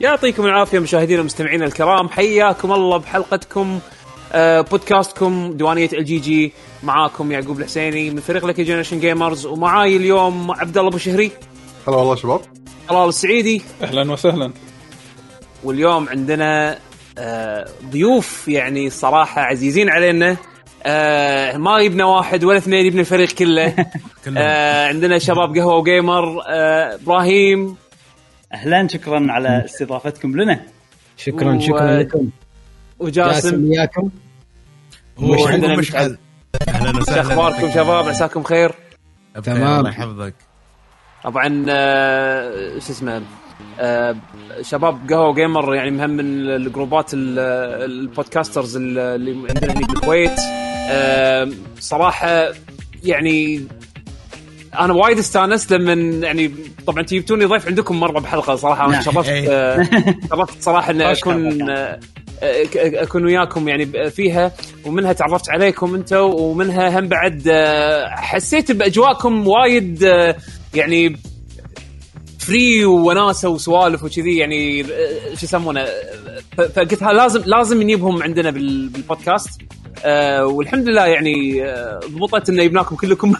يعطيكم العافية مشاهدينا ومستمعينا الكرام. حياكم الله بحلقتكم آه بودكاستكم ديوانيه ال GG. معاكم يعقوب الحسيني من فريق لكي Generation Gamers ومعاي اليوم عبد الله أبو شهري. هلا والله شباب. طلال السعيدي. أهلا وسهلا. واليوم عندنا آه ضيوف يعني صراحة عزيزين علينا. آه ما يبنا واحد ولا اثنين يبنا الفريق كله. آه عندنا شباب قهوة جيمر آه إبراهيم أهلا شكرا على استضافتكم لنا. شكرا و- شكرا لكم. وجاسم. جاسم وياكم. وعندنا وعندكم مشعل. أهلا وسهلا شو أخباركم شباب؟ عساكم خير؟ بخير، تمام. الله يحفظك. طبعا آه، شو اسمه آه، شباب قهوة جيمر يعني مهم من ال groups ال- ال podcasters اللي عندنا هنا بالكويت آه، صراحة يعني أنا وايد استانست لما يعني طبعا جبتوني ضيف عندكم مرة بحلقة صراحة أنا نعم. شرفت إيه. آه، شرفت صراحة إني أكون. آه، أكون وياكم يعني فيها ومنها تعرفت عليكم أنتم ومنها هم بعد آه، حسيت بأجواءكم وايد يعني free وناسة وسوالف وكذي يعني آه، شو يسمونه آه، فقلت لازم لازم نجيبهم عندنا بال- بالبودكاست. آه والحمد لله يعني آه، ضبطت إنه جبناكم كلكم.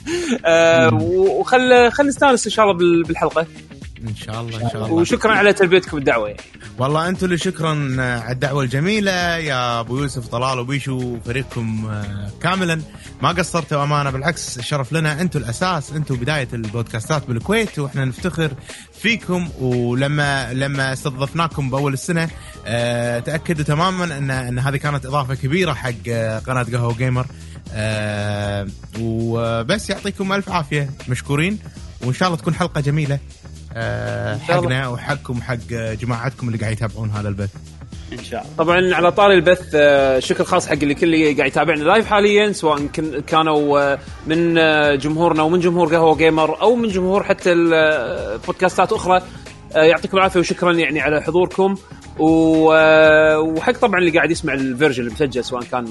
آه وخل خل نستانس إن شاء الله بال- بالحلقة. إن شاء الله إن شاء الله. وشكرا على تلبيتكم الدعوه يعني. والله أنتم اللي شكرا على الدعوة الجميلة. يا أبو يوسف طلال وبيشو وفريقكم آه، كاملا. ما قصرتوا أمانة بالعكس الشرف لنا. أنتم الأساس أنتم بداية البودكاستات بالكويت وإحنا نفتخر فيكم. ولما لما استضفناكم بأول السنة آه، تأكدوا تماما ان إن هذه كانت إضافة كبيرة حق آه، قناة قهوة جيمر. وبس يعطيكم ألف عافية مشكورين. وإن شاء الله تكون حلقة جميلة. آه،. حقنا وحقكم وحق جماعتكم اللي قاعد يتابعون هذا البث. إن شاء الله. طبعا على طاري البث آه، شكر خاص حق اللي كل اللي قاعد يتابعنا live حاليا سواء كانوا آه، من جمهورنا ومن جمهور قهوة جيمر أو من جمهور حتى البودكاستات أخرى. يعطيكم العافية وشكرا يعني على حضوركم. وحق طبعا اللي قاعد يسمع ال version المسجل سواء كان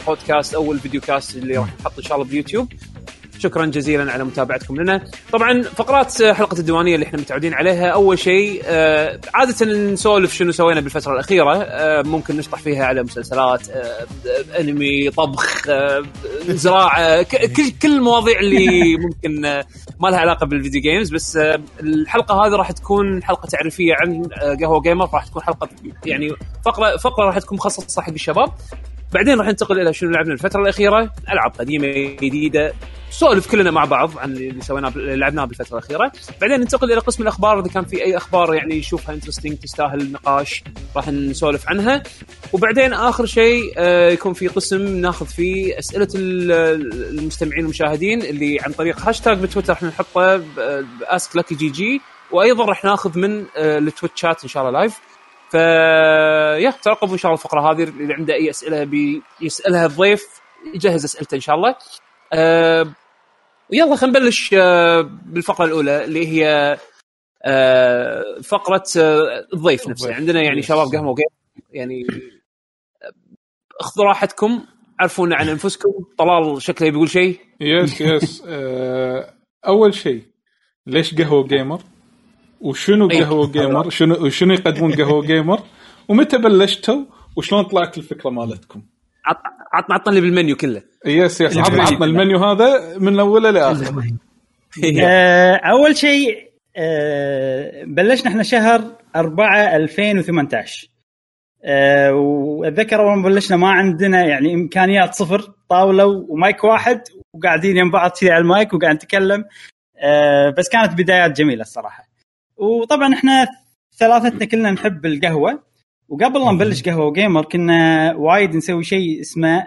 البودكاست أو ال videocast اللي راح يحط إن شاء الله باليوتيوب شكرا جزيلا على متابعتكم لنا. طبعا فقرات حلقة الديوانية اللي إحنا متعودين عليها أول شيء آه، عادة نسولف شنو سوينا بالفترة الأخيرة آه، ممكن نشطح فيها على مسلسلات آه، أنمي طبخ زراعة كل كل المواضيع اللي ممكن ما لها علاقة بال video games بس الحلقة هذه راح تكون حلقة تعريفية عن قهوة Gamer راح تكون حلقة يعني فقره فقرة راح تكون مخصصة حق الشباب. بعدين راح ننتقل إلى شنو لعبنا الفترة الأخيرة؟ ألعاب قديمة جديدة سولف كلنا مع بعض عن اللي سويناه لعبناه بالفترة الأخيرة. بعدين ننتقل إلى قسم الأخبار إذا كان في أي أخبار يعني نشوفها interesting تستاهل النقاش راح نسولف عنها. وبعدين آخر شيء آه، يكون في قسم ناخذ فيه أسئلة ال- المستمعين والمشاهدين اللي عن طريق هاشتاج بتويتر راح نحطه Ask لكي جي جي وأيضا راح ناخذ من آه، ال Twitch chat إن شاء الله live ف يا ترقبوا إن شاء الله الفقرة هذه اللي عنده أي أسئلة بيسالها الضيف يجهز أسئلته إن شاء الله أه ويلا خلينا نبلش أه بالفقرة الأولى اللي هي أه فقرة أه الضيف نفسه. عندنا يعني. شباب قهوة جيم يعني اخذوا راحتكم عرفونا عن أنفسكم طلال شكله بيقول شيء yes yes آه، أول شيء ليش قهوة Gamer؟ وشنو أيوة. قهوة Gamer؟ شنو شنو يقدمون قهوة Gamer؟ ومتى بلشتوا؟ وشلون طلعت الفكرة مالتكم؟ عط- عطنا عطنا لي بالمنيو كله yes yes عطنا عطنا المنيو هذا من أوله لآخره آه، أول شيء آه، بلشنا إحنا شهر 4 2018 آه، وأتذكر أول ما بلشنا ما عندنا يعني إمكانيات صفر طاولة ومايك واحد وقاعدين يم بعض كذي على المايك وقاعد نتكلم آه، بس كانت بدايات جميلة الصراحة وطبعا إحنا ثلاثتنا كلنا نحب القهوة. وقبل لا نبلش قهوة Gamer كنا وايد نسوي شيء اسمه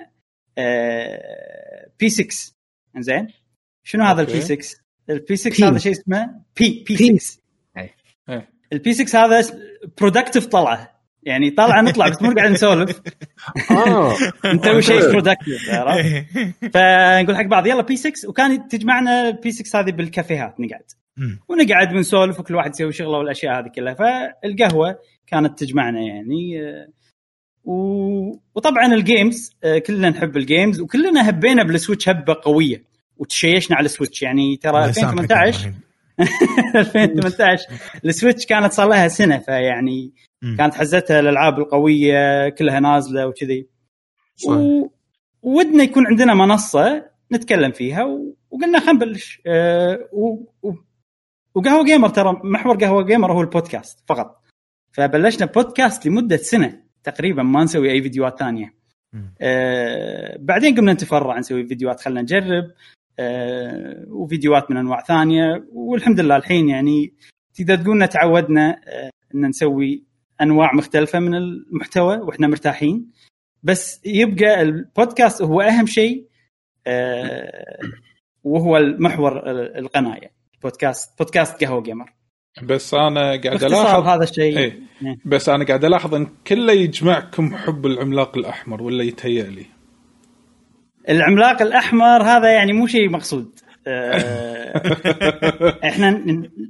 P 6 زين شنو هذا. ال P 6 ال P 6 P. هذا شيء اسمه P P P. 6 إيه. ال P 6 هذا productive طلعة. يعني طلعة نطلع بس مو قاعد نسولف. آه. نسوي شيء productive عرفت؟ فنقول حق بعض يلا P 6 وكان تجمعنا P 6 هذه بالكافيهات نقعد. ونقعد ونسولف وكل واحد يسوي شغله والأشياء هذه كلها فالقهوة كانت تجمعنا يعني آه، و... وطبعا ال games آه، كلنا نحب ال games وكلنا هبينا بال Switch هبة قوية وتشيشنا على ال Switch يعني ترى الله يسامحك يا 2018 إبراهيم. 2018 ال Switch كانت صار لها سنة فيعني. كانت حزتها الألعاب القوية كلها نازلة وكذي. و... ودنا يكون عندنا منصة نتكلم فيها و... وقلنا خلينا نبلش أه و... و... وقهوة Gamer ترى محور قهوة Gamer هو البودكاست فقط. فبلشنا بودكاست لمدة سنة تقريبا ما نسوي أي فيديوهات ثانية. آه بعدين قمنا نتفرع نسوي فيديوهات خلينا نجرب آه وفيديوهات من أنواع ثانية. والحمد لله الحين يعني تقدر تقول إن تعودنا آه إن نسوي أنواع مختلفة من المحتوى وإحنا مرتاحين. بس يبقى البودكاست هو أهم شيء آه وهو المحور القناة يعني. بودكاست بودكاست قهوة جيمر بس أنا قاعد الاحظ هذا الشيء إيه. بس أنا قاعد ألاحظ إن كله يجمعكم حب العملاق الأحمر ولا يتهيأ لي. العملاق الأحمر هذا يعني مو شيء مقصود. آه، إحنا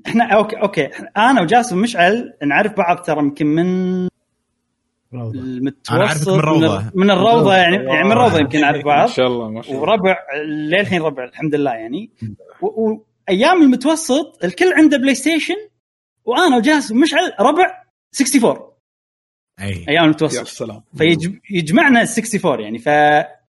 إحنا okay okay. أنا وجاسم مشعل نعرف بعض ترى يمكن من المتوسط أنا أعرفك من الروضة. من, الروضة يعني يعني من الروضة يمكن نعرف ما بعض. شاء الله ما شاء الله. وربع للحين ربع الحمد لله يعني. وايام المتوسط الكل عنده PlayStation وأنا وجاسم مشعل ربع 64 أي. أيام يا المتوسط سلام فيجمعنا ال 64 يعني.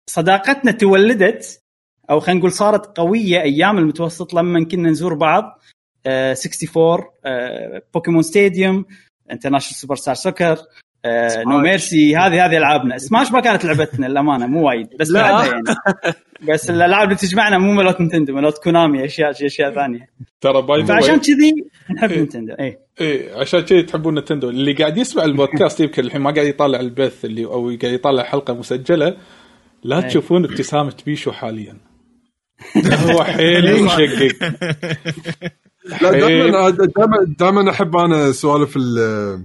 فصداقتنا تولدت أو خلينا نقول صارت قوية أيام المتوسط لما كنا نزور بعض آه، 64 آه، Pokémon Stadium International Superstar Soccer No Mercy هذه هذه ألعابنا. سماش ما كانت لعبتنا للأمانة مو وايد. بس لا. لعبها يعني. بس الألعاب اللي تجمعنا مو ملوت Nintendo ملوت Konami اشياء أشياء ثانية. ترى by the فعشان كذي نحب إيه. Nintendo اي إيه عشان كذي تحبون Nintendo. اللي قاعد يسمع البودكاست يمكن الحين ما قاعد يطالع البث اللي أو قاعد يطالع حلقة مسجلة. لا إيه. تشوفون ابتسامة بيشو حاليا. هو حيل مشقق. لا حيل. دائما دائما دائما أحب أنا سوالف ال- ال-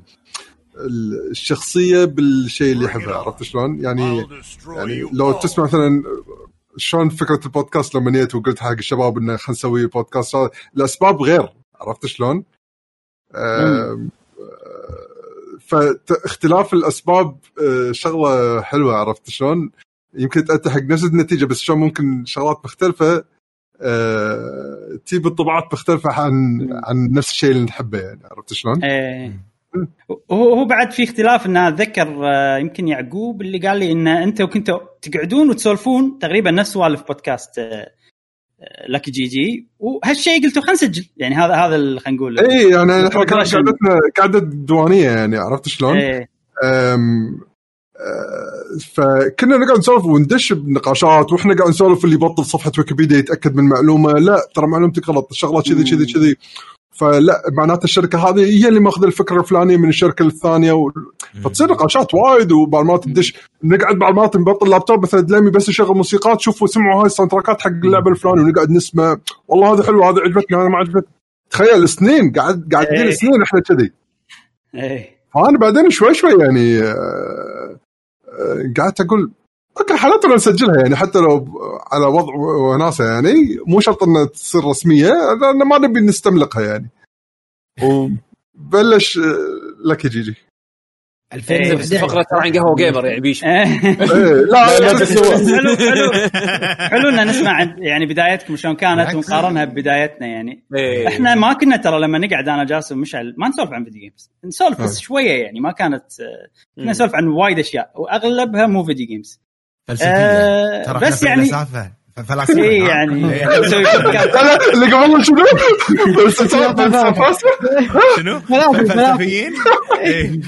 الشخصية بالشيء اللي يحبه عرفت شلون؟ يعني يعني لو تسمع مثلا شلون فكرة البودكاست لما جيت وقلت حق الشباب إنه خلينا نسوي بودكاست الاسباب غير عرفت شلون؟ آه، فاختلاف الأسباب آه، شغلة حلوة عرفت شلون؟ يمكن تأتي حق نفس النتيجة بس شلون ممكن شغلات مختلفة آه، تجيب انطباعات مختلفة عن عن نفس الشيء اللي نحبه يعني عرفت شلون؟ إيه هو هو بعد في اختلاف إن أتذكر آه، يمكن يعقوب اللي قال لي إن أنت وكنتوا تقعدون وتسولفون تقريبا نفس سوالف بودكاست لكي جي جي وهالشيء قلتوا خلينا نسجل يعني هذا هذا اللي خلينا نقول إي يعني إحنا كانت. قعدتنا قعده ديوانية يعني عرفت شلون؟ إيه. آه، فكنا نقعد نسولف وندش بنقاشات وإحنا قاعد نسولف اللي يبطل صفحة ويكيبيديا يتأكد من معلومة لا ترى معلومتك غلط الشغله كذي كذي كذي فلا معناته الشركة هذه هي اللي ماخذة الفكرة الفلانية من الشركة الثانية و... فتصير نقاشات وايد وبعد ما تدش. نقعد بعد ما نبطل اللابتوب مثلا دلمي بس يشغل موسيقات شوفوا سمعوا هاي ال sound حق اللعبة الفلانية ونقعد نسمع. والله هذا حلو هذا عجبتني أنا ما عجبتني. تخيل سنين قاعد قاعدين إيه. سنين إحنا كذي. إيه. فأنا بعدين شوي شوي يعني آه، آه، قعدت أقول okay حالات لو نسجلها يعني حتى لو على وضع وناسة يعني مو شرط إنها تصير رسمية لأن ما نبي نستملقها يعني. وبلش لكي جي جي إيه، بس الفقرة ترى عن قهوة Gamer يعني بيش. إيه. إيه، لا لا، هو- حلو حلو حلو إن نسمع عن- يعني بدايتكم شلون كانت. ونقارنها ببدايتنا يعني. إيه. إحنا ما كنا ترى لما نقعد أنا جاسم ومشعل ما نسولف عن video games نسولف بس شوية يعني ما كانت كنا نسولف عن وايد أشياء وأغلبها مو video games فلسفية آه، ترى بس يعني- فلسفة فلاسفه اي ها؟ يعني إيه. لا، اللي قبل شنو؟ فلسفة- فلسفة. شنو؟ فلسفيين؟ إيه.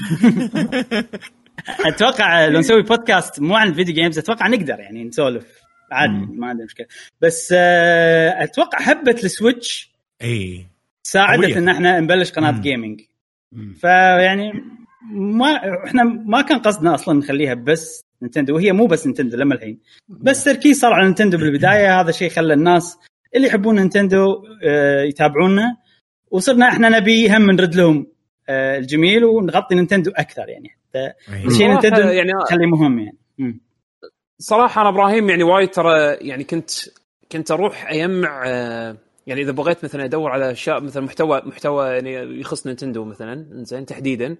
أتوقع لو نسوي بودكاست مو عن video games أتوقع نقدر يعني نسولف عادي ما عندنا مشكلة بس آه، أتوقع هبه ال Switch هي ساعدت. إن إحنا نبلش قناة. gaming فيعني ما إحنا ما كان قصدنا أصلا نخليها بس نينتندو وهي مو بس نينتندو لما الحين. بس تركيز صار على نينتندو بالبداية هذا الشيء خلى الناس اللي يحبون نينتندو آه، يتابعونا. وصرنا إحنا نبي هم نرد لهم آه، الجميل ونغطي نينتندو أكثر يعني. حتى إيه. شيء نينتندو يعني خليه مهم يعني. صراحة أنا إبراهيم يعني وايد ترى يعني كنت كنت أروح أجمع آه، يعني إذا بغيت مثلا أدور على أشياء مثلا محتوى محتوى يعني يخص نينتندو مثلا زين تحديدا.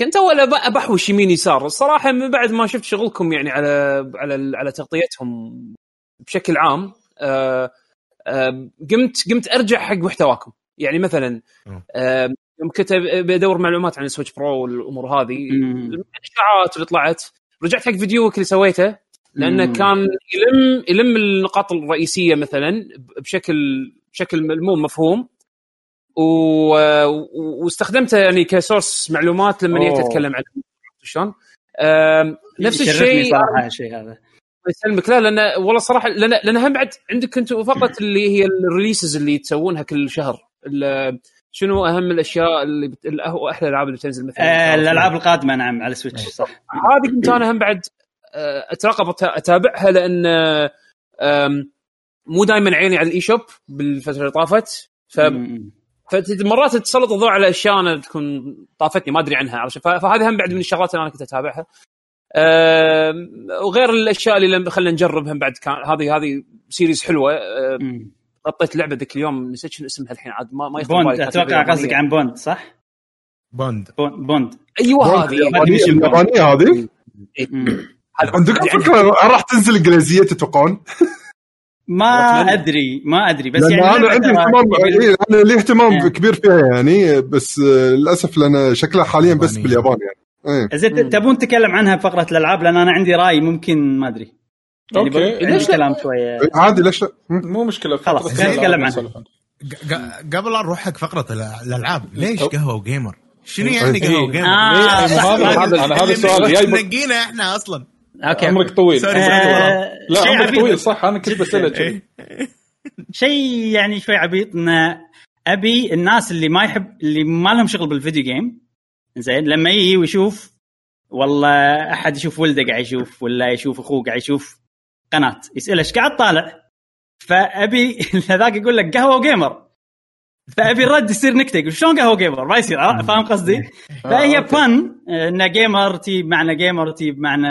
كنت أول بحوش يمين يسار الصراحة من بعد ما شفت شغلكم يعني على على على تغطيتهم بشكل عام آه، آم، قمت قمت أرجع حق محتواكم يعني مثلا. آم، يوم كنت بدور معلومات عن ال Switch Pro والأمور هذه. الاشاعات اللي طلعت رجعت حق فيديوك اللي سويته لأنه مم. كان يلم يلم النقاط الرئيسية مثلا بشكل بشكل مو مفهوم و... واستخدمته يعني ك source معلومات لما جيت. اتكلم عنه. شلون؟ نفس الشيء صراحة الشيء هذا. يسلمك. لا لأن والله صراحة لأن لأن هم بعد عندك أنتم فقط اللي هي ال releases اللي تسوونها كل شهر. شنو أهم الأشياء اللي بت... هو أحلى الألعاب اللي بتنزل مثلا؟ آه الألعاب القادمة نعم على ال Switch صح. هذه كنت أنا هم بعد آه، أترقب أت- أتابعها لأن مو دائما عيني على ال eShop بالفترة اللي طافت. ف. فمرات تسلط الضوء على أشياء أنا تكون طافتني ما أدري عنها عرفت فهذه هم بعد من الشغلات اللي أنا كنت أتابعها وغير الأشياء اللي لم- خلينا نجرب هم بعد كان هذه هذه series حلوة. غطيت لعبة ذاك اليوم نسيت شنو اسمها الحين عاد ما ما يخطر بوند. أتوقع قصدك عن بوند صح؟ بوند بوند- أيوه هذه اليابانية هذه. هذا عندكم يعني- فكره راح تنزل إنجليزية تتوقعون؟ ما أتمنى. أدري ما أدري بس يعني أنا عندي اهتمام إيه، أنا لي اهتمام إيه. كبير فيها يعني بس للأسف لأن شكلها حاليا بس يابانية. باليابان يعني إيه زين تبون نتكلم عنها بفقره الألعاب لأن أنا عندي رأي ممكن ما أدري يعني عندي ليش لا؟ كلام شوية عادي ليش لا؟ مو مشكلة خلاص، خلينا نتكلم عنها. قبل لا نروح حق فقرة الع- الألعاب ليش. قهوة و gamer؟ شنو يعني إيه. قهوه و gamer؟ آه، هذا- هذا- السؤال جاي نقينا إحنا أصلا أوكي. عمرك طويل. sorry. آه، لا شيء عمرك عبيط. طويل صح؟ أنا كنت بساله كذي إيه. شيء يعني شوي عبيط إن أبي الناس اللي ما يحب اللي ما لهم شغل بال video game زين لما يجي ويشوف والله أحد يشوف ولده قاعد يشوف ولا يشوف أخوه قاعد يشوف قناة يسأله إيش قاعد طالع؟ فأبي هذاك يقول لك قهوة وجيمر. فابي الرد يصير نكتة يقول شلون قهوة جيمر ما يصير عرفت؟ فاهم قصدي؟ فهي أوكي. فن ان جيمر تي بمعنى جيمر تي بمعنى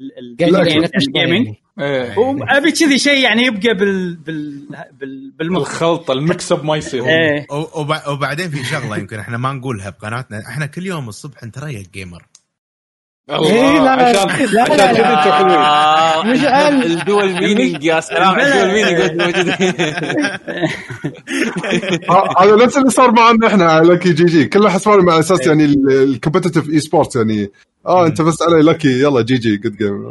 ال- قاعد الفيديو يقول جيمز جيمنج إيه. وأبي كذي شيء يعني يبقى بال بال, بال بالمخ. الخلطة المكس أب ما يصير إيه. وب- وبعدين في شغلة يمكن إحنا ما نقولها بقناتنا إحنا كل يوم الصبح نتريق جيمر الله. إيه، لا، عشان لا، لا، عشان لا. كذي أنتم حلوين مش عارف. ال dual meaning يا سلام ال dual meaning موجودين هذا نفس اللي صار معنا إحنا على Lucky GG. كله حسبان على أساس يعني ال competitive esport يعني. آه أنت بس علي lucky. يلا GG good game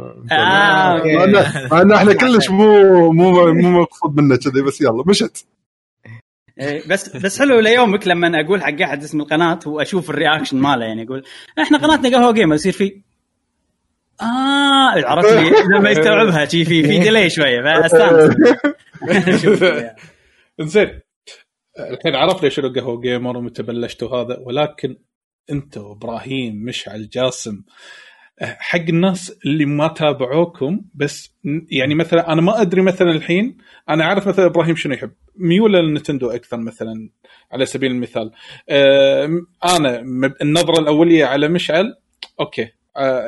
ان إحنا كلش مو مو مو مقصود منا كذي بس يلا مشت. بس بس حلو ليومك لما أقول حق أحد اسم القناة وأشوف ال reaction ماله يعني أقول إحنا قناتنا قهوه gamer يصير في آه عرفت لي لما يستوعبها شي في في delay شوية فأستانس. زين الحين عرفنا شنو قهوة gamer ومتى بلشتوا هذا ولكن انت وابراهيم مشعل جاسم حق الناس اللي ما تابعوكم بس يعني مثلا أنا ما أدري مثلا الحين أنا عارف مثلا إبراهيم شنو يحب. ميوله للنتندو أكثر مثلا على سبيل المثال. آم، أنا النظرة الأولية على مشعل أوكي. آه،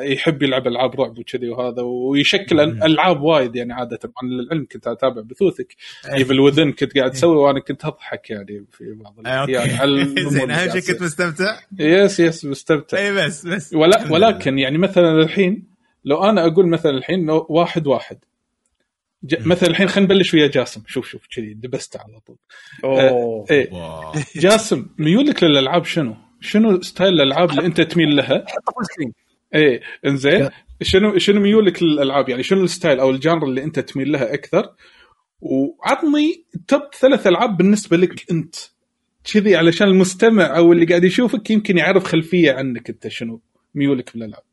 يحب يلعب ألعاب رعب وكذي وهذا ويشكل. ألعاب وايد يعني عادة. عن العلم كنت أتابع بثوثك Evil Within كنت قاعد تسوي وأنا كنت أضحك يعني في بعض الأحيان. على الأمور أوكي زين أهم قاعد شيء كنت. مستمتع؟ yes yes مستمتع. اي بس بس. ولا ولكن يعني مثلا الحين لو أنا أقول مثلا الحين واحد واحد. مثلا الحين خلينا نبلش ويا جاسم. شوف شوف كذي دبست على طول. أوه. إيه. واو. جاسم ميولك للألعاب شنو؟ شنو style الألعاب اللي أنت تميل لها؟ حط full screen إيه إنزين. شنو شنو ميولك للألعاب؟ يعني شنو ال style أو ال genre اللي أنت تميل لها أكثر؟ وعطني top ثلاث ألعاب بالنسبة لك أنت. كذي علشان المستمع أو اللي قاعد يشوفك يمكن يعرف خلفية عنك أنت شنو ميولك بالألعاب.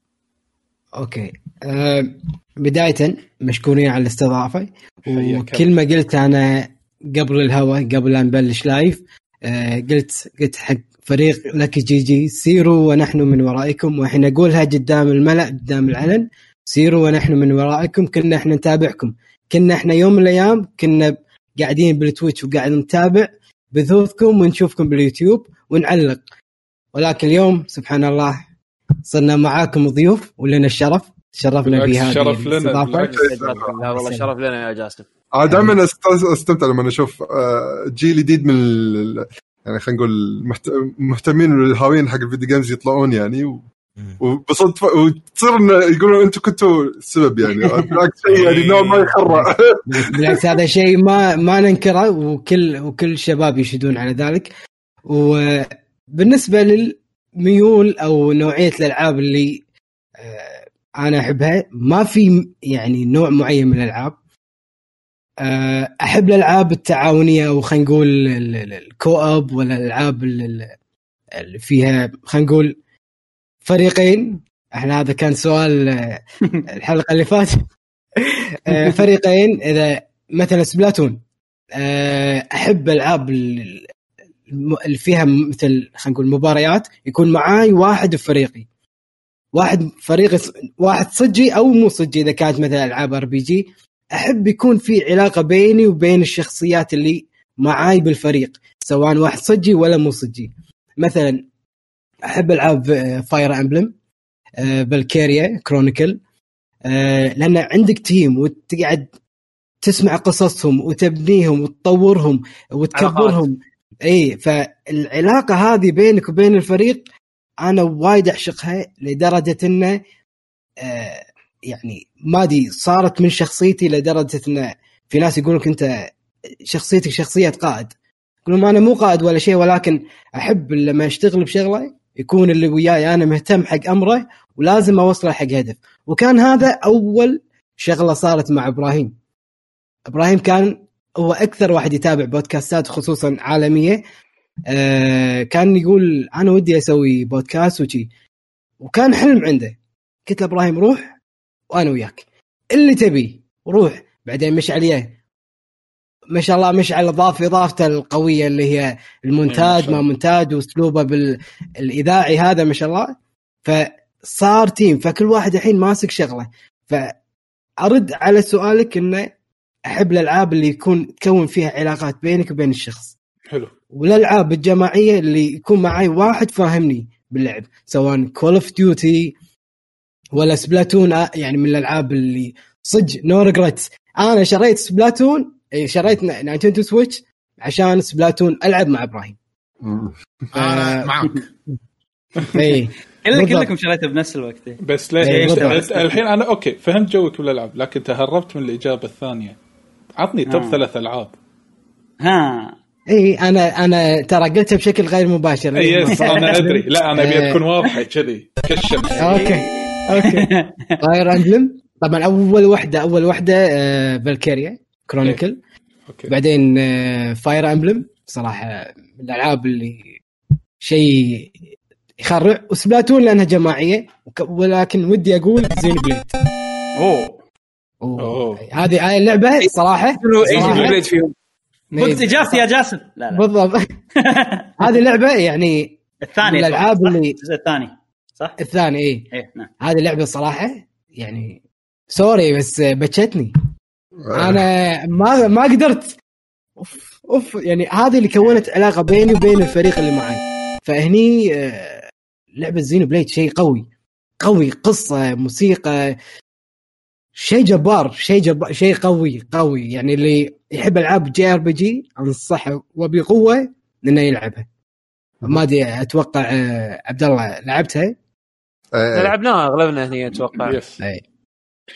أوكي. أه بداية مشكورين على الاستضافة. حياك وكل ما قلت أنا قبل الهوا قبل لا نبلش live أه قلت قلت حق فريق Lucky GG سيروا ونحن من ورائكم. وإحنا نقولها قدام الملأ قدام العلن سيروا ونحن من ورائكم كنا إحنا نتابعكم. كنا إحنا يوم من الأيام كنا قاعدين بال Twitch وقاعد نتابع بثوثكم ونشوفكم باليوتيوب ونعلق. ولكن اليوم سبحان الله صرنا معاكم ضيوف ولنا الشرف. تشرفنا بهذه شرف لنا، والله شرف لنا يا جاسم أنا دائما أستمتع لما أشوف آه، جيل جديد من ال- يعني خلينا نقول مهتمين والهاويين حق الفيديو جيمز يطلعون يعني و-. وبصدفه وتصير يقولون أنتم كنتوا السبب يعني. بالعكس شيء يعني نوع ما يخرع. بالعكس هذا شيء ما ما ننكره وكل وكل الشباب يشهدون على ذلك. وبالنسبه للميول أو نوعية الألعاب اللي آه، أنا أحبها ما في يعني نوع معين من الألعاب. أحب الألعاب التعاونية أو خلينا نقول ال- ال- الكو اب ولا الالعاب ال- ال- اللي فيها خلينا نقول فريقين. إحنا هذا كان سؤال آه، الحلقة اللي فاتت. آه، فريقين إذا مثلا Splatoon. آه، أحب ألعاب اللي فيها مثل خلينا نقول مباريات يكون معاي واحد بفريقي واحد فريقي واحد صجي أو مو صجي إذا كانت مثلا ألعاب RPG. أحب يكون في علاقة بيني وبين الشخصيات اللي معاي بالفريق سواء واحد صجي ولا مو صجي. مثلا أحب العاب Fire Emblem Valkyria Chronicles لأن عندك تيم وتقعد تسمع قصصهم وتبنيهم وتطورهم وتكبرهم. إي فالعلاقة هذه بينك وبين الفريق أنا وايد أعشقها لدرجة إنه آه يعني ما أدري صارت من شخصيتي لدرجة انه في ناس يقول لك أنت شخصيتك شخصية قائد. يقولون أنا مو قائد ولا شيء ولكن أحب لما أشتغل بشغلة يكون اللي وياي أنا مهتم حق أمره ولازم أوصله حق هدف. وكان هذا أول شغلة صارت مع إبراهيم. إبراهيم كان هو أكثر واحد يتابع بودكاستات خصوصا عالمية. آه كان يقول أنا ودي أسوي بودكاست وشي. وكان حلم عنده. قلت له إبراهيم روح وأنا وياك. اللي تبي روح. بعدين مشعل يه ما شاء الله مشعل اضاف إضافته القوية اللي هي إيه، المونتاج شاء ما. مونتاج وأسلوبه بالاذاعي هذا ما شاء الله. فصار team فكل واحد الحين ماسك شغله. فأرد على سؤالك إنه أحب الألعاب اللي يكون تكون فيها علاقات بينك وبين الشخص. حلو. والألعاب الجماعية اللي يكون معي واحد فاهمني باللعب سواء Call of Duty ولا Splatoon آه، يعني من الألعاب اللي صدق no regrets أنا شريت Splatoon إيه، شريت Nintendo Switch عشان Splatoon ألعب مع إبراهيم أنا آه. معك اي كلك بالضبط. كلكم شريته بنفس الوقت إيه. بس إيه، ليش. أنت- الحين أنا okay فهمت ذوقك بالألعاب لكن تهربت من الإجابة الثانية عطني top آه. ثلاث ألعاب ها اي أنا أنا ترى قلتها بشكل غير مباشر اي yes أنا أدري لا أنا أبي إيه. تكون واضحة كذي كالشمس okay okay. Fire Emblem طبعا أول وحدة أول وحدة آه Valkyria Chronicles okay. بعدين Fire Emblem صراحة من الألعاب اللي شيء يخرع. و Splatoon لأنها جماعية. ولكن ودي أقول Xenoblade أوه. أوه. هذه هاي اللعبة صراحة شنو صراحة. Blade فيهم؟ قلت اجابتي يا جاسم. لا لا. بالضبط. هذه اللعبة يعني من الثاني الألعاب؟ اللي الجزء الثاني. صح؟ الثاني اي إيه نعم. هذه اللعبة صراحة يعني sorry بس بچتني أنا ما ما قدرت. أوف أوف يعني هذه اللي كونت علاقة بيني وبين الفريق اللي معي. فهني آه، لعبة Xenoblade شيء قوي. قوي قصة موسيقى. شيء جبار شيء جبار شيء قوي قوي. يعني اللي يحب ألعاب JRPG أنصحه وبقوة إنه يلعبها. ما أدري أتوقع آه، عبد الله لعبتها؟ إيه. لعبناها أغلبنا هني أتوقع. يس اي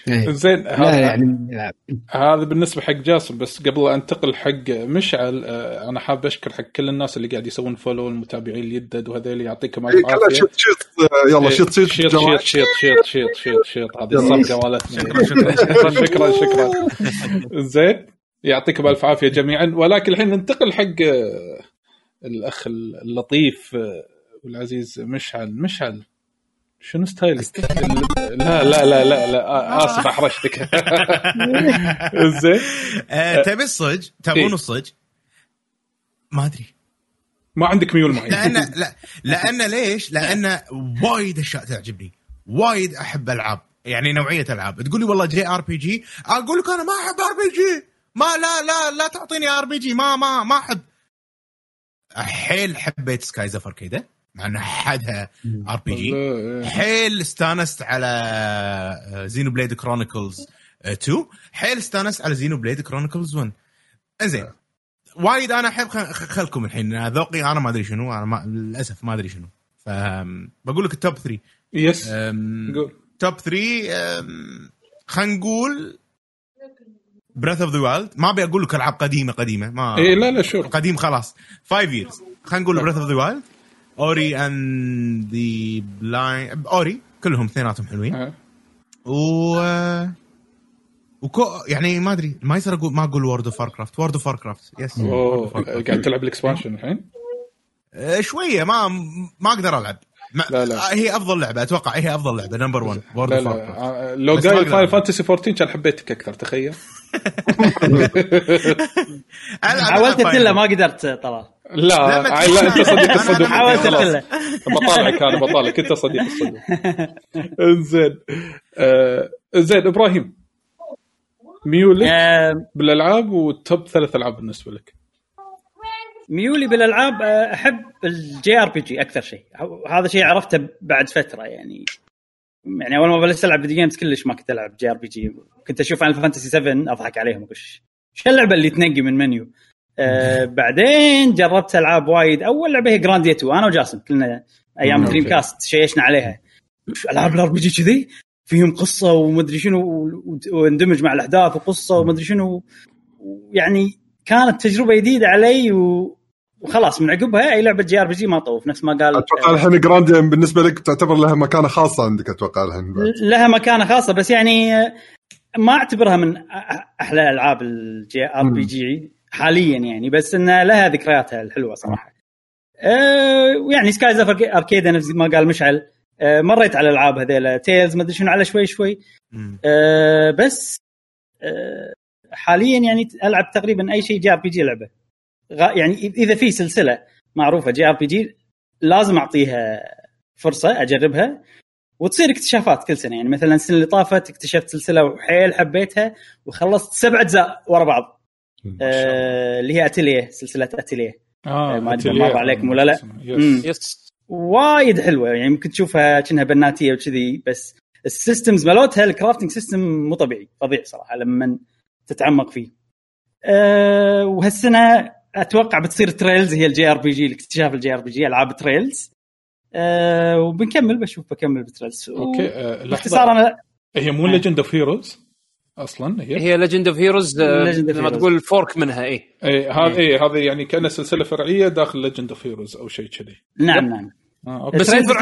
إيه. زين هذا يعني. هذا بالنسبة حق جاسم بس قبل لا أنتقل حق مشعل آه، أنا حاب أشكر حق كل الناس اللي قاعد يسوون فولو المتابعين اليدد وهذول يعطيكم الف إيه، كلها عافيه شيط شيط آه، يلا شيط شيط شيط. شيط شيط شيط شيط شيط شيط هذه. الصفقة مالتنا. شكرا شكرا. شكرا زين يعطيكم ألف عافية جميعا. ولكن الحين ننتقل حق آه، الأخ اللطيف والعزيز مشعل. مشعل. شنو style ك؟ لا لا لا لا لا آه، اسف أحرجتك. زين. آه، تبي الصج؟ إيه. تبون الصج؟ ما أدري. ما عندك ميول معين لأن لا لأن ليش؟ لأن وايد أشياء تعجبني. وايد أحب ألعاب. يعني نوعية ألعاب. تقول لي والله JRPG أقول لك أنا ما أحب RPG ما لا لا لا تعطيني RPG ما ما ما أحب. حيل حبيت Skies of Arcadia مع إنه حدها RPG حيل استانست على Xenoblade Chronicles 2 حيل استانست على Xenoblade Chronicles 1 إنزين. وايد أنا أحب خ- خ- خلكم الحين. ذوقي أنا ما أدري شنو. أنا ما للأسف ما أدري شنو. فبقول لك ال top 3 yes قول. top 3 أم، خلينا نقول Breath of the Wild ما أبي أقول لك ألعاب قديمة قديمة. ما اي لا لا sure. قديم خلاص. 5 years خلينا نقول Breath of the Wild Ori and the Blind Ori كلهم اثنيناتهم حلوين. و وكو يعني ما أدري ما يصير أقول ما أقول World of Warcraft World of Warcraft yes أوه قاعد تلعب ال expansion الحين؟ آه، شوية ما ما أقدر ألعب. ما لا، لا. آه، هي أفضل لعبة أتوقع هي أفضل لعبة نمبر 1 وورد اوف لو أقدر. فاينل فانتسي 14 كان حبيتك أكثر تخيل. حاولت أتله ما قدرت طلال لا لا، أنت صديق الصدق حاولت بطالعك أنا بطالعك. أنت صديق الصدق إنزين. آه، زين إبراهيم. ميولك آه، بالألعاب والتوب ثلاث ألعاب بالنسبة لك. ميولي بالألعاب آه، أحب ال JRPG أكثر شيء. هذا شيء عرفته بعد فترة يعني. يعني أول ما بلشت ألعب video games كلش ما كنت ألعب JRPG. كنت أشوف Final Fantasy 7 أضحك عليهم أقول "ش- شو اللعبة اللي تنقي من منيو؟ آه بعدين جربت ألعاب وايد. أول لعبة هي Grandia 2 أنا وجاسم كلنا أيام. Dreamcast شيشنا عليها. "وش ألعاب ال RPG كذي؟ فيهم قصة ومدري شنو واندمج مع الأحداث وقصة ومدري شنو. يعني كانت تجربة جديدة علي و... وخلاص من عقبها أي لعبة JRPG ما طوف. نفس ما قال أتوقع الحين Grandia بالنسبة لك تعتبر لها مكانة خاصة عندك أتوقع الحين. لها مكانة خاصة بس يعني ما أعتبرها من أ- أحلى ألعاب ال JRPG. حاليا يعني بس انها لها ذكرياتها الحلوة صراحة. أه ويعني Skies Arcadia نفس ما قال مشعل. أه مريت على الالعاب هذيلا Tales ما أدري شنو على شوي شوي. أه بس أه حاليا يعني ألعب تقريبا أي شيء JRPG لعبة. يعني إذا في سلسلة معروفة JRPG لازم أعطيها فرصة أجربها. وتصير اكتشافات كل سنة يعني مثلا السنة اللي طافت اكتشفت سلسلة وحيل حبيتها وخلصت سبع أجزاء ورا بعض. آه اللي هي أتيليه سلسلة أتيليه آه ما أتيليه. مر عليكم ولا لا. yes. yes وايد حلوة يعني ممكن تشوفها كأنها بناتية وكذي بس ال systems مالتها ال crafting system مو طبيعي فظيع صراحة لما تتعمق فيه. أه وهالسنة أتوقع بتصير تريلز هي الجي آر بي جي الاكتشاف الجي آر بي جي ألعاب تريلز. أه وبنكمل بشوف بكمل بتريلز okay آه، باختصار أنا هي مو Legend of Heroes أصلا هي؟ هي Legend of Heroes لما. تقول fork منها اي اي هذه اي هذه يعني كانها سلسلة فرعية داخل Legend of Heroes أو شيء كذي. نعم نعم. okay. بس هي, فرع...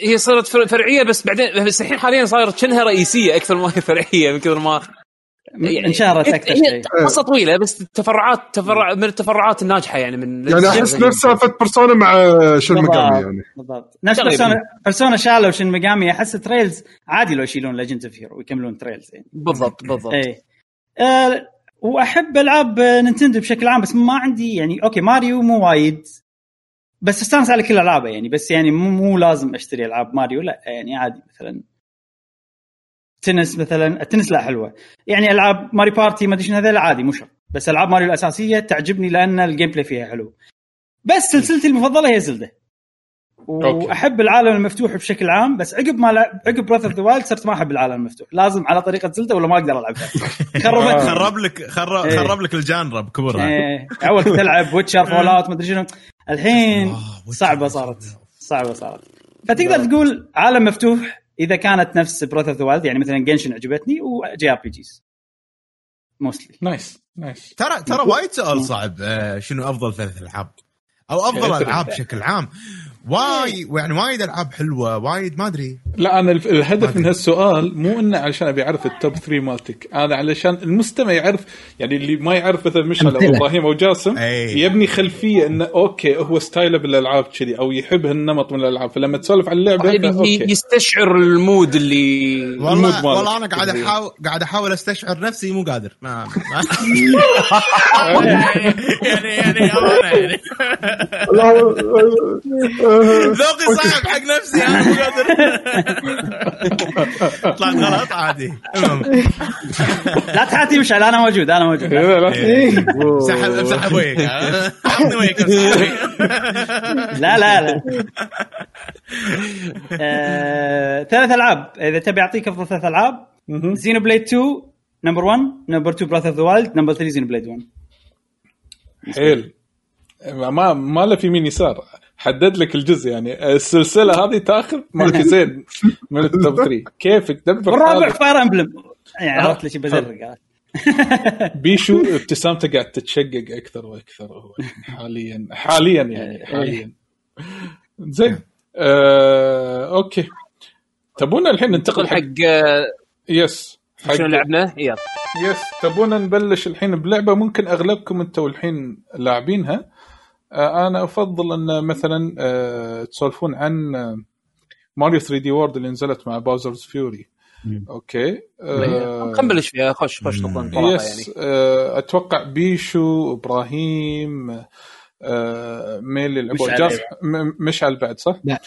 هي صارت فر- فرعية بس بعدين بس الحين حاليا صارت كأنها رئيسية أكثر ما هي فرعية من كثر ما يعني انشهرت هي- أكثر شيء. قصه طويلة بس تفرعات تفرع من التفرعات الناجحة يعني من يعني أحس نفس سالفه بيرسونا مع شن بالضبط. يعني. بالضبط. نفس. بيرسونا بيرسونا شالوا شن مقامي أحس تريلز عادي لو يشيلون Legends of Hero ويكملون تريلز يعني. بالضبط بالضبط. اي آه وأحب ألعاب نينتندو بشكل عام بس ما عندي يعني okay ماريو مو وايد بس أستانس على كل ألعابه يعني بس يعني مو, مو لازم أشتري ألعاب ماريو لا يعني عادي مثلا. تنس مثلا التنس لا حلوة. يعني ألعاب Mario Party ما أدري شنو هذول عادي مو شرط. بس ألعاب ماريو الأساسية تعجبني لأن ال gameplay فيها حلو. بس سلسلتي المفضلة هي زلدة. وأحب العالم المفتوح بشكل عام بس عقب ما لعب عقب Breath of the Wild صرت ما أحب العالم المفتوح. لازم على طريقة زلدة ولا ما أقدر العبها خربت. خرب لك خرب, إيه. خرب لك ال genre بكبرها. إيه، أول كنت ألعب ويتشر Fallout ما أدري شنو. الحين آه،. صعبة صارت. صعبة صارت. فتقدر تقول عالم مفتوح إذا كانت نفس Breath of the Wild يعني مثلا جنشن عجبتني وجي ار بي جيز موستلي نايس نايس ترى ترى وايد سؤال صعب آه، شنو أفضل ثلاث ألعاب؟ أو أفضل ألعاب بشكل عام. واي يعني وايد ألعاب حلوة وايد ما أدري. لا أنا الهدف من هالسؤال مو إنه علشان أبي أعرف ال top 3 مالتك. أنا علشان المستمع يعرف يعني اللي ما يعرف مثلا مشعل أو. إبراهيم أو جاسم أي. يبني خلفية إنه okay هو style ه بالألعاب كذي أو يحب هالنمط من الألعاب. فلما تسولف عن اللعبة يعني فا- ي- أوكي يستشعر المود اللي المود والله مالك. والله أنا قاعد احاول قاعد أحاول أستشعر نفسي مو قادر. ما, يعني يعني يعني. ذوقي صعب حق نفسي أنا مو قادر. طلعت غلط عادي. المهم. لا تحاتي مشعل أنا موجود أنا موجود. لا، لا. امسحب امسحب ويك عطني ويك. لا لا لا. آه، ثلاث ألعاب. إذا تبي أعطيك أفضل ثلاث ألعاب. زينو بليد 2 نمبر 1 نمبر 2 براذر أوف ذا وايلد نمبر 3 زينو بليد 1 حيل. ما ما له في يمين يسار. حدد لك الجزء يعني. السلسلة هذه تاخذ مركزين من التوب 3 كيفك؟ دبر والرابع حالك. فاير امبلم. يعني عرفت ليش بزرق بيشو ابتسامته قاعد تتشقق أكثر وأكثر. هو حاليا. حاليا يعني حاليا. زين. آه، أوكي. تبونا الحين ننتقل حق آه، يس حق شنو لعبنا؟ يلا. يس تبونا نبلش الحين بلعبة. ممكن أغلبكم أنتم الحين لاعبينها. آه، أنا أفضل أن مثلا آه، تسولفون عن آه، ماريو 3D World اللي نزلت مع Bowser's Fury مم. okay؟ آه، خلينا نبلش فيها. خش خش انطلاقة يعني. يس آه، أتوقع بيشو إبراهيم آه، مين اللي لعبوا مشعل بعد صح؟ لا.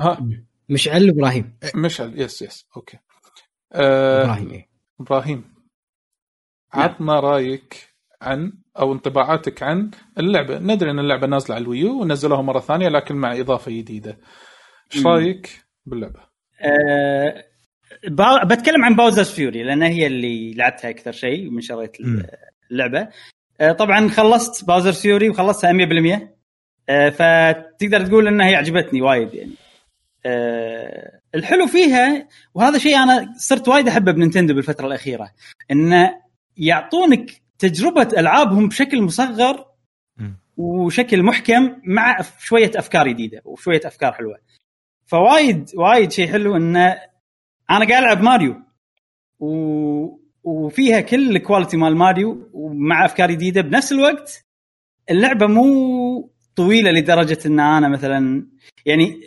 ها؟ مشعل إبراهيم. مشعل. yes yes okay. آه، إبراهيم إيه. إبراهيم عطنا رأيك عن أو انطباعاتك عن اللعبة ندري أن اللعبة نازلة على ال Wii U ونزلوها مرة ثانية لكن مع إضافة جديدة إيش. رأيك باللعبة؟ با- بتكلم عن Bowser's Fury لأن هي اللي لعبتها أكثر شيء من شريت. اللعبة آه، طبعا خلصت Bowser Fury وخلصتها 100% آه، فتقدر تقول إنها هي عجبتني وايد يعني آه، الحلو فيها وهذا شيء أنا صرت وايد أحبه بنينتندو بالفترة الأخيرة إنه يعطونك تجربة ألعابهم بشكل مصغر. وشكل محكم مع شوية أفكار جديدة وشوية أفكار حلوة. فوايد وايد شيء حلو انه أنا قاعد ألعب ماريو و... وفيها كل ال quality مال ماريو ومع أفكار جديدة. بنفس الوقت اللعبة مو طويلة لدرجة إن أنا مثلا يعني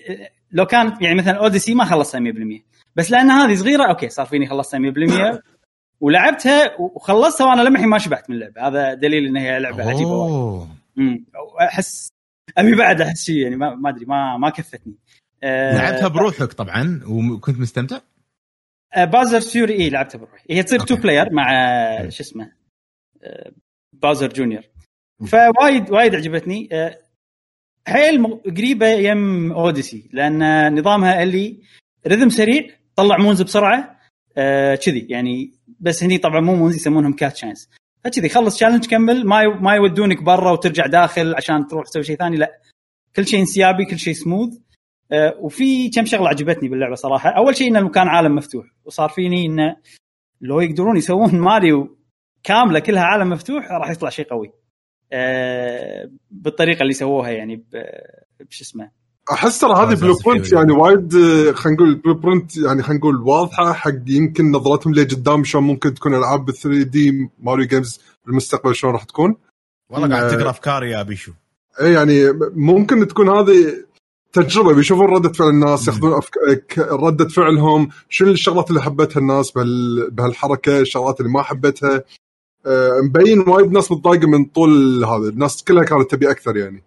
لو كان يعني مثلا اوديسي ما خلصتها 100% بس لأن هذه صغيرة okay صار فيني خلصتها 100% ولعبتها وخلصتها وأنا لمحي ما شبعت من اللعبة. هذا دليل إن هي لعبة عجيبة وايد. أحس أبي بعد أحس شيء يعني ما أدري ما ما كفتني. أه لعبتها بروحك طبعا وكنت مستمتع؟ آه، Bowser Fury اي لعبتها بروحي. هي تصير two. player مع آه، شو اسمه؟ آه، Bowser Junior. فوايد وايد عجبتني. حيل قريبة يم Odyssey لأن نظامها اللي rhythm سريع طلع moons بسرعة كذي. يعني بس هني طبعا مو moons يسمونهم Cat Shines فكذي خلص challenge كمل. ما ما يودونك برا وترجع داخل عشان تروح تسوي شيء ثاني. لا. كل شيء انسيابي كل شيء سموث آه، وفي كم شغلة عجبتني باللعبة صراحة. أول شيء إن المكان عالم مفتوح. وصار فيني انه لو يقدرون يسوون ماريو كاملة كلها عالم مفتوح راح يطلع شيء قوي. آه، بالطريقة اللي سووها يعني بش اسمه أحس ترى هذه blueprint. يعني وايد آه، خلينا نقول blueprint يعني خلينا نقول واضحة حق يمكن نظرتهم لقدام شلون ممكن تكون العاب بال 3D Mario games بالمستقبل شلون راح تكون. والله قاعد آه. تقرأ أفكاري يا بيشو. اي يعني ممكن تكون هذه تجربة بيشوفون ردة فعل الناس ياخذون أفك... ردة فعلهم شنو الشغلات اللي حبتها الناس بهال... بهالحركة الشغلات اللي ما حبتها آه، مبين وايد ناس متضايقة من طول هذا الناس كلها كانت تبي أكثر يعني.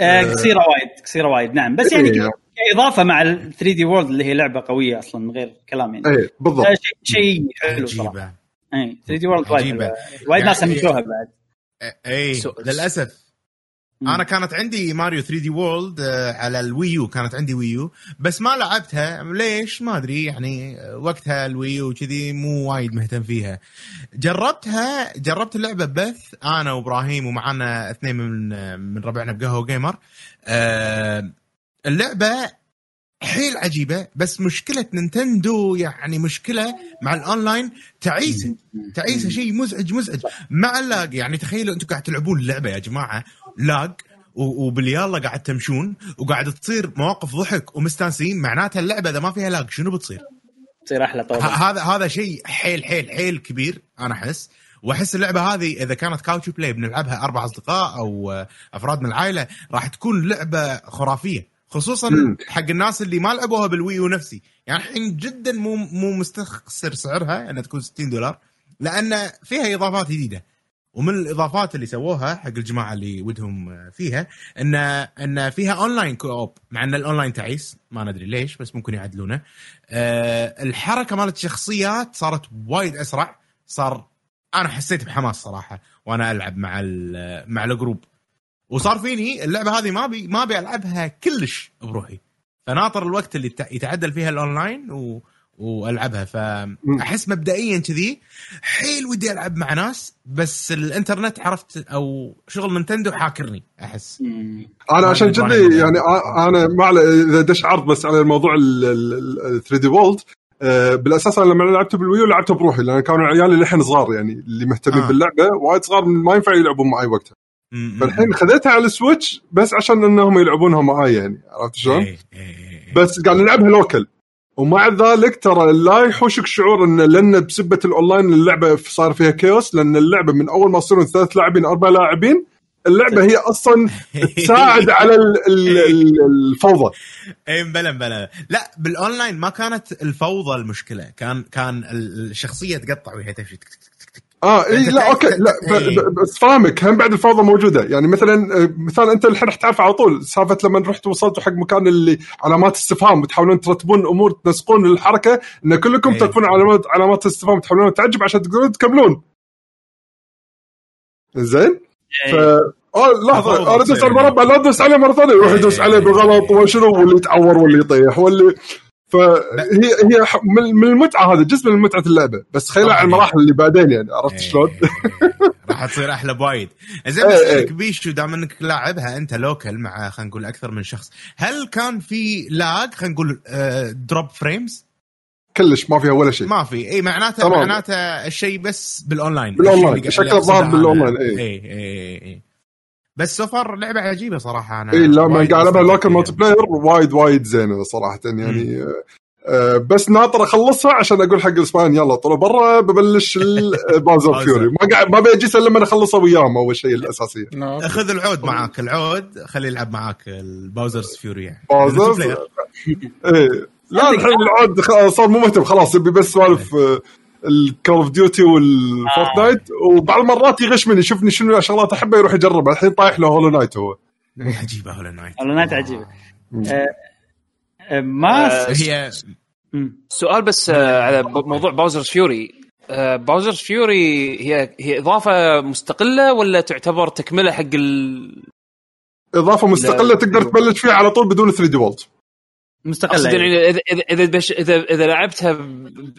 آه، قصيره وايد. قصيره وايد. نعم بس يعني إيه. كإضافة مع ال 3D World اللي هي لعبة قوية أصلا من غير كلام يعني. اي بالضبط. آه، شيء شيء حلو صراحة. اي 3D World وايد. وايد ناس يعني- همشوها بعد. اي سو- للأسف. مم. أنا كانت عندي ماريو 3D World على ال Wii U كانت عندي Wii U بس ما لعبتها. ليش؟ ما أدري يعني آه، وقتها ال Wii U وكذي مو وايد مهتم فيها. جربتها جربت اللعبة بس أنا وإبراهيم ومعنا اثنين من آه، من ربعنا بقهوة gamer آه، اللعبة حيل عجيبة بس مشكلة نينتندو يعني مشكلة مع الأونلاين تعيسه تعيسه شيء مزعج مزعج. مع ال lag يعني تخيلوا أنتم قاعد تلعبون اللعبة يا جماعة lag و- وباليلا قاعد تمشون وقاعد تصير مواقف ضحك ومستانسين معناتها اللعبة إذا ما فيها lag شنو بتصير؟ تصير أحلى طبعا هذا هذا شيء حيل حيل حيل كبير أنا أحس وأحس اللعبة هذه إذا كانت couch play بنلعبها أربع أصدقاء أو أفراد من العائلة راح تكون لعبة خرافية خصوصا مم. حق الناس اللي ما لعبوها بال Wii U نفسي يعني الحين جدا مو مو مستخسر سعرها إنها تكون 60 دولار لأن فيها إضافات جديدة ومن الإضافات اللي سووها حق الجماعة اللي ودهم فيها ان إن فيها online co-op مع إن الاونلاين تعيس ما ندري ليش بس ممكن يعدلونه. أه الحركة مالت الشخصيات صارت وايد أسرع صار أنا حسيت بحماس صراحة وأنا ألعب مع مع ال group وصار فيني اللعبة هذه ما بي ما ابي ألعبها كلش بروحي. فناطر الوقت اللي يتع- يتعدل فيها الاونلاين و وألعبها. فأحس مبدئيا كذي حيل ودي ألعب مع ناس بس الإنترنت عرفت أو شغل نينتندو حاكرني أحس. أنا عشان كذي يعني أنا ما على إذا دش عرض بس على الموضوع ال 3D World بالأساس أنا لما لعبته بال Wii U لعبته بروحي لأن كانوا عيالي للحين صغار يعني اللي مهتمين آه. باللعبة وايد صغار ما ينفع يلعبون معي وقتها. فالحين خذيتها على ال Switch بس عشان إنهم يلعبونها معي يعني عرفت شلون؟ إيه، إيه، إيه. بس قاعد نلعبها local. ومع ذلك ترى لا يحوشك شعور إن لأن بسبة الأونلاين اللعبة صار فيها chaos لأن اللعبة من أول ما يصيرون ثلاث لاعبين أربع لاعبين اللعبة هي أصلا تساعد على ال- الفوضى. اي مبلا مبلا لا بالأونلاين ما كانت الفوضى المشكلة. كان كان الشخصية تقطع وهي تمشي. آه إي لا okay لا بس فاهمك هم بعد الفوضى موجودة. يعني مثلا آه، مثال أنت الحين راح تعرف على طول سالفة لما رحت وصلتوا حق مكان اللي علامات استفهام وتحاولون ترتبون امور تنسقون الحركة إن كلكم. تقفون علامات علامات استفهام تحاولون تعجب عشان تقدرون تكملون. زين؟ ف آه لحظة أنا ادوس. على المربع لا ادوس عليه مرة ثانية يروح يدوس عليه بالغلط وشنو واللي يتعور واللي يطيح واللي فهي هي من المتعة هذا جزء من متعة اللعبة بس طبعاً. على المراحل اللي بعدين يعني عرفت شلون؟ إيه، راح تصير أحلى بوايد زين إيه، بسالك إيه. بيشو دام إنك لاعبها أنت local مع خلينا نقول أكثر من شخص هل كان في lag خلينا نقول drop frames كلش ما فيها ولا شيء ما في اي معناته. معناته الشيء بس بالاونلاين اللي- شكله ظاهر إيه. اي اي اي بس so far لعبه عجيبة صراحة أنا اي لا ما قاعد العبها فيها. multiplayer وايد وايد زينة صراحة يعني آه، آه، بس ناطر أخلصها عشان أقول حق الصبيان يلا طلعوا برا ببلش ال Bowser's Fury ما قاعد ما بيجي الا لما اخلصها وياهم أول شيء الأساسية. خذ العود معاك العود خليه يلعب معاك ال Bowser's Fury يعني. Bowser player. إيه. لا الحين العود خ- صار مو مهتم خلاص يبي بس سوالف ال Call of Duty وال Fortnite وبعض المرات يغش مني يشوفني شنو شغلات احبها يروح يجربها الحين طايح له Hollow Knight هو. عجيبة Hollow Knight Hollow Knight عجيبة. آه، آه، ما آه، هي. سؤال بس على موضوع Bowser's Fury Bowser's Fury هي هي إضافة مستقلة ولا تعتبر تكملة حق ال إضافة مستقلة. تقدر تبلش فيها على طول بدون 3D World مستقلة أقصد يعني. يعني اذا اذا اذا, بش اذا, إذا لعبتها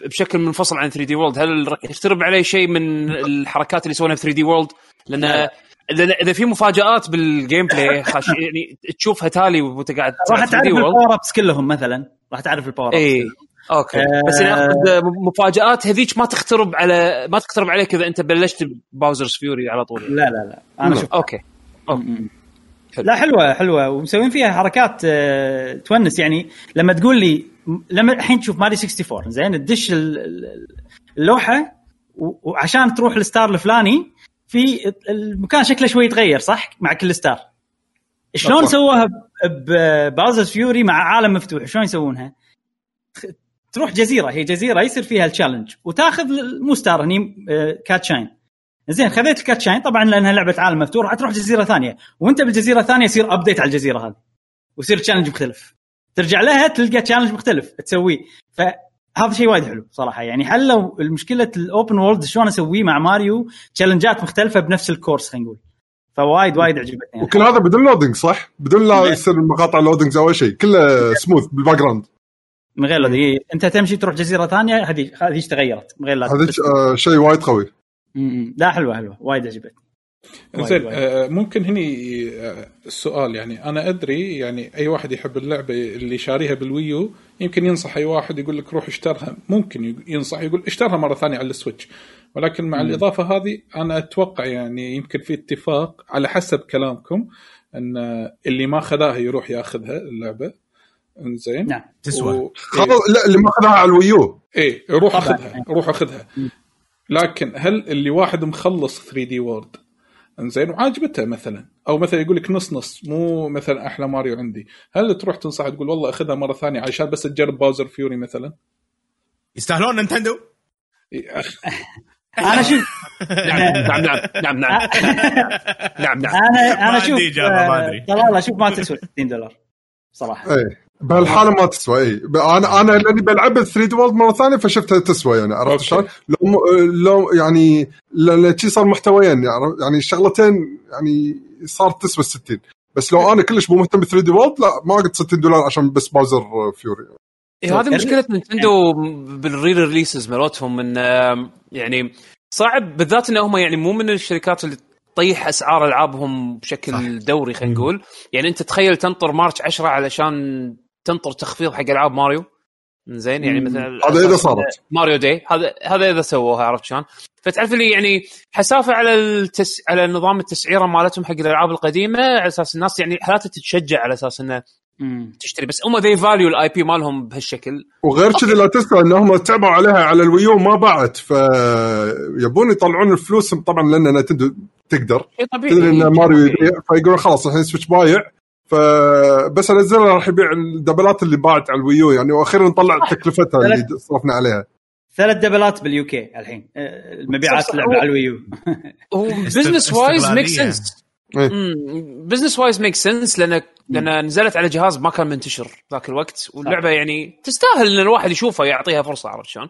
بشكل منفصل عن 3D World هل راح يخترب علي شيء من الحركات اللي يسوونها في 3D World؟ لأن لا. اذا إذا في مفاجآت بال gameplay خاش يعني تشوفها تالي وأنت قاعد راح تلعب 3D تعرف. ال power ups كلهم مثلا راح تعرف ال power ups اي okay آه. بس أقصد مفاجآت هذيك ما تخترب على ما تخترب عليك إذا أنت بلشت Bowser's Fury على طول لا لا لا أنا شوف okay لا حلوة حلوة. ومسوين فيها حركات آه، تونس. يعني لما تقول لي لما الحين تشوف ماريو 64 زين تدش ال- ال- اللوحة وعشان تروح ال star الفلاني في المكان شكله شوي يتغير صح؟ مع كل star. شلون. سووها بباوزر فيوري مع عالم مفتوح؟ شلون يسوونها؟ تروح جزيرة هي جزيرة يصير فيها ال challenge وتاخذ مو star هني آه، كات شاين زين خذيت الكات شاين طبعا لأنها لعبة عالم مفتوح راح تروح جزيرة ثانية. وأنت بالجزيرة الثانية يصير ابديت على الجزيرة هذه. ويصير challenge مختلف. ترجع لها تلقى challenge مختلف تسويه. فهذا شيء وايد حلو صراحة. يعني حلوا المشكلة ال open world شلون أسويه مع ماريو challengeات مختلفة بنفس ال course خلينا نقول. فوايد وايد عجبتني. يعني. وكل هذا بدون loading صح؟ بدون لا يصير مقاطع loading أو شيء. كله smooth بال background من غير لا أنت تمشي تروح جزيرة ثانية هذه هذه تغيرت؟ من غير لا هذا آه، شيء وايد قوي. لا حلوة حلوة. وايد عجبتني. زين. آه، ممكن هني آه، السؤال يعني أنا أدري يعني أي واحد يحب اللعبة اللي شاريها بال Wii U يمكن ينصح أي واحد يقول لك روح اشترها. ممكن ينصح يقول اشترها مرة ثانية على ال Switch. ولكن مع الإضافة هذه أنا أتوقع يعني يمكن في اتفاق على حسب كلامكم إن اللي ما خذاها يروح ياخذها اللعبة. إنزين. نعم. تسوى. و... خلاص لا اللي ما اخذها على ال Wii U. إيه روح طبعاً. أخذها روح أخذها. لكن هل اللي واحد مخلص 3D World انزين وعاجبته مثلا. أو مثلا يقول لك نص نص مو مثلا أحلى ماريو عندي. هل تروح تنصح تقول والله أخذها مرة ثانية عشان بس تجرب باوزر فيوري مثلا؟ يستاهلون نينتندو؟ أنا شوف. نعم نعم نعم نعم نعم. نعم نعم. أنا أنا ما أشوف عندي إجابة، ما. والله تسوى 60 دولار. صراحة. اي بهالحاله ما تسوى إي ب- أنا أنا لأني بلعبها 3D World مرة ثانية فشفتها تسوى يعني عرفت. شلون؟ لو لو يعني لأن شي صار محتويين يعني يعني الشغلتين يعني صار تسوى 60 بس لو أنا كلش مو مهتم ب 3D World لا ما قلت 60 دولار عشان بس باوزر فيوري إيه هذه مشكلة نينتندو بال re-releases مالتهم ان يعني صعب بالذات انهم يعني مو من الشركات اللي تطيح أسعار ألعابهم بشكل. صح. دوري خلينا نقول يعني أنت تخيل تنطر March 10 علشان تنطر تخفيض حق ألعاب ماريو. زين يعني. مثلا هذا إذا صارت. Mario Day. هذا هذا إذا سووها عرفت شلون؟ فتعرف اللي يعني حسافة على التس... على نظام التسعيرة مالتهم حق الألعاب القديمة على أساس الناس يعني حالاتها تتشجع على أساس انه. تشتري. بس هم ذي value ال IP مالهم بهالشكل. وغير كذي لا تنسى انهم تعبوا عليها على ال Wii U ما باعت. فيبون يطلعون الفلوس طبعا لأن نينتندو تقدر. شيء طبيعي. تدري إن ماريو. يبيع فيقولون خلاص الحين Switch بايع. فبس انزلها راح يبيع الدبل اللي باعت على ال Wii U يعني وأخيرا نطلع تكلفتها اللي صرفنا عليها. ثلاث دبلات بال UK الحين. آه، المبيعات. اللعبه على ال Wii U. هو business wise make. sense. business wise make sense لأن لأن نزلت على جهاز ما كان منتشر ذاك الوقت واللعبة يعني تستاهل إن الواحد يشوفها يعطيها فرصة عرفت شلون؟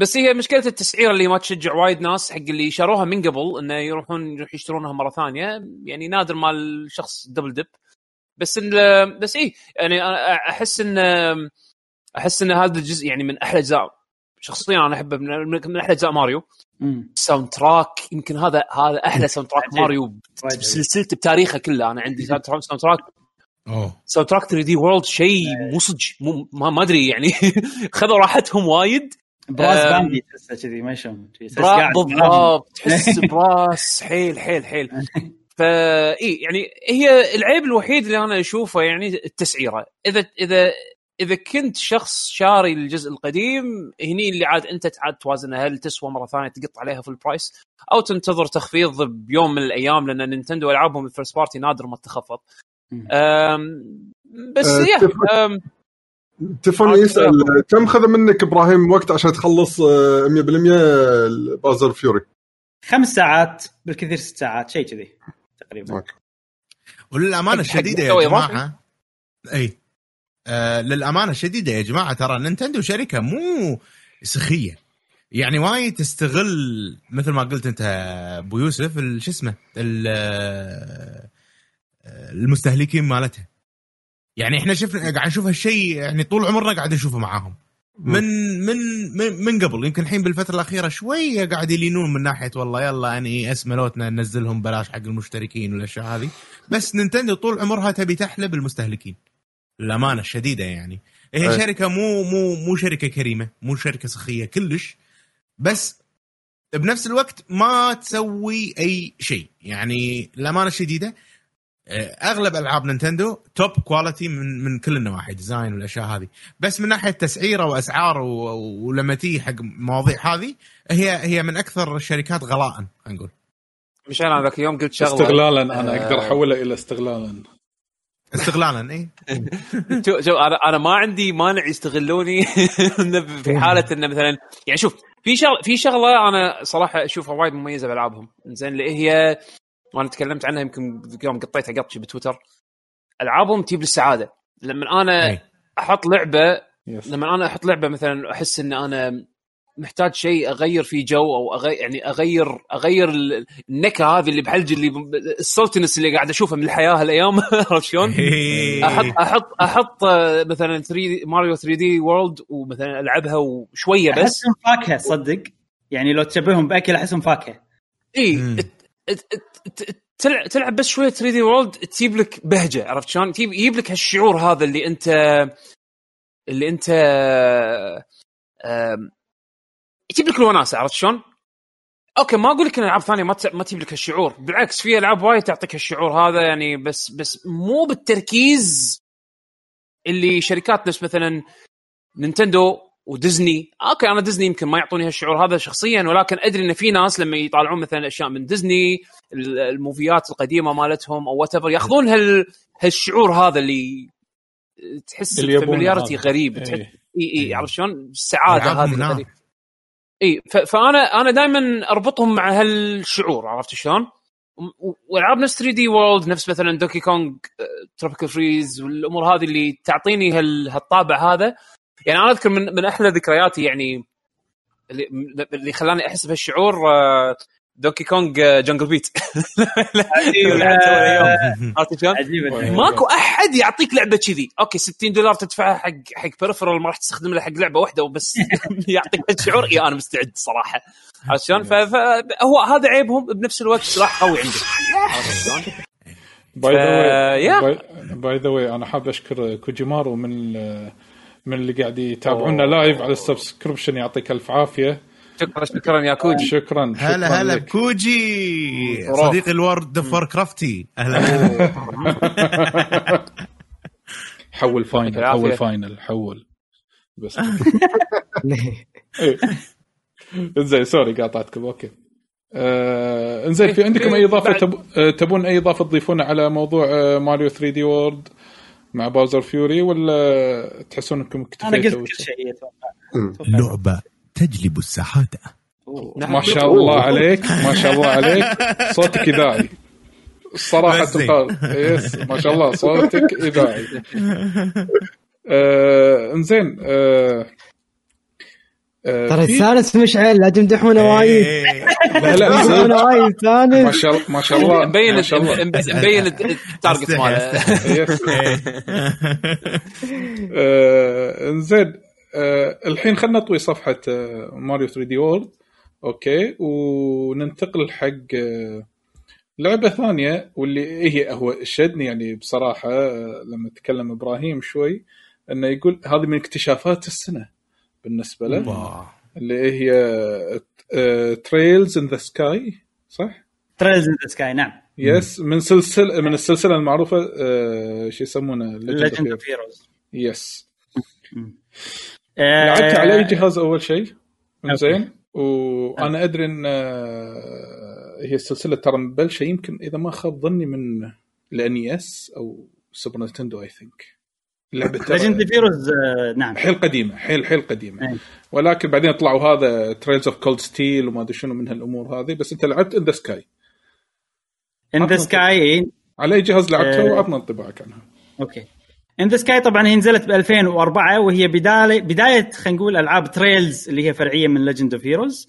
بس هي مشكلة التسعير اللي ما تشجع وايد ناس حق اللي شروها من قبل إنه يروحون يروح يشترونها مرة ثانية يعني نادر ما الشخص double dip بس إن بس إيه يعني أنا أحس إن أحس إن هذا الجزء يعني من أحلى أجزاء. شخصيا أنا أحبه من من أحلى أجزاء ماريو. soundtrack يمكن هذا هذا أحلى soundtrack. ماريو. بسلسلته بتاريخه كله. أنا عندي ساوند تراك ساوند تراك أوه. ساوند تراك 3 دي وورلد شيء مو صدق ما ما أدري يعني. خذوا راحتهم وايد. brass أم، band تحسه كذي ما شلون؟ بالضبط. تحس brass. حيل حيل حيل. فا إي يعني هي العيب الوحيد اللي أنا أشوفه يعني التسعيرة. إذا إذا إذا كنت شخص شاري الجزء القديم هني اللي عاد أنت عاد توازنها هل تسوى مرة ثانية تقط عليها في ال price أو تنتظر تخفيض بيوم من الأيام لأن نينتندو ألعابهم ال first party نادر ما تخفض. بس أه، يا عاد يسأل كم خذ منك إبراهيم وقت عشان تخلص آه، 100% بازل فيوري خمس ساعات بالكثير ست ساعات شيء كذي. تقريبا. وللأمانة حق الشديدة يا؟ جماعة إي. آه للأمانة الشديدة يا جماعة ترى نينتندو شركة مو سخية. يعني وايد تستغل مثل ما قلت أنت أبو يوسف ال- شو اسمه آه، المستهلكين مالتها. يعني إحنا شفنا قاعد نشوف هالشيء يعني طول عمرنا قاعد نشوفه معاهم. من من من, من قبل يمكن الحين بالفترة الأخيرة شوية قاعد يلينون من ناحية والله يلا اني اسملوتنا ننزلهم بلاش حق المشتركين والأشياء هذه. بس نينتندو طول عمرها تبي تحلب المستهلكين. للامانه الشديدة يعني. هي. شركة مو مو مو شركة كريمة مو شركة سخية كلش. بس بنفس الوقت ما تسوي أي شيء. يعني للامانه الشديدة أغلب ألعاب نينتندو top quality من من كل النواحي design والأشياء هذه. بس من ناحية تسعيره وأسعار ولما تيجي حق مواضيع هذه هي هي من أكثر الشركات غلاء خلينا نقول. مشان أنا ذاك اليوم قلت شغلة. استغلالا أنا آه. أقدر أحوله إلى استغلالا. استغلالا اي شوف شوف أنا أنا ما عندي مانع يستغلوني في حالة إنه مثلا يعني شوف في شغله في شغلة أنا صراحة أشوفها وايد مميزة بألعابهم. زين اللي هي وأنا تكلمت عنها يمكن يوم قطيتها قطشه بتويتر ألعابهم تجيب لي السعادة لما أنا أي. أحط لعبة. لما أنا أحط لعبة مثلا أحس إن أنا محتاج شيء أغير فيه جو أو أغير يعني أغير أغير ال- النكهة هذه اللي بحلجي اللي السلتنس اللي قاعد أشوفها من الحياة هالأيام عرفت شلون؟ إيه. أحط أحط أحط آه، مثلا 3 ماريو 3 دي وورلد ومثلا ألعبها وشوية بس أحسهم فاكهة صدق يعني لو تشبههم بأكل أحسهم فاكهة اي تلعب بس شوية 3D World تجيب لك بهجة عرفت شلون؟ يجيب لك هالشعور هذا اللي انت اللي أنت يجيب لك الوناسة عرفت شلون؟ أوكي ما أقول لك إن ألعاب ثانية ما ما تجيب لك هالشعور بالعكس في ألعاب وايد تعطيك هالشعور هذا يعني بس بس مو بالتركيز اللي شركات نفس مثلا نينتندو وديزني أوكي أنا ديزني يمكن ما يعطوني هالشعور هذا شخصيا ولكن أدري إن في ناس لما يطالعون مثلا اشياء من ديزني ال- ال movies القديمة مالتهم أو what يأخذون هال هالشعور هذا اللي تحس هذا. غريب إيه. تحس إي إي عرفت شلون؟ السعاده هذه. إي فأنا أنا دائما أربطهم مع هالشعور عرفت شلون؟ وألعاب نفس 3D World نفس مثلا دونكي كونج Tropical Freeze والأمور هذه اللي تعطيني هال- هالطابع هذا يعني أنا أذكر من من أحلى ذكرياتي يعني اللي اللي خلاني أحس بهالشعور دونكي كونج Jungle Beat. عرفت شلون؟ ماكو أحد يعطيك لعبة كذي أوكي 60 دولار تدفعها حق حق بريفرال ما راح تستخدم له حق لعبة واحدة وبس يعطيك هالشعور إي أنا مستعد صراحة عرفت شلون؟ فهو هذا عيبهم بنفس الوقت سلاح قوي عرفت شلون؟ باي ذا. واي باي ذا واي أنا حاب أشكر كوجيمارو من من اللي قاعد يتابعونا لايف على السبسكربشن يعطيك ألف عافية. شكرا شكرا يا كوجي. شكرا هلا هلا. بكوجي خرافي. صديقي الورد فور كرافتي. أهلا. حول فاينل. حول فاينل حول. بس. إنزين sorry قاطعتكم. أوكي. آه إنزين في عندكم أي إضافة تب... آه، تبون أي إضافة تضيفونها على موضوع آه، ماريو 3D World؟ مع Bowser's Fury ولا تحسون إنكم أنا اكتفيتوا قلت كل شيء أتوقع. لعبه تجلب السعاده ما شاء الله عليك ما شاء الله عليك. صوتك إذاعي. الصراحه. تقال yes ما شاء الله صوتك إذاعي. آه إنزين آه آه ترى في- الثالث مشعل لا تمدحونه وايد إيه. لا لا تمدحونه. وايد ما ثالث شاء الله ما شاء الله مبين ما مبين ال target ماله. yes إيه. آه، انزين آه، الحين خلينا نطوي صفحة آه، ماريو 3D World أوكي وننتقل حق آه، لعبة ثانية واللي هي هو شدني يعني بصراحة آه، لما تكلم إبراهيم شوي إنه يقول هذه من اكتشافات السنة بالنسبة له. اللي هي Trails in the Sky صح؟ Trails in the Sky نعم. yes من سلسله من السلسلة المعروفة آه، شو يسمونه؟ Legend of Heroes yes لعبت على اي جهاز أول شيء. زين وأنا أدري إن آه، هي السلسلة ترى مبلشة يمكن إذا ما خاب ظني من ال NES أو سوبر نينتندو I think لعبه Legend of Heroes نعم. حيل قديمة حيل حيل قديمة. أي. ولكن بعدين طلعوا هذا Trails of Cold Steel وما أدري شنو من هالأمور هذه بس أنت لعبت in the Sky in the Sky على أي جهاز لعبتها آه. وعطنا انطباعك عنها. أوكي. in the Sky طبعا هي نزلت ب 2004 وهي بدايه بداية خلينا نقول ألعاب Trails اللي هي فرعية من Legend of Heroes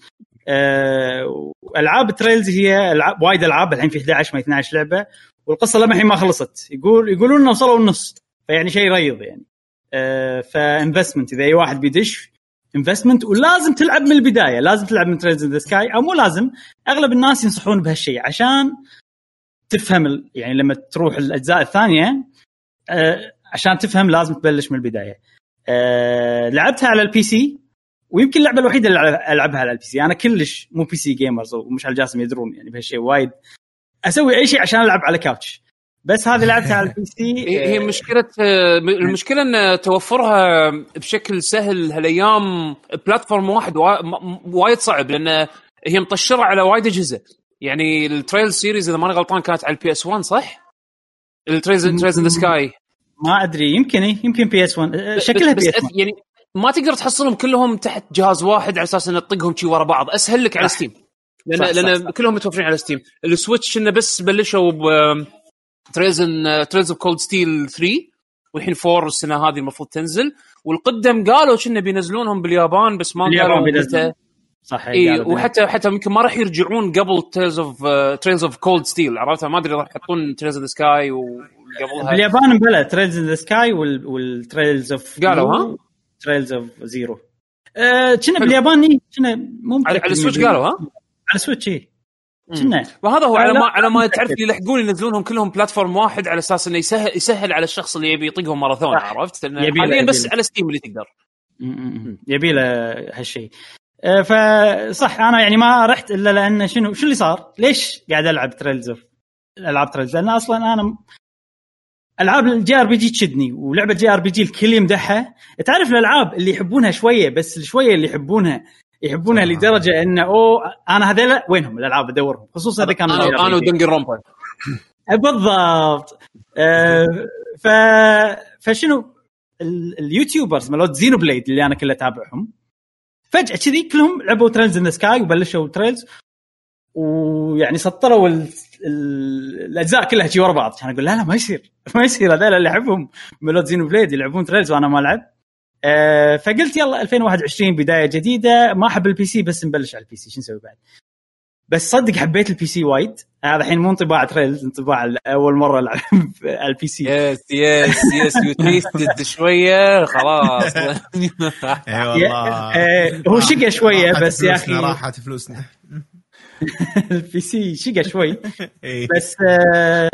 ألعاب Trails هي العاب وايد ألعاب الحين في 11 ما 12 لعبة والقصة لما الحين ما خلصت. يقول يقولون إنه وصلوا النص. فيعني شيء ريض يعني آه، ف investment إذا أي واحد بيدش investment ولازم تلعب من البداية لازم تلعب من Trails in the Sky أو مو لازم أغلب الناس ينصحون بهالشيء عشان تفهم يعني لما تروح الأجزاء الثانية آه، عشان تفهم لازم تبلش من البداية. آه، لعبتها على ال PC ويمكن اللعبة الوحيدة اللي ألعبها على ال PC، أنا كلش مو PC gamers ومش على جاسم يدرون يعني بهالشيء وايد أسوي أي شيء عشان ألعب على couch. بس هذه لعبتها على ال PC. هي مشكلة المشكلة إن توفرها بشكل سهل هالايام platform واحد وايد صعب لأن هي مطشرة على وايد أجهزة. يعني ال Trails series إذا ماني غلطان كانت على ال PS 1 صح؟ ال Trails Trails in the Sky ما أدري يمكن يمكن بي اس 1 آه، شكلها بي اس بس 1 يعني ما تقدر تحصلهم كلهم تحت جهاز واحد على أساس إن تطقهم شي ورا بعض. أسهل لك على. ستيم لأن صح، لأن صح. كلهم متوفرين على ستيم السويتش إنه بس بلشوا ب تريلز تريلز اوف كولد ستيل 3 والحين 4 السنة هذه المفروض تنزل. والقدم قالوا كنا بينزلونهم باليابان بس ما قالوا صح اي وحتى حتى يمكن ما راح يرجعون قبل تريلز اوف تريلز اوف كولد ستيل عرفتها؟ ما أدري راح يحطون تريلز اوف سكاي وقبلها. باليابان بلا تريلز ان ذا سكاي والتريلز اوف قالوا ها؟ تريلز اوف زيرو كنا باليابان إيه، كنا مو على السويتش قالوا ها؟ على السويتش اي وهذا هو على ما على ما تعرف. يلحقون ينزلونهم كلهم بلاتفورم واحد على أساس إنه يسهل يسهل على الشخص اللي يبي يطقهم ماراثون. عرفت؟ حاليا بس. على ستيم اللي تقدر يبي له هالشيء آه، فصح أنا يعني ما رحت إلا لأن شنو شو اللي صار؟ ليش قاعد ألعب تريلز اوف ألعاب Trails؟ لأن أصلا أنا ألعاب الـ JRPG تشدني ولعبة JRPG الكل يمدحها تعرف الألعاب اللي يحبونها شوية بس شوية اللي يحبونها يحبونها آه. لدرجة انه أوه أنا هذول وينهم الألعاب أدورهم؟ خصوصا إذا كانوا أنا. و Danganronpa بالضبط. آه، ف فشنو؟ ال- ال YouTubers مالوت Xenoblade اللي أنا كله أتابعهم فجأة كذي كلهم لعبوا Trails in Sky وبلشوا Trails ويعني سطروا ال... ال... الأجزاء كلها شي ورا بعض. كان أقول لا لا ما يصير. ما يصير. هذول اللي أحبهم مالوت Xenoblade يلعبون Trails وأنا ما ألعب. آه فقلت يلا 2021 بداية جديدة. ما أحب ال PC بس نبلش على ال PC. شو نسوي بعد؟ بس صدق حبيت ال PC وايد. هذا الحين مو انطباع Trails انطباع اول مرة العب على ال PC. yes yes yes you tested شوية. خلاص. إي والله. آه، هو شقى شوية بس يا أخي. راحت فلوسنا. ال PC شقى شوي. بس آه،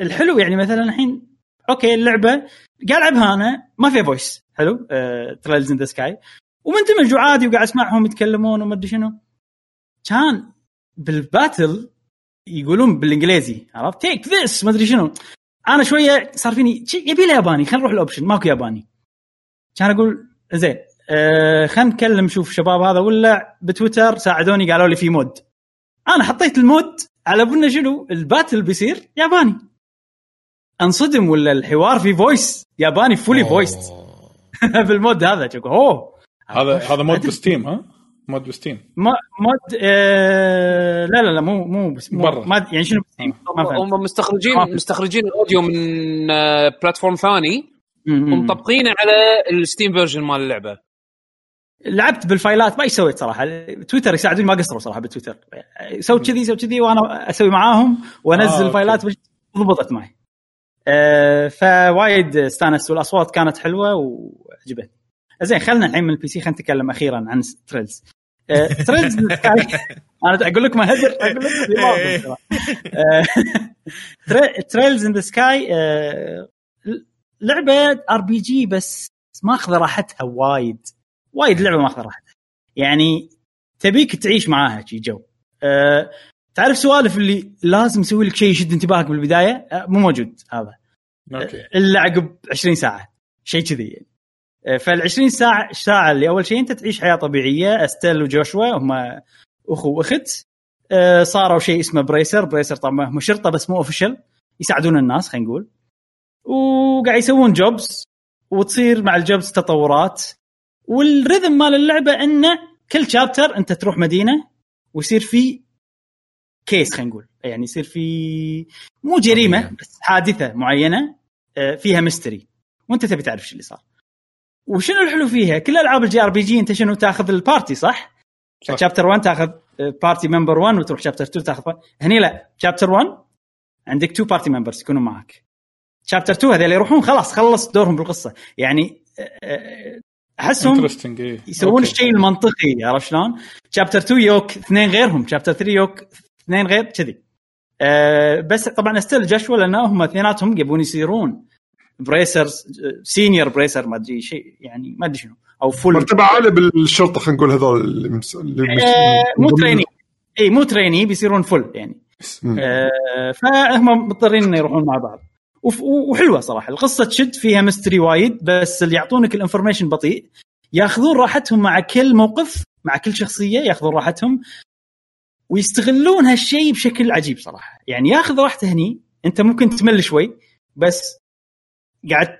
الحلو يعني مثلا الحين okay اللعبة قاعد ألعبها أنا ما فيها voice حلو Trails in the Sky ومندمج وعادي وقاعد أسمعهم يتكلمون وما أدري شنو. كان بال battle يقولون بالإنجليزي عرفت؟ take this ما أدري شنو. أنا شوية صار فيني يبي له ياباني خلينا نروح ال option ماكو ياباني. كان أقول زين آه خلينا نكلم شوف شباب هذا ولا بتويتر ساعدوني قالوا لي في mod. أنا حطيت ال mod على بنا شنو؟ ال battle بيصير ياباني. أنصدم ولا الحوار في voice ياباني fully voiced بال mod هذا شوف اوه هذا هذا mod ب Steam ها؟ mod ب Steam. ما mod آه لا لا لا مو مو بس مو برا. يعني شنو فهمت. هم مستخرجين. مستخرجين ال audio من آه، platform ثاني. ومطبقينه على ال Steam version مال اللعبة. لعبت بال file ات ما سويت صراحة. تويتر يساعدوني ما قصروا صراحة بالتويتر. سوي كذي سوي كذي وأنا أسوي معاهم وأنزل آه، okay. file ات وش- ضبطت معي. آه فوايد استانست والأصوات كانت حلوة وعجبتني زين خلينا الحين من ال PC خلينا نتكلم أخيرا عن Trails آه Trails Sky أنا أقول لك ما هدر أقول لك اللي ما أقول. آه، Trai- Trails in the Sky آه، لعبة RPG بس ماخذه راحتها وايد. وايد لعبة ماخذه راحتها. يعني تبيك تعيش معاها شي جو. أه تعرف سوالف اللي لازم يسوي لك شيء يشد انتباهك بالبداية؟ أه مو موجود هذا. okay. إلا عقب 20 ساعة. شيء كذي يعني. فال 20 ساعة ساعة اللي أول شيء أنت تعيش حياة طبيعية Estelle و Joshua هم أخو وأخت. أه صاروا شيء اسمه Bracer. Bracer طبعا هم شرطة بس مو official يساعدون الناس خلينا نقول. وقاعد يسوون jobs وتصير مع ال jobs تطورات. وال rhythm مال اللعبة إنه كل chapter أنت تروح مدينة ويصير في case خلينا نقول. يعني يصير في مو جريمة. بس حادثة معينة آه، فيها mystery وأنت تبي تعرف شو اللي صار. وشنو الحلو فيها كل ألعاب ال JRPG أنت شنو تاخذ ال party صح؟ صح. chapter 1 تاخذ party member 1 وتروح chapter 2 تاخذ هني لا chapter 1 عندك 2 party members يكونوا معك chapter 2 هذول يروحون خلاص خلص دورهم بالقصة يعني آه، آه، أحسهم إيه يسوون. الشيء المنطقي عرفت شلون؟ chapter 2 يوك اثنين غيرهم chapter 3 يوك اثنين غير كذي أه بس طبعا Estelle Joshua لأن هم اثنيناتهم يبون يصيرون Bracers senior Bracer ما أدري شيء يعني ما أدري شنو أو full مرتبة عالية بالشرطة خلينا نقول هذول اللي مس... آه مو trainee اي مو trainee بيصيرون full يعني. آه فهم مضطرين إنه يروحون مع بعض. وف- وحلوة صراحة القصة تشد فيها mystery وايد بس اللي يعطونك ال information بطيء ياخذون راحتهم مع كل موقف مع كل شخصية ياخذون راحتهم ويستغلون هالشيء بشكل عجيب صراحة. يعني ياخذ راحته هني أنت ممكن تمل شوي بس قاعد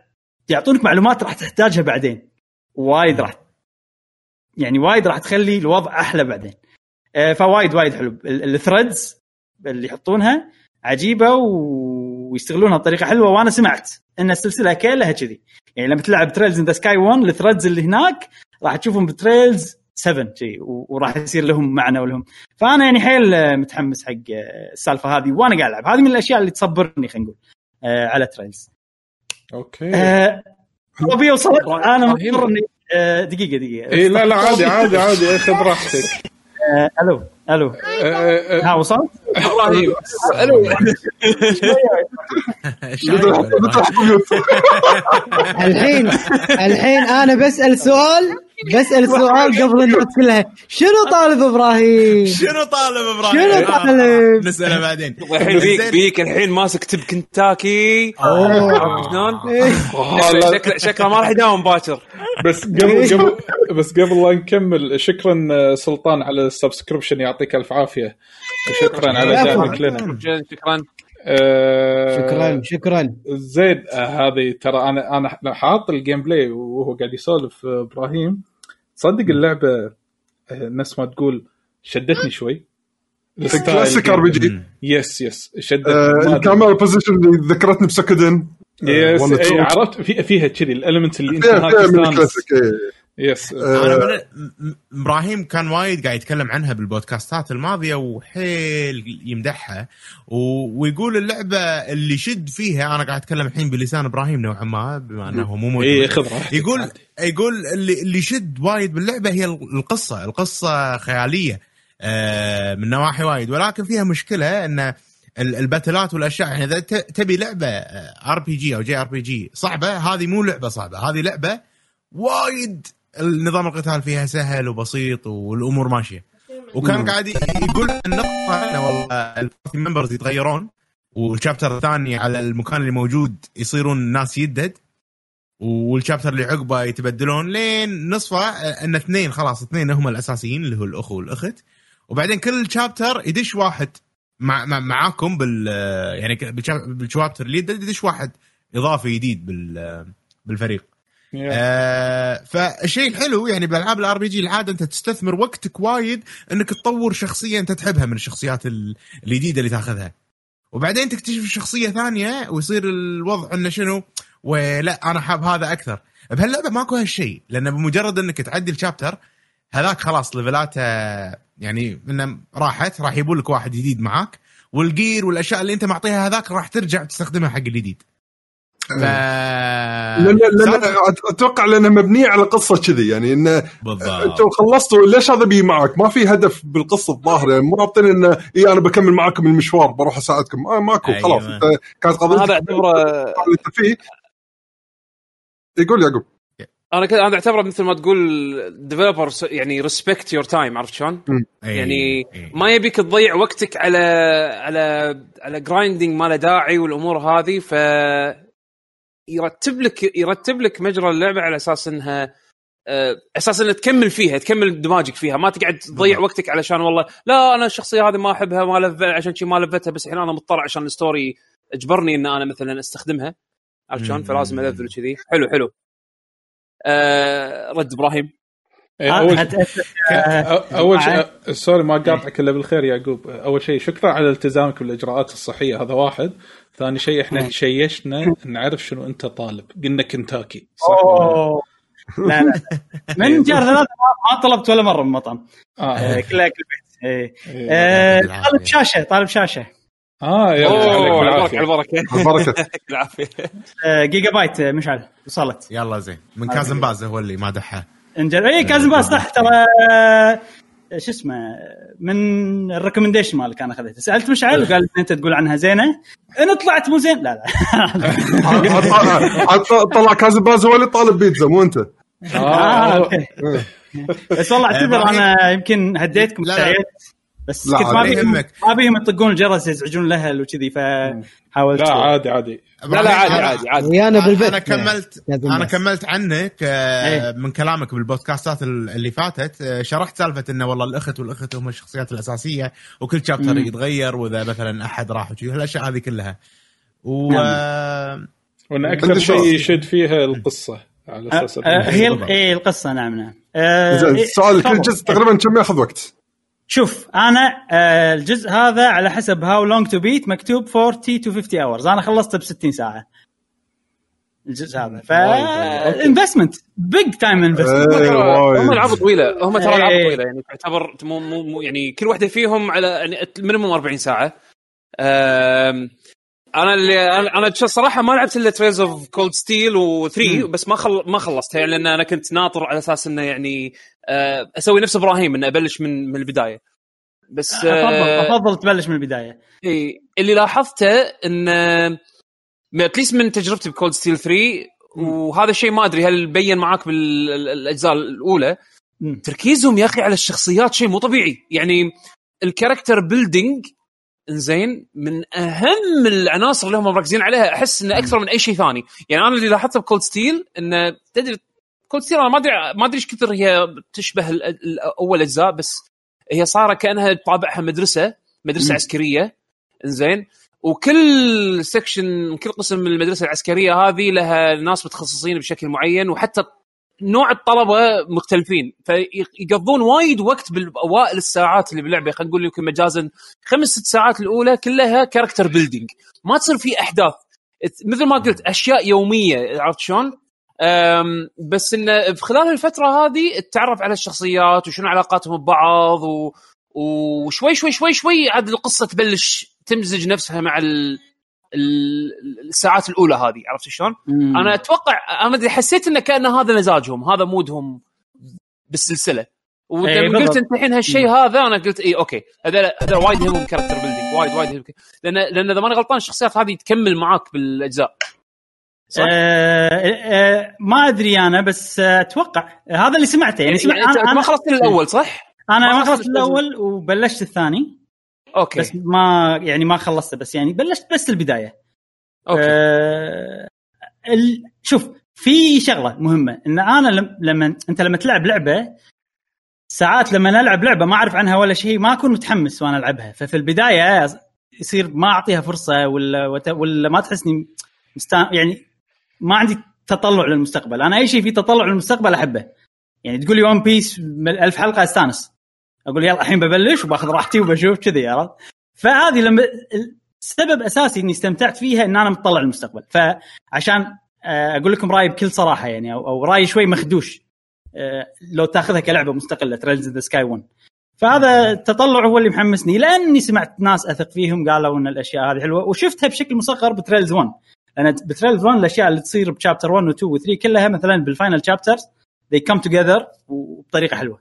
يعطونك معلومات راح تحتاجها بعدين. وايد راح يعني وايد راح تخلي الوضع أحلى بعدين. آه، فوايد وايد حلو. ال threads اللي يحطونها عجيبة ويستغلونها بطريقة حلوة وأنا سمعت إن السلسلة كلها كذي. يعني لما تلعب Trails in the Sky 1 ال threads اللي هناك راح تشوفهم ب Trails 7 شي و- وراح يصير لهم معنى ولهم. فأنا يعني حيل متحمس حق آه، السالفة هذه وأنا قاعد ألعب. هذه من الأشياء اللي تصبرني خلينا نقول آه، على Trails okay. آه، أبي اوصل أنا إبراهيم. مضطر اني آه، دقيقة دقيقة. إي لا لا عادي عادي عادي خذ راحتك آه، ألو ألو. آه، آه، ها وصلت؟ إبراهيم ألو. الحين الحين أنا بسأل سؤال بسأل سؤال قبل الناس كلها شنو طالب إبراهيم؟ شنو طالب إبراهيم؟ شنو طالب؟ نسأله بعدين الحين بيك زين. بيك الحين ماسك تب كنتاكي شلون؟ لا، شكله شكله ما راح يداوم باكر بس قبل قبل بس قبل لا نكمل شكرا سلطان على ال subscription يعطيك الف عافية وشكرا على دعمك. لنا شكرا شكرا شكرا. زين آه، هذه ترى أنا أنا حاط ال gameplay وهو قاعد يسولف آه، إبراهيم. تصدق اللعبة آه، نفس ما تقول شدتني شوي. classic RPG yes yes شدتني. آه،. الكاميرا position ذكرتني بسكدن. yes. إيه، عرفت في فيها كذي ال element اللي أنت فيها هاك فيها من تستانس. الكلاسيك إيه. yes آه، أنا إبراهيم كان وايد قاعد يتكلم عنها بالبودكاستات الماضية وحيل يمدحها و... ويقول اللعبة اللي يشد فيها أنا قاعد أتكلم الحين بلسان إبراهيم نوعا ما بما أنه مو موجود اي خذ راحتك يقول. يقول اللي اللي يشد وايد باللعبة هي القصة، القصة خيالية آه، من نواحي وايد ولكن فيها مشكلة ان ال- الباتلات والأشياء. يعني إذا تبي لعبة ار بي جي أو جي ار بي جي صعبة هذه مو لعبة صعبة. هذه لعبة وايد النظام القتال فيها سهل وبسيط والأمور ماشية. وكان قاعد يقول النقطة إنه والله ال party members يتغيرون وال chapter الثاني على المكان اللي موجود يصيرون ناس يدد وال chapter اللي عقبه يتبدلون لين نصفه إن اثنين خلاص اثنين هم الأساسيين اللي هو الاخو والأخت. وبعدين كل chapter يدش واحد. مع مع معاكم بال يعني بال chap- بال chapter اللي يدد يدش واحد إضافي جديد بال بالفريق. yes. آه فالشيء الحلو يعني بالالعاب ال RPG العادة أنت تستثمر وقتك وايد أنك تطور شخصية أنت تحبها من الشخصيات ال- الجديدة اللي تاخذها. وبعدين تكتشف شخصية ثانية ويصير الوضع إنه شنو؟ ولا أنا حاب هذا أكثر. بهاللعبة ماكو هالشيء لأن بمجرد أنك تعدي ال chapter هذاك خلاص level اته يعني إنه راحت راح يجيبوا لك واحد جديد معاك وال gear والأشياء اللي أنت معطيها هذاك راح ترجع تستخدمها حق الجديد. ف لأن لأن أتوقع لانها مبنيه على قصه كذي يعني إنه بالضبط. أنتم خلصتوا ليش هذا يبي معك؟ ما في هدف بالقصة الظاهر يعني مو رابطين إنه إي أنا بكمل معاكم المشوار بروح أساعدكم. آه ماكو أيوة. خلاص أنت كانت هذا قضيتك اعتبره اللي أنت فيه. يقول يعقوب. أنا كذا أنا أعتبره مثل ما تقول developer يعني respect your time عرفت شلون؟ أي- يعني أي. ما يبيك تضيع وقتك على على على grinding ما له داعي والأمور هذه ف يرتب لك يرتب لك مجرى اللعبة على أساس إنها آه، أساس إنها تكمل فيها تكمل اندماجك فيها ما تقعد تضيع. وقتك علشان والله لا أنا الشخصية هذه ما أحبها ما level عشان شي ما level تها بس الحين أنا مضطر عشان ال story أجبرني إن أنا مثلا أستخدمها عرفت شلون؟ فلازم ألفل كذي حلو حلو رد إبراهيم. إيه، آه، اول أ- أول سوري ما قاطعك إلا بالخير يعقوب. أول شيء شكرا على التزامك بالإجراءات الصحية هذا واحد. ثاني شيء إحنا شيشنا نعرف شنو أنت طالب. قلنا كنتاكي. صح ولا لا؟ لا لا. من جار ثلاثة ما- طلبت ولا مرة من مطعم آه، كلها كل بيت إيه. إيه. آه،. طالب شاشة طالب شاشة. آه عليك البركة البركة. البركة. يعطيك العافية. آه، جيجا بايت آه، مشعل وصلت. يلا زين. من كازن باز هو اللي مادحها إنجل. اي كازم باس صح ترى آه، شو اسمه من الريكومنديشن مالك أنا أخذته. سألت مشعل وقال أنت تقول عنها زينة. أنا طلعت مو زين. لا لا. طلع كازن باز هو اللي طالب بيتزا مو أنت. آه، آه. بس والله أعتذر. أنا يمكن هديتكم بس لا، كنت ما بيهم. ما بيهم يطقون الجرس يزعجون الأهل وكذي فحاولت لا عادي عادي لا لا عادي عادي عادي ويانا بالبيت أنا كملت أنا. كملت عنك آه، إيه. من كلامك بالبودكاستات ال- اللي فاتت آه، شرحت سالفة إنه والله الأخت والأخت هم الشخصيات الأساسية وكل شابتر. يتغير وإذا مثلا أحد راح وشي الأشياء هذه كلها و نعم. وإن أكثر شيء. يشد فيها القصة على آه، أساس هي. إيه القصة نعم نعم زين إيه، السؤال كل. جزء تقريبا كم ياخذ وقت؟ شوف أنا آه، الجزء هذا على حسب How Long to Beat مكتوب 40 to 50 hours أنا خلصته ب 60 ساعة. الجزء هذا. ف. investment big time investment. هم ألعاب طويلة. هم ترى ألعاب إيه. طويلة. يعني تعتبر مو مو مو- يعني كل واحدة فيهم على يعني minimum 40 ساعة. أم، أنا اللي أنا أنا صراحة ما لعبت إلا Trails of Cold Steel و3 بس ما خل... ما خلصتها يعني لأن أنا كنت ناطر على أساس إنه يعني أه، أسوي نفس إبراهيم إنه أبلش من من البداية. بس افضل أه، أفضل تبلش من البداية. إي، اللي لاحظته إن at least من تجربتي ب Cold Steel 3 وهذا الشيء ما أدري هل يبين معاك بالاجزاء الأولى. تركيزهم يا أخي على الشخصيات شيء مو طبيعي. يعني ال character building إنزين من أهم العناصر اللي هم مركزين عليها أحس إنه أكثر من أي شيء ثاني. يعني أنا اللي لاحظته ب Cold Steel إنه تدري Cold Steel أنا ما أدري ما أدري إيش كثر هي تشبه أول أجزاء بس هي صار كأنها طابعها مدرسة مدرسة مم. عسكرية. إنزين. وكل section كل قسم من المدرسة العسكرية هذه لها ناس متخصصين بشكل معين وحتى نوع الطلبة مختلفين فيقضون وايد وقت باوائل الساعات اللي باللعبة. خلينا نقول يمكن مجازا خمس ست ساعات الأولى كلها character building ما تصير في أحداث. مثل ما قلت أشياء يومية عرفت شلون؟ بس انه في خلال الفترة هذه تتعرف على الشخصيات وشنو علاقاتهم ببعض و... وشوي شوي شوي شوي عاد القصة تبلش تمزج نفسها مع ال... ال- الساعات الأولى هذه عرفت شلون؟ أنا أتوقع أنا حسيت انه كأن هذا مزاجهم هذا mood هم بالسلسلة إيه، ولما قلت بالضبط. أنت الحين هالشيء هذا أنا قلت اي okay هذول هذول وايد يهمهم character building وايد وايد يهمهم لأن لأن إذا ماني غلطان الشخصيات هذه تكمل معاك بالأجزاء صح؟ آه آه ما أدري أنا بس أتوقع هذا اللي سمعته يعني يعني أنت أنا ما أنا, خلصت الأول صح؟ أنا ما خلصت الأول وبلشت الثاني okay. بس ما يعني ما خلصته بس يعني بلشت بس البداية. okay. آه ال... شوف في شغلة مهمة إن أنا لم... لما أنت لما تلعب لعبة ساعات لما ألعب لعبة ما أعرف عنها ولا شيء ما أكون متحمس وأنا ألعبها. ففي البداية يصير ما أعطيها فرصة ولا وت... ولا ما تحسني مستا... يعني ما عندي تطلع للمستقبل. أنا أي شيء فيه تطلع للمستقبل أحبه. يعني تقول لي One Piece ألف حلقة أستانس. أقول يلا الحين ببلش وبأخذ راحتي وبشوف كذي عرفت؟ فهذه لما السبب أساسي إني استمتعت فيها إن أنا مطلع للمستقبل فعشان آه، أقول لكم رأيي بكل صراحة يعني أو, رأيي شوي مخدوش آه، لو تأخذها كلعبة مستقلة Trails the Sky 1 فهذا التطلع هو اللي محمسني لأني سمعت ناس أثق فيهم قالوا إن الأشياء هذه حلوة وشفتها بشكل مصغر ب Trails 1 لأن ب Trails 1 الأشياء اللي تصير ب chapter 1 و 2 و 3 كلها مثلا بال final chapters they come together وبطريقة حلوة.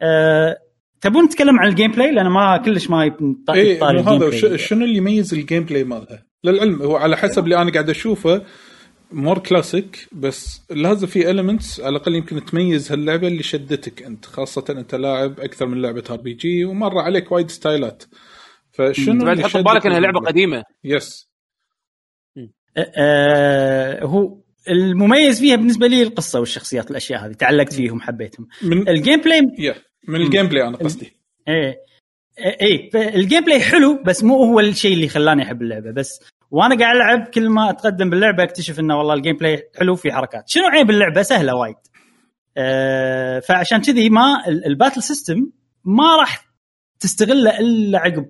أه تبون نتكلم عن ال gameplay لأن ما كلش ما اي إيه، هذا شنو اللي يميز ال gameplay مالها؟ للعلم هو على حسب اللي أنا قاعد أشوفه more classic بس لازم في elements على الأقل يمكن تميز هاللعبة اللي شدتك أنت خاصة أنت لاعب أكثر من لعبة RPG ومر عليك وايد ستايلات. فشنو بعد اللي حط شدك ببالك إنها لعبة؟ قديمة. yes أه هو المميز فيها بالنسبة لي القصة والشخصيات والاشياء هذه تعلقت فيهم حبيتهم. من ال gameplay يا من ال gameplay أنا قصدي. إيه. إيه ال gameplay حلو بس مو هو الشيء اللي خلاني أحب اللعبة. بس وأنا قاعد ألعب كل ما أتقدم باللعبة أكتشف إنه والله ال gameplay حلو في حركات. شنو عيب اللعبة؟ سهلة وايد. أه فعشان كذي ما ال- ال battle system ما راح تستغله إلا عقب.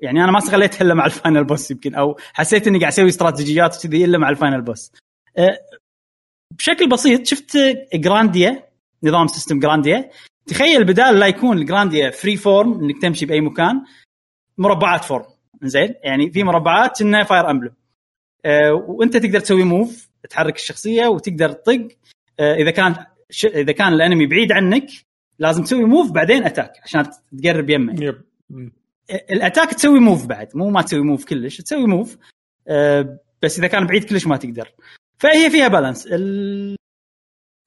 يعني أنا ما استغليتها إلا مع ال final boss يمكن أو حسيت إني قاعد أسوي استراتيجيات كذي إلا مع ال final boss أه بشكل بسيط شفت Grandia نظام system Grandia تخيل بدال لا يكون ال Grandia free form إنك تمشي بأي مكان مربعات form زين يعني في مربعات انه Fire Emblem آه وأنت تقدر تسوي move تحرك الشخصية وتقدر تطق. آه إذا كان ش... إذا كان ال enemy بعيد عنك لازم تسوي move بعدين attack عشان تقرب يمه. yep. ال attack تسوي move بعد. مو ما تسوي move كلش تسوي move آه، بس إذا كان بعيد كلش ما تقدر. فهي فيها balance ال-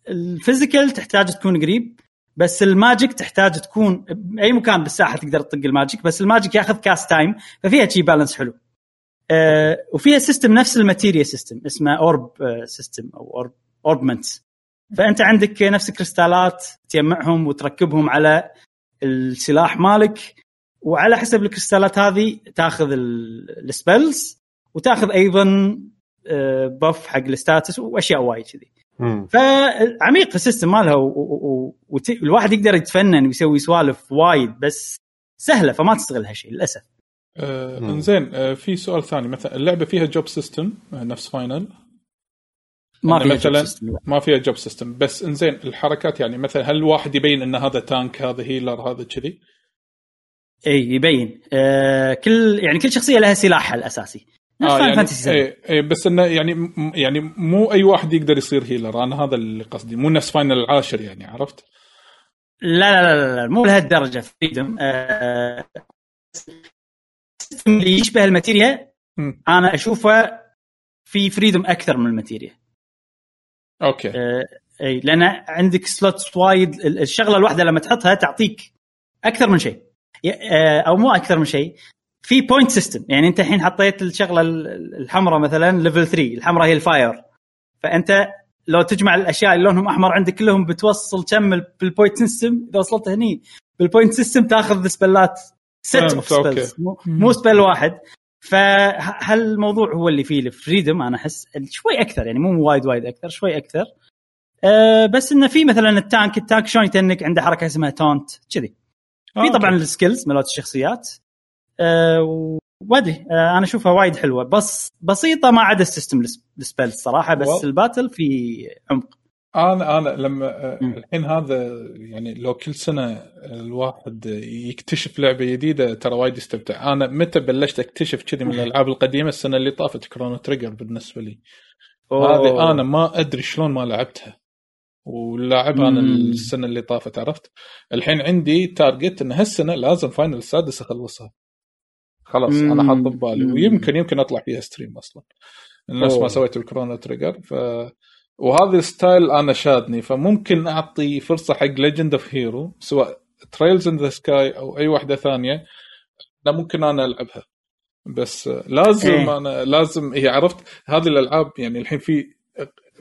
ال physical تحتاج تكون قريب. بس ال magic تحتاج تكون بأي مكان بالساحة تقدر تطق ال magic بس ال magic ياخذ cast time ففيها شي balance حلو آه، وفيها system نفس ال Materia system اسمه orb system أو orb orbments فأنت عندك نفس كريستالات تجمعهم وتركبهم على السلاح مالك وعلى حسب الكريستالات هذه تاخذ ال- ال spells وتاخذ أيضا buff حق ال stats وأشياء وايد كذي. فعميق ال system مالها والواحد يقدر يتفنن ويسوي سوالف وايد بس سهلة فما تستغل هالشيء للأسف. آه. إنزين آه في سؤال ثاني. مثلا اللعبة فيها job system آه نفس Final ما يعني في مثلاً- مثلا لا. ما فيها job system بس إنزين الحركات يعني مثلا هل الواحد يبين إن هذا tank هذا healer هذا كذي؟ إي يبين. آه كل يعني كل شخصية لها سلاحها الأساسي. آه يعني Fantasy 7 إيه إيه بس إنه يعني يعني مو أي واحد يقدر يصير healer أنا هذا اللي قصدي. مو نفس Final العاشر يعني عرفت؟ لا لا لا لا, مو لهالدرجة freedom آه اللي يشبه ال Materia. أنا أشوفه في freedom أكثر من ال Materia. okay. آه، إي لأن عندك slots وايد. ال- الشغلة الواحدة لما تحطها تعطيك أكثر من شيء. آه، أو مو أكثر من شيء. في point system يعني انت الحين حطيت الشغلة ال- الحمراء مثلا level 3 الحمراء هي ال fire فأنت لو تجمع الأشياء اللي لونهم أحمر عندك كلهم بتوصل كم بال point system إذا وصلت هني. بال point system تأخذ سبلات set of. spells مو, spell واحد. فهالموضوع هو اللي فيه ال freedom أنا أحس شوي أكثر. يعني مو وايد وايد أكثر شوي أكثر. أه بس إنه في مثلا ال tank ال tank شلون يتنك؟ عنده حركة اسمها taunt كذي. في آه، طبعا. ال skills مالت الشخصيات. أه و- وادري. آه، أنا أشوفها وايد حلوة. بس بسيطة ما عدا ال system ال spell الصراحة بس والله. ال battle في عمق. أنا أنا لما آه،. الحين هذا يعني لو كل سنة الواحد يكتشف لعبة جديدة ترى وايد يستمتع. أنا متى بلشت أكتشف كذي من الألعاب القديمة؟ السنة اللي طافت Chrono Trigger بالنسبة لي. هذه أنا ما أدري شلون ما لعبتها. ولاعبها أنا. السنة اللي طافت عرفت؟ الحين عندي target إن هالسنة لازم Final السادس أخلصها. خلاص أنا مم. حاط ببالي. ويمكن يمكن أطلع فيها stream أصلا نفس ما. سويت ال Chrono Trigger ف وهذا ال style أنا شادني فممكن أعطي فرصة حق Legend of Hero سواء Trails in the Sky أو أي واحدة ثانية لا ممكن أنا ألعبها بس لازم إيه. أنا لازم هي عرفت هذه الألعاب يعني الحين في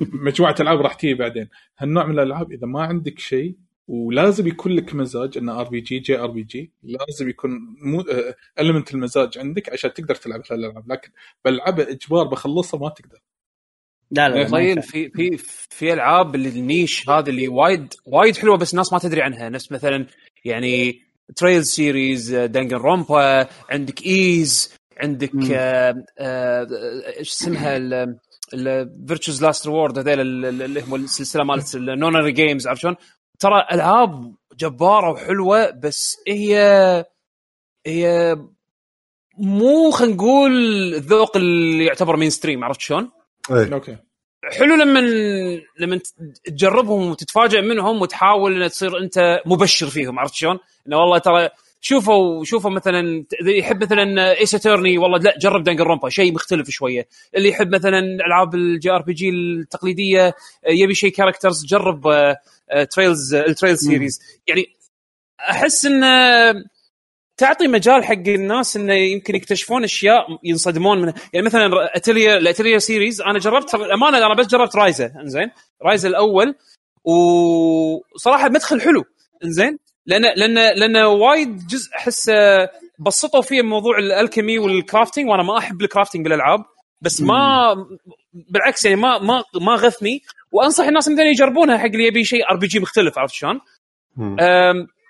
مجموعة ألعاب راح تيجي بعدين هالنوع من الألعاب إذا ما عندك شيء ولازم يكون لك مزاج إنه ار بي جي جي ار بي جي لازم يكون مو element المزاج عندك عشان تقدر تلعب هالالعاب لكن بلعبها إجبار بخلصها ما تقدر لا لا, لا ما طيب. في في في ألعاب اللي ال niche هذه اللي وايد وايد حلوة بس الناس ما تدري عنها نفس مثلا يعني Trail series Danganronpa عندك Ys عندك مم. آه، آه، إيش اسمها ال Virtue's Last Reward هذول ال- ال- اللي هم السلسلة مالت ال Nonary Games عرفت شلون؟ ترى ألعاب جبارة وحلوة بس هي هي مو خلينا نقول الذوق اللي يعتبر mainstream عرفت شلون؟ إيه okay حلو لما لما تجربهم وتتفاجئ منهم وتحاول ان تصير أنت مبشر فيهم عرفت شلون؟ إنه والله ترى شوفوا شوفوا مثلا إذا يحب مثلا Ace Attorney والله لا جرب Danganronpa شيء مختلف شوية، اللي يحب مثلا ألعاب ال JRPG التقليدية يبي شيء characters جرب Trails ال Trails series يعني أحس انه تعطي مجال حق الناس انه يمكن يكتشفون أشياء ينصدمون منها. يعني مثلا Atelier ال Atelier series أنا جربت الامانه أنا بس جربت Ryza إنزين. Ryza الأول وصراحة مدخل حلو إنزين. لأن لأن لأن وايد جزء أحس بسطوا فيه موضوع ال alchemy وال crafting وأنا ما أحب ال crafting بالألعاب. بس ما بالعكس يعني ما ما ما غثني. وأنصح الناس مثلا يجربونها حق اللي يبي شيء RPG مختلف عرفت شلون؟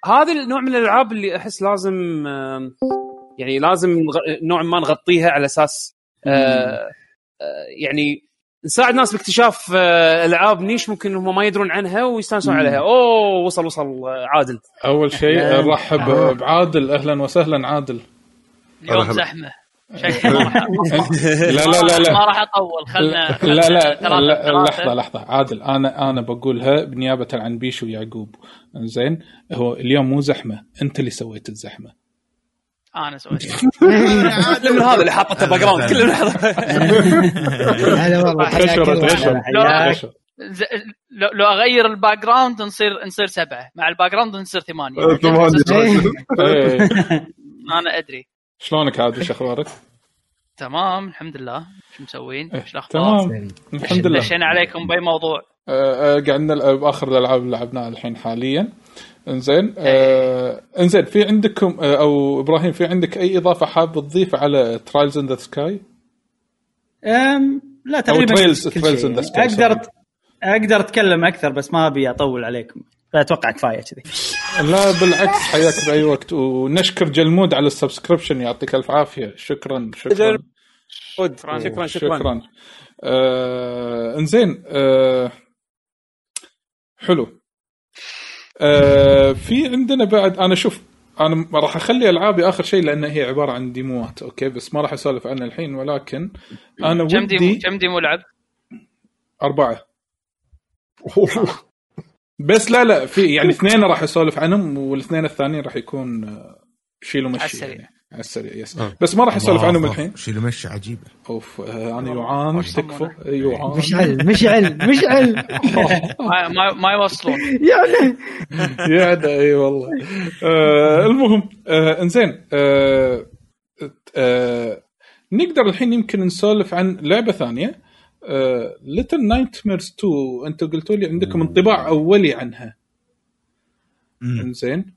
هذا النوع من الألعاب اللي أحس لازم يعني لازم نوعا ما نغطيها على أساس أه، أه، يعني نساعد ناس باكتشاف أه، ألعاب niche ممكن هم ما يدرون عنها ويستانسون مم. عليها أوه وصل وصل عادل أول شيء. نرحب. بعادل أهلا وسهلا عادل اليوم. زحمة راح لا لا لا ما لا راح أطول خلنا لا لا, لا. لحظة لحظة. عادل أنا أنا بقولها بنيابة عن بيشو ويعقوب. زين هو اليوم مو زحمة. أنت اللي سويت الزحمة. أنا سويت كل من هذا اللي حاطته background كل من هذا هلا والله لا. لو, لو أغير ال background نصير نصير سبعة. مع ال background نصير ثمانية. ثمانية. إيه. أنا أدري. شلونك عادل شو أخبارك؟ تمام الحمد لله شو مسوين؟ إيه، شو الأخبار؟ تمام الحمد لله دشينا عليكم بأي موضوع آه، آه، قاعد نلعب باخر الألعاب اللي لعبناها الحين حاليا إنزين آه إنزين في عندكم آه أو إبراهيم في عندك أي إضافة حاب تضيف على Trails in the Sky؟ لا تقريبا أقدر. أقدر أتكلم أكثر بس ما أبي أطول عليكم فأتوقع كفاية كذي. لا بالعكس حياك بأي وقت. ونشكر جلمود على ال subscription يعطيك ألف عافية. شكرا شكرا. شكرا شكرا شكرا شكرا. آه إنزين آه حلو. آه في عندنا بعد أنا شوف أنا راح أخلي ألعابي آخر شيء لأن هي عبارة عن ديموات okay؟ بس ما راح أسولف عنها الحين ولكن أنا كم demo ودي كم demo لعب؟ أربعة. بس لا لا في يعني اثنين راح اسولف عنهم والاثنين الثانيين راح يكون آه، شيلوا على مشي السريع. يعني على السريع يس آه. بس ما راح اسولف عنهم. الحين. شيلوا مشي عجيبة. أوف آه، أنا يوعان تكفى يوعان مشعل مشعل مشعل ما ما, ما يوصلون يعني. يا إي والله. آه المهم آه إنزين آه آه نقدر الحين يمكن نسولف عن لعبة ثانية. Little Nightmares 2 أنتم قلتوا لي عندكم انطباع أولي عنها. إنزين.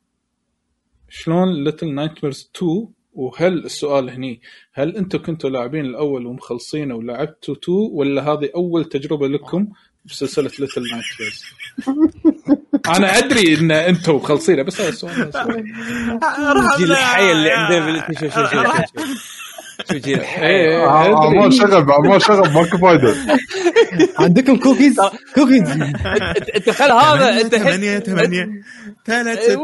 شلون Little Nightmares 2 وهل السؤال هني هل أنتم كنتوا لاعبين الأول ومخلصينه ولعبتوا 2 ولا هذه أول تجربة لكم بسلسله Little Nightmares أنا أدري إن أنتم مخلصينه بس هذا السؤال. الجيل الحي اللي عنده شو جي آه، ما شغل بعد ما شغل ماكو فايدة. عندكم كوكيز كوكيز أنت خل هذا أنت ثمانية ثمانية ثلاث. ستات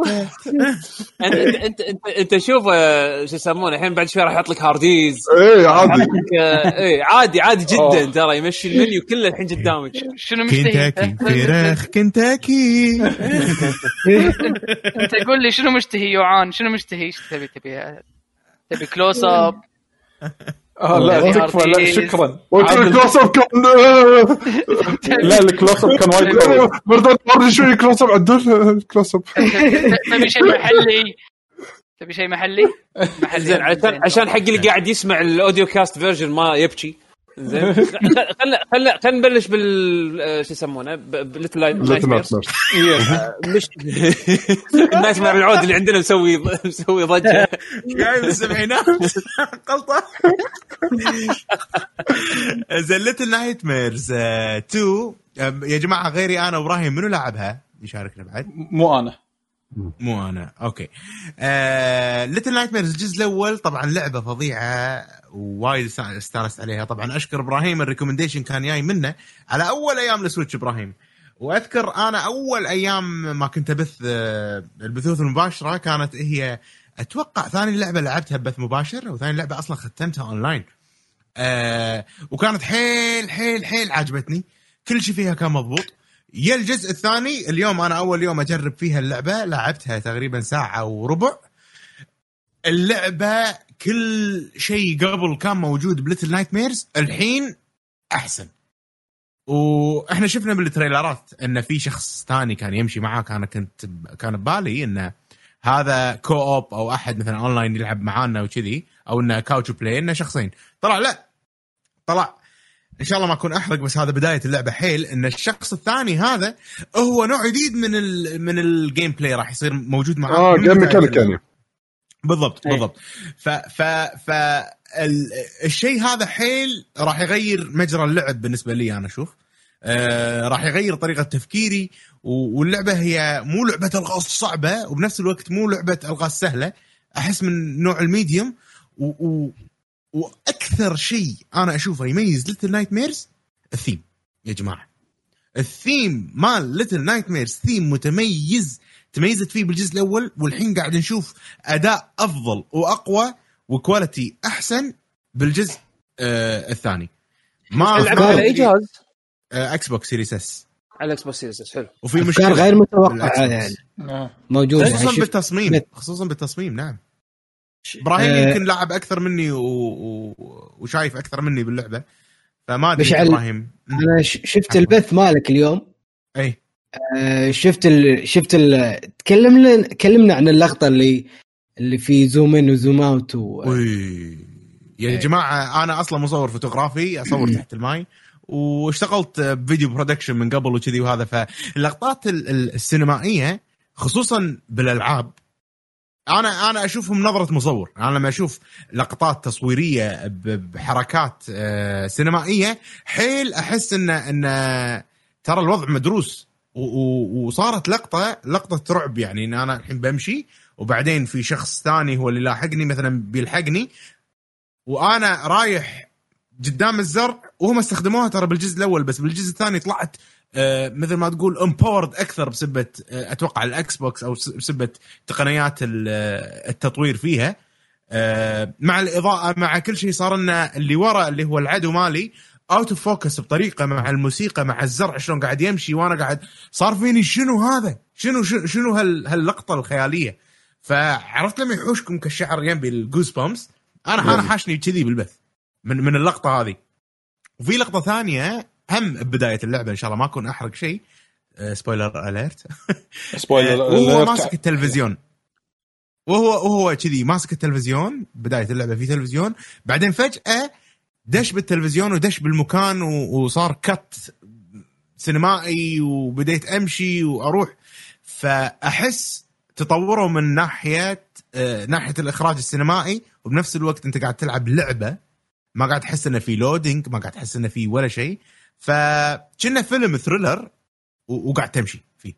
انت انت انت, انت شوف آه، شو يسمونه الحين بعد شوي راح يحط لك هارديز إيه عادي. آه، إيه عادي عادي جدا. ترى يمشي المنيو كله الحين قدامك. شنو مشتهي؟ كنتاكي فراخ كنتاكي. أنت قول لي شنو مشتهي يوعان؟ شنو مشتهي؟ إيش تبي؟ تبي تبي close up آه لا. تكفى لا شكرا. قلت لك عادل- close up كان لا ال close up كان وايد قوي. بردان ورني شوي close up عدل close up تبي شيء محلي؟ تبي شيء محلي؟ محلي. زين عشان عشان حق اللي قاعد يسمع ال audio cast version ما يبكي. زين. خلينا خلينا خلينا نبلش بال آه، شو يسمونه؟ ب Little Nightmares ال nightmare العود اللي عندنا مسوي مسوي ضجة. جاي من السبعينات غلطة زين Little Nightmares 2 أم، يا جماعة غيري أنا وإبراهيم منو لعبها؟ يشاركنا بعد. مو أنا. مو أنا. okay. Little Nightmares الجزء الأول طبعا لعبة فظيعة ووايد است- استانست عليها. طبعا أشكر إبراهيم ال recommendation كان جاي منه على أول أيام ال Switch إبراهيم. وأذكر أنا أول أيام ما كنت أبث آه، البثوث المباشرة كانت هي أتوقع ثاني لعبة لعبتها ببث مباشر وثاني لعبة أصلا ختمتها أونلاين. آه وكانت حيل حيل حيل عجبتني كل شيء فيها كان مضبوط. يا الجزء الثاني اليوم أنا أول يوم أجرب فيها اللعبة لعبتها تقريبا ساعة وربع اللعبة كل شيء قبل كان موجود ب Little Nightmares الحين أحسن. وإحنا شفنا بالتريلرات إن في شخص ثاني كان يمشي معاه كان كنت كان ببالي انه هذا co-op أو أحد مثلا اونلاين يلعب معانا وكذي أو انه couch play إنه شخصين. طلع لا. طلع. إن شاء الله ما أكون أحرق بس هذا بداية اللعبة. حيل إن الشخص الثاني هذا هو نوع جديد من ال من ال gameplay راح يصير موجود معاه آه game mechanic. يعني بالضبط أي. بالضبط. ف ف ف ال- الشيء هذا حيل راح يغير مجرى اللعب بالنسبة لي أنا أشوف آه راح يغير طريقة تفكيري و- واللعبة هي مو لعبة ألغاز صعبة وبنفس الوقت مو لعبة ألغاز سهلة. أحس من نوع ال medium و, و وأكثر شيء أنا أشوفه يميز Little Nightmares ال theme. يا جماعة. الثيم مال Little Nightmares theme متميز تميزت فيه بالجزء الأول والحين قاعد نشوف أداء أفضل وأقوى و quality أحسن بالجزء آه الثاني. ما على أي جهاز؟ آه Xbox Series S على ال Xbox Series حلو. وفي مشكلة غير متوقعة. يعني. آه. موجودة. خصوصا بالتصميم خصوصا بالتصميم نعم. إبراهيم آه. يمكن لاعب أكثر مني و... و... وشايف أكثر مني باللعبة فما أدري. إبراهيم. أنا شفت البث مالك اليوم أي آه، شفت ال... شفت ال... تكلمنا تكلمنا عن اللقطة اللي اللي في zoom in و zoom out و... يا جماعة أنا أصلا مصور فوتوغرافي أصور تحت الماي واشتغلت ب video production من قبل وكذي وهذا فاللقطات ال- ال- السينمائية خصوصا بالألعاب أنا أنا أشوفهم نظرة مصور. أنا لما أشوف لقطات تصويرية بحركات آه، سينمائية حيل أحس ان إن ترى الوضع مدروس. وصارت لقطه لقطة رعب يعني. إن أنا الحين بمشي وبعدين في شخص ثاني هو اللي لاحقني مثلا بيلحقني. وأنا رايح قدام الزرع وهم استخدموها ترى بالجزء الأول بس بالجزء الثاني طلعت مثل ما تقول empowered أكثر بسبه آه، أتوقع ال Xbox أو بسبه تقنيات آه، التطوير فيها. آه، مع الإضاءة مع كل شيء صار لنا اللي ورا اللي هو العدو مالي out of focus بطريقة مع الموسيقى مع الزرع شلون قاعد يمشي وأنا قاعد. صار فيني شنو هذا؟ شنو شنو, شنو هال هاللقطة الخيالية؟ فعرفت لما يحوشك القشعريرة يعني ال goosebumps أنا أنا حاشني كذي بالبث من من اللقطة هذه. وفي لقطة ثانية هم ببداية اللعبة إن شاء الله ما أكون أحرق شيء. spoiler alert spoiler وهو alert. ماسك التلفزيون. وهو وهو كذي ماسك التلفزيون بداية اللعبة في تلفزيون. بعدين فجأة دش بالتلفزيون ودش بالمكان وصار cut سينمائي وبديت أمشي وأروح. فأحس تطوروا من ناحية آه، ناحية الإخراج السينمائي وبنفس الوقت أنت قاعد تلعب لعبة ما قاعد تحس إنه في loading ما قاعد تحس إنه في ولا شيء. فكأنه فيلم thriller وقاعد تمشي فيه.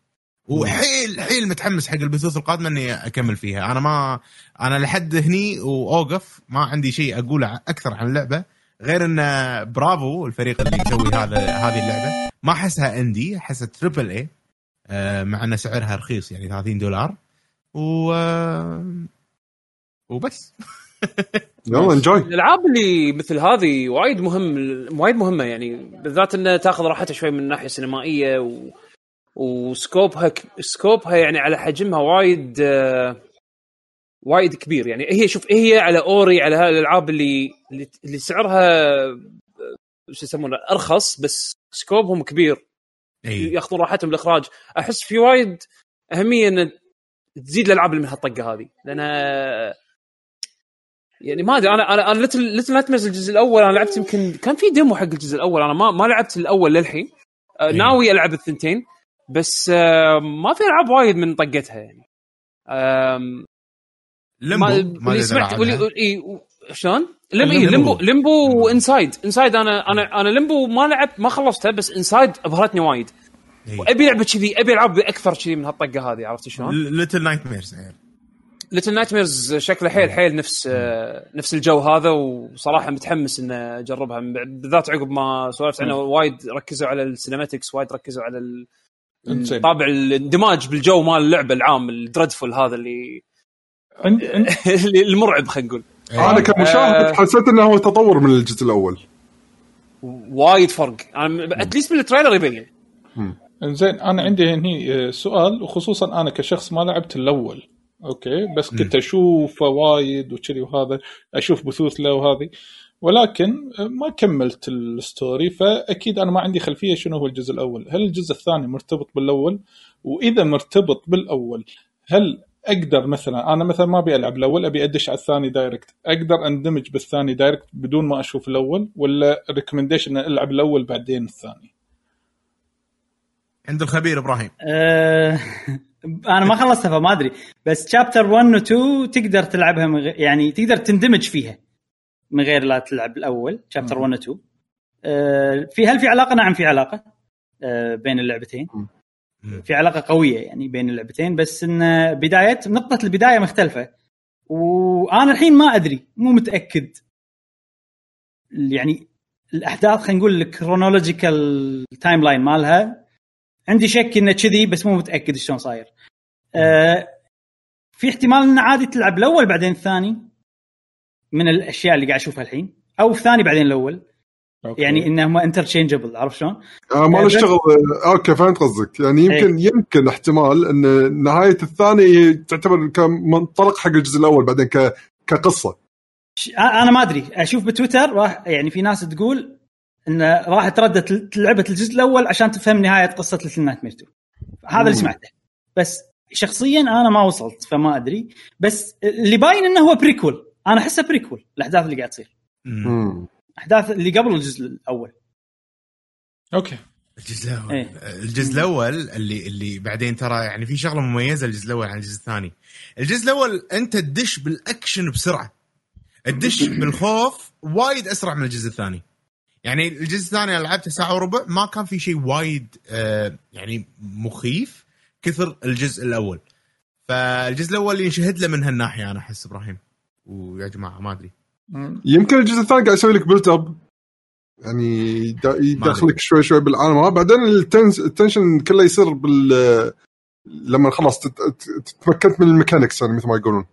وحيل حيل متحمس حق البثوث القادمة إني أكمل فيها. أنا ما أنا لحد هني وأوقف ما عندي شيء اقوله أكثر عن اللعبة غير إن برافو الفريق اللي يسوي هذا هذه اللعبة. ما أحسها indie أحسها triple A مع إن سعرها رخيص يعني 30 دولار. و وبس. يلا enjoy الألعاب اللي مثل هذه وايد مهم وايد مهمة يعني بالذات إنها تاخذ راحتها شوي من الناحيه السينمائيه و... وسكوبها ك... سكوبها يعني على حجمها وايد آه، وايد كبير يعني. هي شوف هي على أوري على هاي الألعاب اللي اللي, سعرها شو يسمونه أرخص بس سكوبهم كبير. اي ياخذون راحتهم بالإخراج. أحس في وايد أهمية إن تزيد الألعاب اللي من هالطقة هذه. لأن يعني ما أدري أنا أنا أنا Little Little Nightmares الجزء الأول أنا لعبت يمكن كان في demo حق الجزء الأول أنا ما ما لعبت الأول للحين آه، إيه. ناوي ألعب الثنتين بس آه، ما في ألعاب وايد من طقتها يعني آم، Limbo ما ما اللي سمعت. واللي و- شلون؟ لم إيه ال Limbo. Limbo Limbo و Inside Inside أنا أنا أنا Limbo ما لعبت ما خلصتها بس Inside أبهرتني وايد إي. وابي لعبة كذي أبي العاب أكثر كذي من هالطقة هذه عرفت شلون؟ Little Nightmares يعني Little Nightmares شكله حيل حيل نفس آه، نفس الجو هذا وصراحة متحمس ان أجربها. بالذات عقب ما سولفت عنه وايد ركزوا على ال cinematics وايد ركزوا على. طابع الاندماج بالجو مال اللعبة العام ال dreadful هذا اللي المرعب خلينا نقول. أنا كمشاهد آه. حسيت إنه هو تطور من الجزء الأول. وايد فرق. أنا at least من ال trailer يبين. إنزين أنا عندي هني آه، سؤال وخصوصا أنا كشخص ما لعبت الأول. okay بس كنت أشوفه وايد وكذي وهذا أشوف بثوث له وهذه ولكن ما كملت ال story فأكيد أنا ما عندي خلفية شنو هو الجزء الأول. هل الجزء الثاني مرتبط بالأول؟ وإذا مرتبط بالأول هل أقدر مثلا أنا مثلا ما أبي ألعب الأول أبي أدش على الثاني direct أقدر أندمج بالثاني direct بدون ما أشوف الأول ولا recommendation ألعب الأول بعدين الثاني؟ عند الخبير إبراهيم. أنا ما خلصتها فما أدري. بس شابتر 1 و 2 تقدر تلعبها من غير يعني تقدر تندمج فيها. من غير لا تلعب الأول شابتر 1 و 2 آه، في هل في علاقة؟ نعم في علاقة. آه، بين اللعبتين. في علاقة قوية يعني بين اللعبتين بس إن بدايه نقطة البداية مختلفة. وأنا الحين ما أدري مو متأكد. يعني الأحداث خلينا نقول ال chronological timeline مالها عندي شك إنه كذي بس مو متأكد شلون صاير. آه في احتمال انه عادي تلعب الأول بعدين الثاني من الأشياء اللي قاعد أشوفها الحين أو الثاني بعدين الأول. okay. يعني انهم interchangeable عرفت شلون؟ آه ما له شغل. آه، okay فهمت قصدك. يعني يمكن يمكن احتمال إن نهاية الثاني تعتبر كمنطلق حق الجزء الأول بعدين ك كقصة. ش- أنا ما أدري. أشوف بتويتر راح يعني في ناس تقول إن راح ترد تلعب الجزء الأول عشان تفهم نهاية قصة Little Nightmares 2 هذا اللي سمعته. بس شخصيا أنا ما وصلت فما أدري. بس اللي باين إنه هو prequel أنا أحسه prequel الأحداث اللي قاعد تصير. أحداث اللي قبل الجزء الأول. okay. الجزء الأول. إيه. الجزء الأول اللي اللي بعدين ترى يعني في شغلة مميزة الجزء الأول عن الجزء الثاني. الجزء الأول أنت تدش بالأكشن بسرعة. تدش بالخوف وايد أسرع من الجزء الثاني. يعني الجزء الثاني أنا لعبته ساعة وربع ما كان في شيء وايد آه يعني مخيف. كثر الجزء الأول. فالجزء الأول ينشهد له من هالناحية أنا أحس إبراهيم. ويا جماعة ما أدري. يمكن الجزء الثاني قاعد يسوي لك build up يعني يد- يدخلك شوي شوي بالعالم. هذا بعدين ال tens ال tension كله يصير بال لما خلاص تت- تت- تتمكنت من ال mechanics يعني مثل ما يقولون.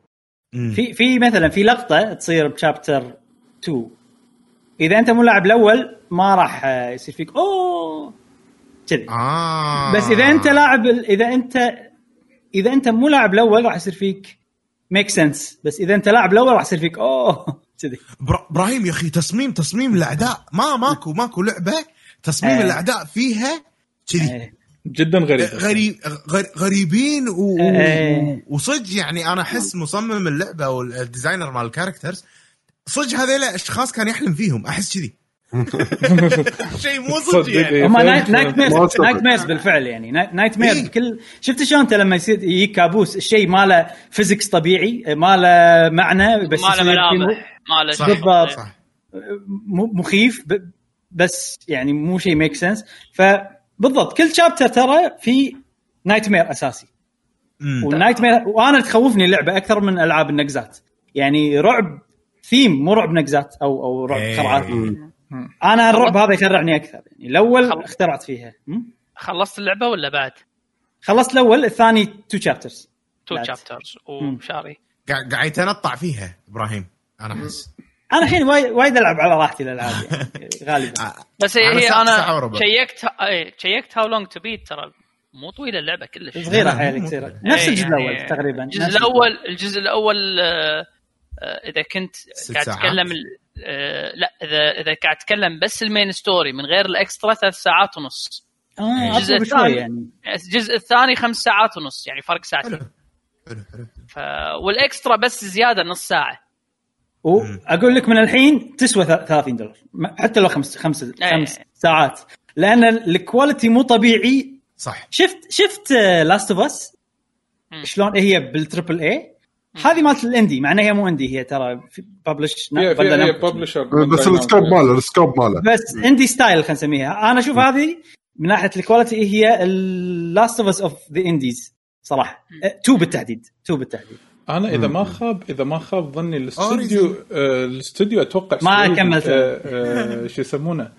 في في مثلا في لقطة تصير ب chapter 2 إذا أنت مو لاعب الأول ما راح يصير فيك أوه! كذي آه. بس إذا أنت لاعب إذا انت إذا أنت مو لاعب الأول راح يصير فيك make sense بس إذا أنت لاعب الأول راح يصير فيك أوه كذي برا- إبراهيم يا أخي تصميم تصميم الأعداء ما ماكو ماكو لعبة تصميم إيه. الأعداء فيها كذي إيه. جدا غريب غريب غ- غريبين و... إيه. وصدق يعني أنا أحس مصمم اللعبة أو ال designer مال ال characters صدق هذيل أشخاص كان يحلم فيهم أحس كذي شيء مو صدق يعني. هم nightmares. nightmares بالفعل يعني night- mares. بكل شفت شلون انت لما يصير يجيك كابوس الشيء ما له physics طبيعي ما له معنى بس ما له ملامح ما له. بالضبط. مخيف بس يعني مو شيء make sense فبالضبط كل chapter ترى في nightmare اساسي. وال nightmare وأنا تخوفني اللعبة أكثر من ألعاب النقزات يعني رعب ثيم مو رعب نقزات أو أو رعب إيه. خرعات أنا الرعب هذا يخرعني أكثر. يعني الأول خل- اخترعت فيها? خلصت اللعبة ولا بعد؟ خلصت الأول الثاني two chapters two. chapters وشاري قاعد قاعد يتنطع فيها إبراهيم أنا أحس. أنا الحين وايد وايد ألعب على راحتي الألعاب يعني. غالبا. بس هي, أنا هي أنا. شيكت إيه شيكت How Long to Beat ترى مو طويلة اللعبة كلش. صغيرة حيل مو- نفس إيه، الجزء يعني الأول تقريبا الجزء الأول الجزء الأول آه، آه، إذا كنت قاعد. تتكلم لا إذا إذا قاعد تتكلم بس ال main story من غير ال extra ثلاث ساعات ونص. آه الجزء اطول شوي الثاني- يعني. الجزء الثاني خمس ساعات ونص يعني فرق ساعتين. حلو حلو ف... وال extra بس زيادة نص ساعة. واقول لك من الحين تسوى ث- 30 دولار. حتى لو خمس خمس إيه. خمس ساعات. لأن ال quality مو طبيعي. صح. شفت شفت Last of Us. شلون هي بال triple A هذه مالت ال indie مع إنها هي مو indie هي ترى publish publisher بس ال scope ماله السكوب ماله. بس اندي ستايل خلينا نسميها. أنا أشوف هذه من ناحية الكواليتي هي اللاست اوف اس اوف ذا انديز صراحة. أه، تو بالتحديد تو بالتحديد. أنا إذا ما خاب إذا ما خاب ظني الاستوديو الاستوديو أتوقع ما. كملت. آه شو يسمونه؟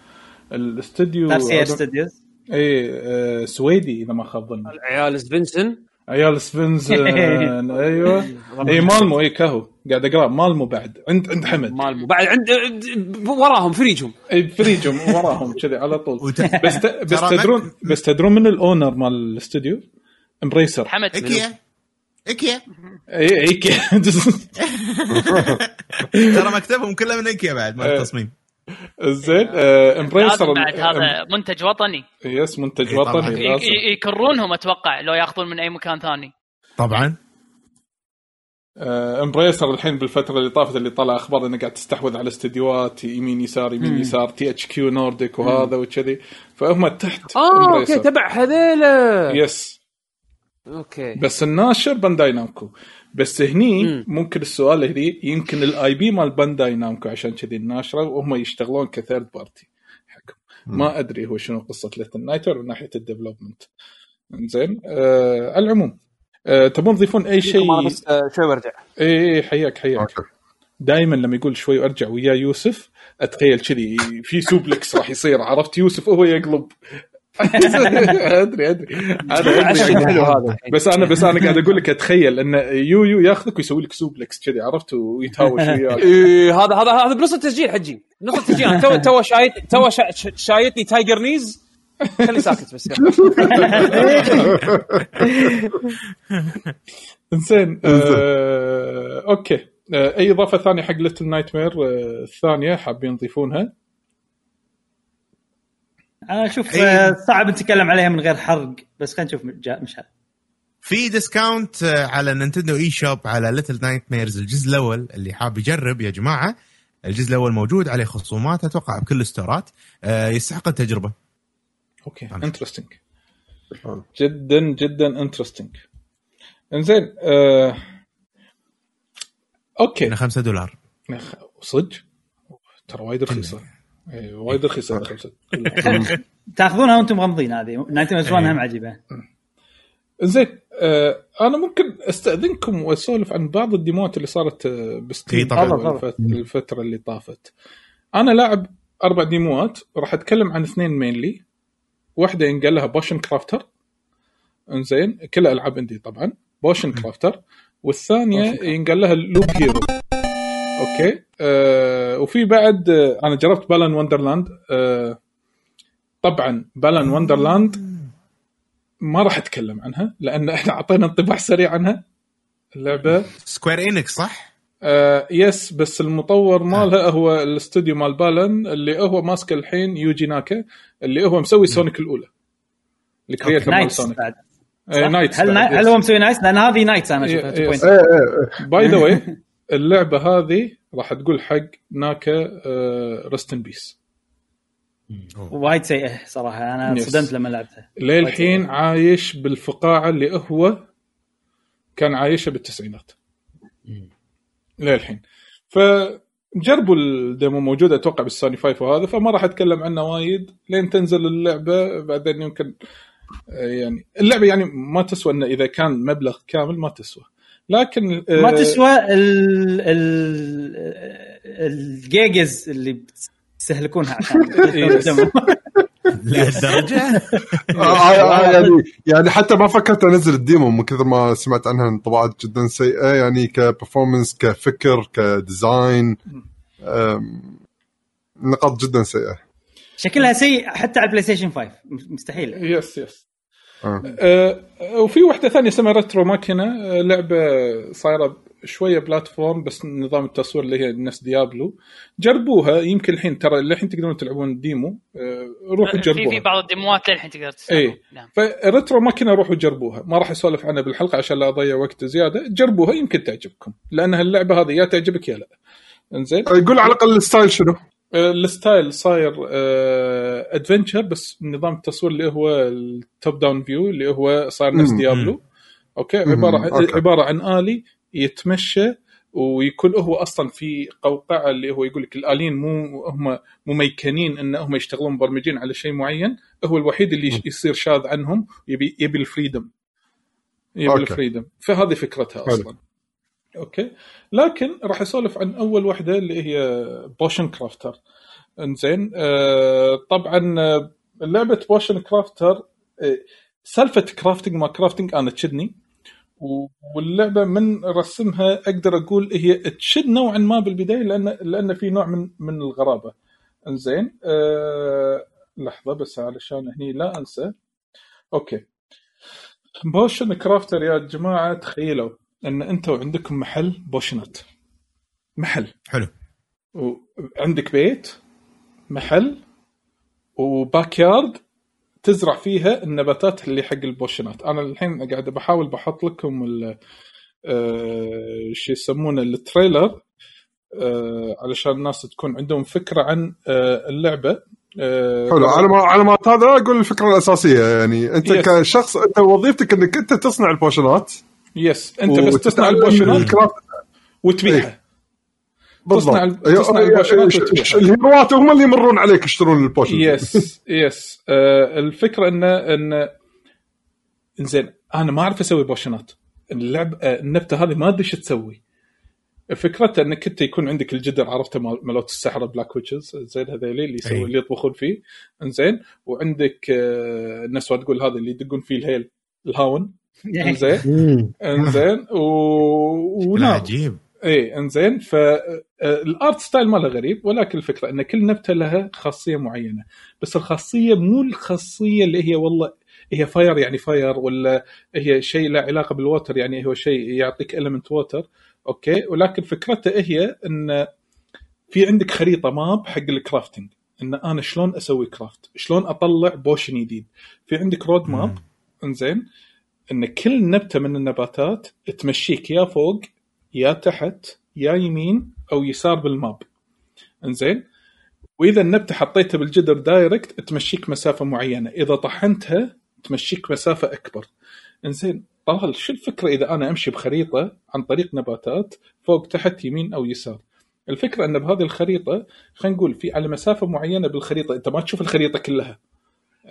الاستوديو ستوديوز اي سويدي إذا ما خاب ظني. عيال سفنسن عيال سفنزن أيوه. اي مالمو اي كهو. قاعد أقرأ. مالمو بعد. عند عند حمد. مال بعد عند عند- وراهم فريجهم. اي فريجهم وراهم كذي على طول. بس. بس تدرون بس تدرون من الأونر مال الاستوديو Embracer حمد. إيكيا. إيكيا. اي اي كي- ترى مكتبهم كله من إيكيا بعد مال إيه. التصميم. زين آه، Embracer لازم بعد هذا منتج وطني. yes منتج إي طبعاً. وطني لازم. يكرونهم أتوقع لو ياخذون من أي مكان ثاني. طبعا. آه، Embracer الحين بالفترة اللي طافت اللي طلع أخبار إنه قاعد تستحوذ على استديوهات يمين يسار يمين يسار THQ Nordic وهذا وكذي. فهم تحت آه okay. تبع هذيلا. yes okay. بس الناشر Bandai Namco. بس هني مم. ممكن السؤال هني يمكن ال IP مال Bandai Namco عشان كذي الناشرة وهم يشتغلون ك third party حقهم ما أدري هو شنو قصة Little Nightmares من ناحية ال development زين آه على العموم آه تبون تضيفون أي شيء؟ بس آه، شوي برجع. اي اي حياك حياك. okay. دائما لما يقول شوي وارجع ويا يوسف أتخيل كذي في سوبلكس راح يصير عرفت؟ يوسف وهو يقلب. أدري أدري أنا عشان ادري حلو هذا. بس أنا بس أنا قاعد أقول لك اتخيل إن يو يو ياخذك ويسوي لك سوبلكس كذي عرفت؟ ويتهاوش وياك. إيه هذا هذا هذا بنص التسجيل حجي. نص التسجيل. أنا تو تو شايت تو شا- شا- شايتني تايجر نيز. خلي ساكت بس إنزين آه، أوكي. آه، أي إضافة ثانية حق Little Nightmare الثانية حابين تضيفونها أنا أشوف إيه. آه، صعب نتكلم عليها من غير حرق بس خلينا نشوف جا- مشعل في discount آه، على Nintendo eShop على Little Nightmares الجزء الأول اللي حاب يجرب يا جماعة. الجزء الأول موجود عليه خصومات أتوقع بكل ال storeات. آه، يستحق التجربة. okay أنا. interesting جدا جدا interesting إنزين آه... okay. هنا 5 دولار. صدق؟ ترى وايد رخيصة. إيه، وايد رخيصة خمسة. تاخذونها وأنتم مغمضين هذه. 1991 إيه. هم عجيبة. زين آه أنا ممكن أستأذنكم وأسولف عن بعض ال demoات اللي صارت آه، ب Steam إي طبعاً. طبعاً. الفت- الفترة اللي طافت. أنا لاعب أربع demoات راح أتكلم عن اثنين mainly واحدة ينقال لها Potion Crafter إنزين كلها ألعاب indie طبعا. Potion Crafter والثانية ينقال لها Loop Hero okay آه وفي بعد آه أنا جربت Balan Wonderland آه طبعا Balan Wonderland ما راح أتكلم عنها لأن إحنا أعطينا انطباع سريع عنها اللعبة Square Enix صح؟ آه yes بس المطور مالها هو الاستوديو مال Balan اللي هو ماسك الحين يوجي ناكا اللي هو مسوي Sonic الأولى ال creator مال Nights Sonic بعد آه؟ Nights هل, بعد، هل. هو مسوي Nights؟ لأن هذه Nights أنا اشوفها 2.0. yes. إيه by the way اللعبة هذه راح تقول حق ناكا rest in peace وايد سيئة صراحة. أنا yes. صدمت لما لعبتها. للحين عايش بالفقاعة اللي هو كان عايشها بالتسعينات. للحين. فجربوا ال demo موجودة أتوقع بالسوني 5 وهذا فما راح أتكلم عنه وايد. لين تنزل اللعبة بعدين يمكن آه، يعني اللعبة يعني ما تسوى إنه إذا كان مبلغ كامل ما تسوى. لكن آه، ما تسوى ال ال ال gigs اللي بتستهلكونها عشان تقدموا. لهالدرجة؟ آه، آه، يعني يعني حتى ما فكرت أنزل ال demo من كثر ما سمعت عنها انطباعات جدا سيئة يعني ك performance كفكر ك design نقاط جدا سيئة. شكلها سيء حتى على ال PlayStation 5 مستحيل. yes yes آه. آه، وفي واحدة ثانية اسمها Retro Machina لعبة صايرة شوية platform بس نظام التصوير اللي هي نفس Diablo. جربوها يمكن الحين ترى للحين تقدرون تلعبون ال demo آه، روحوا في في جربوها. بعض الديموات للحين تقدر تستخدم إيه. نعم. ف Retro Machina روحوا جربوها. ما راح أسولف عنها بالحلقة عشان لا أضيع وقت زيادة. جربوها يمكن تعجبكم. لأن هاللعبة هذه يا تعجبك يا لا. إنزين؟ يقول على الأقل ال style شنو؟ آه، ال style صاير adventure بس نظام التصوير اللي هو ال top down view اللي هو صار نفس. Diablo okay. عبارة عن. عبارة عن آلي يتمشى ويكون هو أصلا في قوقعة اللي هو يقول لك الآليين مو هم مميكنين إن هم يشتغلون مبرمجين على شيء معين هو الوحيد اللي يصير شاذ عنهم يبي يبي ال freedom يبي okay. ال freedom فهذه فكرتها. أصلا okay. لكن راح أسولف عن أول وحدة اللي هي Potion Crafter إنزين آه طبعا آه، لعبة Potion Crafter آه سالفة crafting ما crafting أنا تشدني واللعبة من رسمها أقدر أقول هي تشد نوعا ما بالبداية لأن لأن في نوع من من الغرابة. إنزين آه لحظة بس علشان هني لا أنسى. okay. Potion Crafter يا جماعة تخيلوا. إن أنتم عندكم محل بوشنات. محل. حلو. وعندك بيت محل و backyard تزرع فيها النباتات اللي حق البوشنات. أنا الحين قاعد بحاول بحط لكم ال آه، شو يسمونه ال trailer آه، علشان الناس تكون عندهم فكرة عن آه، اللعبة. حلو. على ما على ما هذا أقول الفكرة الأساسية. يعني أنت Yes. كشخص أنت وظيفتك إنك أنت تصنع البوشنات yes أنت بس تصنع البوشنات. وتبيعها. بالضبط. تصنع تصنع البوشنات وتبيعها. الهيروات هم اللي يمرون عليك يشترون ال potion. yes yes آه الفكرة انه انزين أنا ما أعرف أسوي بوشنات. اللعب آه النبتة هذه ما أدري إيش تسوي. فكرته انك انت يكون عندك الجدر عرفته مالوت السحرة black witches زين هذيلي اللي يسوي. اللي يطبخون فيه. إنزين وعندك آه الناس تقول هذا اللي يدقون فيه الهيل الهاون. انزين. مم. انزين. و... عجيب. إيه انزين. فال art style ماله غريب ولكن الفكرة إن كل نبتة لها خاصية معينة. بس الخاصية مو الخاصية اللي هي والله هي fire يعني fire ولا هي شيء له علاقة بال water يعني هو شيء يعطيك element water okay. ولكن فكرته هي إن في عندك خريطة map حق ال crafting إن أنا شلون أسوي craft شلون أطلع potion جديد؟ في عندك road map إنزين. إن كل نبتة من النباتات تمشيك يا فوق يا تحت يا يمين أو يسار بال map. إنزين؟ وإذا النبتة حطيتها بالجدر direct تمشيك مسافة معينة. إذا طحنتها تمشيك مسافة أكبر. إنزين؟ طلال شو الفكرة إذا أنا أمشي بخريطة عن طريق نباتات فوق تحت يمين أو يسار؟ الفكرة إن بهذه الخريطة خلينا نقول في على مسافة معينة بالخريطة أنت ما تشوف الخريطة كلها.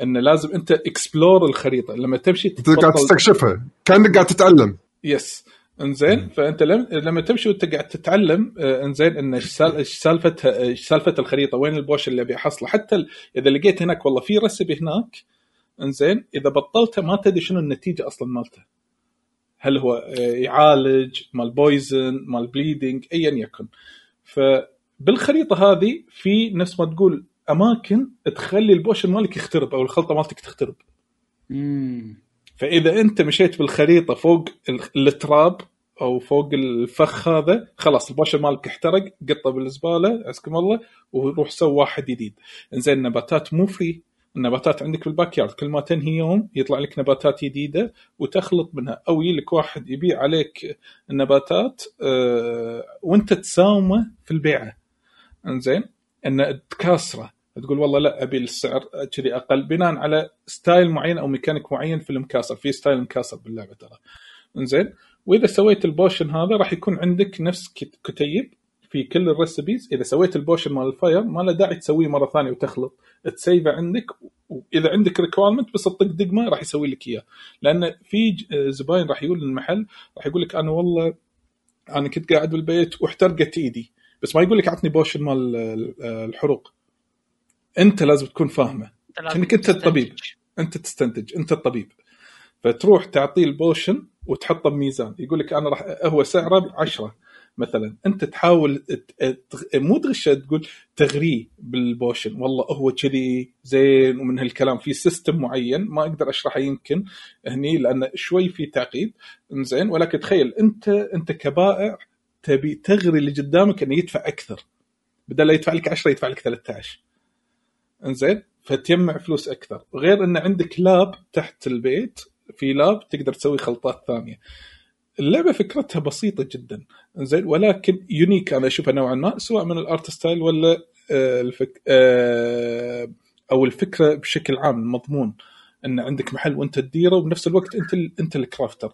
إن لازم أنت explore الخريطة. لما تمشي أنت قاعد تستكشفها. كأنك قاعد تتعلم. yes إنزين فأنت لم... لما تمشي وأنت قاعد تتعلم آه، إنزين إن إيش سال- سالفتها إيش سالفة الخريطة؟ وين ال potion اللي أبي أحصله؟ حتى ال- إذا لقيت هناك والله في recipe هناك إنزين إذا بطلته ما تدري شنو النتيجة أصلا مالته. هل هو آه، يعالج مال poison مال bleeding ايا يكن. فبالخريطة هذه في نفس ما تقول أماكن تخلي ال potion مالك يخترب أو الخلطة مالتك تخترب. مم. فإذا أنت مشيت بالخريطة فوق ال- التراب أو فوق الفخ هذا خلاص ال potion مالك احترق قطه بالزبالة عزكم الله وروح سوي واحد جديد. إنزين النباتات مو free النباتات عندك بال backyard كل ما تنهي يوم يطلع لك نباتات جديدة وتخلط منها. أو يجي لك واحد يبيع عليك النباتات آه وأنت تساومه في البيعة. إنزين إن تكاسره تقول والله لا أبي السعر كذي أقل. بناء على style معين أو ميكانيك معين في المكاسر في style مكاسر باللعبة ترى. إنزين. وإذا سويت ال potion هذا راح يكون عندك نفس كت- كتيب في كل ال recipes إذا سويت ال potion مال ال fire ما له داعي تسويه مرة ثانية وتخلط. تسيفه عندك واذا عندك requirement بس تطق دقمه راح يسوي لك إياه. لأن في زباين راح يقول للمحل راح يقول لك أنا والله أنا كنت قاعد بالبيت واحترقت إيدي. بس ما يقول لك عطني potion مال ال- الحروق. انت لازم تكون فاهمه. لازم كأنك أنت الطبيب. انت تستنتج. انت الطبيب. فتروح تعطيه ال potion وتحطه بميزان. يقول لك أنا راح هو سعره 10 مثلا. انت تحاول مو تغشه تقول تغريه بال potion. والله هو كذي زين ومن هالكلام. في system معين. ما أقدر أشرحه يمكن هني لأن شوي في تعقيد. زين ولكن تخيل انت انت كبائع تبي تغري اللي قدامك إنه يدفع أكثر. بدل لا يدفع لك 10 يدفع لك 13 إنزين؟ فتجمع فلوس أكثر. غير إن عندك lab تحت البيت في lab تقدر تسوي خلطات ثانية. اللعبة فكرتها بسيطة جدا. زين ولكن unique أنا أشوفها نوعا ما سواء من ال art style ولا آه، الفك... آه، أو الفكرة بشكل عام المضمون. إن عندك محل وأنت تديره وبنفس الوقت أنت ال... أنت ال crafter.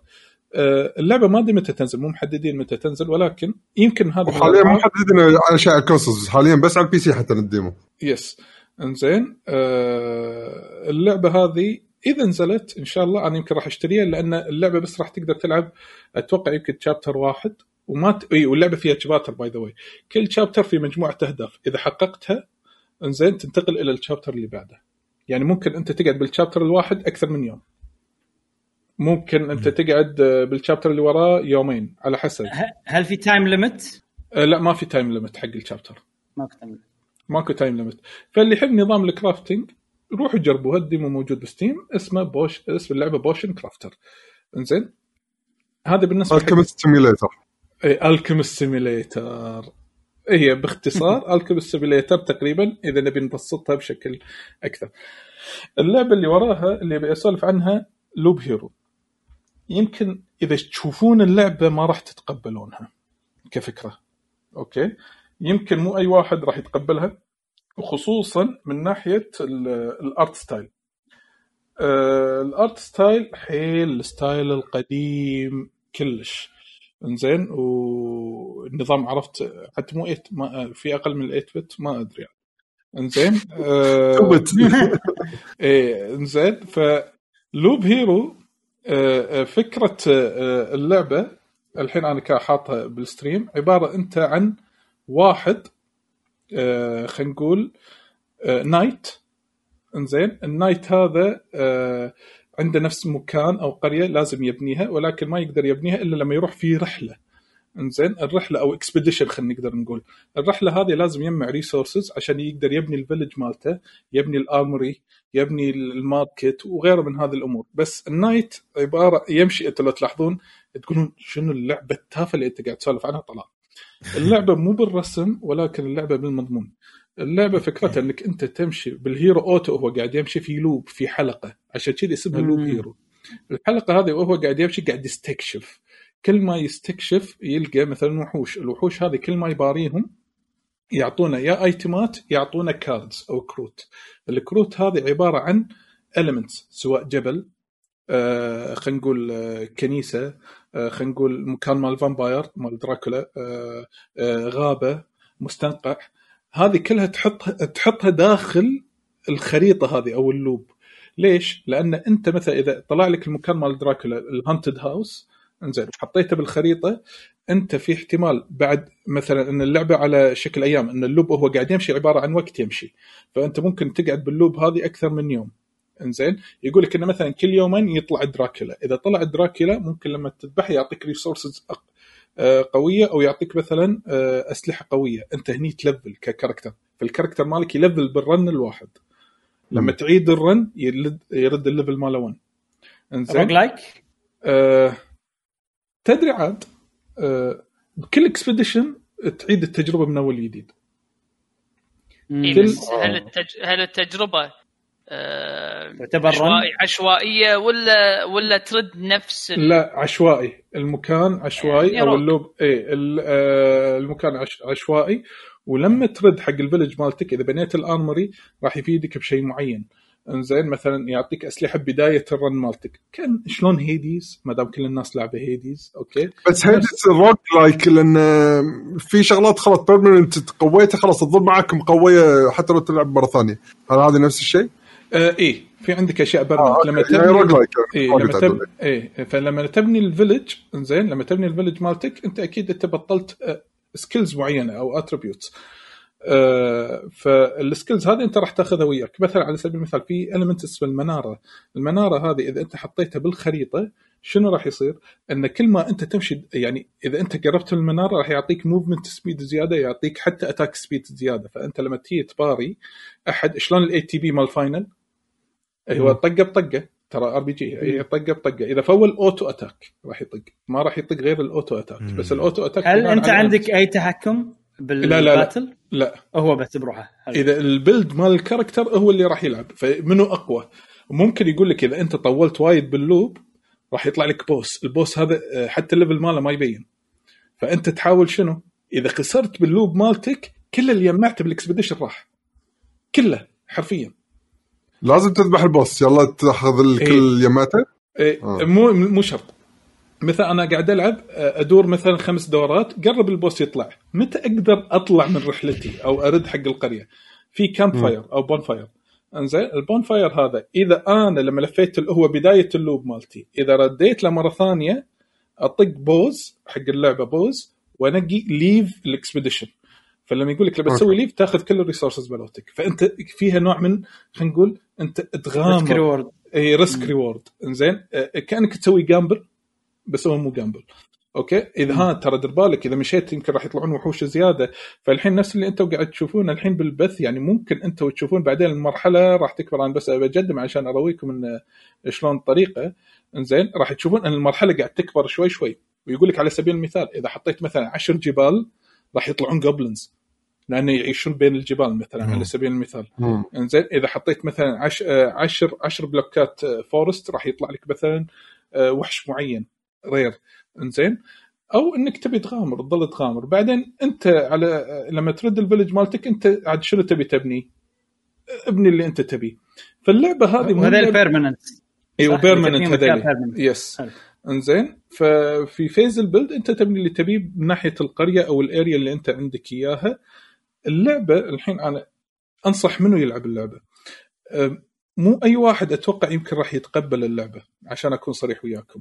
اللعبة ما أدري متى تنزل مو محددين متى تنزل ولكن يمكن هذا وحاليا الألعاب- محددين على شيء على ال consoles حاليا بس على ال PC حتى demo yes إنزين آه اللعبة هذه إذا نزلت إن شاء الله أنا يمكن راح أشتريها لأن اللعبة بس راح تقدر تلعب أتوقع يمكن chapter واحد وما ت... إي واللعبة فيها chapter by the way كل chapter في مجموعة اهداف إذا حققتها إنزين تنتقل إلى ال chapter اللي بعده. يعني ممكن أنت تقعد بال chapter الواحد أكثر من يوم. ممكن أنت تقعد آه، بال chapter اللي وراه يومين على حسب. هل في time limit؟ آه لا ما في time limit حق ال chapter ما في time ماكو time limit فاللي يحب نظام ال crafting روحوا جربوها ال demo موجود ب Steam اسمه Po- اسم اللعبة Potion Crafter إنزين؟ هذا بالنسبة Alchemist Simulator Alchemist Simulator هي باختصار Alchemist Simulator تقريبا إذا نبي نبسطها بشكل أكثر. اللعبة اللي وراها اللي ابي اسولف عنها Loop Hero يمكن إذا تشوفون اللعبة ما راح تتقبلونها كفكرة. okay؟ يمكن مو أي واحد راح يتقبلها وخصوصا من ناحية ال- ال art style. آه، ال art style حيل ال style القديم كلش. إنزين؟ والنظام عرفت؟ حتى مو 8 ما في أقل من ال 8 bit ما أدري. يعني. إنزين؟ آه، إيه إنزين؟ ف Loop Hero فكرة آه، اللعبة الحين أنا حاطها بال stream عبارة أنت عن واحد آه، خلينا نقول آه، knight. إنزين ال knight هذا آه، عنده نفس مكان أو قرية لازم يبنيها ولكن ما يقدر يبنيها إلا لما يروح في رحلة. إنزين الرحلة أو expedition خلينا نقدر نقول. الرحلة هذه لازم يجمع resources عشان يقدر يبني ال village مالته يبني ال armory يبني ال market وغيره من هذه الأمور. بس ال knight عبارة يمشي انت لو تلاحظون تقولون شنو اللعبة التافهة اللي أنت قاعد تسولف عنها؟ طلال اللعبة مو بالرسم ولكن اللعبة بالمضمون. اللعبة فكرتها إنك أنت تمشي بال hero auto وهو قاعد يمشي في loop في حلقة. عشان كذي اسمها Loop. Hero الحلقة هذه وهو قاعد يمشي قاعد يستكشف. كل ما يستكشف يلقى مثلا وحوش. الوحوش هذه كل ما يباريهم يعطونا يا ايتمات يعطونا cards أو كروت. الكروت هذه عبارة عن elements سواء جبل آه خلينا نقول آه كنيسة آه خلينا نقول مكان مال vampire مال دراكولا آه آه غابة مستنقع. هذه كلها تحطها تحطها داخل الخريطة هذه أو ال loop. ليش؟ لأن أنت مثلا إذا طلع لك المكان مال دراكولا ال haunted house انزين حطيته بالخريطة. انت في احتمال بعد مثلا إن اللعبة على شكل أيام إن ال loop وهو قاعد يمشي عبارة عن وقت يمشي. فأنت ممكن تقعد بال loop هذه أكثر من يوم. إنزين يقول لك إنه مثلا كل يومين يطلع دراكولا. إذا طلع دراكولا ممكن لما تذبحه يعطيك resources قوية أو يعطيك مثلا آه، أسلحة قوية. أنت هني تلفل ك character فال character مالك يلفل بال run الواحد. لما تعيد الرن يرد, يرد ال level ماله 1 إنزين؟ roguelike آه، تدري عاد آه، بكل expedition تعيد التجربة من أول جديد إيه كل- بس هل التج... هل التجربة آه، تعتبر عشوائي عشوائية ولا ولا ترد نفس ال... لا عشوائي. المكان عشوائي يعني أو. ال loop اي ال- آه، المكان عش- عشوائي. ولما ترد حق ال village مالتك إذا بنيت ال armory راح يفيدك بشيء معين. انزين مثلا يعطيك أسلحة بداية ال run مالتك. كان شلون Hades؟ ما دام كل الناس لعبة Hades okay. بس Hades roguelike لأن في شغلات خلاص permanent قويتها خلاص تظل معك مقويه حتى لو تلعب مرة ثانية. هل هذا نفس الشيء؟ آه إيه. في عندك أشياء آه، permanent okay. لما يعني تبني like إيه rogue لما. تب... إيه فلما تبني ال village زين لما تبني ال village مالتك أنت أكيد أنت بطلت skills معينة أو attributes آه فال skills هذه انت راح تاخذها وياك. مثلا على سبيل المثال في المنت اسمه المنارة. المنارة هذه إذا أنت حطيتها بالخريطة شنو راح يصير؟ أن كل ما أنت تمشي يعني إذا أنت قربت من المنارة راح يعطيك movement speed زيادة يعطيك حتى attack speed زيادة. فأنت لما تيجي تباري أحد شلون ال ATB مال Final هو طقة بطقة. ترى RPG هي طقة بطقة. إذا full auto attack راح يطق. ما راح يطق غير ال auto attack. بس ال auto attack هل أنت عندك أي تحكم لا، لا. بال battle؟ لا. هو بس بروحه. إذا ال build مال ال character هو اللي راح يلعب. فمنو أقوى؟ ممكن يقول لك إذا أنت طولت وايد بال loop راح يطلع لك boss ال boss هذا آه، حتى ال level ماله ما يبين. فأنت تحاول شنو؟ إذا خسرت بال loop مالتك كل اللي جمعته بال expedition راح. كله حرفيا. لازم تذبح ال boss يلا تأخذ الكل يماته إيه، آه. مو مو شرط. مثلا أنا قاعد ألعب أدور مثلا خمس دورات قرب ال boss يطلع. متى أقدر أطلع من رحلتي أو أرد حق القرية؟ في campfire أو bonfire إنزين ال bonfire هذا إذا أنا لما لفيت هو بداية ال loop مالتي إذا رديت له مرة ثانية أطق pause حق اللعبة pause وأنقي leave ال expedition فلما يقول لك لما تسوي leave تاخذ كل ال resources مالتك. فأنت فيها نوع من خلينا نقول أنت risk تغامر reward إي risk reward إنزين كأنك تسوي gamble بس هو مو gamble okay؟ إذا ها ترى دير بالك إذا مشيت يمكن راح يطلعون وحوش زيادة. فالحين نفس اللي أنتم قاعد تشوفونه الحين بال path يعني ممكن أنتم تشوفون بعدين المرحلة راح تكبر. أنا بس بقدم عشان ارويكم إن شلون الطريقة إنزين راح تشوفون إن المرحلة قاعد تكبر شوي شوي. ويقول لك على سبيل المثال إذا حطيت مثلا عشر جبال راح يطلعون goblins لأنه يعيشون بين الجبال مثلا مم. على سبيل المثال. إنزين إذا حطيت مثلا عش... آه، عشر عشر بلوكات آه، forest راح يطلع لك مثلا آه، وحش معين. rare إنزين؟ أو إنك تبي تغامر تظل تغامر. بعدين أنت على لما ترد ال village مالتك أنت عاد شنو تبي تبني؟ ابني اللي أنت تبيه فاللعبة هذه وهذا ال permanent أيوه؟ permanent. Yes. إنزين؟ ففي phase ال build أنت تبني اللي تبيه من ناحية القرية أو ال area اللي أنت عندك إياها. اللعبة الحين أنا أنصح منه يلعب اللعبة. مو أي واحد أتوقع يمكن راح يتقبل اللعبة عشان أكون صريح وياكم.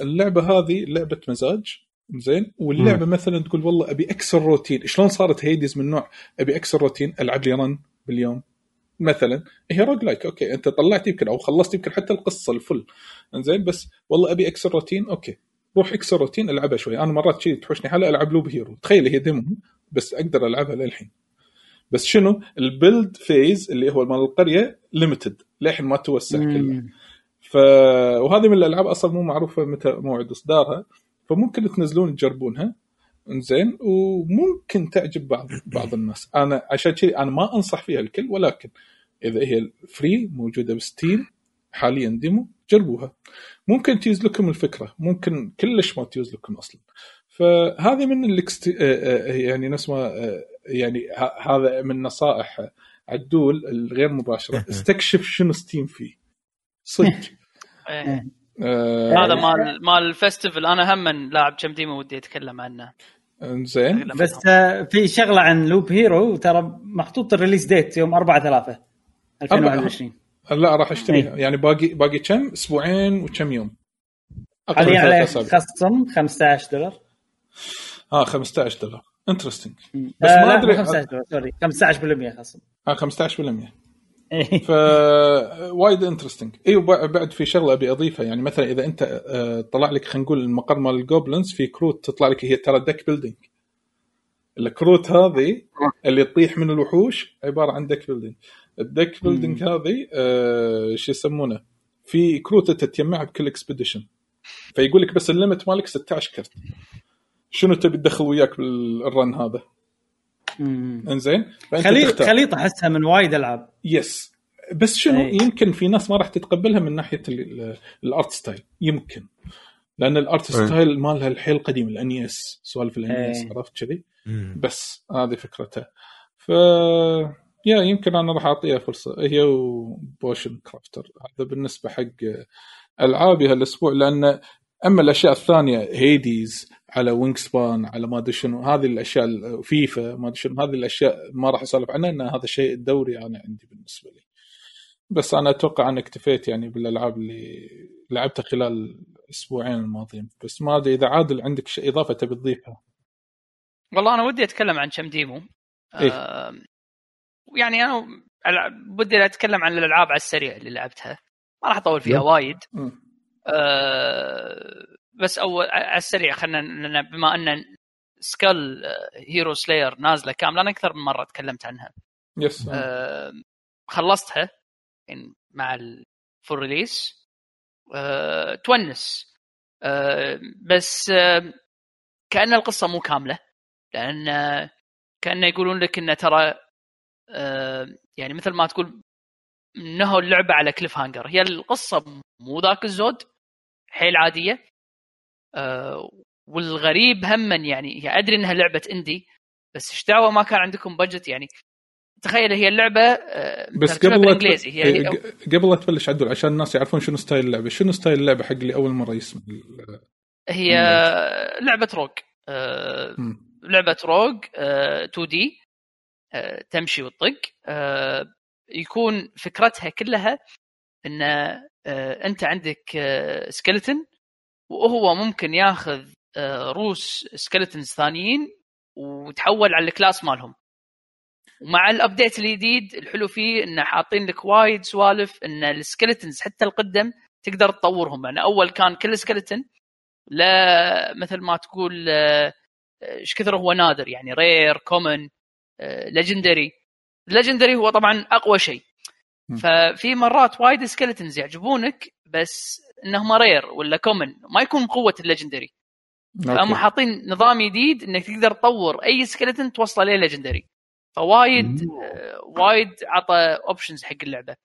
اللعبة هذه لعبة مزاج زين؟ واللعبة مثلا تقول والله أبي أكسر روتين. شلون صارت Hades من نوع أبي أكسر روتين؟ ألعب لي run باليوم. مثلا هي roguelike okay أنت طلعت يمكن أو خلصت يمكن حتى القصة ال full. انزين بس والله أبي أكسر روتين okay. روح اكسر روتين ألعبها شوي. أنا مرات شي تحوشني حاله ألعب Loop Hero. تخيل هي demo بس أقدر ألعبها للحين. بس شنو؟ ال build phase اللي هو مال القرية ليمتد للحين ما توسع كله. ف وهذه من الألعاب أصلا مو معروفة متى موعد إصدارها. فممكن تنزلون تجربونها. إنزين. وممكن تعجب بعض بعض الناس. أنا عشان كذي أنا ما أنصح فيها الكل ولكن إذا هي free موجودة ب Steam حاليا demo جربوها. ممكن تيوز لكم الفكرة. ممكن كلش ما تيوز لكم أصلا. فهذه من الاكست... آه، آه، يعني نفس ما آه، يعني هذا من نصائح عدول الغير مباشرة. استكشف شنو Steam فيه. صدق. آه، هذا مال مال ال festival أنا هم من لاعب كم demo ودي أتكلم عنه. زين بس آه، في شغلة عن Loop Hero. ترى محطوط ال release date يوم 4 3 2021 لا راح أشتريها. إيه. يعني باقي باقي كم؟ أسبوعين وكم يوم. حاليا ثلاث عليه. خصم 15 دولار. آه 15 دولار. انترستنج بس بس ما مو 15 دولار sorry. 15% خصم آه 15% إيه. ف وايد interesting اي بعد في شغلة أبي أضيفها. يعني مثلا إذا أنت آه، طلع لك خلينا نقول المقر مال ال goblins في كروت تطلع لك هي ترى deck building الكروت هذه اللي تطيح من الوحوش عبارة عن deck building ال deck building هذه آه، شو يسمونه؟ في كروت أنت تجمعها بكل expedition فيقول لك بس ال limit مالك 16 كرت. شنو تبي تدخل وياك بال run هذا. إنزين خليط. خليط أحسها من وايد ألعاب yes بس شنو أي. يمكن في ناس ما راح تتقبلها من ناحية ال- ال- ال art style يمكن لأن الأرت أي. ستايل مالها الحيل قديم الانيس سوالف الانيس أي. عرفت كذي. بس هذه فكرتها ف يا يمكن أنا راح أعطيها فرصة هي وبوشن كرافتر هذا بالنسبة حق ألعابي هالأسبوع لأن أما الأشياء الثانية هيديز على وينج سبان على ما أدري شنو هذه الأشياء فيفا ما أدري شنو هذه الأشياء ما راح أسولف عنها ان هذا شيء الدوري أنا عندي بالنسبة لي. بس أنا أتوقع اني اكتفيت يعني بالألعاب اللي لعبتها خلال الأسبوعين الماضيين. بس ما أدري إذا عادل عندك شيء إضافة تبي تضيفها؟ والله أنا ودي أتكلم عن كم demo. إيه؟ آه يعني أنا ودي أتكلم عن الألعاب على السريع اللي لعبتها. ما راح أطول فيها. وايد. آه بس أول على السريع خلينا بما أن Skul Hero Slayer نازلة كاملة أنا أكثر من مرة تكلمت عنها. yes آه خلصتها يعني مع ال full release آه تونس. آه بس آه كأن القصة مو كاملة لأن آه، كانه يقولون لك إنه ترى آه يعني مثل ما تقول نهوا اللعبة على cliffhanger هي القصة مو ذاك الزود حيل عادية. آه والغريب هما يعني هي أدري إنها لعبة indie بس إيش دعوة ما كان عندكم budget يعني. تخيل هي اللعبة آه، بس قبل لا بالانجليزي هي, إيه، هي قبل لا تبلش عدول عشان الناس يعرفون شنو style اللعبة. شنو style اللعبة حق اللي أول مرة يسمع هي لعبة rogue. آه، مم. لعبة rogue 2D تمشي وتطق. آه، يكون فكرتها كلها إن أنت عندك skeleton وهو ممكن ياخذ آه، روس skeletons ثانيين وتحول على ال class مالهم. ومع ال update الجديد الحلو فيه إنه حاطين لك وايد سوالف إن ال skeletons حتى القدم تقدر تطورهم. يعني أول كان كل skeleton لا مثل ما تقول آه، إيش كثر هو نادر يعني rare common legendary legendary هو طبعا أقوى شيء. ففي مرات وايد skeletons يعجبونك بس إنهم rare ولا common ما يكون بقوه ال legendary فهم. حاطين نظام جديد إنك تقدر تطور أي skeleton توصله ليه legendary فوايد آه، وايد عطى options حق اللعبة.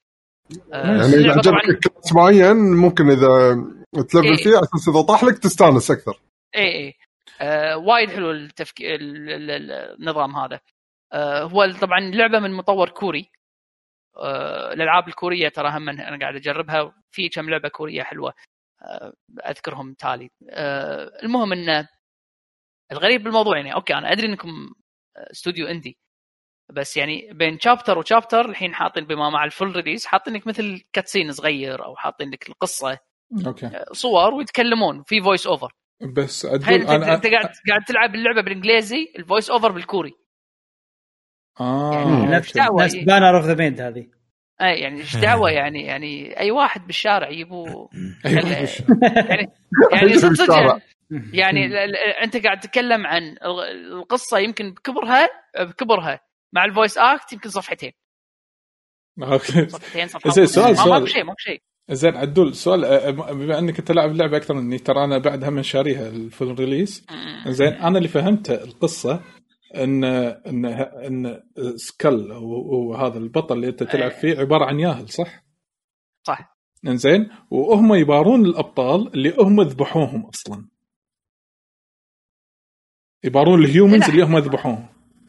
آه، يعني إذا عجبك class معين ممكن إذا تلفل إيه. فيه على أساس إذا طاح لك تستانس أكثر. اي اي آه وايد حلو التفكير النظام هذا. آه هو طبعا لعبه من مطور كوري. الألعاب الكورية ترى هم أنا قاعد أجربها في كم لعبة كورية حلوة آه أذكرهم تالي. آه المهم إن الغريب بالموضوع يعني أوكي أنا أدري إنكم استوديو indie بس يعني بين chapter و chapter الحين حاطين بما مع ال full release حاطين لك مثل cutscene صغير أو حاطين لك القصة أوكي. آه، صور ويتكلمون في voice over بس تخيل أنت, أنا أنت قاعد قاعد تلعب اللعبة بالإنجليزي ال voice over بالكوري. آه يعني نفس Banner of the Maid هذه. اي يعني إيش دعوة يعني يعني أي واحد بالشارع يبوه يعني يعني يعني صدق صدق. يعني, يعني أنت قاعد تتكلم عن ال- القصة يمكن بكبرها بكبرها. مع ال voice act يمكن صفحتين. أوكي. صفحتين صفحتين زين، سؤال- سؤال. ماكو شيء ماكو شيء زين عدول سؤال أه، بما أنك أنت لاعب اللعبه أكثر مني ترى أنا بعدها من شاريها ال full release زين أنا اللي فهمته القصة ان إن إن Skul هو هذا البطل اللي أنت تلعب فيه عبارة عن ياهل صح؟ صح. زين وهم يبارون الأبطال اللي هم ذبحوهم أصلا. يبارون ال humans اللي هم ذبحوهم.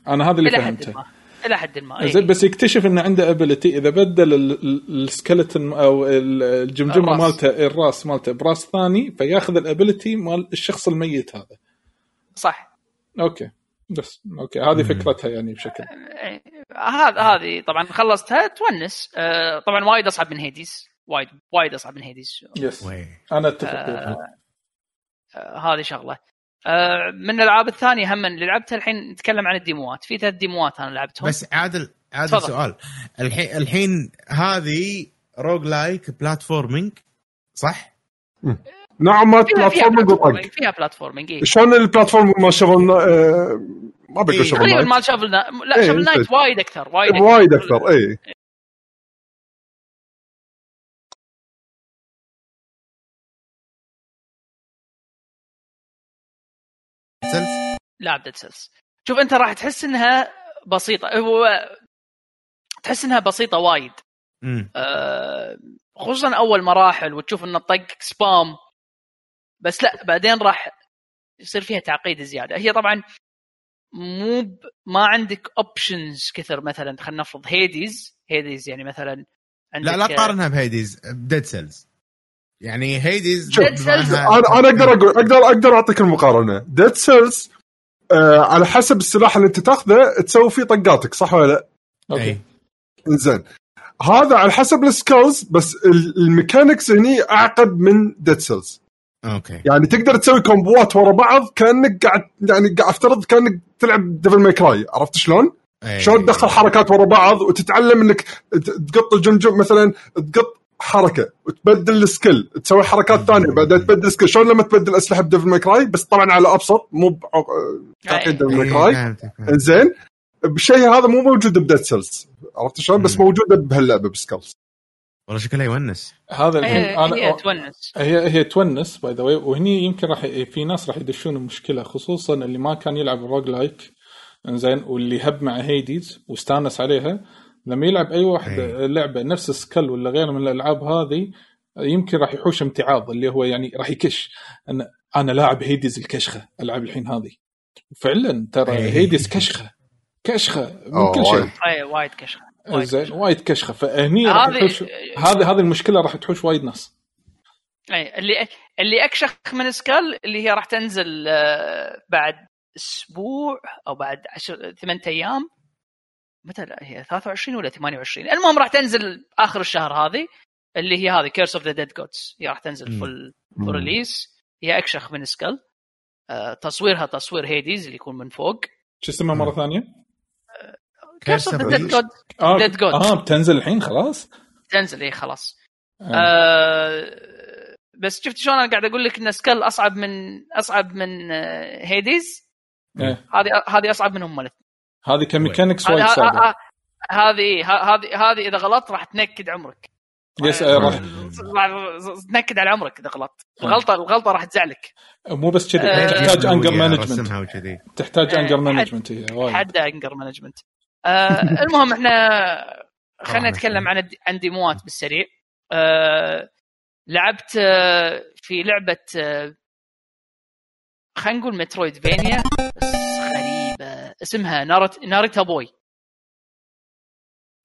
أنا هذا اللي إلى حد فهمته. ما. إلى حد ما. إيه. زين بس يكتشف إنه عنده ability إذا بدل ال- ال- ال skeleton أو ال- الجمجمة الراس. مالته الراس مالته براس ثاني فياخذ ال ability مال الشخص الميت هذا. صح. أوكي. بس أوكي هذه فكرتها يعني بشكل. إيه. هذا هذه طبعا خلصتها تونس. آه، طبعا وايد أصعب من Hades. وايد وايد أصعب من Hades. yes. أنا أتفق آه، آه، هذه شغلة. آه، من الألعاب الثانية هم اللي لعبتها الحين نتكلم عن الديموات. في ثلاث ديموات أنا لعبتهم. بس عادل عادل. سؤال. الحين الحين هذه roguelike platforming صح؟ نوعا ما بلاتفورمينج وطق فيها بلاتفورمينج إيه. شلون البلاتفورم ما شغل آه، ما بقول إيه. شغل تقريبا نايت. مال شافل نا... لا إيه، شافل نايت. وايد أكثر وايد أكثر وايد أكثر اي؟ لا ديد سيلز شوف انت راح تحس انها بسيطه هو تحس انها بسيطه وايد امم آه، خصوصا اول مراحل وتشوف انه طقك spam بس لا بعدين راح يصير فيها تعقيد زيادة. هي طبعا مو ب- ما عندك options كثر مثلا خلينا نفرض Hades Hades يعني مثلا عندك لا لا تقارنها ب Hades ب Dead Cells يعني Hades أنا أنا أقدر أقول أقدر أقدر أعطيك المقارنة. ديد سيلز آه على حسب السلاح اللي أنت تأخذه تسوي فيه طقاتك صح ولا لا؟ أوكي. إنزين. هذا على حسب ال skulls بس ال- ال mechanics هني أعقد من Dead Cells أوكي. يعني تقدر تسوي كومبوات ورا بعض كأنك قاعد يعني قاعد افترض كأنك تلعب Devil May Cry عرفت شلون؟ أي. شلون تدخل حركات ورا بعض وتتعلم إنك تقط الجمجم مثلا تقط حركة وتبدل ال skull تسوي حركات ثانية بعدين تبدل skull شلون لما تبدل أسلحة ب Devil May Cry بس طبعا على أبسط مو تعقيد Devil May Cry. إنزين بالشيء هذا مو موجود ب Dead Cells عرفت شلون؟ بس. موجوده بهاللعبة ب Skul والله شكلها يونس. هذا الحين هي, تونس. هي هي تونس by the way وهني يمكن راح في ناس راح يدشون المشكلة خصوصا اللي ما كان يلعب roguelike إنزين واللي هب مع Hades واستانس عليها. لما يلعب أي واحد أي. لعبة نفس Skul ولا غيره من الألعاب هذه يمكن راح يحوش امتعاض اللي هو يعني راح يكش. ان أنا لاعب Hades الكشخة العاب الحين هذه. فعلا ترى أي. Hades كشخة. كشخة من كل شيء. وايد. اي وايد كشخة. زين. وايد كشخة. فهني راح هذه هذه هذه المشكلة راح تحوش وايد ناس. أي اللي اللي أكشخ من Skul اللي هي راح تنزل آه، بعد أسبوع أو بعد عشر ثمان أيام. متى لا هي 23 ولا 28 المهم راح تنزل آخر الشهر هذه اللي هي هذه Curse of the Dead Gods هي راح تنزل مم. full full release هي أكشخ من Skul. آه، تصويرها تصوير Hades اللي يكون من فوق. شو اسمها مرة ثانية؟ Curse of the of Dead. God آه Dead God. بتنزل الحين خلاص؟ تنزل اي خلاص. آه. آه بس شفت شلون أنا قاعد أقول لك إن Skul أصعب من أصعب من آه، Hades إيه. هذه هذه أصعب منهم الاثنين. هذه ك mechanics هذه وايد صعبه هذه إيه، هذه هذه إذا غلطت راح تنكد عمرك. yes آه، راح. راح تنكد على عمرك إذا غلطت. الغلطة الغلطة راح تزعلك. مو بس كذي آه، تحتاج anger management تحتاج آه، anger management هي وايد. حد anger management آه المهم إحنا خلينا طبعاً. نتكلم عن عن demo ات بالسريع. آه لعبت آه في لعبة آه خلينا نقول Metroidvania بس غريبة. اسمها نارت Narita Boy.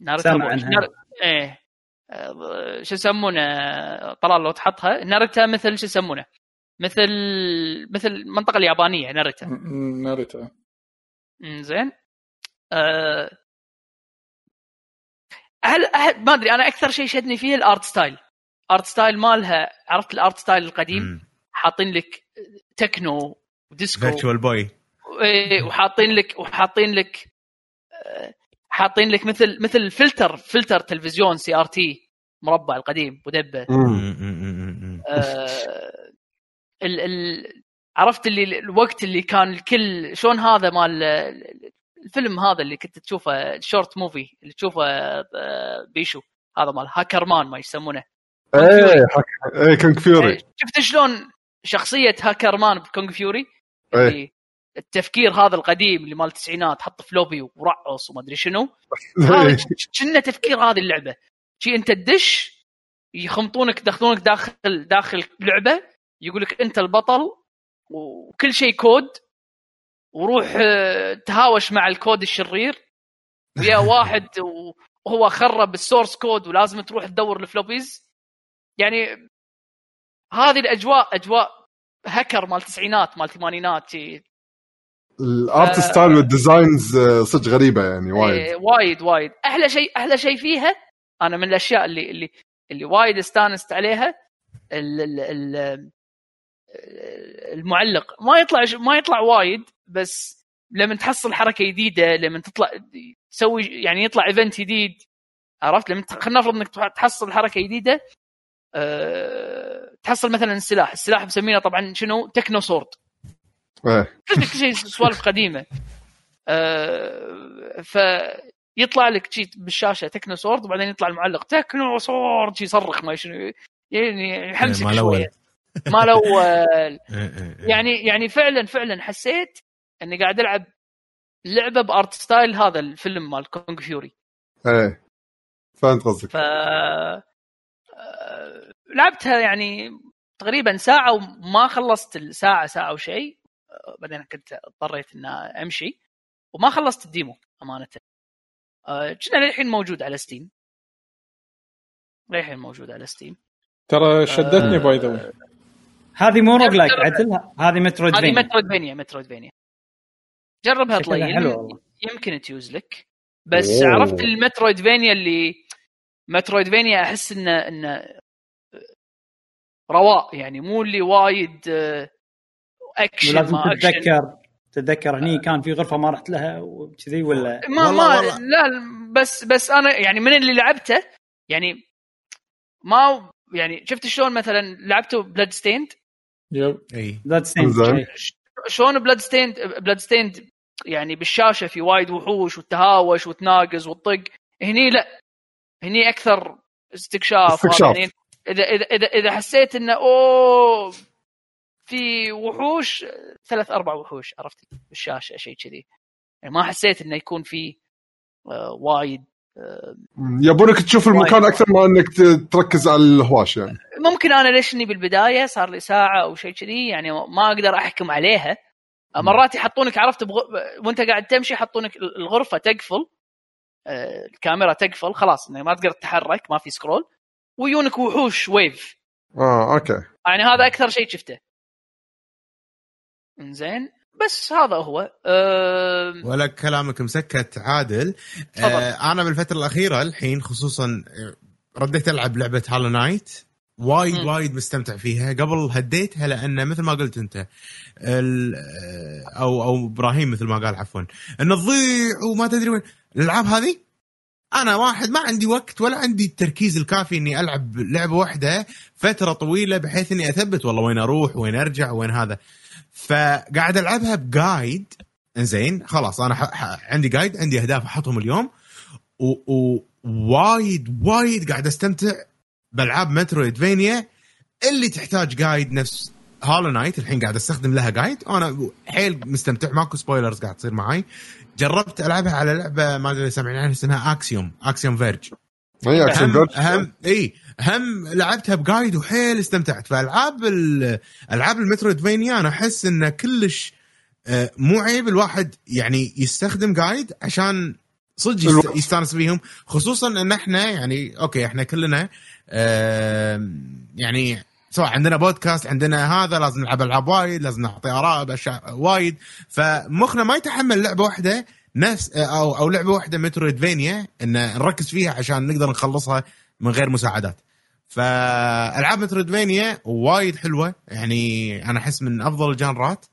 Narita Boy. نار... إيه. آه، شو يسمونه؟ طلال لو تحطها. ناريتا مثل شو يسمونه؟ مثل مثل المنطقة اليابانية ناريتا ناريتا زين أه... هل هل- ما أدري أنا أكثر شيء شدني فيه ال art style. art style مالها عرفت ال art style القديم؟ حاطين لك techno و disco Virtual Boy وحاطين لك وحاطين لك آه، حاطين لك مثل مثل filter filter تلفزيون CRT مربع القديم ودبه آه، ال ال عرفت اللي الوقت اللي كان الكل شلون هذا مال الفيلم هذا اللي كنت تشوفه ال short movie اللي تشوفه آه، بيشو. هذا مال Hackerman ما يسمونه. إيه حك- إيه Kung Fury إيه، شفت شلون شخصية Hackerman ب Kung Fury إيه. اللي التفكير هذا القديم اللي مال التسعينات حط floppy ورعص وما أدري شنو. هذا كنا تفكير هذه اللعبة؟ شي أنت تدش يخمطونك يدخلونك داخل داخل لعبة يقول لك أنت البطل وكل شيء كود وروح آه، تهاوش مع الكود الشرير ويا واحد وهو خرب ال source code ولازم تروح تدور ال floppies يعني هذه الأجواء أجواء هكر مال التسعينات مال الثمانينات. ال art آه. style وال designs آه، صدق غريبة يعني وايد إيه، وايد وايد أحلى شيء أحلى شيء فيها أنا من الأشياء اللي اللي اللي وايد استانست عليها ال ال ال المعلق. ما يطلع ما يطلع وايد بس لما تحصل حركة جديدة لما تطلع تسوي يعني يطلع event جديد عرفت؟ لما خلينا نفرض إنك تح- تحصل حركة جديدة أه تحصل مثلا السلاح السلاح مسمينه طبعا شنو؟ techno sword إيه. كل شيء سوالف قديمة. آه فيطلع لك شي بالشاشة techno sword وبعدين يطلع المعلق techno sword يصرخ ما شنو يعني يحمسك أول. شوية. ما الأول يعني يعني فعلا فعلا حسيت إني قاعد ألعب لعبة ب art style هذا الفيلم مال Kung Fury. إيه. فهمت قصدك. ف آه، لعبتها يعني تقريبا ساعة وما خلصت الساعة ساعة وشيء. آه، بعدين كنت اضطريت ان أمشي. وما خلصت ال demo أمانة. آه، كنا للحين موجود على Steam للحين موجود على Steam ترى شدتني آه، by the way. هذه مو rogue like عدل هذه مترويد هذه فينيا مترويدفينيا مترويدفينيا جربها شكلها طليل حلو والله. يمكن تيوز لك. بس أوه. عرفت ال Metroidvania اللي Metroidvania أحس انه انه رواق يعني مو اللي وايد آه، اكشن ولازم ما اكشن تتذكر. تتذكر هني كان في غرفة ما رحت لها وكذي ولا؟ ما والله- ما والله. لا بس بس أنا يعني من اللي لعبته يعني ما يعني شفت شلون مثلا لعبته بلاد ستيند يب. إي. Bloodstained زين. شلون Bloodstained Bloodstained يعني بالشاشة في وايد وحوش وتهاوش وتناقز وتطق. هني لا. هني أكثر استكشاف. استكشاف. يعني اذا اذا اذا إذا حسيت إنه أوه في وحوش ثلاث أربع وحوش عرفت؟ بالشاشة شيء كذي. يعني ما حسيت إنه يكون في آه، وايد يبونك تشوف المكان أكثر ما إنك تركز على الهواش يعني. ممكن أنا ليش إني بالبداية صار لي ساعة أو شيء كذي يعني ما أقدر أحكم عليها. مرات يحطونك عرفت بغ... وأنت قاعد تمشي يحطونك الغرفة تقفل آه، الكاميرا تقفل خلاص إنه ما تقدر تتحرك ما في scroll ويونك وحوش wave. آه okay. يعني هذا أكثر شيء شفته. زين بس هذا هو. أه... ولا كلامك مسكت عادل. آه أنا بالفترة الأخيرة الحين خصوصا آه، رديت ألعب لعبة Hollow Knight وايد. وايد مستمتع فيها. قبل هديتها لأن مثل ما قلت أنت ال- آه، أو أو إبراهيم مثل ما قال عفوا إنه تضيع وما تدري وين. الألعاب هذه؟ أنا واحد ما عندي وقت ولا عندي التركيز الكافي إني ألعب لعبة واحدة فترة طويلة بحيث إني أثبت والله وين أروح وين أرجع وين هذا. فقاعد ألعبها ب guide زين خلاص أنا ح... ح... عندي guide عندي أهداف أحطهم اليوم. ووايد وايد قاعد أستمتع بألعاب Metroidvania اللي تحتاج guide نفس Hollow Knight الحين قاعد أستخدم لها guide وأنا حيل مستمتع ماكو spoilers قاعد تصير معي جربت ألعبها على لعبة ما أدري سامعين عنها اسمها Axiom Axiom Verge هي اكشن هم Verge هم اي هم لعبتها ب guide وحيل استمتعت. فألعاب ال- ألعاب ال Metroidvania أنا أحس انه كلش آه، مو عيب الواحد يعني يستخدم guide عشان صدق. يستانس بيهم. خصوصا إن إحنا يعني أوكي إحنا كلنا آه، يعني سواء عندنا بودكاست عندنا هذا لازم نلعب ألعاب وايد لازم نعطي آراء بأشياء وايد. فمخنا ما يتحمل لعبة واحدة نفس أو أو لعبة واحدة Metroidvania إن نركز فيها عشان نقدر نخلصها من غير مساعدات. فألعاب Metroidvania وايد حلوة. يعني أنا أحس من أفضل ال genreات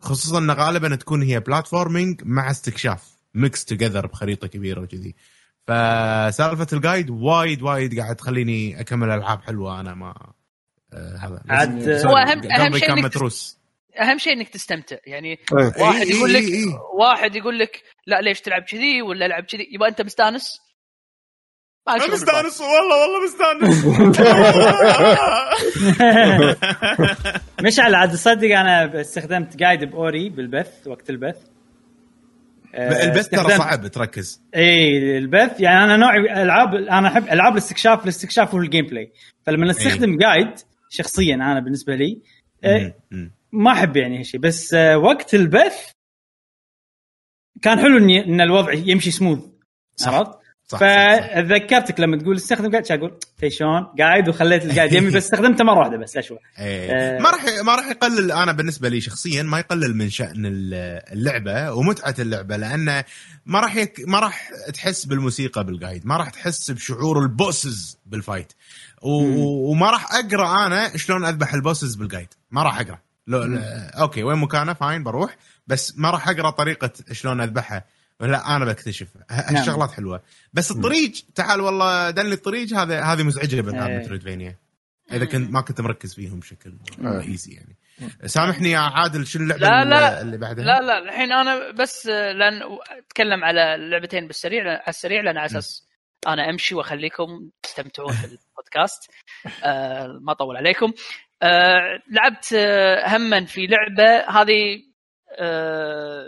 خصوصا إن غالبا تكون هي platforming مع استكشاف mix together بخريطة كبيرة وكذي. فسالفة ال guide وايد وايد قاعد تخليني أكمل ألعاب حلوة أنا ما آه هذا. عاد- sorry، هو أهم- أهم قلبي شيء كان إنك متروس. أهم شيء إنك تستمتع. يعني إيه. واحد إي- يقول إي- لك. واحد يقول لك لا ليش تلعب كذي ولا ألعب كذي؟ يبقى أنت مستانس. أنا. مستانس والله والله مستانس مشعل عاد تصدق أنا استخدمت guide ب Ori بالبث وقت البث آه، البث ترى صعب تركز إي البث يعني أنا نوعي العاب أنا أحب ألعاب الاستكشاف الاستكشاف وال gameplay فلما استخدم guide شخصيا أنا بالنسبة لي آه،. ما أحب يعني هالشيء بس آه، وقت البث كان حلو إن الوضع يمشي سموث. عرفت؟ فذكرتك لما تقول استخدم guide أقول؟ في شلون؟ قاعد وخليت ال guide يمي بس استخدمته مرة واحدة بس أشوى. إيه. آه. ما راح ما راح يقلل أنا بالنسبة لي شخصيا ما يقلل من شأن ال- اللعبة ومتعة اللعبة لأنه ما راح يك ما راح تحس بالموسيقى بال guide ما راح تحس بشعور ال bosses بال fight. و... وما راح أقرأ أنا شلون أذبح ال bosses بال guide ما راح أقرأ. لو... أوكي وين مكانه؟ fine بروح. بس ما راح أقرأ طريقة شلون اذبحها لا أنا بكتشف. هالشغلات حلوة. بس الطريق تعال والله دلني الطريق هذا هذه مزعجة بالعاب إيه. Metroidvania إذا كنت ما كنت مركز فيهم بشكل آه. easy يعني. سامحني يا عادل شنو اللعبة لا، اللي- لا. اللي بعدها؟ لا لا. الحين أنا بس لأن أتكلم على اللعبتين بالسريع على السريع لأن على أساس أنا أمشي وأخليكم تستمتعون بالبودكاست آه ما اطول عليكم. آه لعبت آه هما في لعبة هذه آه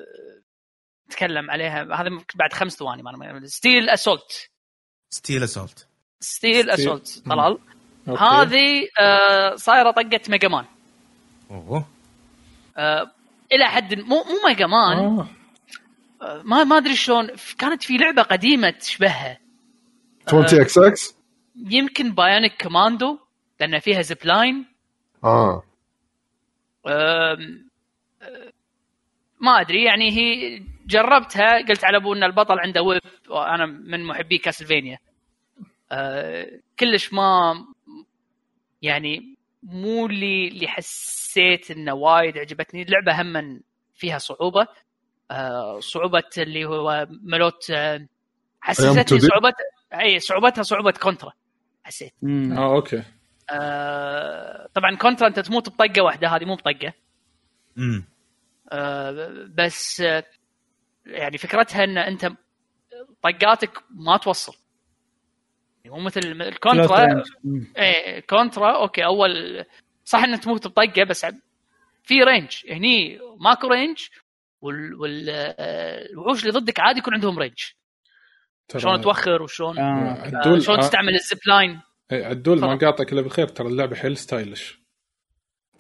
نتكلم عليها. هذا بعد خمس ثواني ما Steel Assault Steel Assault Steel Assault طلال. هذه آه صايرة طقة Mega Man أوه. آه إلى حد مو مو Mega Man آه. آه، ما ما أدري شلون. كانت في لعبة قديمة تشبهها. 20 إكس إكس يمكن بايونيك كوماندو لأن فيها زيب لاين آه. أم، ما أدري. يعني هي جربتها قلت على أبو إن البطل عنده ويب وأنا من محبي كاسلفينيا أه، كلش ما يعني مو اللي اللي حسيت إنه وايد عجبتني. اللعبة هم فيها صعوبة. أه، صعوبة اللي هو ملوت أه، أيام حسستني 2D؟ صعوبة أي صعوبتها صعوبة كونترا حسيت. آه أوكي. أه، طبعا كونترا أنت تموت بطقة واحدة هذه مو بطقة. امم آه، بس آه، يعني فكرتها إن أنت طقاتك ما توصل. يعني مو مثل Close الكونترا. إيه كونترا أوكي أول صح إنك تموت بطقة بس في range هني ماكو range وال- وال- آه، الوحوش اللي ضدك عادي يكون عندهم range شلون توخر وشلون آه. آه، شلون آه، تستعمل ال zip line. إيه، عدول ما تفضل. قاطعك إلا بالخير ترى اللعبة حيل stylish.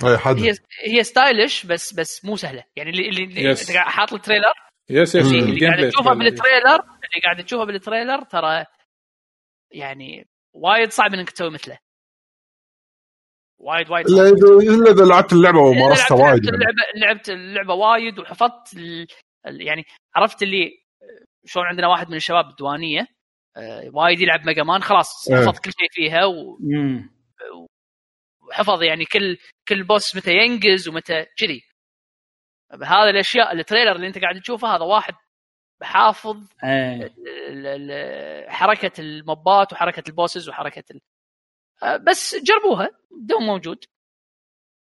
اي حد هي هي stylish بس بس مو سهلة. يعني اللي اللي Yes. حاط ال trailer yes yes اللي- قاعد play تشوفه تبالي. بال trailer اللي قاعد تشوفه بال trailer ترى يعني وايد صعب إنك تسوي مثله وايد وايد الا صعب اذا إلا إذا لعبت اللعبة ومارستها لعبت- وايد لعبت يعني. اللعبه لعبت اللعبة وايد وحفظت ال... يعني عرفت اللي شلون عندنا واحد من الشباب بالديوانيه آه، وايد يلعب Mega Man خلاص إيه. حفظ كل شيء فيها و- مم. وحفظ يعني كل كل boss متى ينقز ومتى كذي هذا الأشياء ال trailer اللي أنت قاعد تشوفه هذا واحد حافظ ال- ال- حركة ال mob ات وحركة ال bosses وحركة ال... آه، بس جربوها دوم موجود.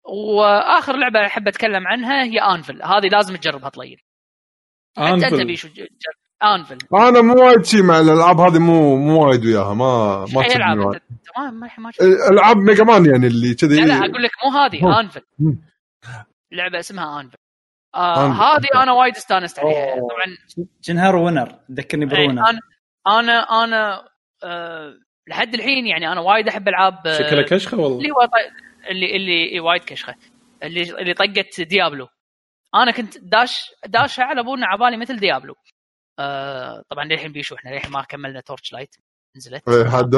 وآخر لعبة أحب أتكلم عنها هي Anvil هذه لازم تجربها طليل انت أنت جرب. Anvil أنا مو وايد شي مع الألعاب هذه مو مو وايد وياها ما ما اي العاب ما ما Mega Man يعني اللي كذي لا لا أقول لك مو هذه. Anvil. لعبة اسمها انفل آه أنفل. هذه أنا وايد استانست عليها. طبعا جنهار ونر ذكرني إيه، برونر. أنا أنا أنا آه لحد الحين يعني أنا وايد أحب ألعاب آه، شكلها كشخة والله. اللي. اللي اللي وايد كشخة. اللي اللي طقت ديابلو. أنا كنت داش داشها على ابونا عبالي مثل ديابلو. آه طبعا للحين بيشو إحنا للحين ما كملنا تورش لايت نزلت. إيه، حد.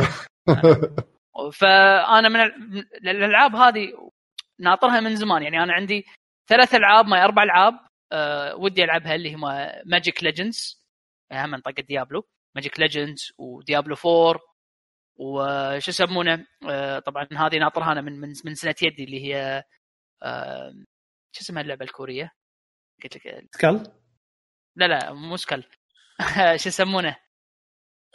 فأنا من ال- من الألعاب هذه ناطرها من زمان. يعني أنا عندي ثلاث ألعاب ما أربع ألعاب أه ودي ألعبها اللي هم Magic Legends هم منطقه Diablo. Magic Legends و Diablo 4 وش يسمونه؟ أه طبعا هذه ناطرها أنا من من, من سنة يدي اللي هي أه شو اسمها اللعبة الكورية؟ قلت لك Skul؟ لا لا مو Skul. شو يسمونه؟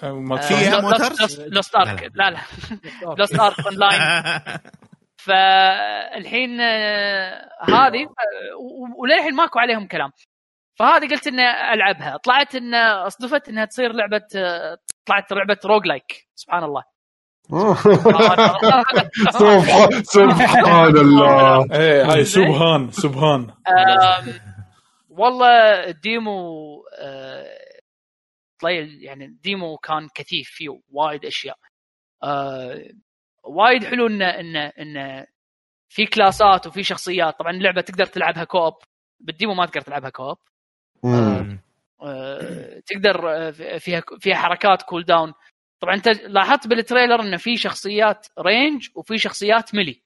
آه، ما في فيها موترز؟ لوست ارك لا لا. Lost Ark Online فالحين آه، هذه وللحين ماكو عليهم كلام. فهذه قلت إني ألعبها. طلعت إن أصدفت إنها تصير لعبة آه، طلعت لعبة roguelike سبحان الله. سبحان سبحان الله. إيه هاي. سبحان سبحان. والله ال demo آه، يعني ال demo كان كثيف فيه وايد أشياء. وايد حلو انه انه انه في class ات وفي شخصيات. طبعا اللعبة تقدر تلعبها co-op. بال demo ما تقدر تلعبها co-op. مم. آه، تقدر آه، فيها فيها حركات cooldown طبعا أنت لاحظت بال trailer انه في شخصيات range وفي شخصيات melee.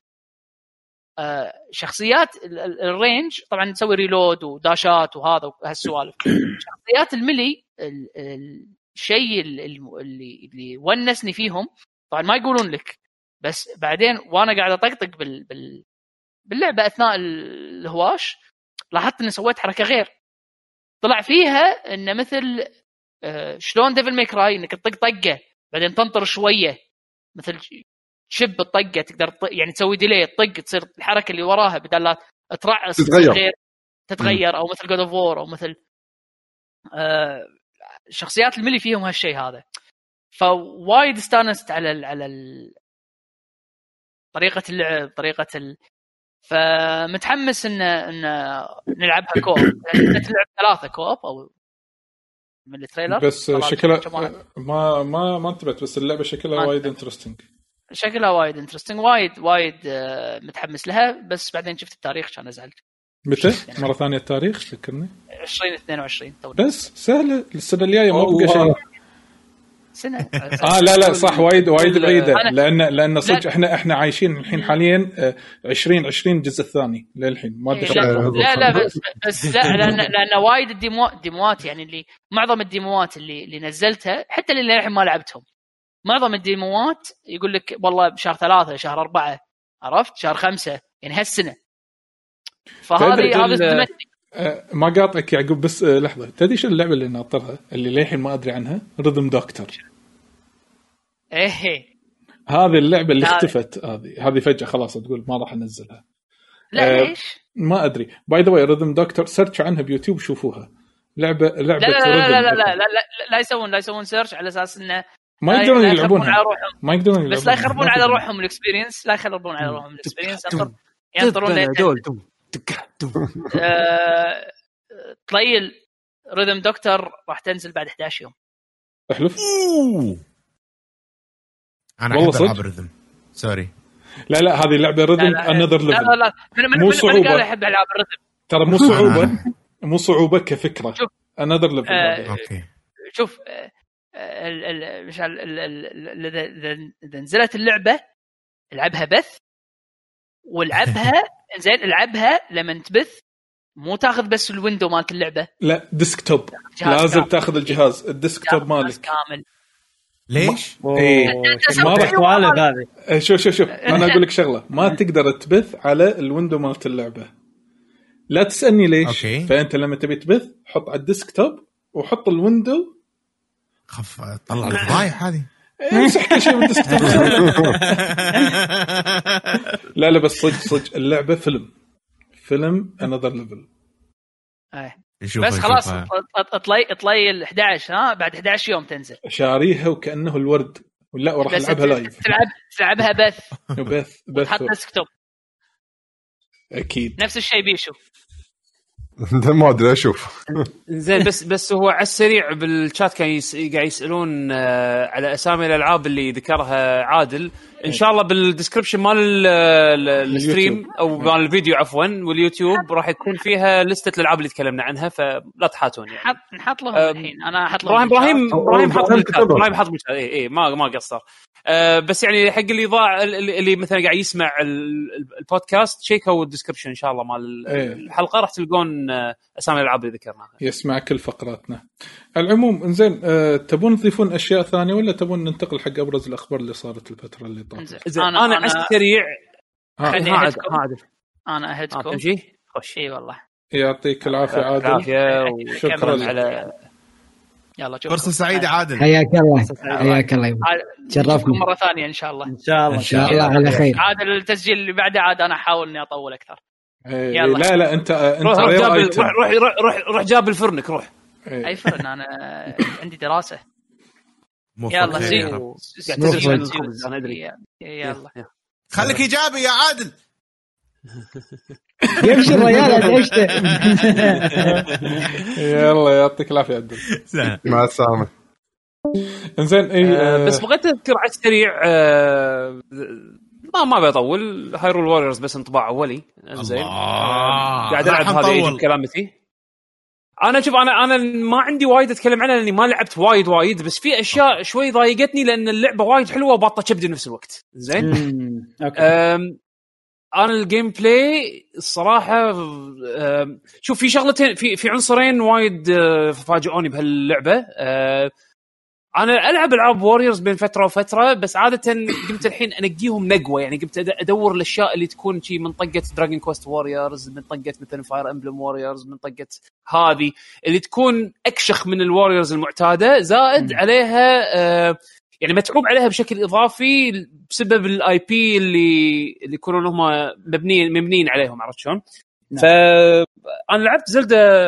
آه، شخصيات ال- ال- ال range طبعا تسوي reload و dash ات وهذا وهالسوالف. شخصيات ال melee ال- ال- الشيء ال- ال- اللي اللي ونسني فيهم طبعا ما يقولون لك. بس بعدين وأنا قاعد اطقطق بال, بال باللعبة اثناء الهواش لاحظت اني سويت حركة غير. طلع فيها إنه مثل آه، شلون Devil May Cry إنك تطق طقة بعدين تنطر شوية. مثل تشب الطقة تقدر تط- يعني تسوي delay تطق تصير الحركة اللي وراها بدل لا ترعس تتغير. غير تتغير. أو مثل God of War أو مثل آه، شخصيات ال melee فيهم هالشيء هذا. فوايد استانست على ال على ال طريقة اللعب طريقة ال فمتحمس ان إن نلعبها co-op يعني تلعب ثلاثة co-op أو من ال trailer بس شكلها. ما ما ما انتبهت بس اللعبة شكلها وايد. انترستنج شكلها وايد interesting وايد وايد آه، متحمس لها بس بعدين شفت التاريخ كان زعلت متى؟ مرة ثانية التاريخ ذكرني 2022 تو بس سهلة السنة الجاية ما. بقى شيء سنة. آه لا لا صح وايد وايد بعيدة. لأن لأن صدق لا. إحنا إحنا عايشين الحين حاليا آه، 2020 الجزء الثاني للحين. ما أدري إيه، لا شلون. لا, لا بس, بس لا لأن لأن وايد ال demo demo ات يعني اللي معظم ال demo ات اللي اللي نزلتها حتى اللي للحين ما لعبتهم. معظم ال demo ات يقول لك والله بشهر ثلاثة شهر أربعة عرفت؟ شهر خمسة يعني هالسنة. فهذه هذه صدمتني ما قاطعك يعقوب بس آه، لحظة. تدري شو اللعبة اللي ناطرها؟ اللي للحين ما أدري عنها؟ Rhythm Doctor إيه. هذه اللعبة اللي. اختفت. هذه. هذه فجأة خلاص تقول ما راح أنزلها. لا آه، ليش؟ ما أدري. by the way Rhythm Doctor search عنها بيوتيوب شوفوها لعبه لعبة لا لا لا لا لا لا, لا. لا, لا يسوون لا يسوون search على أساس إنه ما يقدرون يلعبونها. ما يقدرون يلعبونها بس لا يخربون على. روحهم ال experience لا يخربون على روحهم ال experience. ينطرون آه، طليل Rhythm Doctor راح تنزل بعد 11 يوم. أحلف. أنا والله أحب؟ ال rhythm sorry. لا لا هذه لعبة لا ريذم لا another لا لا ليفل لا من من مو صعوبة. قال يحب ألعاب ال rhythm؟ ترى مو صعوبة. مو صعوبة كفكرة. شوف. another level آه، okay. شوف آه، آه، ال- ال- مش إذا نزلت اللعبة ألعبها بث والعبها زين العبها لما تبث مو تاخذ بس ال window مالت اللعبة. لا desktop. لازم كامل. تاخذ الجهاز ال desktop مالك. كامل ليش؟ إيه. ما سوي راح- شوف شوف شوف أنا أقول لك شغلة. ما تقدر تبث على ال window مالت اللعبة. لا تسألني ليش. okay. فأنت لما تبي تبث حط على ال desktop وحط ال window. خف طلع الفضايح هذه. امسح كل شيء من ال desktop لا لا بس صدق صدق. اللعبة فيلم. فيلم another level إيه. نشوفها- بس خلاص. اطلي اطلي ال 11 ها؟ بعد 11 يوم تنزل. شاريها وكأنه الورد. لا وراح ألعبها live تلعب تلعبها بث. بث بث. تحط desktop أكيد. نفس الشيء بيشو. ما أدري أشوف زين بس بس هو على السريع بالشات كان. قاعد يسألون آه، على أسامي الألعاب اللي ذكرها عادل إن شاء الله بال description مال ال- ال- ال stream أو مال الفيديو عفوا واليوتيوب راح يكون فيها لستة الألعاب اللي تكلمنا عنها فلا تحاتون يعني. نحط نحط لهم الحين. أنا أحط لهم إبراهيم إبراهيم حط. إبراهيم حط اي اي ما ما قصر. أه بس يعني حق اللي ضاع اللي اللي مثلا قاعد يسمع ال- ال- البودكاست شيكوا ال description إن شاء الله مال إيه. الحلقة. راح تلقون آه، أسامي الألعاب اللي ذكرناها. يسمع كل فقراتنا. العموم إنزين أه تبون تضيفون أشياء ثانية ولا تبون ننتقل حق أبرز الأخبار اللي صارت الفترة اللي زين أنا أنا على أنا السريع ها خليني عاد أنا أهدكم. تمشي؟ خش إي والله. يعطيك العافية عادل. العافيه شكراً. وشكرا. على يلا شوف فرصه سعيده عادل. حياك الله. حياك الله. يبا. شرفنا. مرة ثانية إن شاء الله. إن شاء الله. إن شاء الله. على خير. عاد التسجيل اللي بعده عاد أنا أحاول إني أطول أكثر. إيه يلا. لا لا انت أنت روح روح جاب روح روح جاب الفرنك روح. إيه. أي فرن أنا عندي دراسة. يلا زين. الخبز أنا أدري. يلا. خليك إيجابي يا عادل. يمشي الرجال عشته يلا يعطيك العافية عادل. مع السلامة. إنزين إي آه، آه، بس بغيت أذكر على السريع آه، ما ما بطول Hyrule Warriors بس انطباع أولي. زين الله. آه، قاعد ألعب هذا. كلامتي أنا شوف أنا أنا ما عندي وايد أتكلم عنها لأني ما لعبت وايد وايد بس في أشياء شوي ضايقتني لأن اللعبة وايد حلوة وباطة كبدي بنفس الوقت. زين؟ أنا ال gameplay الصراحه شوف في شغلتين في في عنصرين وايد أه، فاجئوني بهاللعبة. أه، أنا العب العاب Warriors بين فترة وفترة بس عادة قمت الحين انقيهم نقوة يعني قمت أدور الأشياء اللي تكون شي من طقة Dragon Quest Warriors من طقة مثلا Fire Emblem Warriors من طقة هذه اللي تكون أكشخ من ال Warriors المعتادة زائد. عليها أه، يعني متعوب عليها بشكل إضافي بسبب ال IP اللي اللي يكونون هم مبنيين مبنيين عليهم عرفت شلون؟ نعم. فانا لعبت Zelda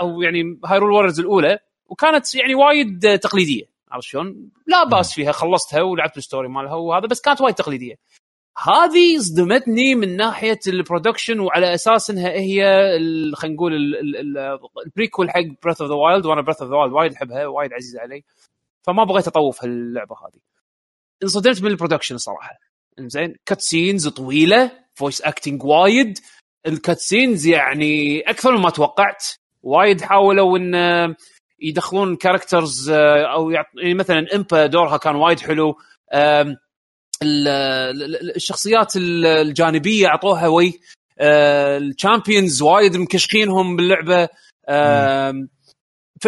أو يعني Hyrule Warriors الأولى وكانت يعني وايد تقليدية عرفت شلون؟ لا بأس فيها خلصتها ولعبت ال story مالها وهذا بس كانت وايد تقليدية. هذه صدمتني من ناحية ال production وعلى أساس إنها هي خلينا نقول ال- ال- ال- ال prequel حق Breath of the Wild وأنا Breath of the Wild وايد أحبها وايد عزيزة علي. فما بغيت أطوف هاللعبة هذه. انصدمت من ال production صراحة. زين cutscenes طويلة voice acting وايد ال cutscenes يعني أكثر مما توقعت وايد حاولوا إن يدخلون characters أو يعني مثلا Impa دورها كان وايد حلو. الشخصيات ال- الجانبية أعطوها وي. آه، ال Champions وايد مكشخينهم باللعبة.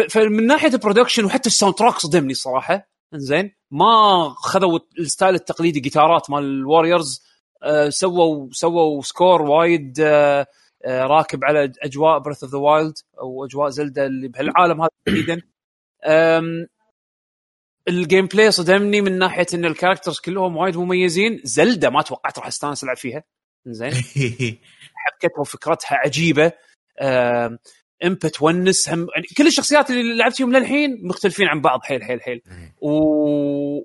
فمن ناحية ال production وحتى ال soundtrack صدمني صراحة. زين ما خذوا ال style التقليدي جيتارات مال ال Warriors آه، سووا سووا score وايد آه، آه، راكب على أجواء Breath of the Wild أو أجواء Zelda اللي بهالعالم هذا تحديدا. ال gameplay صدمني من ناحية إن ال characters كلهم وايد مميزين. Zelda ما توقعت راح أستانس ألعب فيها. زين حبكتها وفكرتها عجيبة. Impa تونس هم يعني كل الشخصيات اللي لعبت فيهم للحين مختلفين عن بعض حيل حيل حيل. و...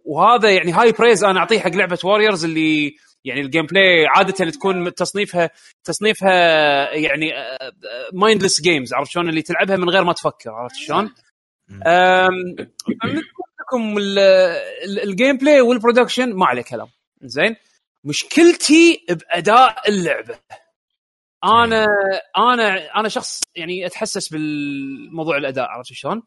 وهذا يعني high praise أنا أعطيه حق لعبة Warriors اللي يعني ال gameplay عادة تكون تصنيفها تصنيفها يعني mindless games عرفت شلون؟ اللي تلعبها من غير ما تفكر عرفت شلون؟ لكم ال- ال- ال gameplay وال production ما عليه كلام. زين؟ مشكلتي بأداء اللعبة. أنا أنا أنا شخص يعني أتحسس بالموضوع الأداء عرفت شلون؟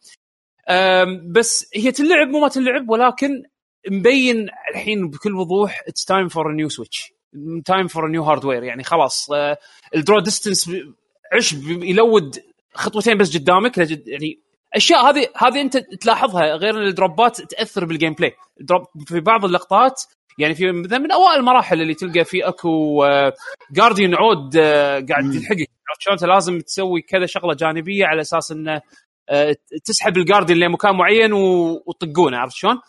بس هي تلعب مو ما تلعب ولكن مبين الحين بكل وضوح it's time for new Switch time for new hardware يعني خلاص آه، ال draw distance عش ب- يلود خطوتين بس قدامك. يعني أشياء هذه هذه أنت تلاحظها غير إن الدروبات تأثر بال gameplay في بعض اللقطات يعني في مثلا من أوائل المراحل اللي تلقى في أكو Guardian عود آه، قاعد يلحقك عرفت شلون؟ أنت لازم تسوي كذا شغلة جانبية على أساس إنه آه، تسحب ال Guardian لمكان معين وتطقونه. عرفت شلون؟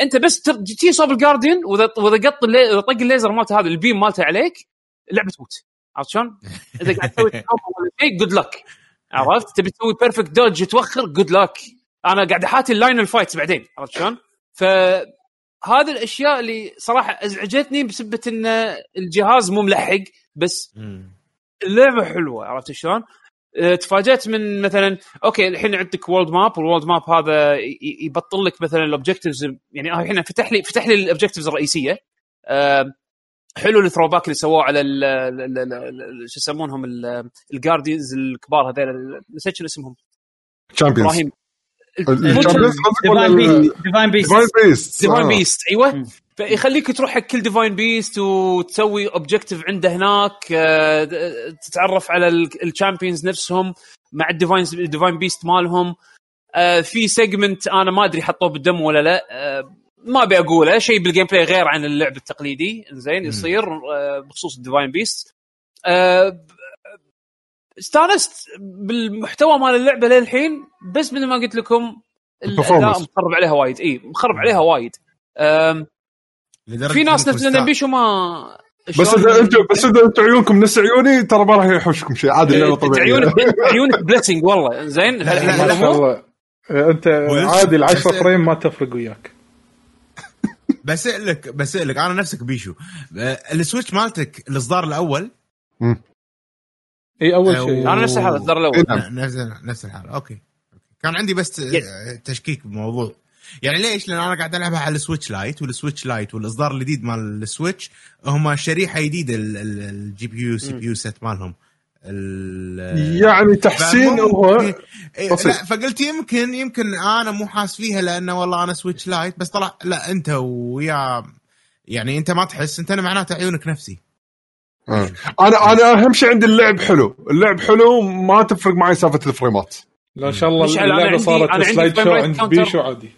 انت بس تجي صوب ال Guardian واذا وإذا قط إذا طق الليزر مالته هذا ال beam مالته عليك اللعبة تموت عرفت شلون؟ إذا قاعد تسوي ولا شيء good luck عرفت؟ تبي تسوي perfect dodge توخر good luck أنا قاعد أحاتي اللاين ال fights بعدين عرفت شلون؟ فهذه الأشياء اللي صراحة أزعجتني بسبة إن الجهاز مو ملحق بس اللعبة حلوة عرفت شلون؟ أه، تفاجأت من مثلا okay الحين عندك world map وال world map هذا يبطل لك مثلا ال objectives يعني الحين فتح لي فتح لي ال objectives الرئيسية. أه، حلو ال throwback اللي سووه على شو يسمونهم ال- ال Guardians الكبار هذول نسيت شنو اسمهم. Champions إبراهيم. Divine Beast Divine Beast Divine Beast Divine أيوه. فيخليك تروح حق كل Divine Beast وتسوي objective عنده هناك آه، تتعرف على ال Champions نفسهم مع ال Divine ال Divine Beast مالهم. آه، في segment أنا ما أدري حطوه بال demo ولا لا. آه، ما أبي أقوله. شيء بال gameplay غير عن اللعب التقليدي. زين يصير بخصوص ال Divine Beast استانست بالمحتوى مال اللعبة للحين بس مثل ما قلت لكم الأداء. مخرب عليها وايد. إي مخرب عليها وايد. في ناس بيشو ما بس إذا أنتم بس إذا أنتم عيونكم نفس عيوني ترى ما راح يحوشكم شيء. عادي اللعبة طبيعية. عيونك عيونك blessing والله. زين أنت عادي ال 10 بس- frame ما تفرق وياك. بسألك بسألك أنا نفسك بيشو. السويتش مالتك الإصدار الأول اي أول شيء. أنا نفس الحالة الإصدار الأول. نعم. نفس نفس الحال. أوكي. كان عندي بس آه، تشكيك بالموضوع يعني ليش؟ لأن أنا قاعد ألعبها على السويتش لايت والسويتش لايت والإصدار الجديد مال السويتش هم شريحة جديدة ال GPU CPU set مالهم. ال- يعني تحسين هو إيه، بسيط. لا فقلت يمكن يمكن أنا مو حاس فيها لأنه والله أنا سويتش لايت بس طلع لا أنت ويا يعني أنت ما تحس أنت معناته عيونك نفسي. آه. أنا أنا أهم شيء عندي اللعب حلو اللعب حلو ما تفرق معي سالفة الفريمات لو إن شاء الله اللعبة عندي- صارت slideshow عند. بيشو عادي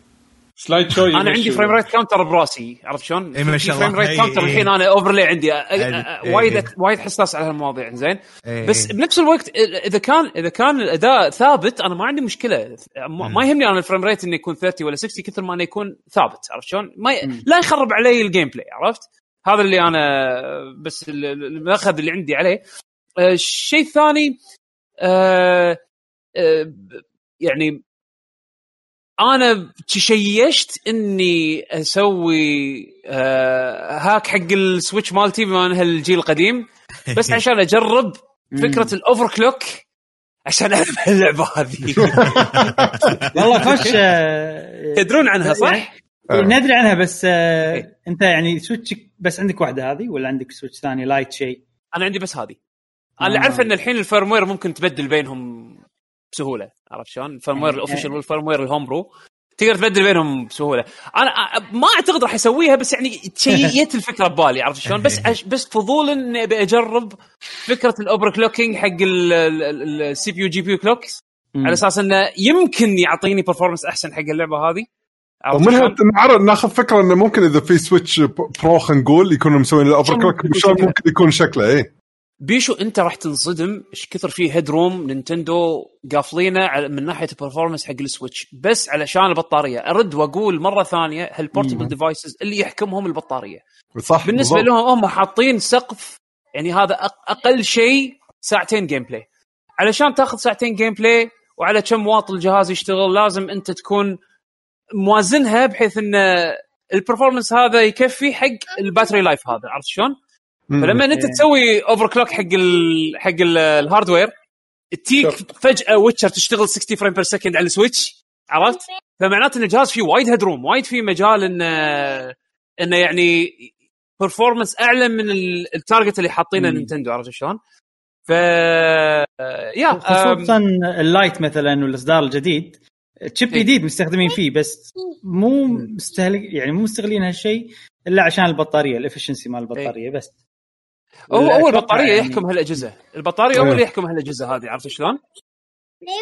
slideshow أنا عندي. فريم ريت كاونتر براسي عرفت شلون؟ إي ما شاء frame الله. rate إي counter. الحين أنا overlay عندي أ- أ- إي. وايد. وايد حساس على هالمواضيع زين إيه. بس بنفس الوقت إذا كان إذا كان الأداء ثابت أنا ما عندي مشكلة ما ما يهمني أنا ال frame rate إنه يكون 30 ولا 60 كثر ما إنه يكون ثابت عرفت شلون؟ ما ي... لا يخرب علي ال gameplay عرفت؟ هذا اللي أنا بس ال- ال- المأخذ اللي عندي عليه آه، الشيء الثاني آه، آه، يعني أنا تشيتت إني أسوي hack حق السويتش مالتي بما إنها الجيل القديم بس عشان أجرب فكرة ال overclock عشان ألعب اللعبة هذه والله خوش آه، تدرون عنها صح؟ ندري عنها بس إيه. أنت يعني سويتشك بس عندك واحدة هذه ولا عندك سويتش ثاني لايت شيء؟ أنا عندي بس هذه أنا اللي آه. أعرف إن الحين ال firmware ممكن تبدل بينهم بسهولة عرفت شلون؟ ال firmware يعني- ال official وال firmware ال homebrew تقدر تبدل بينهم بسهولة أنا ما أعتقد راح يسويها بس يعني تشيت الفكرة ببالي عرفت شلون بس بس فضول إني أبي أجرب فكرة ال overclocking حق ال CPU GPU clocks على أساس إنه يمكن يعطيني performance أحسن حق اللعبة هذه ومنها؟ نعرف ناخذ فكرة إنه ممكن إذا في سويتش pro خلينا نقول يكونوا مسوين ال overclock ممكن يكون شلون شكله؟ ممكن يكون شكله إيه بيشو أنت راح تنصدم إيش كثر فيه headroom نينتندو قافلينه من ناحية ال performance حق السويتش بس علشان البطارية أرد وأقول مرة ثانية ه ال portable devices اللي يحكمهم البطارية صح بالنسبة بالضبط. لهم هم حاطين سقف يعني هذا أقل شيء ساعتين gameplay علشان تاخذ ساعتين gameplay وعلى كم واط الجهاز يشتغل لازم أنت تكون موازنها بحيث إن ال performance هذا يكفي حق ال battery life هذا عرفت شلون؟ فلما إنت. تسوي overclock حق ال حق ال- ال hardware تجيك شوف. فجأة ويتشر تشتغل 60 frame per second على السويتش عرفت؟ فمعناته إن الجهاز فيه وايد headroom وايد فيه مجال انه انه يعني performance أعلى من ال- ال target اللي حاطينه. نينتندو عرفت شلون؟ ف يا خصوصا اللايت مثلا والإصدار الجديد chip إيه. جديد مستخدمين فيه بس مو مستهلك يعني مو مستغلين هالشيء إلا عشان البطارية ال efficiency مال البطارية بس. هو أتوقع البطارية يعني- يحكم هالأجهزة. البطارية هو إيه. اللي يحكم هالأجهزة هذه عرفت شلون؟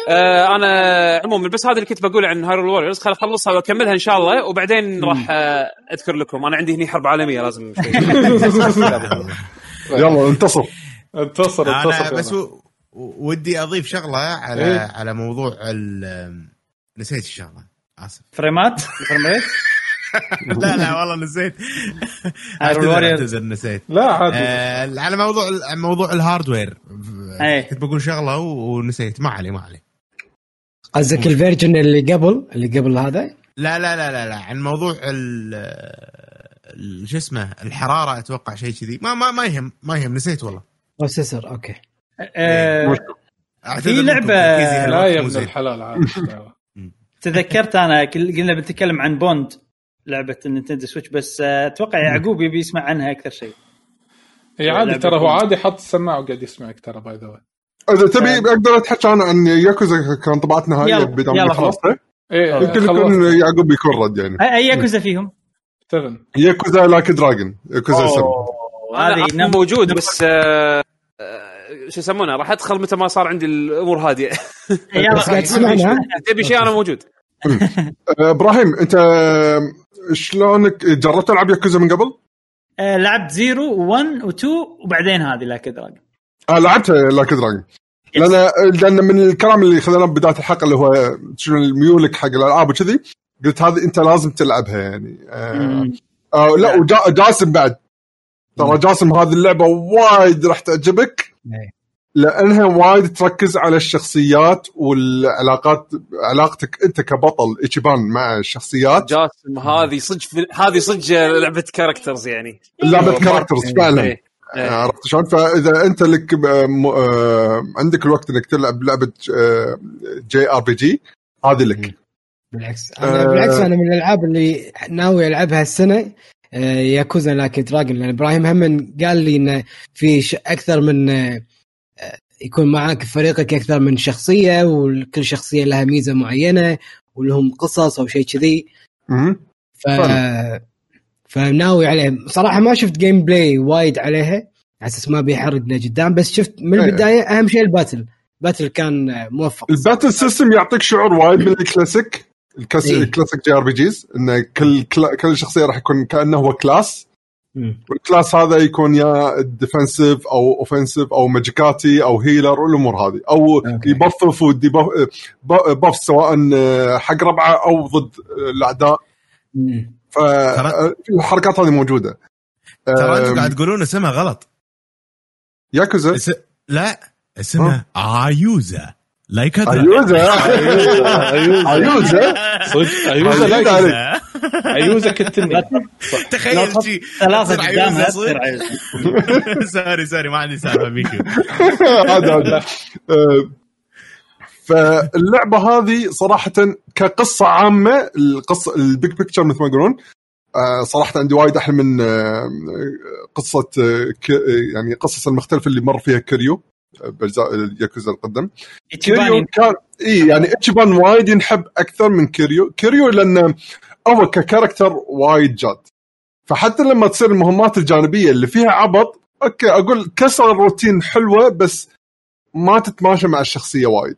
آه أنا عموما بس هذا اللي كنت بقوله عن هايرول ووريرز خل أخلصها وأكملها إن شاء الله وبعدين راح آه أذكر لكم. أنا عندي هني حرب عالمية لازم يلا انتصر. انتصر انتصر. بس ودي أضيف شغلة على إيه. على موضوع ال نسيت الشغلة آسف. فريمات؟ ال frame rate لا لا والله نسيت. أعتذر نسيت. لا عادي. آه على موضوع موضوع ال hardware إيه. كنت بقول شغلة ونسيت. ما علي ما علي. قصدك ال version اللي قبل؟ اللي قبل هذا؟ لا لا لا لا, لا. عن موضوع شو اسمه الحرارة أتوقع شيء كذي. ما ما ما يهم ما يهم. نسيت والله. processor أوكي. آه، أعتذر في تركيزي لا يا ابن. الحلال. تذكرت أنا قلنا بنتكلم عن بوند لعبة النينتندو سويتش بس آه، أتوقع يعقوب يبي يسمع عنها أكثر شيء. اي عادي ترى هو. عادي حط السماعة وقاعد يسمعك ترى by the إذا تبي أقدر اتحكى أنا عن ياكوزا كانطباعات نهائية بدل ما خلصتها إيه يمكن يكون خلصت يعقوب يكون رد يعني. اي ياكوزا فيهم؟ 7 ياكوزا لايك دراجون ياكوزا 7 هذه موجود بس آه آه، شو يسمونه؟ راح أدخل متى ما صار عندي الأمور هادية؟ تبي شيء أنا موجود. آه، إبراهيم أنت آه، شلونك؟ جربت تلعب ياكوزا من قبل؟ آه، لعبت zero و1 و2 وبعدين هذه لايك دراجون. آه لعبت لايك دراجون. لأن لأن من الكلام اللي خذيناه بداية الحلقة اللي هو شنو ميولك حق الألعاب وكذي قلت هذه أنت لازم تلعبها يعني. آه آه لا وجاسم بعد. ترى جاسم هذه اللعبة وايد راح تعجبك. إيه. لأنها وايد تركز على الشخصيات والعلاقات علاقتك أنت كبطل ايتشيبان مع الشخصيات جاسم هذه صدق هذه صدق لعبة characters يعني لعبة characters فعلا إيه. إيه. عرفت شلون؟ فإذا أنت لك آه، م- آه، عندك الوقت إنك تلعب لعبة آه، JRPG هذه لك بالعكس أنا آه. بالعكس أنا من الألعاب اللي ناوي ألعبها السنة آه، Yakuza Like a Dragon لأن إبراهيم هم قال لي إنه في أكثر من آه، آه، يكون معاك في فريقك أكثر من شخصية وكل شخصية لها ميزة معينة ولهم قصص أو شيء كذي. ف فناوي عليه صراحة ما شفت gameplay وايد عليها على أساس ما بيحرقنا قدام بس شفت من إيه. البداية أهم شيء ال battle ال battle كان موفق ال battle system يعطيك شعور وايد من ال classic ال class- إيه. ال classic JRPGs ان كل كل شخصية راح يكون كأنه هو class. وال class هذا يكون يا defensive أو offensive أو magic attack أو healer والأمور هذه. أو okay. يبفف بف سواء حق ربعة أو ضد الأعداء. مم. فالحركات هذه موجودة. ترى أنتم قاعد تقولون اسمها غلط. ياكوزا. لا اسمها ايوزا لايك ايوزا ايوزا صدق ايوزا عليك. لايك ايوزا كتني تخيل لا شي. صدق. عيوزة. سوري سوري ما عندي سالفة هذا هذا. آه، فاللعبة هذه صراحة كقصة عامة القصة ال big picture مثل ما يقولون آه، صراحة عندي وايد أحلى من آه، قصة ك- يعني قصص المختلفة اللي مر فيها كريو. باجزاء الياكوزا القدم. كيريو كان إي يعني إتشيبان وايد ينحب أكثر من كيريو. كيريو لأنه هو ك character وايد جاد. فحتى لما تصير المهمات الجانبية اللي فيها عبط okay أقول كسر الروتين حلوة بس ما تتماشى مع الشخصية وايد.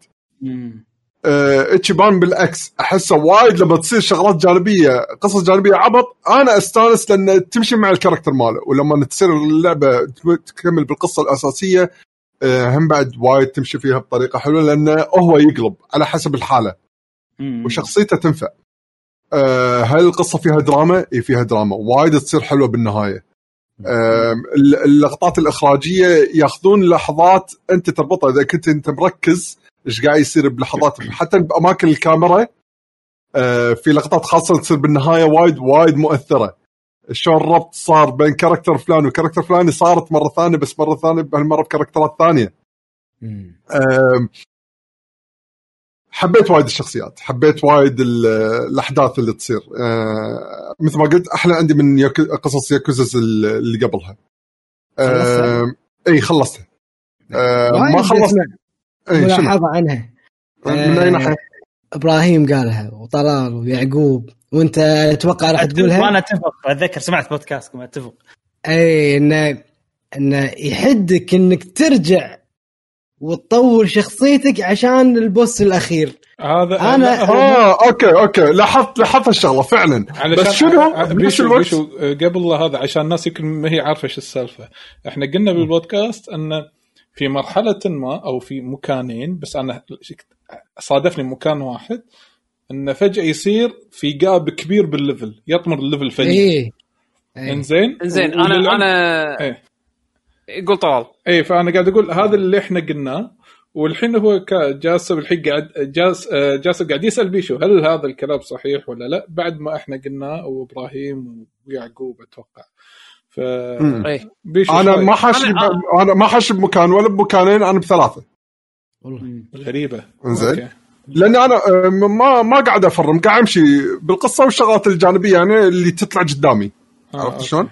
آه، إتشيبان بالعكس أحسه وايد لما تصير شغلات جانبية قصص جانبية عبط أنا أستانس لأن تمشي مع ال character ماله. ولما تصير اللعبة تكمل بالقصة الأساسية هم بعد وايد تمشي فيها بطريقة حلوة لأنه هو يقلب على حسب الحالة. وشخصيته تنفع. آه، هل القصة فيها دراما؟ إي فيها دراما. وايد تصير حلوة بالنهاية. اللقطات الإخراجية ياخذون لحظات أنت تربطها. إذا كنت أنت مركز إيش قاعد يصير بلحظات؟ حتى بأماكن الكاميرا آه، في لقطات خاصة تصير بالنهاية وايد وايد مؤثرة. شلون الربط صار بين character فلان و character فلاني؟ صارت مرة ثانية بس مرة ثانية بهالمرة بكاركترات ثانية. حبيت وايد الشخصيات حبيت وايد ال- الأحداث اللي تصير. أه، مثل ما قلت أحلى عندي من قصص ياكوزاز اللي قبلها؟ أم، إي خلصتها. أه، ما خلصت. ملاحظة عنها. من أي آه، ناحية؟ إبراهيم قالها وطلال ويعقوب. وانت أتوقع راح تقولها؟ وأنا أتفق أتذكر سمعت بودكاستكم أتفق. أي انه انه يحدك إنك ترجع وتطور شخصيتك عشان ال boss الأخير. هذا أنا- هو- آه okay okay. لاحظت لاحظت الشغلة فعلا. بس شنو؟ ع- بنفس بيشو الوقت؟ بيشو آه، قبل هذا عشان الناس يمكن ما هي عارفة إيش السالفة. إحنا قلنا بالبودكاست إن في مرحلة ما أو في مكانين بس أنا صادفني مكان واحد. انه فجأة يصير في gap كبير بال level يطمر ال level فجاه اي اي إنزين؟ إنزين أنا أنا إيه. قول طلال. اي فأنا قاعد أقول هذا اللي إحنا قلناه والحين هو جاسم الحين قاعد جاس آه، جاسم قاعد يسأل بيشو هل هذا الكلام صحيح ولا لا؟ بعد ما إحنا قلناه وابراهيم ويعقوب أتوقع. ف. إيه. بيشو أنا ما حاش أنا- ب- أنا ما حاش بمكان ولا بمكانين أنا بثلاثة. والله. غريبة. إنزين. لأني أنا آه، ما ما قاعد أ farm قاعد أمشي بالقصة والشغلات الجانبية يعني اللي تطلع قدامي آه، عرفت. شلون؟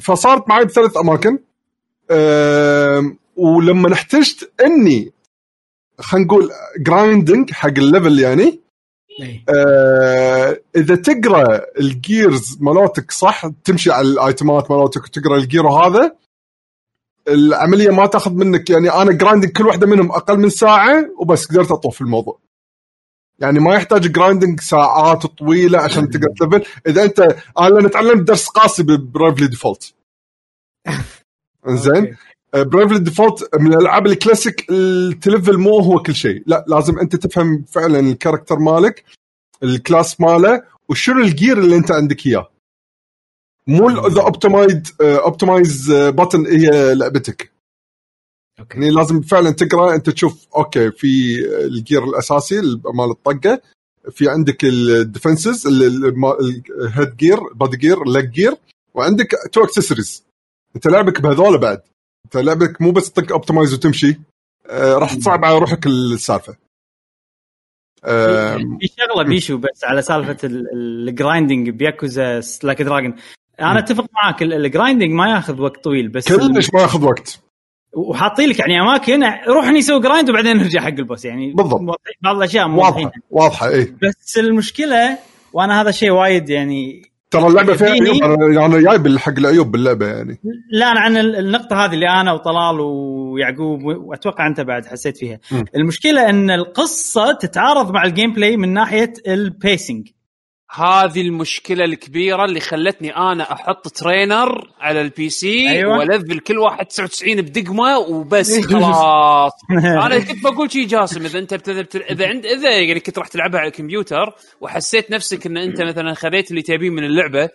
فصارت معي بثلاث أماكن ولما احتجت إني خلينا نقول grinding حق ال level يعني اي أه، إذا تقرأ ال gears مالوتك صح تمشي على الآيتمات مالوتك وتقرأ ال gear وهذا العملية ما تاخذ منك يعني أنا grinding كل واحدة منهم أقل من ساعة وبس قدرت أطوف الموضوع. يعني ما يحتاج grinding ساعات طويلة عشان تقدر تلفل. إذا أنت أنا تعلمت درس قاسي ب Bravely Default. إنزين؟ Bravely Default من الألعاب ال classic ال level مو هو كل شيء. لا لازم أنت تفهم فعلا ال character مالك ال class ماله وشنو ال gear اللي أنت عندك إياه. مو ذا optimize optimize button هي لعبتك. okay. يعني لازم فعلا تقرأ أنت تشوف okay في ال gear الأساسي مال الطقة. في عندك ال defenses ال head gear body gear leg gear وعندك two accessories أنت لعبك بهذول بعد. أنت لعبك مو بس تطق optimize وتمشي. آه راح تصعب على روحك السالفة. في شغلة بيشو بس على سالفة ال grinding ب Yakuza Like a Dragon أنا أتفق معاك ال- ال grinding ما ياخذ وقت طويل بس كلش ما ياخذ وقت. وحاطين لك يعني أماكن روح نسوي grind وبعدين نرجع حق ال boss يعني بالضبط. بعض الأشياء واضحة واضحة اي بس المشكلة وأنا هذا الشيء وايد يعني ترى اللعبة فيها. عيوب أنا جايب حق العيوب باللعبة يعني. لا أنا عن ال- النقطة هذه اللي أنا وطلال ويعقوب وأتوقع أنت بعد حسيت فيها. م. المشكلة إن القصة تتعارض مع ال gameplay من ناحية ال pacing هذه المشكلة الكبيرة اللي خلتني أنا أحط trainer على ال PC أيوة. وألفل كل واحد 99 بدقمة وبس خلاص أنا كنت بقول شي جاسم إذا أنت بتذ... بت- إذا عند إذا يعني كنت راح تلعبها على الكمبيوتر وحسيت نفسك إن أنت مثلا خذيت اللي تبيه من اللعبة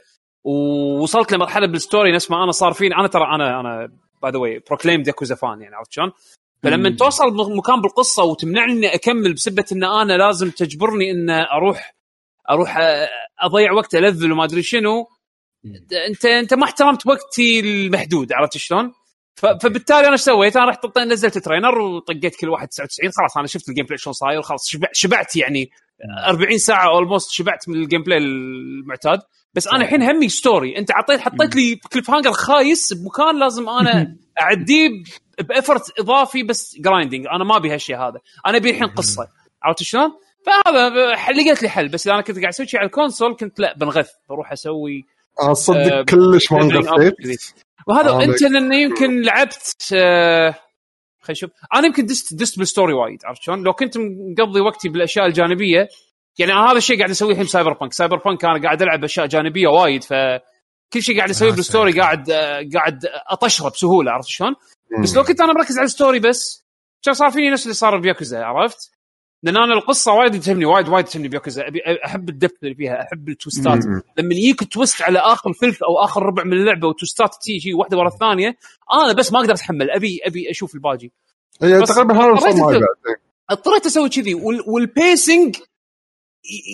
ووصلت لمرحلة بال story نفس ما أنا صار فيني أنا ترى أنا أنا by the way proclaimed ياكوزا fan يعني عرفت شلون؟ فلما توصل مكان بالقصة وتمنعني اني أكمل بسبة إن أنا لازم تجبرني إن أروح أروح أ- أضيع وقت ألفل وما أدري شنو. أنت أنت ما احترمت وقتي المحدود عرفت شلون؟ فبالتالي أنا إيش سويت؟ أنا رحت نزلت trainer وطقيت كل واحد 99 خلاص أنا شفت ال gameplay شلون صاير خلاص شبعت, شبعت يعني 40 ساعة almost شبعت من ال gameplay المعتاد. بس أنا الحين همي story أنت عطيت حطيت لي cliffhanger خايس بمكان لازم أنا أعديه ب effort إضافي بس grinding أنا ما أبي هالشيء هذا. أنا أبي الحين قصة. عرفت شلون؟ فهذا لقيت لي حل بس اذا أنا كنت قاعد أسوي شيء على ال console كنت لا بنغث بروح أسوي أنا صدق آه، كلش ما انغثيت. وهذا آه، أنت لأن يمكن لعبت آه، خلينا نشوف أنا يمكن دست دست بال story وايد عرفت شلون؟ لو كنت مقضي وقتي بالأشياء الجانبية يعني هذا الشيء قاعد أسويه الحين سايبر بانك سايبر بانك أنا قاعد ألعب أشياء جانبية وايد ف كل شيء قاعد أسويه آه، بال story. قاعد آه، قاعد أطشره بسهولة عرفت شلون؟ بس لو كنت أنا مركز على ال story بس كان صار فيني نفس اللي صار بياكوزا عرفت؟ لأن أنا القصة وايد تهمني وايد وايد تهمني بياكوزا أبي أحب ال depth اللي فيها أحب ال twistات. مم. لما يجيك twist على آخر ثلث أو آخر ربع من اللعبة و twistات تيجي واحدة ورا الثانية أنا بس ما أقدر أتحمل أبي أبي أشوف الباجي هي تقريبا هذا اضطريت أسوي كذي وال- وال pacing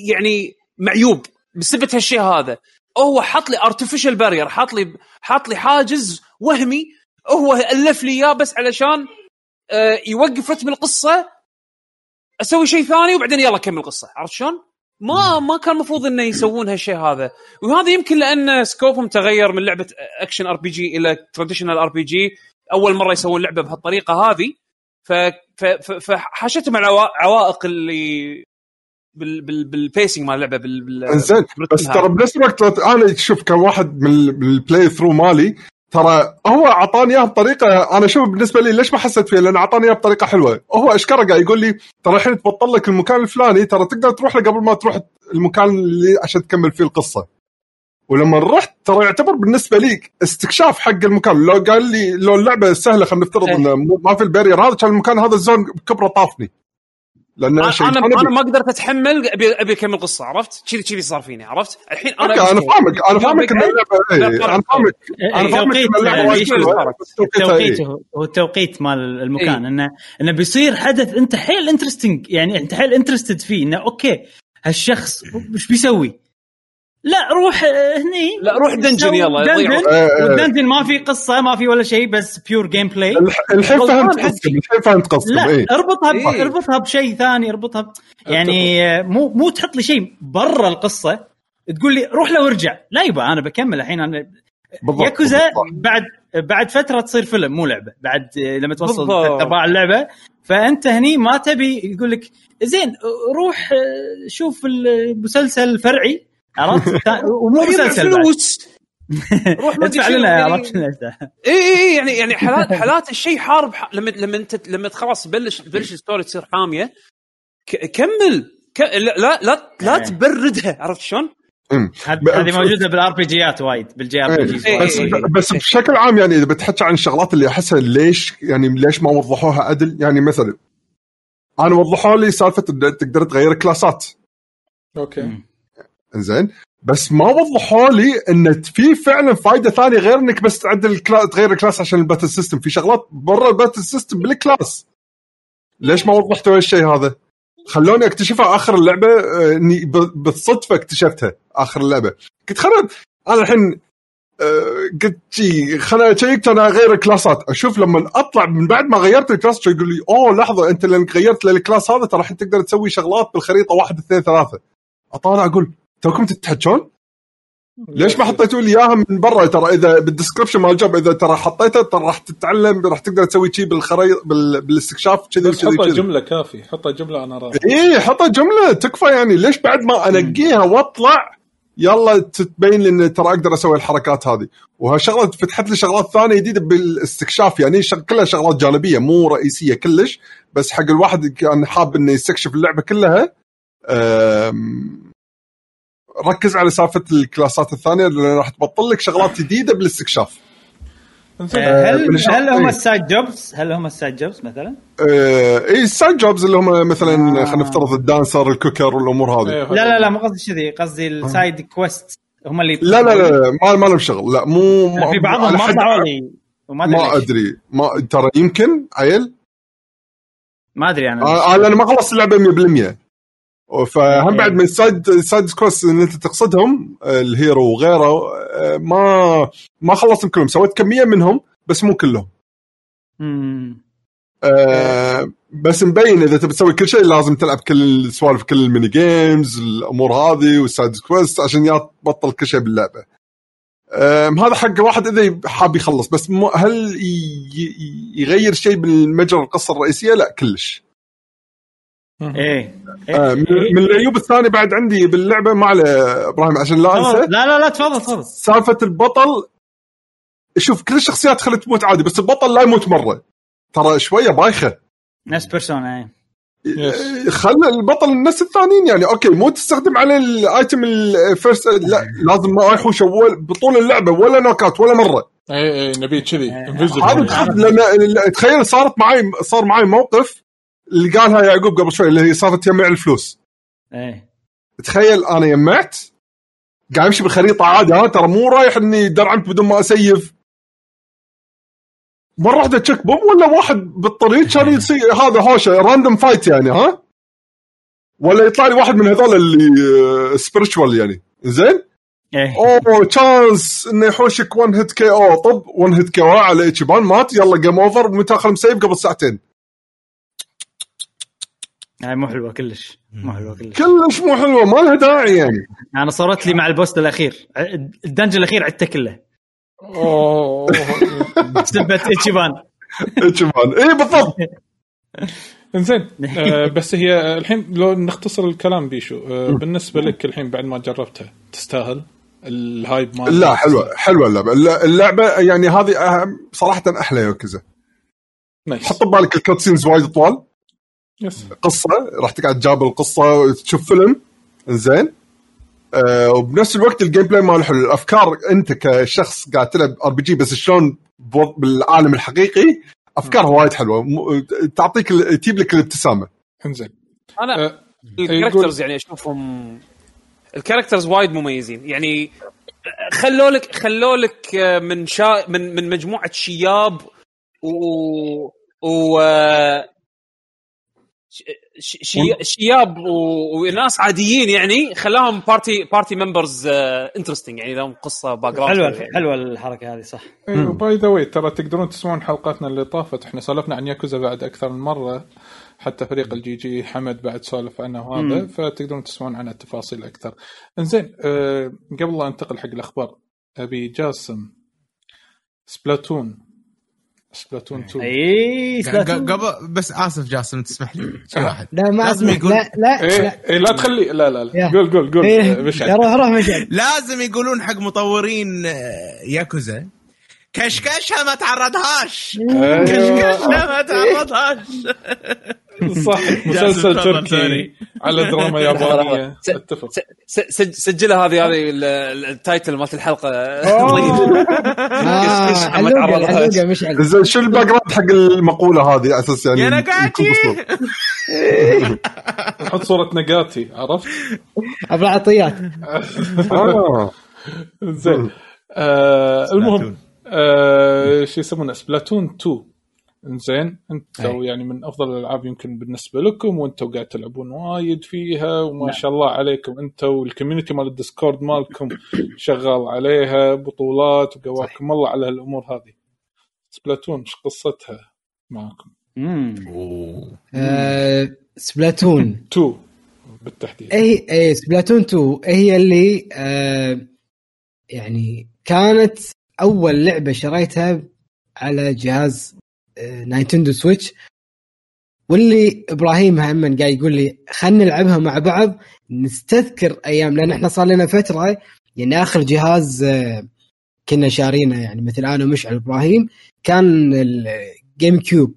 يعني معيوب بسبب هالشيء هذا. هو حط لي artificial barrier حط لي حط لي حاجز وهمي هو ألف لي إياه بس علشان آه، يوقف رتم القصة أسوي شيء ثاني وبعدين يلا كمل القصة عرفت شلون؟ ما ما كان المفروض إنه يسوون هالشيء هذا. وهذا يمكن لأن scopeهم تغير من لعبة action RPG إلى traditional RPG. أول مرة يسوون لعبة بهالطريقة هذه. ف فحاشتهم العوا- عوائق اللي بال بال بال pacing مال اللعبة بال بال بس. ترى بنفس الوقت أنا شوف كواحد من ال playthrough مالي ترى هو أعطاني إياها بطريقة أنا شوف بالنسبة لي ليش ما حسيت فيها؟ لأن أعطاني إياها بطريقة حلوة. هو اشكره قاعد يقول لي؟ ترى الحين تبطل لك المكان الفلاني ترى تقدر تروح له قبل ما تروح المكان اللي عشان تكمل فيه القصة. ولما رحت ترى يعتبر بالنسبة لي استكشاف حق المكان. لو قال لي لو اللعبة سهلة خلينا نفترض إيه. إنه ما في ال barrier هذا كان المكان هذا ال zone بكبره طافني. لأن أنا شيء أنا. أنا ما قدرت أتحمل ابي أبي أكمل قصة عرفت؟ كذي كذي صار فيني عرفت؟ الحين أنا أنا فاهمك أنا فاهمك ان اللعبه لا، إيه،. أنا فاهمك أنا فاهمك التوقيت ان اللعبه إيه. هو التوقيت مال المكان إيه. انه إنه بيصير حدث أنت حيل interesting يعني أنت حيل interested فيه إنه okay هالشخص وش بيسوي؟ لا روح آه، هني لا، روح dungeon يلا، dungeon. إيه، إيه. وال dungeon ما في قصة ما في ولا شيء بس pure gameplay الح- الحين فهمت حسي. قصدكم الحين فهمت قصدكم لا اي اربطها ب... إيه. اربطها بشيء ثاني اربطها ب... يعني آه، مو مو تحط لي شيء برا القصة تقول لي روح له وارجع لا يبا أنا بكمل الحين أنا بالضبط ياكوزا. بعد بعد فترة تصير فيلم مو لعبة بعد آه، لما توصل ارباع اللعبة فأنت هني ما تبي يقول لك زين روح آه، شوف المسلسل الفرعي عرفت ومو مسلسل. فلوس روح ادفع شنو، لنا يعني- عرفت اي اي اي يعني يعني حالات حالات الشيء حارب ح- لما لما انت لما خلاص تبلش تبلش الستوري تصير حامية ك- كمل ك... لا لا لا, لا إيه. تبردها عرفت شلون؟ هذه موجوده بالار بي جيات وايد بالجي آر بي إيه. بس إيه. بس بشكل عام يعني إذا بتحكي عن الشغلات اللي أحسها ليش يعني ليش ما وضحوها عدل يعني مثلا أنا وضحوا لي سالفة إن تقدر تغير classات okay زين بس ما وضحوا لي إن في فعلا فائده ثانية غير إنك بس تعدل الكلا... تغير ال class عشان ال battle system. في شغلات برا ال battle system بال class. ليش ما وضحتوا هالشيء هذا؟ خلوني أكتشفها آخر اللعبة آه، إني بالصدفة اكتشفتها آخر اللعبة. قلت خلنا أنا الحين آه، قلت شي خلنا أ check أنا أغير ال classات. أشوف لما أطلع من بعد ما غيرت ال class يقول لي أوه لحظة أنت لأنك غيرت لل class هذا ترى الحين تقدر تسوي شغلات بالخريطة واحد اثنين ثلاثة. أطالع أقول توكم تتحجون؟ ليش ما حطيتوا لي إياها من برا؟ ترى إذا بال description مال ال job إذا ترى حطيتها ترى راح تتعلم راح تقدر تسوي شيء بالخريط بال... بالاستكشاف كذي بس وكذي حطها جملة كافي حطها جملة أنا راضي. اي حطها جملة تكفى يعني. ليش بعد ما أنقيها وأطلع يلا تبين لي ان ترى أقدر أسوي الحركات هذه. وهالشغله فتحت لي شغلات ثانية جديدة بالاستكشاف. يعني شغ... كلها شغلات جانبية مو رئيسية كلش. بس حق الواحد كان حاب إنه يستكشف اللعبة كلها أم... ركز على سالفة ال classات الثانية لأن راح تبطل لك شغلات جديدة بالاستكشاف. آه، هل هل هم إيه. ال side jobs؟ هل هم ال side jobs مثلا؟ آه، اي ال side jobs اللي هم مثلا آه. خلينا نفترض ال dancer ال cooker والأمور هذه. إيه، لا لا لا مو قصدي كذي قصدي ال side quest. هم اللي لا لا لا ما ما لهم شغل. لا مو في بعضهم ما طلعوا لي ما. أدري. ما ترى يمكن عيل؟ ما أدري أنا. آه، أنا ما خلصت اللعبة 100% فهم. بعد من ال side side quest اللي انت تقصدهم ال hero وغيره ما ما خلصتهم كلهم سويت كمية منهم بس مو كلهم مم. آه بس مبين إذا تبي تسوي كل شيء لازم تلعب كل السوالف كل ال mini games الأمور هذه وال side quest عشان يا تبطل كل شيء باللعبة. آم، هذا حق واحد إذا حاب يخلص بس هل يغير شيء بالمجرى القصة الرئيسية؟ لا كلش. إيه. آه من من العيوب الثانية بعد عندي باللعبة ما عليه إبراهيم عشان لا. أنسى. لا لا لا تفضل تفضل. سالفة البطل شوف كل الشخصيات خلت تموت عادي بس البطل لا يموت مرة. ترى شوية بايخة. نفس Persona إيه. إيه، خلى البطل الناس الثانيين يعني أوكي مو تستخدم عليه ال item ال first لا لازم ما يحوش أول بطول اللعبة ولا knock out ولا مرة. اي اي نبي كذي إيه. هذا تخيل صارت معي صار معي موقف اللي قالها يعقوب قبل شوي اللي هي سالفه تجمع الفلوس. إيه. تخيل أنا يمعت قاعد امشي بالخريطة عادي ها ترى مو رايح إني درعمت بدون ما أ save. مرة واحدة chick boom ولا واحد بالطريق كان يصير هذا هوشة random fight يعني ها؟ ولا يطلع لي واحد من هذول اللي spiritual يعني. زين؟ إيه. أوه chance إنه يحوشك 1 hit KO طب 1 hit KO على إتشيبان مات يلا game over متى اخر م save قبل ساعتين. هاي مو حلوة كلش. مو حلوة كلش. كلش مو حلوة ما لها داعي يعني. أنا صارت لي مع ال boss الأخير. ال dungeon الأخير عدته كله. أوه. سبت إتشيبان. إتشيبان. اي بالضبط. إنزين آه بس هي الحين لو نختصر الكلام بيشو آه بالنسبة لك الحين بعد ما جربتها تستاهل ال hype مال لا حلوة حلوة اللعبة. الل- اللعبة يعني هذه صراحة أحلى Yakuza nice. حط ببالك ال cutscenes وايد طوال. yes قصة راح تقعد جاب القصة تشوف فيلم. زين آه وبنفس الوقت ال gameplay ماله حلو. الأفكار أنت كشخص قاعد تلعب RPG بس شلون بالعالم الحقيقي أفكار وايد حلوة. تعطيك تجيب لك الابتسامة. إنزين. أنا آه، ال characters يعني أشوفهم ال characters وايد مميزين. يعني خلوا لك خلوا لك من شا من من مجموعة شياب و و شي- شياب وناس عاديين يعني خلاهم party party members interesting يعني لهم قصة background حلوة حلوة الحركة هذه صح. by the way ترى تقدرون تسمعون حلقاتنا اللي طافت. إحنا سولفنا عن ياكوزا بعد أكثر من مرة. حتى فريق ال GG حمد بعد سولف عنه وهذا. فتقدرون تسمعون عنها تفاصيل أكثر. إنزين أه قبل لا انتقل حق الأخبار أبي جاسم Splatoon Splatoon 2 أي ق- قبل بس آسف جاسم تسمح لي؟ شيء واحد لا ما لازم. يقول- لا لا. إيه لا إيه لا تخلي لا لا لا. قول قول قول. إيه، آه، مشعل. روح روح مشعل. لازم يقولون حق مطورين آه، ياكوزا كشكشها ما تعرضهاش. أيوة. كشكشها ما تعرضهاش. صح. مسلسل تركي. على دراما يابانية. أتفق. سجلها هذه هذه ال- ال- ال title مالت الحلقة. شو ال background حق المقولة هذه؟ على أساس يعني نقاتي. نحط صورة نقاتي عرفت؟ ابو العطيات آه. زين. آه المهم آه شو يسمونه؟ Splatoon 2 زين أنتم يعني من أفضل الألعاب يمكن بالنسبة لكم وأنتم قاعد تلعبون وايد فيها وما شاء الله عليكم أنتم وال community مال ال Discord مالكم شغال عليها بطولات وقواكم. الله على هالأمور هذه. Splatoon إيش قصتها معكم؟ امم آه، Splatoon. 2 بالتحديد. اي اي Splatoon 2 هي اللي آه يعني كانت أول لعبة شريتها على جهاز آه Nintendo Switch. واللي إبراهيم هم قاعد يقول لي خلينا نلعبها مع بعض نستذكر أيام لأن إحنا صار لنا فترة يعني آخر جهاز آه كنا شارينه يعني مثل أنا ومشعل إبراهيم كان ال GameCube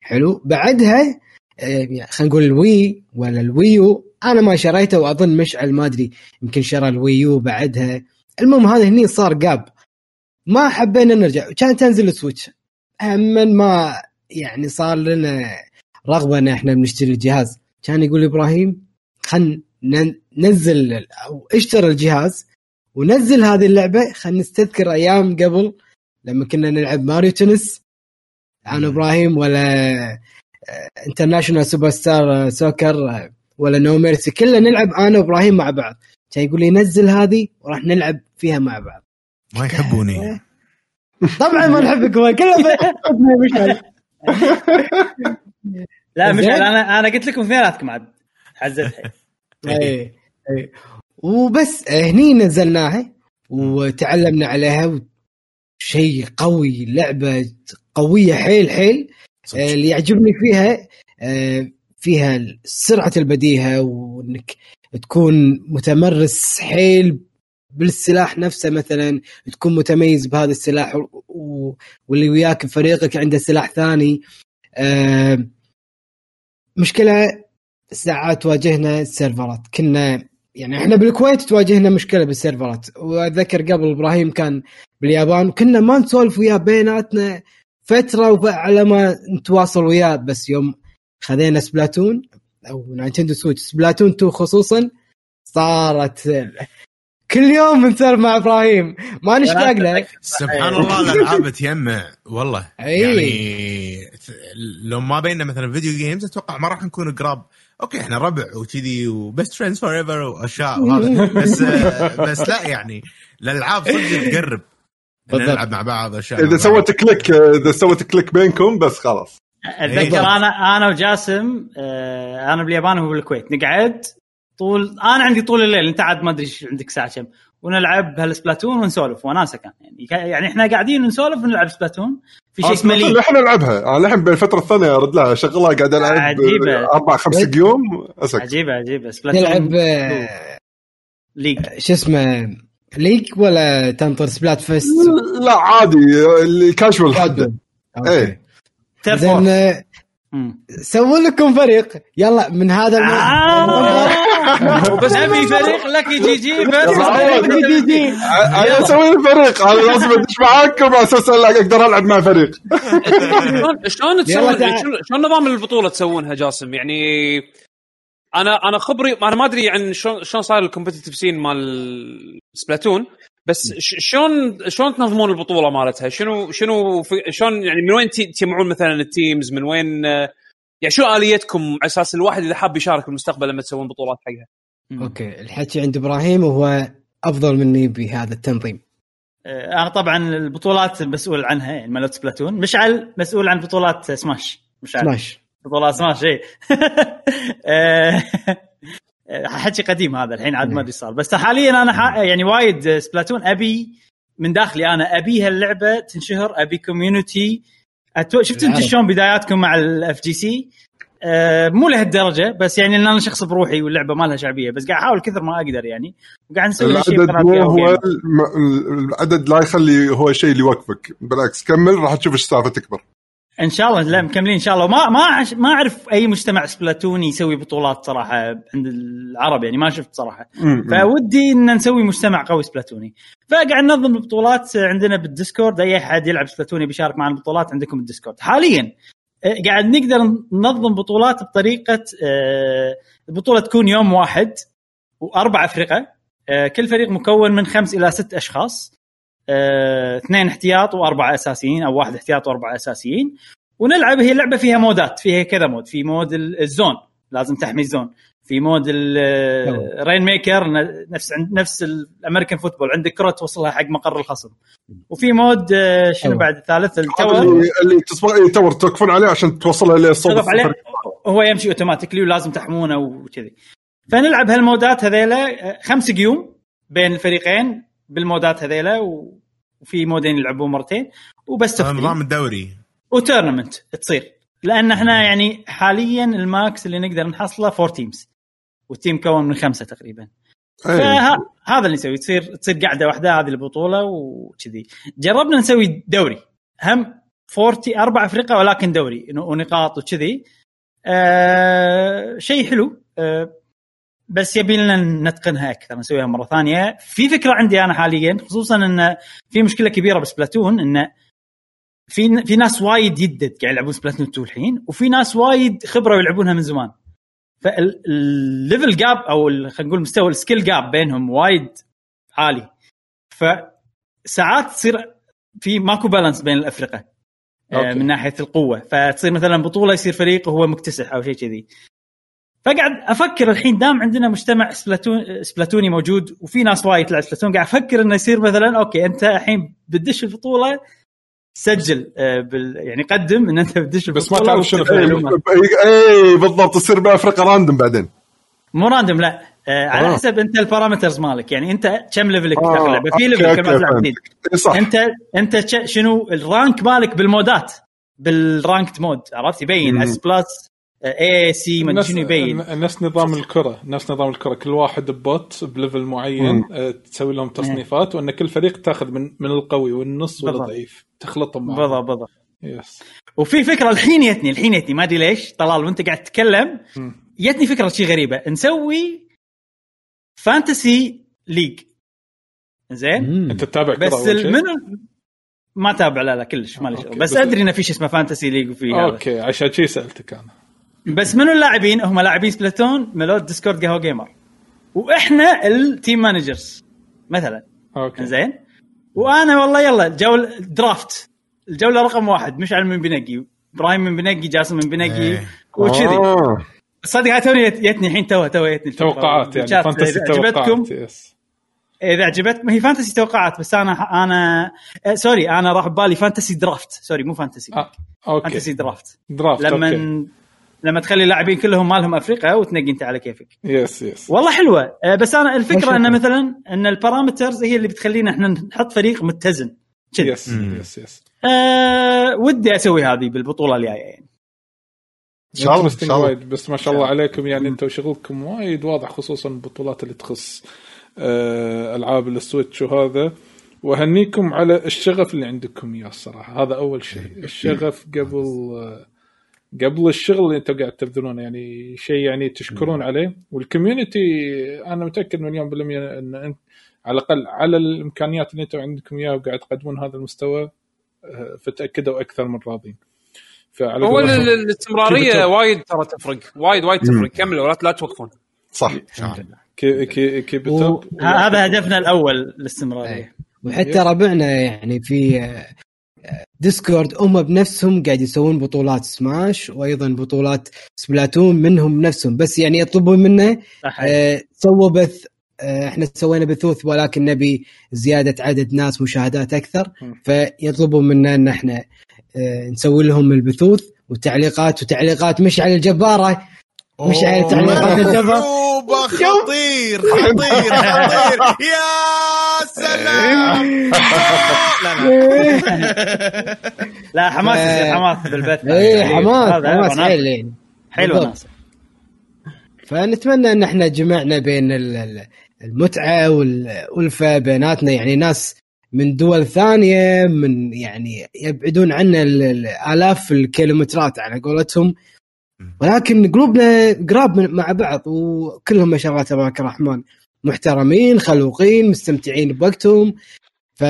حلو. بعدها آه، يعني خلينا نقول ال Wii ولا ال Wii U أنا ما شريته وأظن مشعل ما أدري يمكن شرى ال Wii U بعدها. المهم هذا هني صار جاب ما حبينا نرجع كانت تنزل ال Switch. هم ما يعني صار لنا رغبة إن إحنا بنشتري الجهاز. كان يقول إبراهيم خلينا ننزل أو اشتري الجهاز ونزل هذه اللعبة. خلينا نستذكر أيام قبل لما كنا نلعب Mario Tennis. أنا إبراهيم ولا International Superstar Soccer ولا No Mercy كلنا نلعب أنا وإبراهيم مع بعض. كان يقول لي نزل هذه وراح نلعب فيها مع بعض. ما يحبوني. طبعا ما نحبك كلنا مشعل لا مش زين. أنا أنا قلت لكم اثنيناتكم عاد. حزتها اي اي وبس هني نزلناها وتعلمنا عليها شيء قوي لعبة قوية حيل حيل آه، اللي يعجبني فيها آه، فيها سرعة البديهة وإنك تكون متمرس حيل بالسلاح نفسه مثلا تكون متميز بهذا السلاح و- واللي وياك فريقك عنده سلاح ثاني. آه، مشكلة ساعات واجهنا السيرفرات. كنا يعني إحنا بالكويت تواجهنا مشكلة بالسيرفرات. وأتذكر قبل إبراهيم كان باليابان وكنا ما نسولف وياه بيناتنا فترة على ما نتواصل وياه. بس يوم خذينا Splatoon أو Nintendo Switch Splatoon 2 خصوصا صارت كل يوم نسولف مع إبراهيم. ما نشتاق له سبحان الله الالعاب تجمع والله. أي. يعني لو ما بيننا مثلا video games أتوقع ما راح نكون قراب. okay إحنا ربع وكذي و best friends forever وأشياء وهذا بس بس لا يعني الألعاب صدق تقرب. نلعب مع بعض أشياء إذا. سوت click إذا سوت click بينكم بس خلاص. أتذكر بالضبط. أنا أنا وجاسم آه، أنا باليابان وهو بالكويت. نقعد طول أنا عندي طول الليل أنت عاد ما أدري إيش عندك ساعة كم. ونلعب هال Splatoon ونسولف وناسه كان يعني يعني إحنا قاعدين نسولف ونلعب Splatoon. في شيء اسمه league إحنا نلعبها. أنا الحين بالفترة الثانية ارد لها اشغلها قاعد ألعب عجيبة. أربع خمس؟ يوم أسك. عجيبة عجيبة. Splatoon تلعب آه، league شو اسمه league ولا تنطر Splatfest؟ لا عادي الكاجوال. آه، مم. سووا لكم فريق. يلا من هذا آه. بس نبي فريق لكي جي جي بس يلا. جي جي جي أنا أسوي لي فريق أنا لازم أدش معاكم على أساس أقدر ألعب مع فريق شلون شلون تسوون. شلون- نظام البطولة تسوونها جاسم يعني أنا أنا خبري أنا ما أدري عن شلون شلون صاير ال competitive scene مال Splatoon بس ش- شلون شلون تنظمون البطولة مالتها؟ شنو شنو في- شلون يعني من وين تي- تجمعون مثلا ال teams؟ من وين آه، يعني شو آليتكم على أساس الواحد إذا حاب يشارك بالمستقبل لما تسوون بطولات حقها؟ okay الحكي عند إبراهيم وهو أفضل مني بهذا التنظيم. آه، أنا طبعا البطولات مسؤول عنها يعني مالت Splatoon. مشعل مسؤول عن بطولات Smash. مشعل. Smash. بطولات Smash اي آه، حكي قديم هذا الحين عاد ما أدري صار. بس حاليا أنا ح... يعني وايد Splatoon أبي من داخلي أنا ابي هاللعبه تنشهر أبي community أتو... شفت انت. شلون بداياتكم مع ال FGC مو لهالدرجة بس يعني إن أنا شخص بروحي واللعبة ما لها شعبية بس قاعد أحاول كثر ما أقدر يعني وقاعد نسوي هالشيء العدد مو هو. الم- العدد لا يخلي هو الشيء اللي يوقفك بالعكس كمل راح تشوف إيش السالفه تكبر إن شاء الله لا مكملين إن شاء الله. ما ما أعش- ما أعرف أي مجتمع سبلاتوني يسوي بطولات صراحة عند العرب يعني ما شفت صراحة. فودي إن نسوي مجتمع قوي سبلاتوني. فقاعد ننظم البطولات عندنا بال Discord. أي أحد يلعب سبلاتوني بيشارك معنا البطولات عندكم ال Discord حاليا آه، قاعد نقدر ننظم بطولات بطريقة آه، البطولة تكون يوم واحد وأربع افرقه آه، كل فريق مكون من خمس إلى ست أشخاص. اثنين احتياط وأربعة أساسيين أو واحد احتياط وأربعة أساسيين. ونلعب هي لعبة فيها مودات فيها كذا mode في mode ال- ال zone لازم تحمي ال zone. في mode ال Rainmaker نفس نفس ال American football عندك كره توصلها حق مقر الخصم. وفي mode آه، شنو. بعد؟ الثالث ال tower. اللي اللي تصبغ اي tower توقفون عليه عشان توصلها للصوت عليه هو يمشي automatically ولازم تحمونه وكذي. فنلعب هالمودات هذيلا آه، خمس قيوم بين الفريقين. بالمودات هذيلا وفي مودين يلعبون مرتين. وبس تفضيل. نظام الدوري. و tournament تصير. لأن إحنا يعني حاليا ال max اللي نقدر نحصله four teams وال team كون من خمسة تقريبا. فهذا اللي نسوي. تصير تصير قعدة واحدة هذه البطولة وكذي. جربنا نسوي دوري. هم 40 أربع افرقه ولكن دوري ونقاط وكذي. آه شيء حلو. آه بس يبي لنا نتقنها أكثر نسويها مرة ثانية. في فكرة عندي أنا حاليا خصوصا إن في مشكلة كبيرة ب Splatoon انه في في ناس وايد يدد قاعد يلعبون Splatoon 2 الحين وفي ناس وايد خبرة يلعبونها من زمان. فال level gap أو خلينا نقول مستوى ال skill gap بينهم وايد عالي. فساعات تصير في ماكو balance بين الأفرقة آه، okay. من ناحية القوة. فتصير مثلا بطولة يصير فريق وهو مكتسح أو شيء كذي. فقاعد أفكر الحين دام عندنا مجتمع Splatoon سبلاتوني موجود وفي ناس وايد تلعب Splatoon قاعد أفكر إنه يصير مثلا okay أنت الحين بتدش البطولة سجل آه، بال يعني قدم إن أنت بتدش بس ما تعرف شنو. إي بالضبط تصير الأفرقة random بعدين. مو random لا. آه على آه. حسب أنت ال parameters مالك. يعني أنت كم level ك آه، داخل اللعبه في level كل ما تلعب صح. أنت أنت شنو ال rank مالك بالمودات بال ranked mode عرفت؟ يبين. S plus A C ما أدري نفس شنو يبين. نفس نظام الكرة نفس نظام الكرة. كل واحد بوت ب level معين مم. آه، تسوي لهم تصنيفات وإن كل فريق تاخذ من من القوي والنص. والضعيف تخلطهم مع بالضبط بالضبط. yes وفي فكرة الحين جتني الحين جتني ما أدري ليش طلال وأنت قاعد تتكلم مم. جتني فكرة شيء غريبة. نسوي fantasy league زين. أنت تتابع كرة بس؟ منو ما تابع لا لا كلش مالي okay، شغل. بس بس- أدري انه في شيء اسمه فانتسي ليج وفي هذا. okay عشان شي سألتك أنا. بس منو اللاعبين؟ هم لاعبين Splatoon مال Discord قهوة gamer. وإحنا ال team managers مثلا. Okay. زين وأنا والله يلا جول draft. الجولة رقم واحد مشعل من بنقي إبراهيم من بنقي جاسم من بنقي إيه. وكذي. آه. صدق هاي توني جت- جتني الحين توها توها جتني. توقعات يعني fantasy توقعات yes إذا عجبتكم هي fantasy توقعات بس أنا أنا آه، sorry أنا راح ببالي fantasy draft. Sorry مو fantasy. آه، okay. Fantasy draft. Draft لما لما تخلي اللاعبين كلهم مالهم فريق وتنقي أنت على كيفك. yes yes والله حلوة. آه، بس أنا الفكرة شكرا. ان مثلا إن ال parameters هي اللي بتخلينا إحنا نحط فريق متزن. كذي yes. Yes yes ودي أسوي هذه بالبطولة الجاية. يعني إن شاء الله إن Interesting شاء الله. وايد بس ما شاء الله عليكم يعني أنتم شغلكم وايد واضح خصوصا البطولات اللي تخص آه، ألعاب ال Switch وهذا. وأهنيكم على الشغف اللي عندكم اياه الصراحه هذا أول شيء. الشغف قبل آه، قبل الشغل اللي أنتم قاعد تبذلونه يعني شيء يعني تشكرون عليه. وال community أنا متأكد مليون بالمية إن أنت على الأقل على الإمكانيات اللي أنتم عندكم إياها وقاعد تقدمون هذا المستوى آه، فتأكدوا أكثر من راضين. فعلى هو الاستمرارية وايد ترى تفرق. وايد وايد تفرق. كملوا لا لا توقفون. صح. كي كي كي و- بتوب ه- هذا هدفنا الأول الاستمرارية. وحتى ربعنا يعني في آه، Discord هم بنفسهم قاعد يسوون بطولات سماش وأيضا بطولات Splatoon منهم نفسهم بس يعني يطلبون منه آه، سووا بث آه، إحنا سوينا بثوث ولكن نبي زيادة عدد ناس مشاهدات أكثر. م. فيطلبوا منا إن إحنا آه، نسوي لهم البثوث وتعليقات وتعليقات مشعل الجبارة. مشعل تعليقات الجبار مكتوبة خطير خطير خطير. يا سلام. لا لا. لا حماس يصير حماس بالبث اي يعني حماس حماس بالضبط. ناس فنتمنى إن إحنا جمعنا بين ال- ال- المتعة والألفة بيناتنا. يعني ناس من دول ثانية من يعني يبعدون عنا ال- ال- آلاف الكيلومترات على قولتهم. ولكن قلوبنا قراب من- مع بعض وكلهم ما شاء الله تبارك الرحمن محترمين خلوقين مستمتعين بوقتهم. ف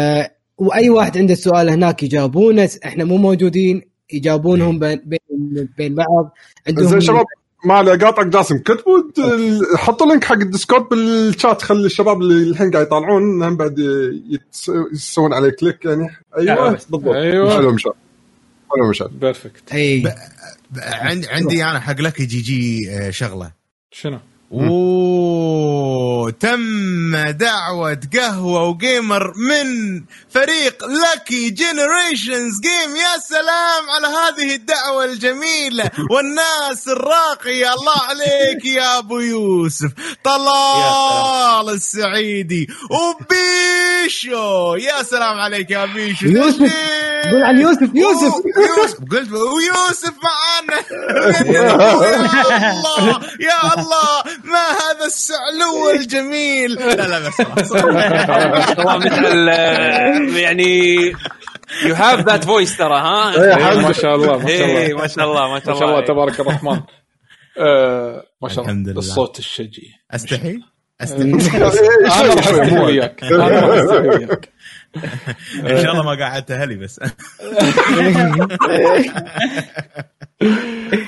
وأي واحد عنده سؤال هناك يجاوبونه إحنا مو موجودين يجاوبونهم بين بين, بين بعض. عندهم زين شباب ما علي اقاطعك جاسم كتبوا حطوا link حق ال Discord بالشات خلي الشباب اللي الحين قاعد يطالعون هم بعد يسوون عليه click يعني. أيوه بس بالضبط. أيوه. حلو مشان حلو مشان perfect اي عندي أنا حق لك GG آه، شغلة شنو؟ أوه تم دعوة قهوة و Gamer من فريق لكي جنريشنز جيم يا سلام على هذه الدعوة الجميلة. والناس الراقية الله عليك يا أبو يوسف. طلال السعيدي. وبيشو. يا سلام عليك يا بيشو. يوسف. قول عن يوسف يوسف. يوسف. قلت ويوسف معانا. يا الله يا الله. ما هذا السعلو الجميل؟ لا لا بس يعني you have that voice ترى ها؟ إيه، ما شاء الله ما شاء إيه، الله ما شاء الله ما ما شاء شاء الله الله. تبارك الرحمن. آه، ما شاء الحمد الله لله. الصوت الشجي. أستحي؟ أستحي. أنا راح استحي وياك. أنا راح استحي وياك. إن شاء الله ما قعدت هلي بس.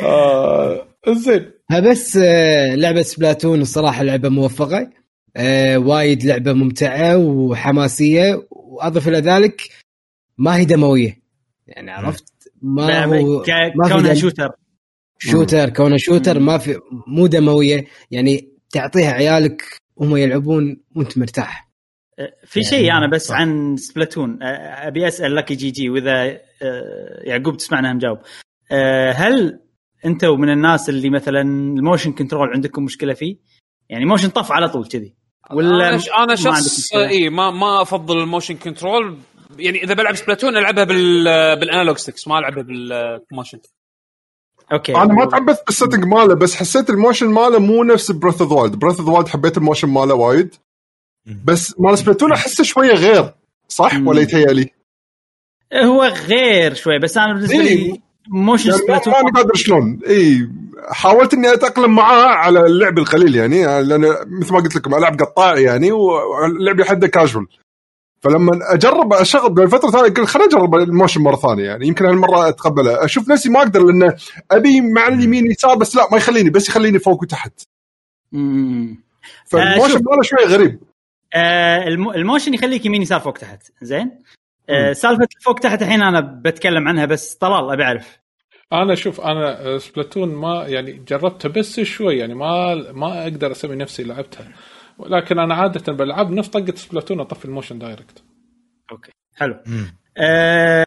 آه، زين. بس آه، لعبة Splatoon الصراحة لعبة موفقة. آه، وايد لعبة ممتعة وحماسية وأضف إلى ذلك ما هي دموية. يعني عرفت؟ ما هو ما في كونها. Shooter. Shooter كونه shooter ما في مو دموية. يعني تعطيها عيالك وهم يلعبون وأنت مرتاح. في شيء أنا بس صح. عن Splatoon. أبي أسأل لك GG وإذا يعقوب تسمعنا مجاوب هل أنتم من الناس اللي مثلا ال motion control عندكم مشكلة فيه؟ يعني motion طف على طول كذي ولا أنا عندك شخص؟ إي ما ما أفضل ال motion control يعني إذا بلعب Splatoon ألعبها بال بال analog sticks ما ألعبها بال motion okay أنا ما تعبت بال setting ماله بس حسيت ال motion ماله مو نفس Breath of Wild Breath of Wild حبيت ال motion ماله وايد بس مال Splatoon أحسه شوية غير صح. ولا يتهيألي؟ هو غير شوي بس أنا بالنسبة. لي motion يعني Splatoon ما قادر شلون. إي حاولت إني أتأقلم معاه على اللعب القليل يعني لأن مثل ما قلت لكم ألعب قطاع يعني واللعب حده كاجوال فلما أجرب أشغل بفتره ثانية قلت خليني أجرب ال motion مرة ثانية يعني يمكن هالمرة اتقبلها أشوف نفسي ما أقدر لأن أبي مع اليمين يسار بس لا ما يخليني بس يخليني فوق وتحت. فال motion شوف. ماله شوي غريب. آه الم- ال motion يخليك يمين يسار فوق تحت. زين؟ آه. سالفة فوق تحت الحين أنا بتكلم عنها بس طلال أبي أعرف أنا شوف أنا Splatoon ما يعني جربتها بس شوي يعني ما ما أقدر اسمي نفسي لعبتها ولكن أنا عادة بلعب نفس طقة Splatoon أطفي ال motion direct حلو مم. آه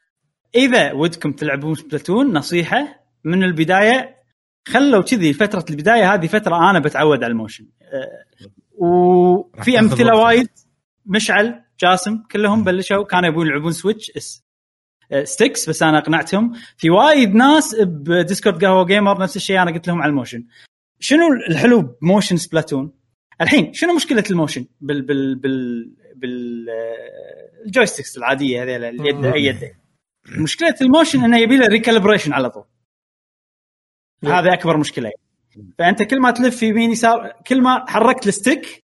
إذا ودكم تلعبون Splatoon نصيحة من البداية خلوا كذي فترة البداية هذه فترة أنا بتعود على ال motion آه وفي أمثلة. وايد مشعل جاسم كلهم بلشوا كانوا يبون يلعبون Switch اس آه، sticks بس أنا أقنعتهم. في وايد ناس ب Discord قهوة Gamer نفس الشيء أنا قلت لهم على ال motion. شنو الحلو ب motion Splatoon الحين شنو مشكلة ال motion؟ بال بال بال بال آه، ال joysticks العادية هذيل اليد أي يد. مشكلة ال motion إنه يبي له recalibration على طول. هذا أكبر مشكلة. فأنت كل ما تلف يمين يسار كل ما حركت ال stick.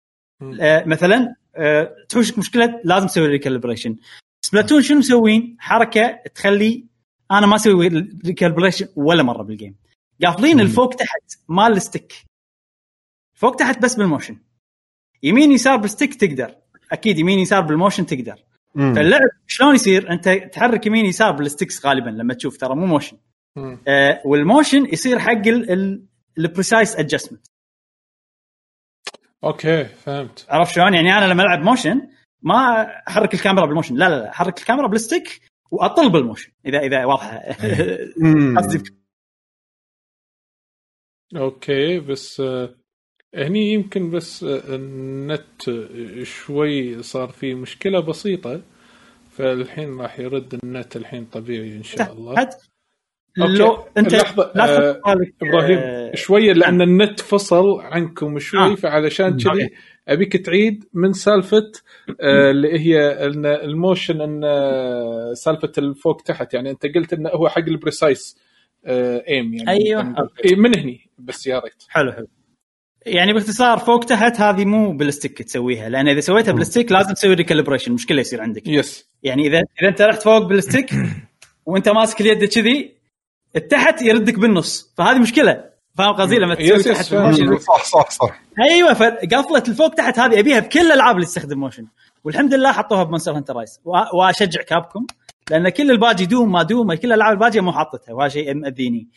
آه مثلا آه تحوشك مشكلة لازم تسوي recalibration Splatoon شنو مسوين؟ حركة تخلي أنا ما أسوي recalibration ولا مرة بال game قافلين الفوق تحت مال ال stick. فوق تحت بس بال motion. يمين يسار بال stick تقدر. أكيد يمين يسار بال motion تقدر. مم. فاللعب شلون يصير؟ أنت تحرك يمين يسار بال sticks غالبا لما تشوف ترى مو motion. آه وال motion يصير حق ال precise adjustment okay فهمت. عرفت شلون؟ يعني أنا لما ألعب motion ما أحرك الكاميرا بال motion لا لا لا أحرك الكاميرا بال stick وأطل بال motion إذا إذا واضحة. قصدي okay بس آه، هني يمكن بس آه، النت شوي صار فيه مشكلة بسيطة فالحين راح يرد النت الحين طبيعي إن شاء الله. okay. لو أنت لحظة، لا آه، إبراهيم آه، شوية لأن النت فصل عنكم شوي آه. فعلشان كذي okay. أبيك تعيد من سالفة آه، اللي هي ال motion إن آه، سالفة الفوق تحت يعني أنت قلت إنه هو حق ال precise ايم يعني. خلينا نقول. إيه، من هني بس يا ريت حلو حلو يعني باختصار فوق تحت هذه مو بال stick تسويها لأن إذا سويتها بال stick لازم تسوي recalibration مشكلة يصير عندك yes يعني إذا إذا أنت رحت فوق بال stick وأنت ماسك اليد كذي التحت يردك بالنص. فهذه مشكلة. فاهم قصدي؟ لما تسوي yes، تحت فاهم. بالموشن صح صح صح. أيوه فقفلة الفوق تحت هذه أبيها بكل الالعاب اللي تستخدم motion والحمد لله حطوها ب Monster Hunter Rise. وأشجع Capcom لأن كل الباجي دوم ما دوم كل الالعاب الباجيه مو حاطتها. وهذا شيء مأذيني.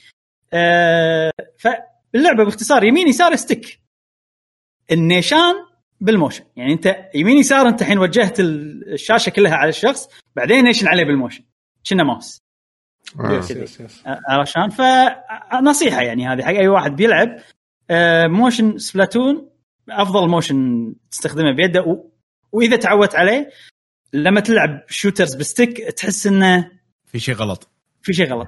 أه فاللعبه باختصار يمين يسار stick. النيشان بال motion. يعني أنت يمين يسار أنت الحين وجهت ال- الشاشة كلها على الشخص بعدين نيشن عليه بال motion. كنا ماوس. علشان فنصيحه يعني هذه حق أي واحد بيلعب. آه، motion Splatoon أفضل motion تستخدمه بيده. و... وإذا تعودت عليه لما تلعب shooters ب stick تحس إنه في شيء غلط. في شيء غلط.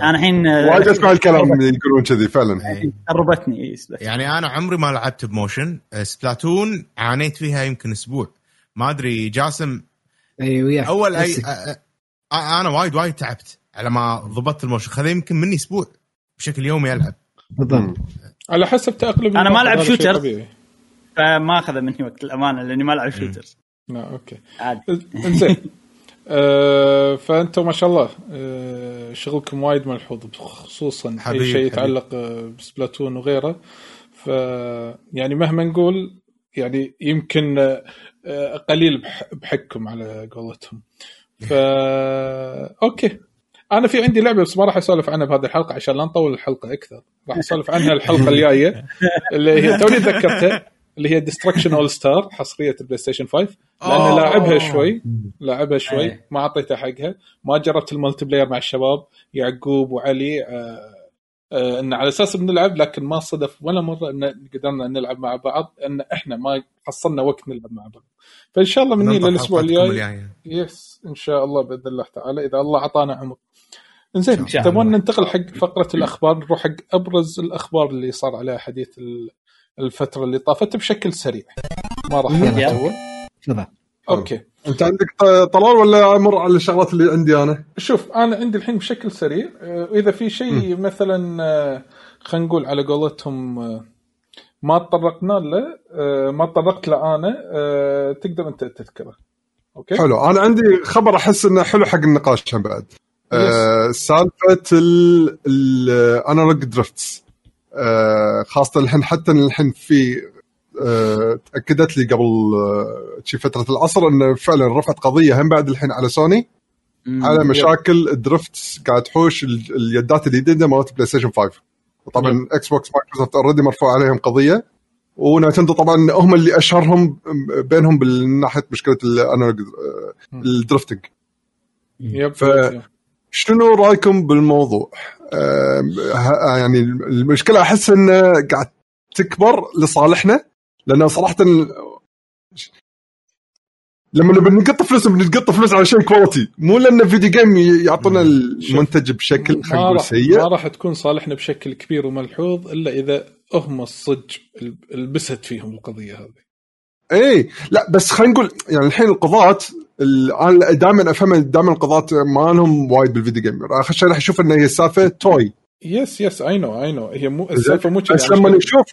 أنا الحين آه، وايد اسمع الكلام اللي يقولون كذي فعلا. قربتني إي، سبلاتون. يعني أنا عمري ما لعبت ب motion. Splatoon عانيت فيها يمكن أسبوع. ما أدري جاسم اي وياك أول أي نفسك. أ- أ- أنا وايد وايد تعبت. على ما ضبطت ال motion خذ يمكن مني أسبوع بشكل يومي ألعب. بالضبط. على حسب تأقلم أنا ما شيء shooter. فما اخذ مني وقت الأمانة لأني ما ألعب shooters لا okay. عادي. إنزين. آه فأنتم ما شاء الله آه شغلكم وايد ملحوظ خصوصا حبيبي، اي شيء. يتعلق آه، ب Splatoon وغيره. ف يعني مهما نقول يعني يمكن آه، آه، قليل بح- بحقكم على قولتهم. ف okay. أنا في عندي لعبة بس ما راح أسولف عنها بهذه الحلقة عشان لا نطول الحلقة أكثر. راح أسولف عنها الحلقة الجاية اللي هي توني تذكرتها اللي هي Destruction AllStars حصرية البلاي ستيشن 5 لأن أوه. لاعبها شوي لاعبها شوي إيه. ما أعطيتها حقها. ما جربت ال multiplayer مع الشباب يعقوب وعلي آه آه إن على أساس بنلعب لكن ما صدف ولا مرة إن قدرنا نلعب مع بعض إن إحنا ما حصلنا وقت نلعب مع بعض. فإن شاء الله مني للأسبوع الجاي. yes إن شاء الله بإذن الله تعالى إذا الله أعطانا عمر. زين. تبون ننتقل حق فقرة الأخبار نروح حق أبرز الأخبار اللي صار عليها حديث ال- الفترة اللي طافت بشكل سريع. ما راح. نطول okay. أنت عندك طلال ولا أمر على الشغلات اللي عندي أنا؟ شوف أنا عندي الحين بشكل سريع. آه، إذا في شيء مثلا آه، خلينا نقول على قولتهم آه، ما تطرقنا له ما تطرقت له أنا تقدر أنت تذكره. okay؟ حلو. أنا عندي خبر أحس إنه حلو حق النقاش بعد. آه سالفة ال analog drifts آه خاصة الحين حتى الحين في آه تأكدت لي قبل شي فترة العصر انه فعلا رفعت قضية هم بعد الحين على سوني على مشاكل ال drift قاعد تحوش ال- اليدات الجديدة مالت بلاي ستيشن 5 وطبعا Xbox مايكروسوفت already مرفوع عليهم قضية ونتندو طبعا هم اللي أشهرهم بينهم من ناحيه مشكله ال analog ال drifting. yep ف- شنو رأيكم بالموضوع؟ آم، ه- يعني المشكلة أحس إنه قاعد تكبر لصالحنا لأن صراحة لما نبي نقط فلوس بنقط فلوس على شيء quality مو لأن video game يعطونا المنتج بشكل خلينا نقول سيء. ما راح تكون صالحنا بشكل كبير وملحوظ إلا إذا هم الصج لبست فيهم القضية هذه. اي لا بس خلينا نقول يعني الحين القضاة دائما أفهم دائما القضاة ما لهم وايد بال video game آخر شيء راح أشوف ان هي السالفة توي. yes yes I know I know هي مو السالفة مو بس لما كذا. نشوف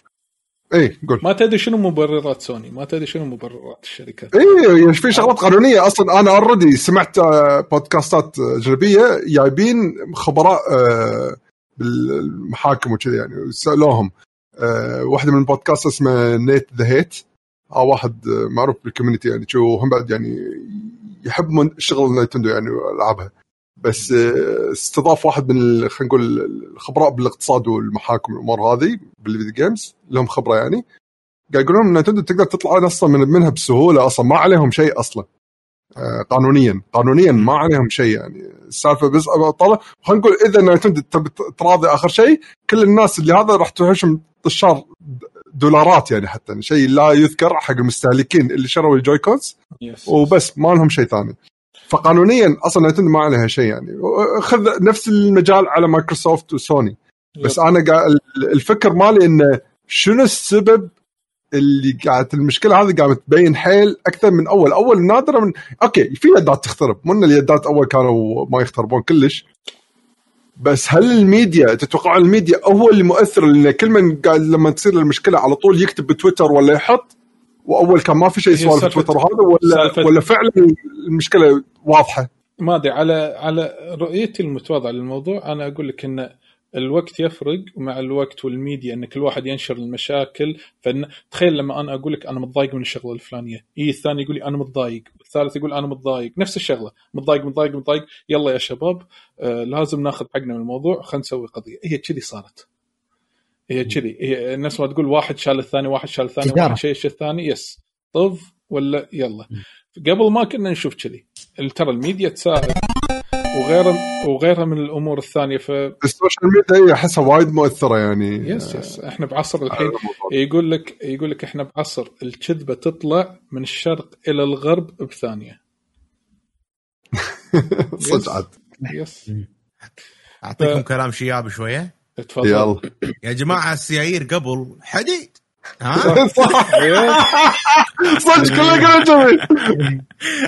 اي قول. ما تدري شنو مبررات سوني ما تدري شنو مبررات الشركات. اي يعني في شغلات قانونية. أصلا أنا already سمعت آه، بودكاستات أجنبية جايبين خبراء آه، بالمحاكم وكذا يعني سألوهم. آه، واحدة من البودكاست اسمه Nate the Hate واحد آه، معروف بال community يعني شو هم بعد يعني يحب شغل نينتندو يعني والعابها بس آه، استضاف واحد من خلينا نقول الخبراء بالاقتصاد والمحاكم والامور هذه بال video games لهم خبرة يعني. قاعد يقولون إن نتندو تقدر تطلع أصلا من منها بسهولة أصلا ما عليهم شيء أصلا. آه، قانونيا قانونيا ما عليهم شيء يعني. السالفة بس طلع خلينا نقول إذا تبي تراضي آخر شيء كل الناس اللي هذا راح تهشم طشار دولارات يعني حتى شيء لا يذكر حق المستهلكين اللي شروا ال Joy-Cons yes وبس ما لهم شيء ثاني. فقانونيا أصلا Nintendo ما عليها شيء يعني. خذ نفس المجال على Microsoft و Sony. بس أنا قاعد أفكر مالي إنه شنو السبب اللي قاعد المشكلة هذه قاعدة تبين حيل أكثر من أول. أول نادرا من okay في يدات تخترب. مو إن اليدات أول كانوا ما يختربون كلش. بس هل الميديا تتوقع الميديا هو اللي مؤثر؟ لأن كل من قاعد لما تصير المشكلة على طول يكتب بتويتر ولا يحط وأول كان ما في شيء سوالف تويتر هذا ولا سالفة- ولا فعلا المشكلة واضحة؟ ما أدري على على رؤيتي المتواضعة للموضوع أنا أقول لك إن الوقت يفرق مع الوقت والميديا إن كل واحد ينشر المشاكل. فن تخيل لما أنا أقول لك أنا متضايق من الشغلة الفلانية. يجي الثاني يقول لي أنا متضايق. والثالث يقول أنا متضايق. نفس الشغلة. متضايق متضايق متضايق. يلا يا شباب آه لازم ناخذ حقنا من الموضوع. خلينا نسوي قضية. هي كذي صارت. هي كذي. هي نفس ما تقول واحد شال الثاني واحد شال الثاني إدارة. واحد شيء الثاني. yes طف ولا يلا. قبل ما كنا نشوف كذي. ترى الميديا تساعد. وغيرها وغيرها من الأمور الثانية ف ال social media هي أحسها وايد مؤثرة يعني. yes yes إحنا بعصر الحين. يقول لك يقول لك إحنا بعصر الكذبة تطلع من الشرق إلى الغرب بثانية. صدق عاد. yes أعطيكم ف- كلام شياب شوية. تفضل. يلا. يا جماعة السيايير قبل حديد. ها صدق كله كله جميل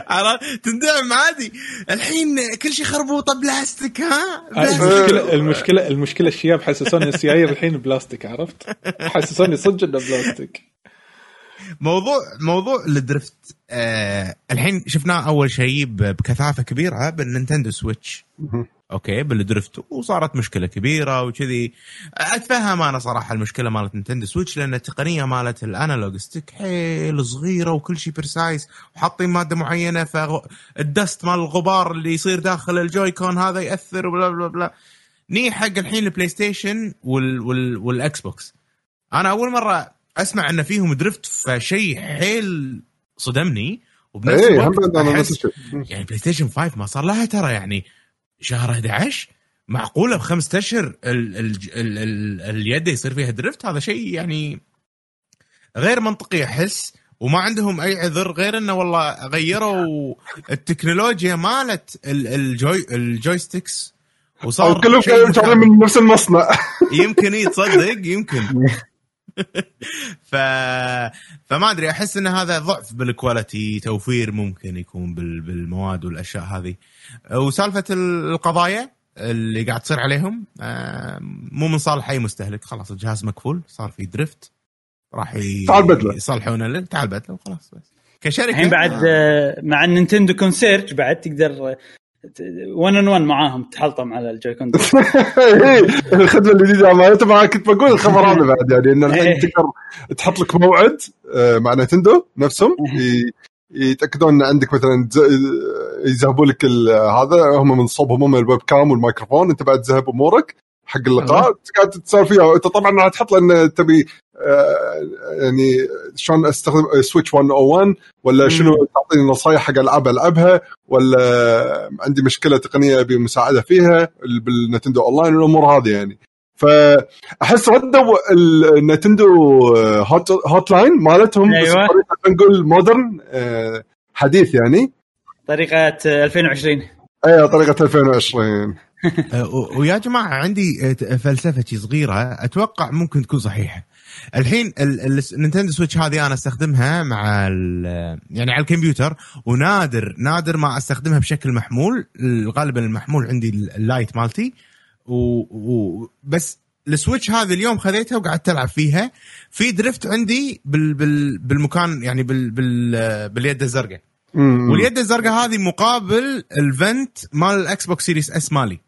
عرفت؟ تندعم عادي الحين كل شيء خربوطه بلاستيك ها. المشكلة المشكلة المشكلة الشياب حسسوني السيايير الحين بلاستيك عرفت؟ حسسوني صدق إنه بلاستيك موضوع موضوع ال drift آه الحين شفناه أول شيء بكثافة كبيرة بال Nintendo Switch okay بال drift وصارت مشكلة كبيرة وكذي. اتفهم أنا صراحة المشكلة مالت Nintendo Switch لأن التقنية مالت ال analog stick حيل صغيرة وكل شيء precise وحاطين مادة معينة فال dust مال الغبار اللي يصير داخل ال Joy-Con هذا يأثر و blah blah blah. ني حق الحين ال PlayStation وال وال وال Xbox أنا أول مرة أسمع إن فيهم drift فشيء حيل صدمني وبنفس هم الوقت يعني PlayStation 5 ما صار لها ترى يعني شهر 11 معقولة بخمسة أشهر ال ال ال ال اليد يصير فيها drift هذا شيء يعني غير منطقي أحس وما عندهم أي عذر غير إنه والله غيروا التكنولوجيا مالت ال- ال joy ال joysticks وصار كلهم كانوا. من نفس المصنع. يمكن يتصدق يمكن. ف فما أدري أحس إن هذا ضعف بال quality توفير ممكن يكون بال... بالمواد والأشياء هذه وسالفة القضايا اللي قاعد تصير عليهم آه، مو من صالح أي مستهلك خلاص الجهاز مكفول صار في drift راح ي... تعال بدله. يصلحونه له تعال بدله وخلاص بس كشركة الحين بعد آه. مع ال Nintendo concierge بعد تقدر 1 on 1 معاهم تحلطم على ال Joy-Con إيه، الخدمة الجديدة مالته ما كنت بقول الخبر هذا بعد يعني إن الحين إيه. تقدر تحط لك موعد آه، مع Nintendo نفسهم ي- يتأكدون إن عندك مثلا يزهبوا لك هذا هم من صوبهم هم ال webcam والميكروفون أنت بعد تزهب أمورك حق اللقاء قاعد تسولف فيها. انت طبعا راح تحط لأن تبي آه، يعني شلون أستخدم Switch 101 ولا شنو تعطيني نصايح حق ألعاب ألعبها ولا عندي مشكلة تقنية أبي مساعدة فيها بال Nintendo Online والأمور هذه يعني. فأحس ردوا ال Nintendo hot hotline مالتهم بس أيوة. خلينا نقول modern آه، حديث يعني. طريقة آه، 2020 اي طريقة 2020 آه، و- ويا جماعة عندي آه، فلسفة صغيرة أتوقع ممكن تكون صحيحة. الحين ال- ال- ال Nintendo Switch هذه أنا أستخدمها مع ال- يعني على الكمبيوتر ونادر نادر ما أستخدمها بشكل محمول. غالبا المحمول عندي ال- ال Lite مالتي. و, و بس ال Switch هذه اليوم خذيتها وقعدت ألعب فيها. في drift عندي بال بال بالمكان يعني بال بال باليد الزرقاء. واليد الزرقاء هذه مقابل ال vent مال ال Xbox Series S مالي.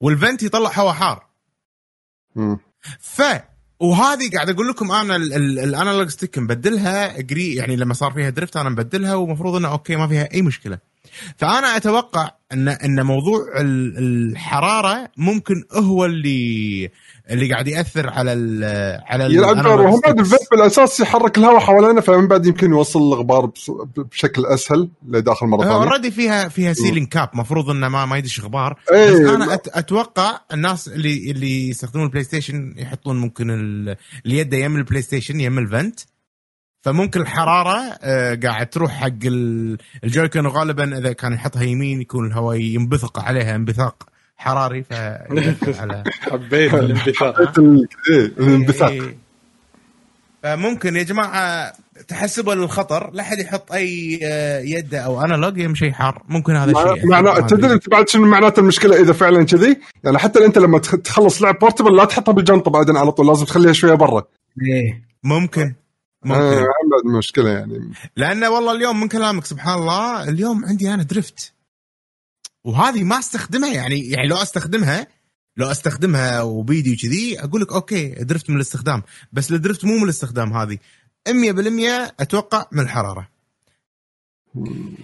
وال vent يطلع هواء حار. ف وهذه قاعد أقول لكم أنا ال- ال- ال analog stick مبدلها اجري يعني لما صار فيها drift أنا مبدلها ومفروض إنه okay ما فيها أي مشكلة فأنا أتوقع ان إن موضوع ال- الحرارة ممكن هو اللي اللي قاعد يأثر على ال على ال يلعب دور. وهم بعد. الفيب بالاساس يحرك الهواء حوالينا فمن بعد يمكن يوصل الغبار بشكل أسهل لداخل مرة ثانية. already فيها فيها sealing cap مفروض إنه ما ما يدش غبار. إيه، بس أنا أتوقع الناس اللي اللي يستخدمون ال PlayStation يحطون ممكن ال- اليد يم ال PlayStation يم ال vent. فممكن الحرارة آه، قاعد تروح حق ال- الجويكون وغالبا إذا كان يحطها يمين يكون الهواء ينبثق عليها انبثاق. حراري فيأثر على حبيت الانبثاق؟ ال- إيه، الانبثاق. إيه. فممكن يا جماعة تحسبوا للخطر لا حد يحط أي آه، يده أو أنالوج يمشي حار. ممكن هذا الشيء معناه. تدري أنت بعد شنو معناته المشكلة؟ إذا فعلا كذي يعني حتى أنت لما تخ- تخلص لعب بورتبل لا تحطها بالجنطة بعدين على طول لازم تخليها شوية برا. إيه. ممكن. ممكن. آه، مشكلة يعني. لأنه والله اليوم من كلامك سبحان الله اليوم عندي أنا drift وهذه ما استخدمها يعني يعني لو استخدمها لو استخدمها وبيدي وكذي أقول لك okay drift من الاستخدام. بس ال drift مو من الاستخدام هذه. 100% أتوقع من الحرارة.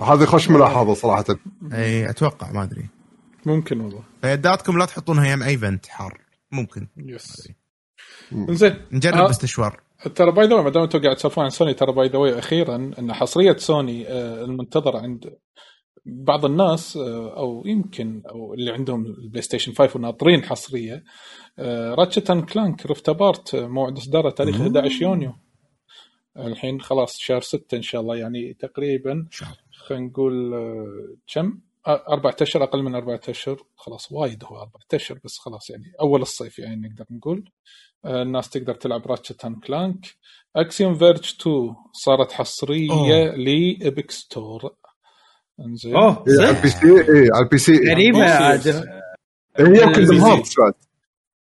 هذه خوش ملاحظة صراحة. إي أتوقع ما أدري. ممكن والله. فيداتكم لا تحطونها يم أي vent حار ممكن. yes زين نجرب آه. باستشوار. ترى by the ما دام أنتم قاعد تسولفون عن سوني ترى by the أخيرا أن حصرية سوني آه، المنتظرة عند بعض الناس آه، أو يمكن أو اللي عندهم ال PlayStation 5 وناطرين حصرية Ratchet and Clank Rift Apart موعد إصداره تاريخ 11 يونيو. الحين خلاص شهر 6 إن شاء الله يعني تقريبا خلينا نقول آه، كم؟ آه، أربعة أشهر أقل من أربعة أشهر خلاص وايد هو أربعة أشهر بس خلاص يعني أول الصيف يعني نقدر نقول. الناس تقدر تلعب Ratchet and Clank Axiom Verge 2 صارت حصرية أوه. ل Epic Store. أوه إيه، على صح ال P سي اي على البي سي. غريبة بس- عاد هي سي. Hearts بعد.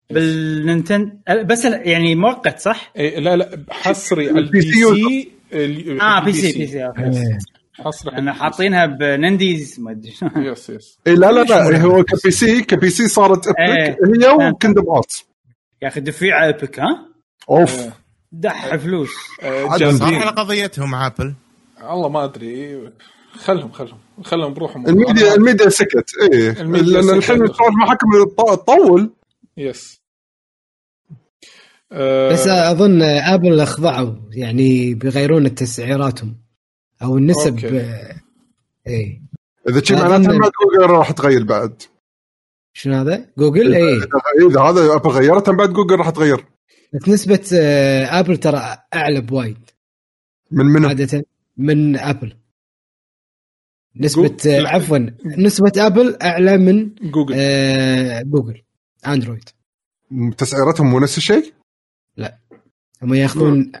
بال Nintendo بس يعني مؤقت صح؟ إيه لا لا حصري على ال PC آه PC PC. إيه. حصري أنا. حاطينها بننديز ما أدري شلون. yes yes اي لا لا لا هو ك PC ك PC صارت Epic إيه. هي و Kingdom Hearts يا أخي دفيع Epic ها؟ أوف. آه، دح فلوس. جامدين. على قضيتهم Apple والله ما أدري. خلهم خلهم. خلهم بروحهم. الميديا الميديا سكت. إيه. الميديا لأن. الحين المحاكم تط- تطول yes آه، بس أظن Apple أخضعوا يعني بيغيرون تسعيراتهم أو النسب. okay. آه، إيه. إذا شي أظن- معناته جوجل راح تغير بعد. شنو هذا؟ جوجل؟ إيه. اذا هذا Apple غيرت بعد جوجل راح تغير بس نسبة آه، Apple ترى أعلى بوايد. من منو؟ عادة من Apple. نسبة Google- آه، عفوا نسبة Apple أعلى من جوجل. آه، جوجل. أندرويد. تسعيرتهم مو نفس الشيء؟ هم ياخذون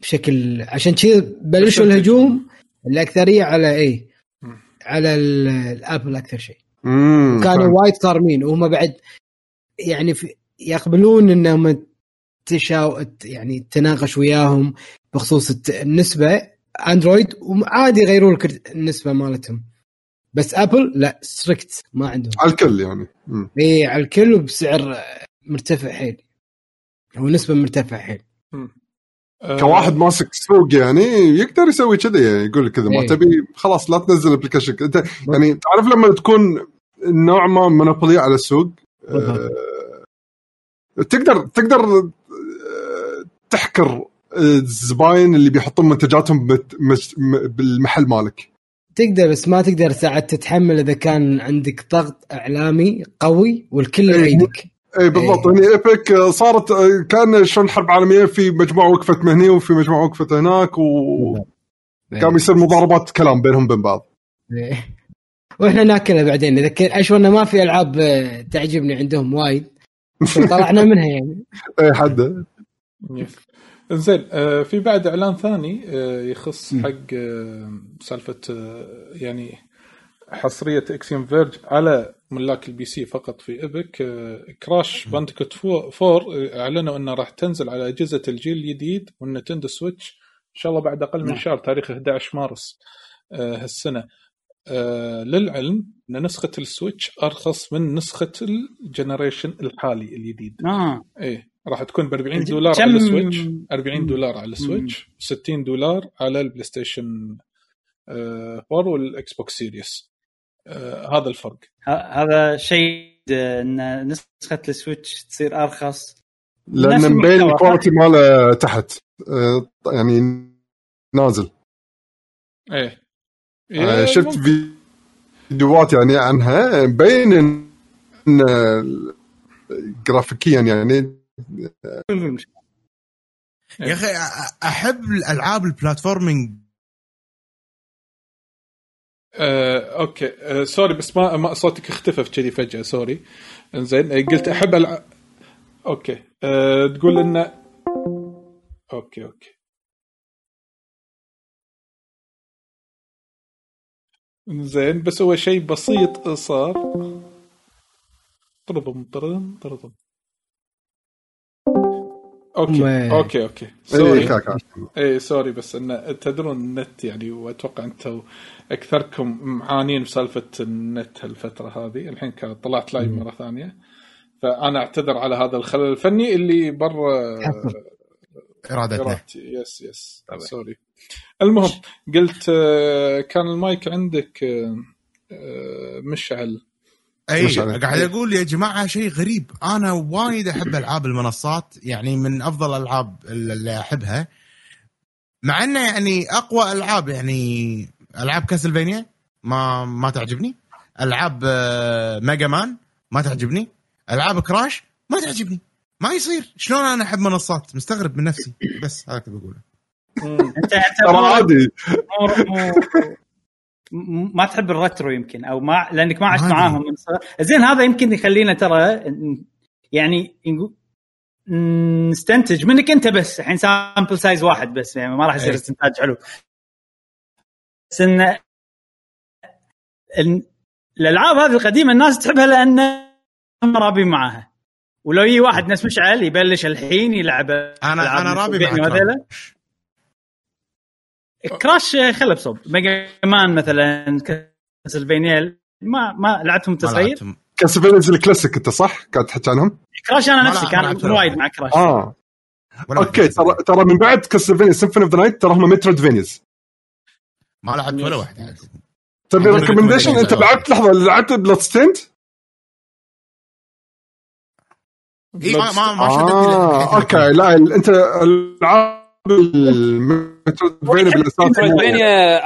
بشكل عشان كذا بلشوا الهجوم الأكثرية على إيه؟ مم. على ال- الأبل أكثر شيء. امم كانوا وايد صارمين. وهم بعد يعني في يقبلون إنهم تشاو يعني تناقش وياهم بخصوص النسبة اندرويد وعادي يغيرون لك النسبة مالتهم. بس Apple لا strict ما عندهم. على الكل يعني. مم. إي على الكل وبسعر مرتفع حيل. أو نسبة مرتفعه حيل. آه، كواحد ماسك سوق يعني يقدر يسوي كذا يعني يقول لك اذا ما. تبي خلاص لا تنزل application أنت يعني تعرف لما تكون نوع ما monopoly على السوق آه تقدر تقدر آه، تحكر الزباين اللي بيحطون منتجاتهم بت- مش- م- بالمحل مالك. تقدر بس ما تقدر ساعات تتحمل إذا كان عندك ضغط إعلامي قوي والكل إيه. يأيدك اي بالضبط. إيه. هني إيبك صارت كان شلون حرب عالمية في مجموعة وقفت هني وفي مجموعة وقفت هناك وقام يصير مضاربات كلام بينهم وبين بعض. إيه. وإحنا ناكلها بعدين. إذا كان أشوى إنه ما في ألعاب تعجبني عندهم وايد. طلعنا منها يعني. اي حد. زين آه، في بعد إعلان ثاني آه، يخص. حق آه، سالفة يعني حصرية Axiom Verge على ملاك ال PC فقط في Epic. آه، Crash Bandicoot 4 آه، أعلنوا انها راح تنزل على أجهزة الجيل الجديد وال Nintendo Switch إن شاء الله بعد أقل من نعم. شهر تاريخ 11 مارس هالسنة. للعلم إن نسخة ال Switch أرخص من نسخة ال generation الحالي الجديد. آه. إيه. راح تكون ب 40 الج- دولار كم- على ال Switch. 40 مم. دولار على ال Switch. 60 دولار على ال PlayStation آه، 4 وال Xbox Series. آه، هذا الفرق. ه- هذا شيء آه، إن نسخة ال Switch تصير أرخص. لأن مبين. ال quality ماله تحت. آه، يعني نازل. إيه. آه، إيه، شفت. فيديوهات يعني عنها مبين إن إن، آه، جرافيكيا يعني يا أخي أحب الألعاب ال platforming آه، okay. آه، sorry بس ما, ما صوتك اختفى كذي فجأة sorry. إنزين قلت أحب العب okay. آه، تقول انه okay okay. زين بس هو شيء بسيط صار. طربم طرم طربم. okay ما- okay okay. إيه، sorry. اي sorry بس إن تدرون النت يعني وأتوقع أنتم أكثركم معانين بسالفة النت هالفترة هذه. الحين طلعت live مرة ثانية. فأنا أعتذر على هذا الخلل الفني اللي برا. إرادتنا. إرادتي. yes yes sorry المهم قلت آه، كان المايك عندك آه، آه، مشعل. اي. قاعد أقول يا جماعة شيء غريب. أنا وايد أحب ألعاب المنصات يعني من أفضل الألعاب اللي أحبها. مع إنه يعني أقوى ألعاب يعني ألعاب Castlevania ما ما تعجبني. ألعاب آه، Mega Man ما تعجبني. ألعاب Crash ما تعجبني. ما يصير. شلون أنا أحب منصات؟ مستغرب من نفسي. بس هذا اللي بقوله. انت عادي. ما تحب ال retro يمكن أو ما لأنك ما عشت. معاهم من صغر زين هذا يمكن يخلينا ترى يعني نقول- نستنتج منك أنت بس الحين sample size واحد بس يعني ما راح يصير إيه. استنتاج حلو بس إن إن الألعاب هذه القديمة الناس تحبها لأن رابين معاها ولو يجي واحد ناس مشعل يبلش الحين يلعب أنا أنا رابي الموسيقى مع وهذيلا. Crash. Crash خله بصوب Mega Man مثلا Castlevania ما ما لعبتهم ما انت صغير لعبتهم. Castlevanias ال classic انت صح؟ قاعد تحكي عنهم؟ Crash أنا نفسي كان وايد مع Crash آه okay. ترى ترى من بعد Castlevania Symphony of the Night ترى هم Metroidvanias ما لعبت ولا واحد تبي عندنا recommendation أنت لعبت لحظة لعبت Bloodstained؟ اي ما ما ما آه okay لا ال- أنت العاب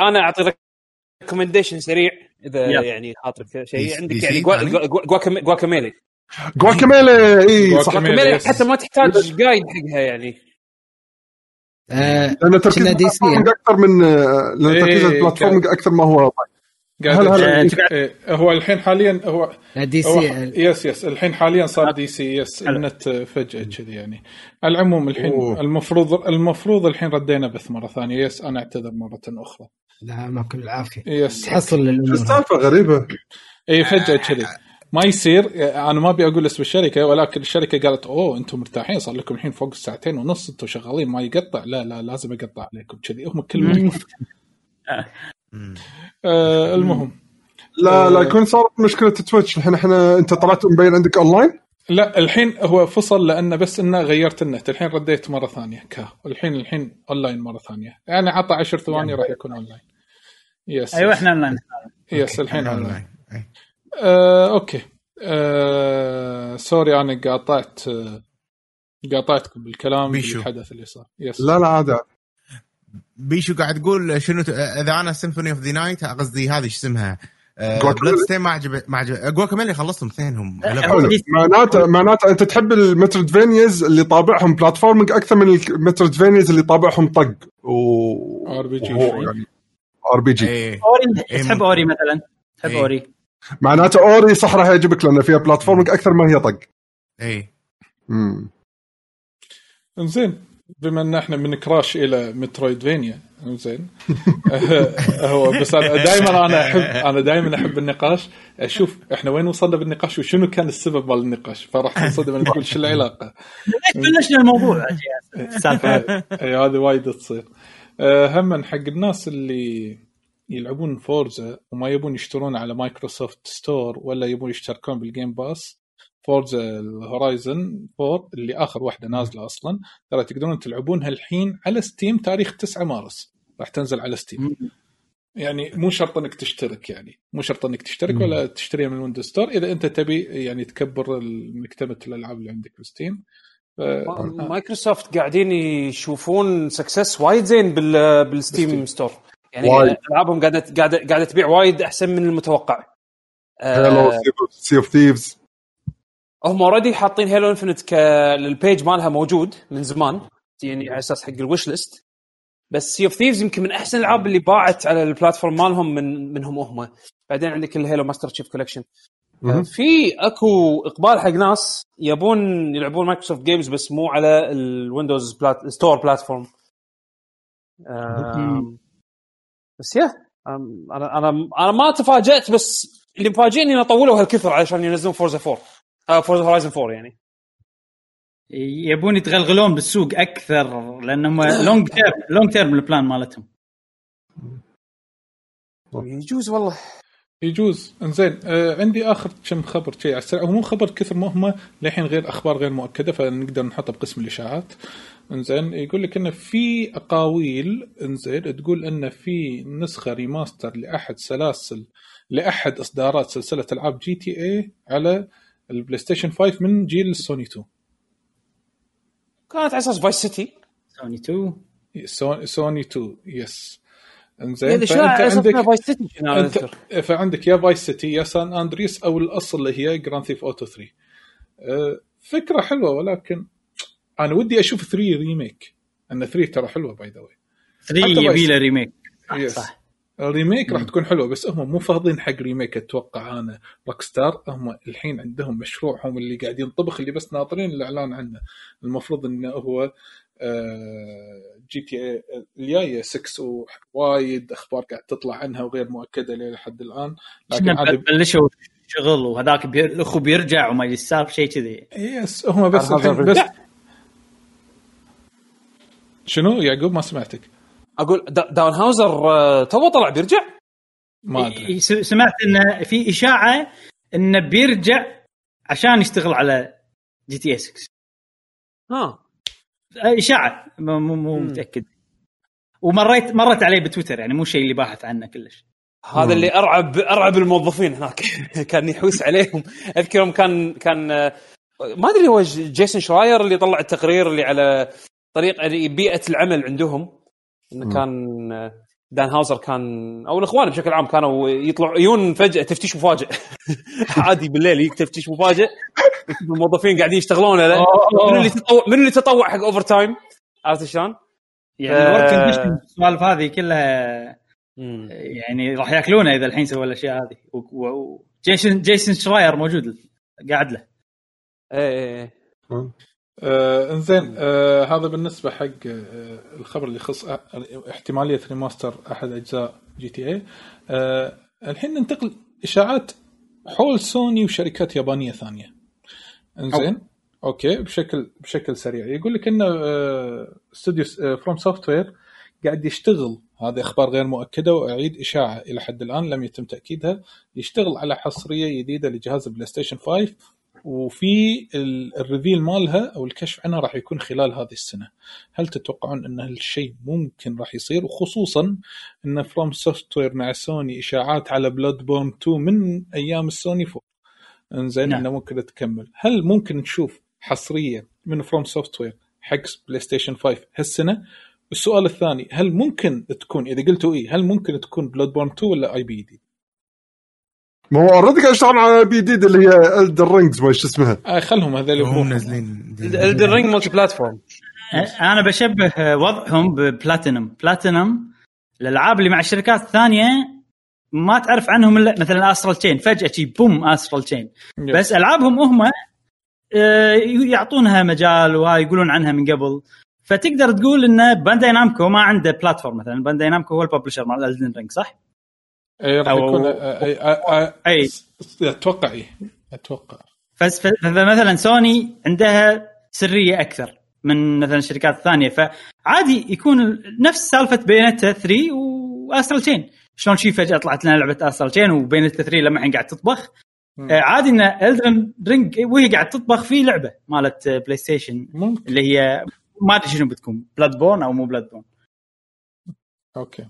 أنا أعطي recommendation سريع إذا. يعني خاطرك شيء. عندك يعني Guacamelee. Guacamelee إي صح. Guacamelee. حتى ما تحتاج guide حقها يعني. آه لأن تركيز ال platforming أكثر من آه، لأن إيه، تركيز ال platforming أكثر ما هو قاعد هلا. أشوف. إيه، هو الحين حاليا هو D هو C yes yes الحين حاليا صار DC yes. النت فجأة كذي يعني. على العموم الحين أوه. المفروض المفروض الحين ردينا بث مرة ثانية. yes أنا أعتذر مرة أخرى. لا ما كل العافية. yes تحصل السالفه غريبة. اي فجأة كذي. ما يصير. أنا ما أبي أقول اسم الشركة ولكن الشركة قالت أوه أنتم مرتاحين. صار لكم الحين فوق الساعتين ونص. أنتم شغالين. ما يقطع. لا لا لازم اقطع عليكم كذي. هم كلهم. آه المهم. لا لا يكون صارت مشكلة تويتش. الحين إحنا أنت طلعت مبين عندك أونلاين؟ لا الحين هو فصل لأنه بس إنه غيرت النت. الحين رديت مرة ثانية. كا الحين الحين أونلاين مرة ثانية. يعني عطى 10 ثواني راح يكون أونلاين. yes أيوه. إحنا online. yes الحين okay. online. آه، okay. آه، sorry أنا قاطعت آه، قاطعتكم بالكلام. بالحدث اللي صار. yes لا لا عادي. بيشو قاعد تقول شنو ت- إذا أنا Symphony of the Night قصدي هذه شو اسمها؟ Guacamelee. Bloodstained ما عجب ما عجب Guacamelee خلصتهم اثنينهم. حلو. معناته معناته أنت تحب ال Metroidvanias اللي طابعهم platforming أكثر من ال Metroidvanias اللي طابعهم طق. و ار بي جي ار بي جي Ori. تحب. Ori مثلا؟ تحب إيه. أوري. معناته Ori صح راح يعجبك لأن فيها platforming أكثر ما هي طق. إيه. امم زين بما ان إحنا من Crash إلى Metroidvania زين. هو بس أنا دائما أنا احب أنا دائما أحب النقاش. أشوف إحنا وين وصلنا بالنقاش وشنو كان السبب مال النقاش؟ فراح تنصدم إن نقول شو العلاقة. بلشنا الموضوع. اي هذه وايد تصير. آه، هم حق الناس اللي يلعبون Forza وما يبون يشترون على Microsoft Store ولا يبون يشتركون بال Game Pass Forza ال Horizon 4 اللي آخر واحدة نازلة أصلا. ترى تقدرون تلعبونها الحين على Steam تاريخ 9 مارس. راح تنزل على Steam يعني مو شرط إنك تشترك يعني. مو شرط إنك تشترك ولا تشتريها من Windows Store إذا أنت تبي يعني تكبر مكتبه الألعاب اللي عندك ب Steam ف- مايكروسوفت قاعدين يشوفون success وايد زين بال بال Steam. Store يعني وايد. ألعابهم قاعدة قاعدة قاعدة تبيع وايد أحسن من المتوقع. Halo آه. Sea of Thieves هم already حاطين Halo Infinite ك ال page مالها موجود من زمان. يعني على أساس حق ال wishlist بس Sea of Thieves يمكن من أحسن الألعاب اللي باعت على ال platform مالهم من منهم هم. بعدين عندك ال Halo Master Chief Collection. في أكو إقبال حق ناس يبون يلعبون Microsoft games بس مو على ال Windows plat... store platform بس يا أنا أنا أنا ما تفاجأت بس اللي مفاجئني إنه طولوا هالكثر علشان ينزلون Forza 4 آه Forza Horizon 4 يعني. يبون يتغلغلون بالسوق أكثر لأنهم long term long term ال plan مالتهم. يجوز والله. يجوز. إنزين آه عندي آخر كم خبر شيء على السريع. هو مو خبر كثر ما هم للحين غير أخبار غير مؤكدة فنقدر نحطه بقسم الإشاعات. إنزين يقول لك انه في أقاويل إنزين تقول انه في نسخة remaster لأحد سلاسل لأحد إصدارات سلسلة ألعاب GTA على ال PlayStation 5 من جيل سوني 2 كانت على أساس Vice City سوني 2 سوني, سوني 2 yes إنزين Vice City أنا انت. فعندك يا Vice City يا San Andreas أو الأصل اللي هي Grand Theft Auto 3 أه، فكرة حلوة ولكن أنا ودي أشوف 3 remake أن 3 ترى حلوة by the way 3 حتى يبي له remake yes. صح. ال remake راح تكون حلوة بس هم مو فاضيين حق remake أتوقع أنا. Rockstar هم الحين عندهم مشروعهم اللي قاعد ينطبخ اللي بس ناطرين الإعلان عنه. المفروض إنه هو آه، GTA الجاية 6 ووايد أخبار قاعد تطلع عنها وغير مؤكدة لحد الآن. لكن عاد بلشوا شغل وهذاك بير... الاخو بيرجع وما يسالف شيء كذي. yes هم بس الحين بس. شنو يعقوب؟ ما سمعتك. أقول Da- Dan Houser آه، تو طلع بيرجع؟ ما أدري. سمعت انه في إشاعة انه بيرجع عشان يشتغل على GTA 6 ها. إشاعة. مو مو. متأكد. ومريت مرت عليه بتويتر يعني مو شيء اللي باحث عنه كلش. هذا اللي ارعب أرعب الموظفين هناك. كان يحوس عليهم. اذكر يوم كان كان آه، ما أدري هو Jason Schreier اللي طلع التقرير اللي على طريق بيئة العمل عندهم. إنه. كان آه، Dan Houser كان أو الإخوان بشكل عام كانوا يطلعوا يجون فجاه تفتيش مفاجئ عادي بالليل يجيك تفتيش مفاجئ الموظفين قاعدين يشتغلون لا منو اللي تطوع منو اللي تطوع حق overtime عرفت شلون؟ يعني آه. ال work condition السوالف هذه كلها. يعني راح ياكلونه إذا الحين سوى الأشياء هذه و Jason Jason Schreier موجود قاعد له إيه إيه إيه. آه انزين آه هذا بالنسبة حق آه الخبر اللي يخص آه، احتمالية remaster أحد أجزاء GTA آه الحين ننتقل إشاعات حول سوني وشركات يابانية ثانية. انزين okay بشكل بشكل سريع. يقول لك إن آه، استوديو FromSoftware قاعد يشتغل هذه أخبار غير مؤكدة وأعيد إشاعة إلى حد الآن لم يتم تأكيدها يشتغل على حصرية جديدة لجهاز ال PlayStation 5 وفي ال- ال reveal مالها أو الكشف عنها راح يكون خلال هذه السنة. هل تتوقعون إن هالشيء ممكن راح يصير وخصوصا إن FromSoftware مع سوني إشاعات على Bloodborne 2 من أيام السوني فوق. إنزين نعم. إنه ممكن تكمل، هل ممكن نشوف حصريه من FromSoftware حق PlayStation 5 هالسنة؟ السؤال الثاني هل ممكن تكون إذا قلتوا إيه هل ممكن تكون Bloodborne 2 ولا IP جديد؟ ما هو already قاعد يشتغل على IP جديد اللي هي Elden Rings ما شو اسمها. آه خلهم هذول هم. منزلين Elden Ring multi-platform أنا بشبه وضعهم ب Platinum Platinum الالعاب اللي مع الشركات الثانية ما تعرف عنهم إلا مثلا Astral Chain فجأة شي boom Astral Chain بس ألعابهم هم آه، يعطونها مجال وهاي يقولون عنها من قبل. فتقدر تقول إن Bandai Namco ما عنده platform مثلا. Bandai Namco هو ال publisher مال Elden Ring صح؟ أي راح يكون أي أتوقع إيه أتوقع. فمثلا سوني عندها سرية أكثر من مثلا الشركات الثانية فعادي يكون نفس سالفة Bayonetta 3 و Astral Chain شلون شي فجأة طلعت لنا لعبة Astral Chain و Bayonetta 3 لما الحين قاعد تطبخ. مم. آه، عادي إن Elden Ring وهي قاعد تطبخ في لعبة مالت PlayStation ممكن. اللي هي ما أدري شنو بتكون Bloodborne أو مو Bloodborne okay.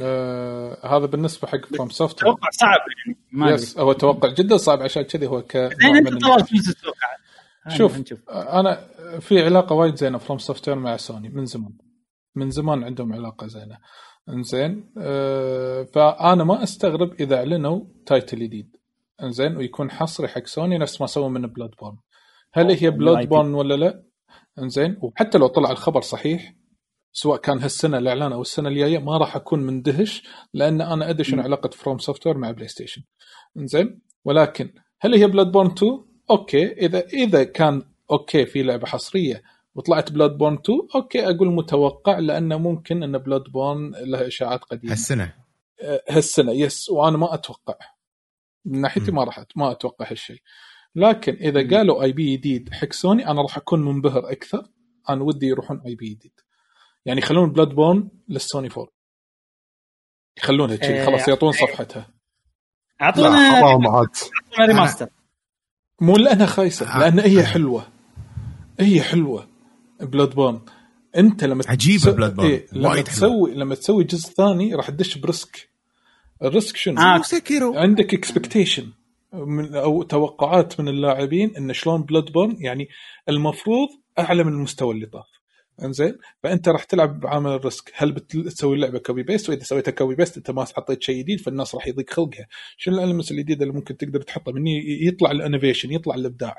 آه هذا بالنسبة حق FromSoft توقع صعب يعني ما yes هو توقع جدا صعب عشان كذي هو ك أنت تتوقع؟ شوف أنا في علاقة وايد زينة FromSoftware مع سوني من زمان. من زمان عندهم علاقة زينة. إنزين آه فأنا ما أستغرب إذا أعلنوا title جديد. إنزين ويكون حصري حق سوني نفس ما سووا من Bloodborne هل هي Bloodborne ولا لا؟ إنزين وحتى لو طلع الخبر صحيح سواء كان هالسنة الإعلان أو السنة الجاية ما راح أكون مندهش لأن أنا ادري شنو علاقة FromSoftware مع PlayStation إنزين؟ ولكن هل هي Bloodborne 2 okay. إذا إذا كان okay في لعبة حصرية وطلعت Bloodborne 2 okay أقول متوقع لأنه ممكن إن Bloodborne لها إشاعات قديمة. هالسنة. آه، هالسنة yes وأنا ما أتوقع. من ناحيتي. ما راح ما أتوقع هالشيء. لكن إذا قالوا IP جديد حق سوني أنا راح أكون منبهر أكثر. أنا ودي يروحون IP جديد يعني يخلون Bloodborne للسوني 4 يخلونها كذي خلاص يعطون صفحتها. لا اعطونا أعطونا remaster. مو لأنها خايسة آه. لأن هي حلوة. هي حلوة. Bloodborne أنت لما عجيبة تسو- Bloodborne. إيه لما وايد حلوة. تسوي لما تسوي جزء ثاني راح تدش ب risk. ال risk شنو؟ آه. secure عندك expectation من أو توقعات من اللاعبين إن شلون Bloodborne يعني المفروض أعلى من المستوى اللي طاف. انزين؟ فأنت راح تلعب بعامل ال risk. هل بتسوي اللعبة copy paste وإذا سويتها copy paste أنت ما حطيت شيء جديد فالناس راح يضيق خلقها. شنو ال elements الجديدة اللي ممكن تقدر تحطها؟ من ي- يطلع ال innovation يطلع الإبداع.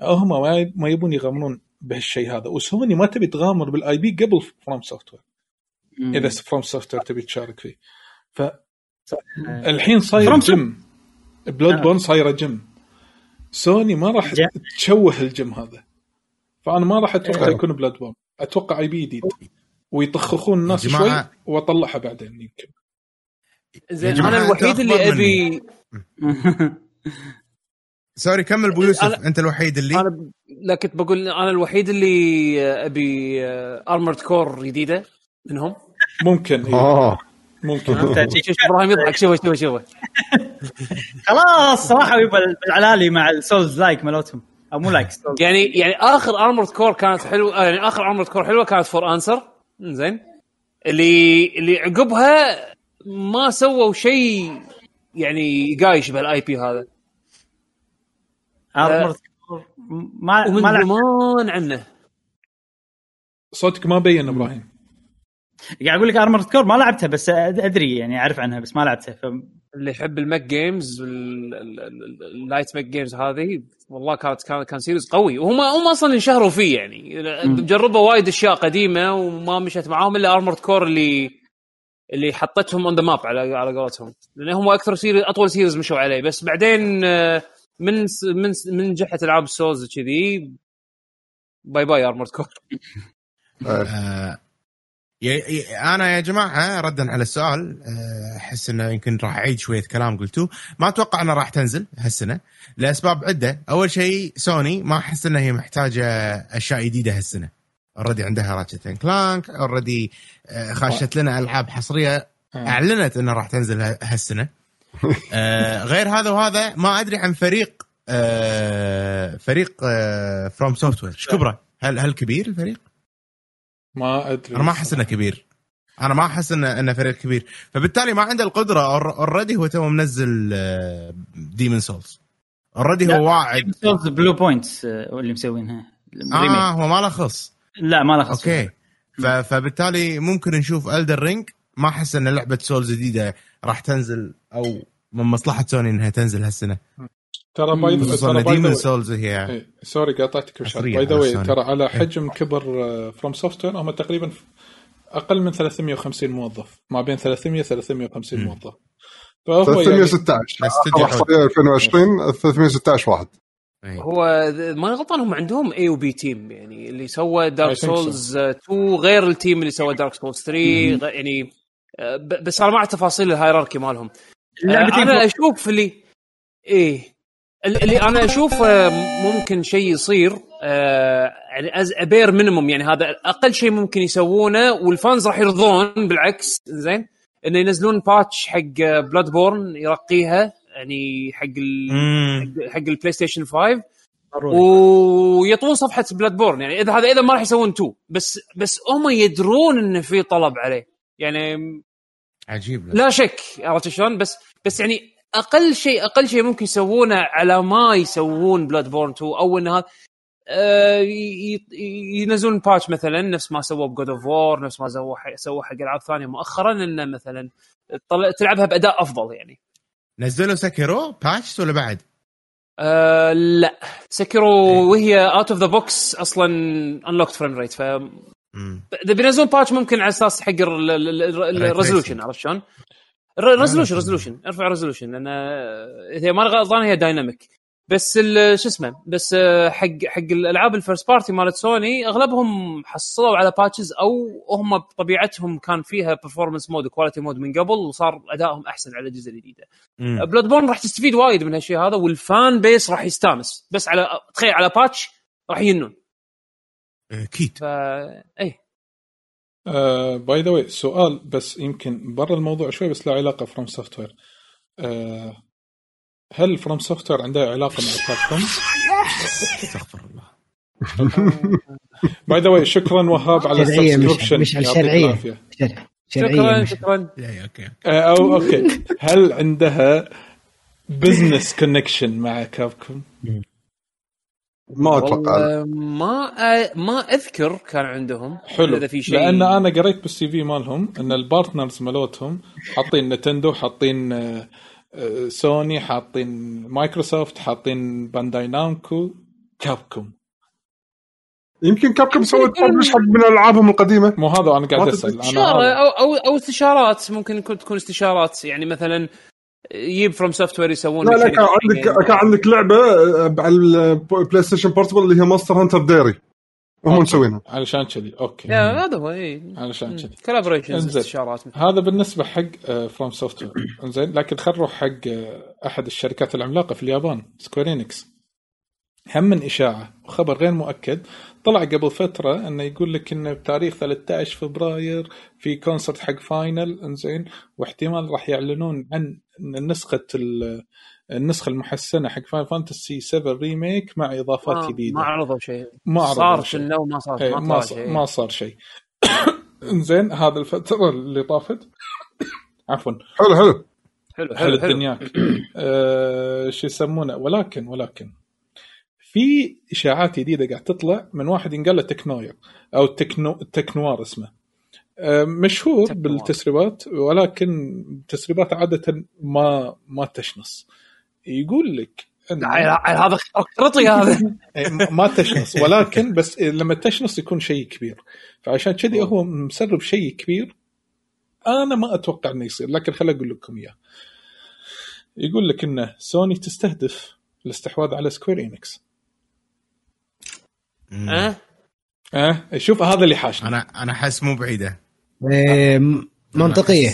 هم ما ي- ما يبون يغامرون بهالشيء هذا. وسوني ما تبي تغامر بال IP قبل فروم سوفت وير إذا فروم سوفت وير تبي تشارك فيه. فالحين صاير From جيم بلود. بون صايرة جيم سوني ما راح تشوه الجيم هذا. فأنا ما راح أتوقع آه. يكون بلاد بون أتوقع اي بي جديد ويطخخون الناس شوي. وأطلعها بعدين يمكن. زين أنا الوحيد اللي ابي سوري كمل ابو يوسف أنا- أنت الوحيد اللي؟ أنا ب- لا كنت بقول أنا الوحيد اللي أبي Armored Core جديدة منهم. ممكن. آه ممكن. شوف إبراهيم يضحك. شوف شوف شوف. خلاص صراحة بالعلالي مع ال souls-like مالتهم. أو مو like يعني يعني آخر Armored Core كانت حلوة آه، يعني آخر Armored Core حلوة كانت For Answer زين. اللي اللي عقبها ما سووا شيء يعني قايش بهال IP هذا. Armored ما ومن ما زمان عنه. صوتك ما بين إبراهيم. قاعد أقول لك Armored Core ما لعبتها بس أدري يعني أعرف عنها بس ما لعبتها. ف... اللي يحب ال mech games وال- ال- ال- ال light mech games هذه والله كانت كان كان series قوي. وهم هم أصلا انشهروا فيه يعني. جربوا وايد أشياء قديمة وما مشت معاهم إلا Armored Core اللي اللي حطتهم on the map على على قولتهم. لأن هم أكثر series أطول series مشوا عليه. بس بعدين آه، من من من نجحت ألعاب ال Souls كذي bye bye Armored Core آه، ي- أنا يا جماعة ردا على السؤال. آه، أحس إنه يمكن راح أعيد شوية كلام قلتوه. ما أتوقع انها راح تنزل هالسنة لأسباب عدة. أول شيء سوني ما أحس انها هي محتاجة أشياء جديدة هالسنة. already عندها Ratchet Clank already خاشت لنا ألعاب حصرية. أعلنت إنها راح تنزل هالسنة. آه، غير هذا وهذا ما أدري عن فريق آه، فريق FromSoftware إيش كبره؟ هل هل كبير الفريق؟ ما أدري. أنا ما أحس إنه كبير. أنا ما أحس انه إنه فريق كبير. فبالتالي ما عنده القدرة. already هو تو منزل Demon's Souls already. هو واعد. Souls Bluepoint اللي مسوينها. آه. هو ما له خص. لا ما له خص. okay. ف- فبالتالي ممكن نشوف Elden Ring ما أحس إن لعبة Souls جديدة راح تنزل أو من مصلحة سوني إنها تنزل هالسنة. ترى by ترى the Souls هي إيه، sorry قاطعتك by the way سوني. ترى على حجم كبر FromSoftware هم تقريبا أقل من 350 موظف ما بين 300 350 مم. موظف فهو يعني 316 الاستوديو آخر احصائيه 2020 316 واحد إيه. هو ما غلطان هم عندهم A و B team يعني اللي سوى Dark. Souls 2 غير ال team اللي سوى Dark Souls 3 غ- يعني آه، ب- بس أنا ما أعرف تفاصيل ال hierarchy مالهم آه، أنا. أشوف اللي إيه اللي أنا أشوف آه، ممكن شيء يصير آه، يعني as a bare minimum يعني هذا أقل شيء ممكن يسوونه وال fans راح يرضون بالعكس زين؟ إنه ينزلون patch حق Bloodborne يرقيها يعني حق ال... حق- البلاي ستيشن 5 ضروري. ويطون صفحة Bloodborne يعني إذا هذا إذا ما راح يسوون 2 بس بس هم يدرون إنه في طلب عليه. يعني عجيب. لا شك عرفت شلون؟ بس بس يعني أقل شيء أقل شيء ممكن يسوونه على ما يسوون Bloodborne 2 أو إن هذا آه، ينزلون patch مثلا نفس ما سووا ب God of War نفس ما سووا حق- ألعاب ثانية مؤخرا انه مثلا تلعبها بأداء أفضل يعني نزلوا Sekiro patch ولا بعد؟ آه لا Sekiro وهي out of the box أصلا unlocked frame rate ف. إذا بينزلون patch ممكن على أساس حق ال resolution عرفت شلون؟ ال resolution resolution أرفع resolution لأن اذا ما غلطان هي dynamic بس شو اسمه؟ بس آه، حق حق الألعاب ال first party مالت سوني أغلبهم حصلوا على patches أو هم بطبيعتهم كان فيها performance mode و quality mode من قبل وصار أدائهم أحسن على الاجهزه الجديده. مم. Bloodborne راح تستفيد وايد من هالشيء هذا وال fan base راح يستانس. بس على تخيل على patch راح ينون. أكيد. فا اي by the way سؤال بس يمكن برا الموضوع شوي بس له علاقة فروم سوفت وير هل فروم سوفت وير عندها علاقة مع Capcom؟ استغفر الله. by the way شكرا وهاب على ال subscription مش على. شرع- شكرا شكرا. إيه، okay. آه، أو okay. هل عندها business connection مع Capcom؟ ما أتوقع. ما أ... ما أذكر كان عندهم حلو. إذا في شيء. لأن أنا قريت بال CV مالهم إن ال partners مالتهم حاطين Nintendo حاطين آه، آه، سوني حاطين مايكروسوفت حاطين Bandai Namco Capcom. يمكن Capcom سوت publish حق من ألعابهم القديمة. مو هذا أنا قاعد أسأل. استشاره هذا. أو أو أو استشارات ممكن تكون استشارات. يعني مثلا يجيب FromSoftware يسوون لا لا كان. عندك كان عندك لعبة آه، على ال PlayStation Portable اللي هي Monster Hunter Diary هم. مسوينها. علشان كذي. okay. لا هذا هو اي علشان كذي. collaborations إنزين. استشارات. هذا بالنسبة حق FromSoftware زين لكن خل نروح حق آه، أحد الشركات العملاقة في اليابان Square Enix هم من إشاعة وخبر غير مؤكد. طلع قبل فترة إنه يقول لك إنه بتاريخ 13 فبراير في concert حق Final إنزين واحتمال راح يعلنون عن نسخة ال- النسخة المحسنة حق Final Fantasy 7 Remake مع إضافات ما, جديدة. ما عرضوا شيء. ما عرضوا صار شيء. شنو وما صار إيه، ما ما صار شيء. ما صار شيء. زين هذا الفترة اللي طافت. عفوا. حلو حلو حلو حلو. الدنيا. آه، شو يسمونه؟ ولكن ولكن. في إشاعات جديدة قاعد تطلع من واحد ينقال له تكنوير أو تكنو تكنوار اسمه. آه، مشهور تكنوار. بالتسريبات ولكن التسريبات عادة ما ما تشنص. يقول لك هذا رطي هذا إيه، ما تشنص. ولكن بس لما تشنص يكون شيء كبير. فعشان كذي هو مسرب شيء كبير. أنا ما أتوقع إنه يصير لكن خليني أقول لكم إياه. يقول لك ان سوني تستهدف الاستحواذ على Square Enix. أه؟ آه شوف هذا اللي حاشني. أنا أنا أحس مو بعيدة. إيه، منطقية.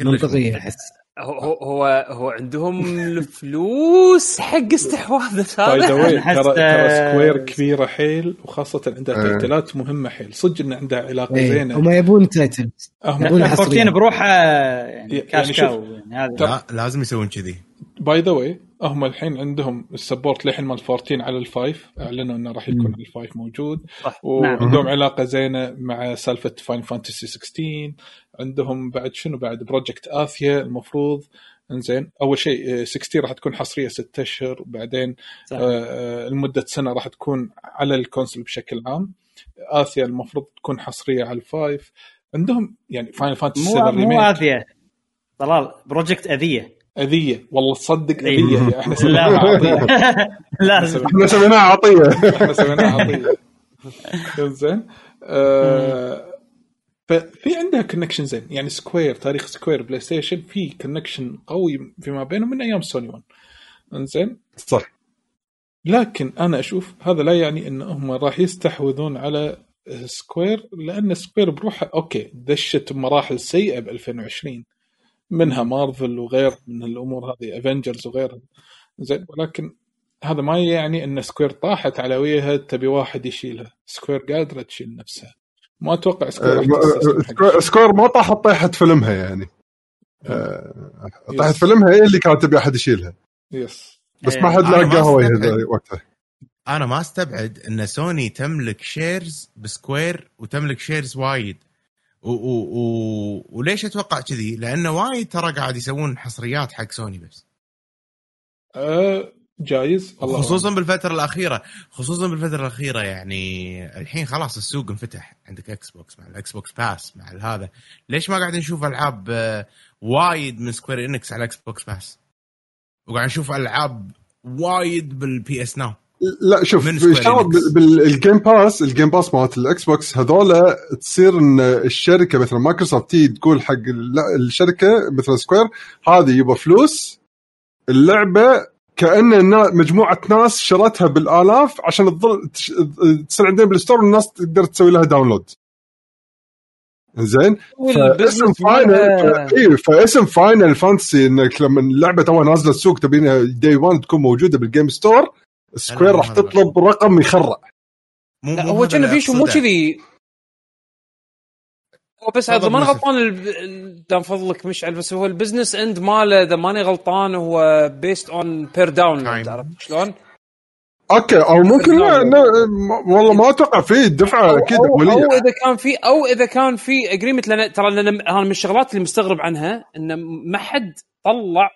منطقية. بعيدة. احس هو هو هو, هو عندهم الفلوس حق استحواذ هذا. ترى ترى آه، Square كبيرة حيل وخاصة عندها آه. تايتلات مهمة حيل. صدق إن عندها علاقة إيه، زينة. هم يبون title هم يبون. 14 بروحه يعني يعني كاش شوف، cow يعني هذا. لا لازم يسوون كذي. by the way هم الحين عندهم ال support للحين مال 14 على ال five أعلنوا إنه راح يكون على ال five موجود. صح. وعندهم نعم. علاقة زينة مع سالفة Final Fantasy 16 عندهم بعد شنو؟ بعد Project Athia المفروض. إنزين أول شيء آه، 16 راح تكون حصرية ستة أشهر. وبعدين صح. آه، آه، لمدة سنة راح تكون على ال console بشكل عام. Athia المفروض تكون حصرية على ال five عندهم يعني Final Fantasy مو 7 مو Remake اذيه طلال Project اذيه أذية. والله تصدق إيه. أذية إحنا سميناها عطيه لازم. إحنا سميناها عطية. إحنا سويناها عطية. زين آه ففي عندها connection زين. يعني Square تاريخ Square بلاي ستيشن في connection قوي فيما بينهم من أيام سوني 1 إنزين. صح. لكن أنا أشوف هذا لا يعني إن هم راح يستحوذون على Square لأن Square بروحها okay دشت بمراحل سيئة ب 2020 منها مارفل وغير من الأمور هذه Avengers وغيرها. زين ولكن هذا ما يعني إن Square طاحت على وجهها تبي واحد يشيلها. Square قادرة تشيل نفسها. ما أتوقع Square حق Square- ما طاحت طيحة فيلمها يعني. آه، طاحت فيلمها هي اللي كانت تبي أحد يشيلها. yes بس إيه. ما حد ما لقى هو أستبعد. وقتها. أنا ما أستبعد إن سوني تملك shares ب Square وتملك shares وايد. و و وليش أتوقع كذي؟ لأنه وايد ترى قاعد يسوون حصريات حق سوني بس. آه جايز. الله خصوصا أعلم. بالفترة الأخيرة. خصوصا بالفترة الأخيرة يعني الحين خلاص السوق انفتح. عندك Xbox مع ال Xbox Pass مع هذا. ليش ما قاعد نشوف ألعاب آه، وايد من Square Enix على Xbox Pass وقاعد نشوف ألعاب وايد بال PS Now لا شوف من في Square شغله Enix. بال- بال Game Pass ال Game Pass مالت ال Xbox هذولا تصير إن الشركة مثلا مايكروسوفت تي تقول حق ال- الشركة مثلا Square هذه يبغى فلوس اللعبة كأن مجموعة ناس شرتها بالآلاف عشان تظل تصير عندنا بال store والناس تقدر تسوي لها download زين فاسم Final اي فاسم Final Fantasy إنك لما اللعبة توها نازلة السوق تبينها day 1 تكون موجودة بال game store Square راح تطلب رقم يخرع مو لا هو هذا كنا اللي في شو مو. كذي هو بس اذا ماني. غلطان ال- دام فضلك مشعل بس هو ال business end ماله إذا ماني غلطان هو based on per download شلون؟ أوكي أو ممكن لا والله ما أتوقع في دفعة أكيد أو, أو اوليه إذا كان في أو إذا كان في agreement لأن ترى لأن أنا من الشغلات اللي مستغرب عنها انه ما حد طلع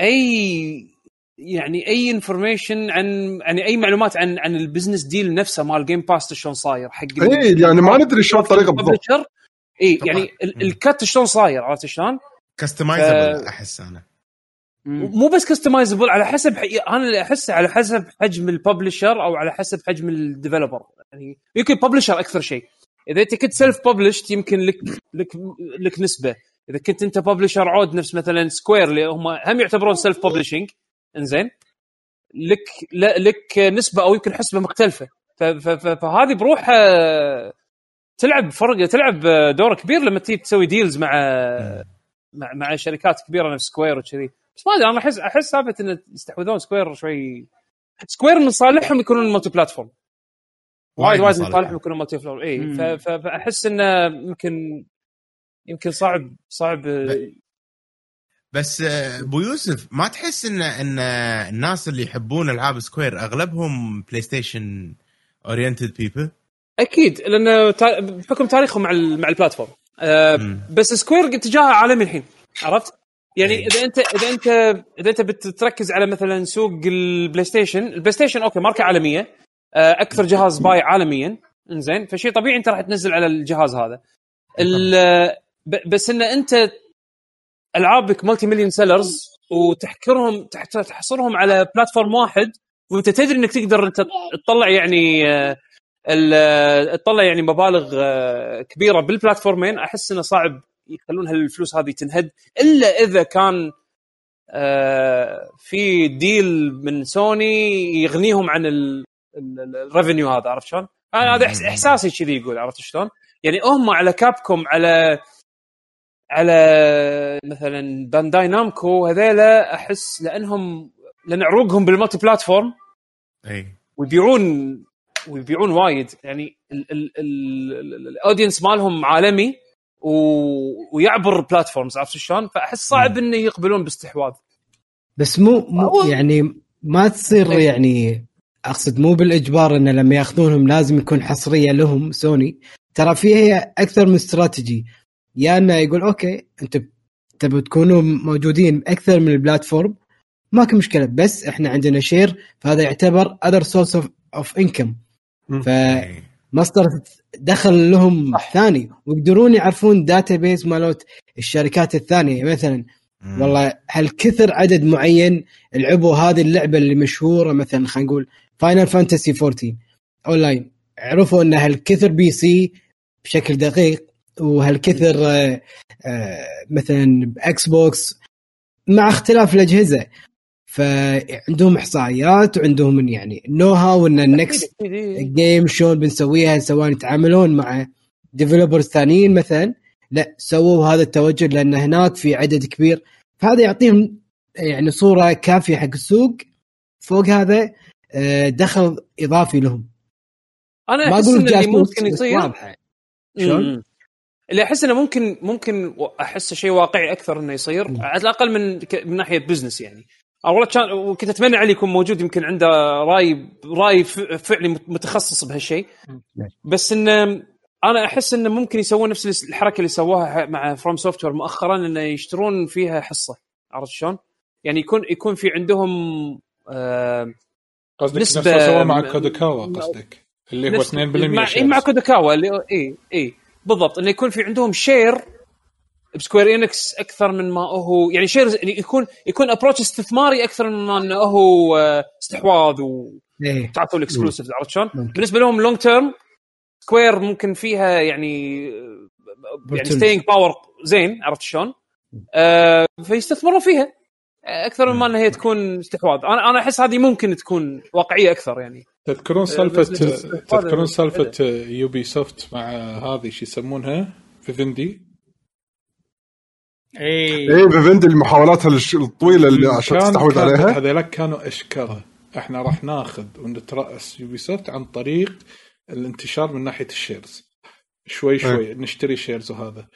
أي يعني أي information عن يعني أي معلومات عن عن ال business deal نفسه مال Game Pass شلون صاير حق اي يعني ما ندري شلون الطريقة بالضبط. اي. يعني ال- cut شلون صاير عرفت شلون؟ customizable أحس أنا. مو بس customizable على حسب. أنا اللي احسه على حسب حجم ال publisher أو على حسب حجم ال developer يعني يمكن publisher أكثر شيء. إذا أنت كنت self-published يمكن لك لك لك نسبة. إذا كنت أنت publisher عود نفس مثلا Square اللي هم هم يعتبرون self-publishing إنزين؟ لك لا لك نسبة أو يمكن حسبة مختلفة. فهذه بروحها تلعب فرق تلعب دور كبير لما تيجي تسوي deals مع مع مع شركات كبيرة نفس Square وكذي. بس ما أدري أنا احس أحس سالفة إن يستحوذون Square شوي Square من صالحهم يكونون multi-platform وايد وايد من صالحهم. يكونون multi-platform اي فأحس إنه يمكن يمكن صعب صعب بس آه، أبو يوسف ما تحس إن إن الناس اللي يحبون ألعاب Square أغلبهم PlayStation oriented people أكيد لأن بحكم تاريخهم مع مع ال platform آه. بس Square اتجاهها عالمي الحين عرفت؟ يعني إيه. إذا أنت إذا أنت إذا أنت بتركز على مثلا سوق ال PlayStation ال PlayStation okay ماركة عالمية آه، أكثر جهاز بايع عالميا إنزين فشيء طبيعي أنت راح تنزل على الجهاز هذا ب- بس إن أنت ألعابك multi-million sellers وتحكرهم تحصرهم على platform واحد وأنت تدري إنك تقدر انت تطلع يعني آه، آه، تطلع يعني مبالغ آه، كبيرة بال platform ين أحس إنه صعب يخلون هالفلوس هذه تنهد إلا إذا كان في deal من سوني يغنيهم عن ال revenue هذا عرفت شلون؟ أنا هذا إحساسي كذي يقول عرفت شلون؟ يعني هم على Capcom على على مثلا Bandai Namco هذيلا أحس لأنهم لأن عروقهم بال multi-platform. إي. ويبيعون ويبيعون وايد. يعني ال- ال- ال- ال- audience مالهم عالمي و... ويعبر platforms عرفت شلون؟ فأحس صعب إنه يقبلون باستحواذ. بس مو, مو يعني ما تصير إيه. يعني أقصد مو بالإجبار انه لما يأخذونهم لازم يكون حصرية لهم سوني. ترى فيها أكثر من استراتيجي. يا إنه يقول okay أنت تبوا تكونوا موجودين أكثر من ال platform ماكو مشكلة بس إحنا عندنا share فهذا يعتبر other source of income. فمصدر دخل لهم صح. ثاني ويقدرون يعرفون database مالت الشركات الثانية. مثلا مم. والله هل كثر عدد معين لعبوا هذه اللعبة اللي مشهورة؟ مثلا خلينا نقول Final Fantasy 14 أونلاين. عرفوا إن هالكثر PC بشكل دقيق؟ وهالكثر آه، آه، مثلا Xbox مع اختلاف الأجهزة. فعندهم إحصائيات وعندهم يعني know-how ان ال next. ال game شلون بنسويها سواء يتعاملون مع developers ثانيين مثلا لا سووا هذا التوجه لأن هناك في عدد كبير. فهذا يعطيهم يعني صورة كافية حق السوق. فوق هذا آه، دخل إضافي لهم. أنا ما أقول اللي ممكن يصير واضحة. شلون؟ اللي أحس إنه ممكن ممكن احسه شيء واقعي أكثر إنه يصير. على الأقل من ك- من ناحية business يعني. والله كان وكنت أتمنى علي يكون موجود يمكن عنده راي رأي ف- فعلي مت- متخصص بهالشيء. بس إنه أنا أحس إنه ممكن يسوون نفس الحركة اللي سووها مع FromSoftware مؤخرا إنه يشترون فيها حصة. عرفت شلون؟ يعني يكون يكون في عندهم آه قصدك نسبة- سوى مع كودوكاوا قصدك؟ اللي هو نفس- 2% مع, إيه مع. كودوكاوا اللي إي إي. بالضبط إنه يكون في عندهم share بسكوير إنكس أكثر من ما هو يعني share يعني يكون يكون approach استثماري أكثر من ما إنه هو آه، استحواذ وتعطوا ال exclusive عرفت شلون؟ بالنسبة لهم long term سكوير ممكن فيها يعني يعني Opportunity. staying power زين عرفت شلون؟ آه فيستثمرون فيها أكثر من ما إنها هي تكون استحواذ أنا أنا أحس هذه ممكن تكون واقعية أكثر يعني تذكرون سالفة بس- بس- تذكرون سالفة يوبي سوفت مع هذه شو يسمونها؟ فيفندي؟ اي إيه فيفندي المحاولات الطويلة اللي عشان تستحوذ عليها. هذيلاك كانوا اشكره إحنا راح ناخذ ونترأس يوبي سوفت عن طريق الانتشار من ناحية ال shares. شوي شوي نشتري shares وهذا.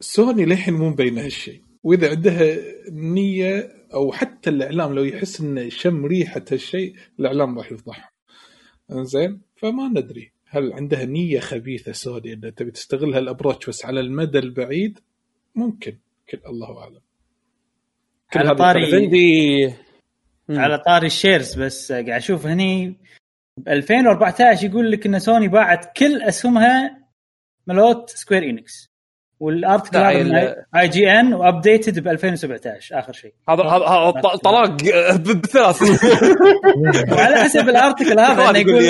سوني للحين مو مبينه هالشيء. وإذا عندها نية أو حتى الإعلام لو يحس إنه شم ريحة هالشيء الإعلام راح يفضحهم زين فما ندري. هل عندها نية خبيثة سوني إنها تبي تستغل هال approach بس على المدى البعيد؟ ممكن. كل الله أعلم. على طاري فندي على طاري ال shares بس قاعد أشوف هني. ب 2014 يقول لك إن سوني باعت كل أسهمها ملوت سكوير إنكس. من ال- IGN و updated ب 2017 آخر شيء. هذا هذا طلاق ب- بالثلاث وعلى حسب ال article هذا إنه يقول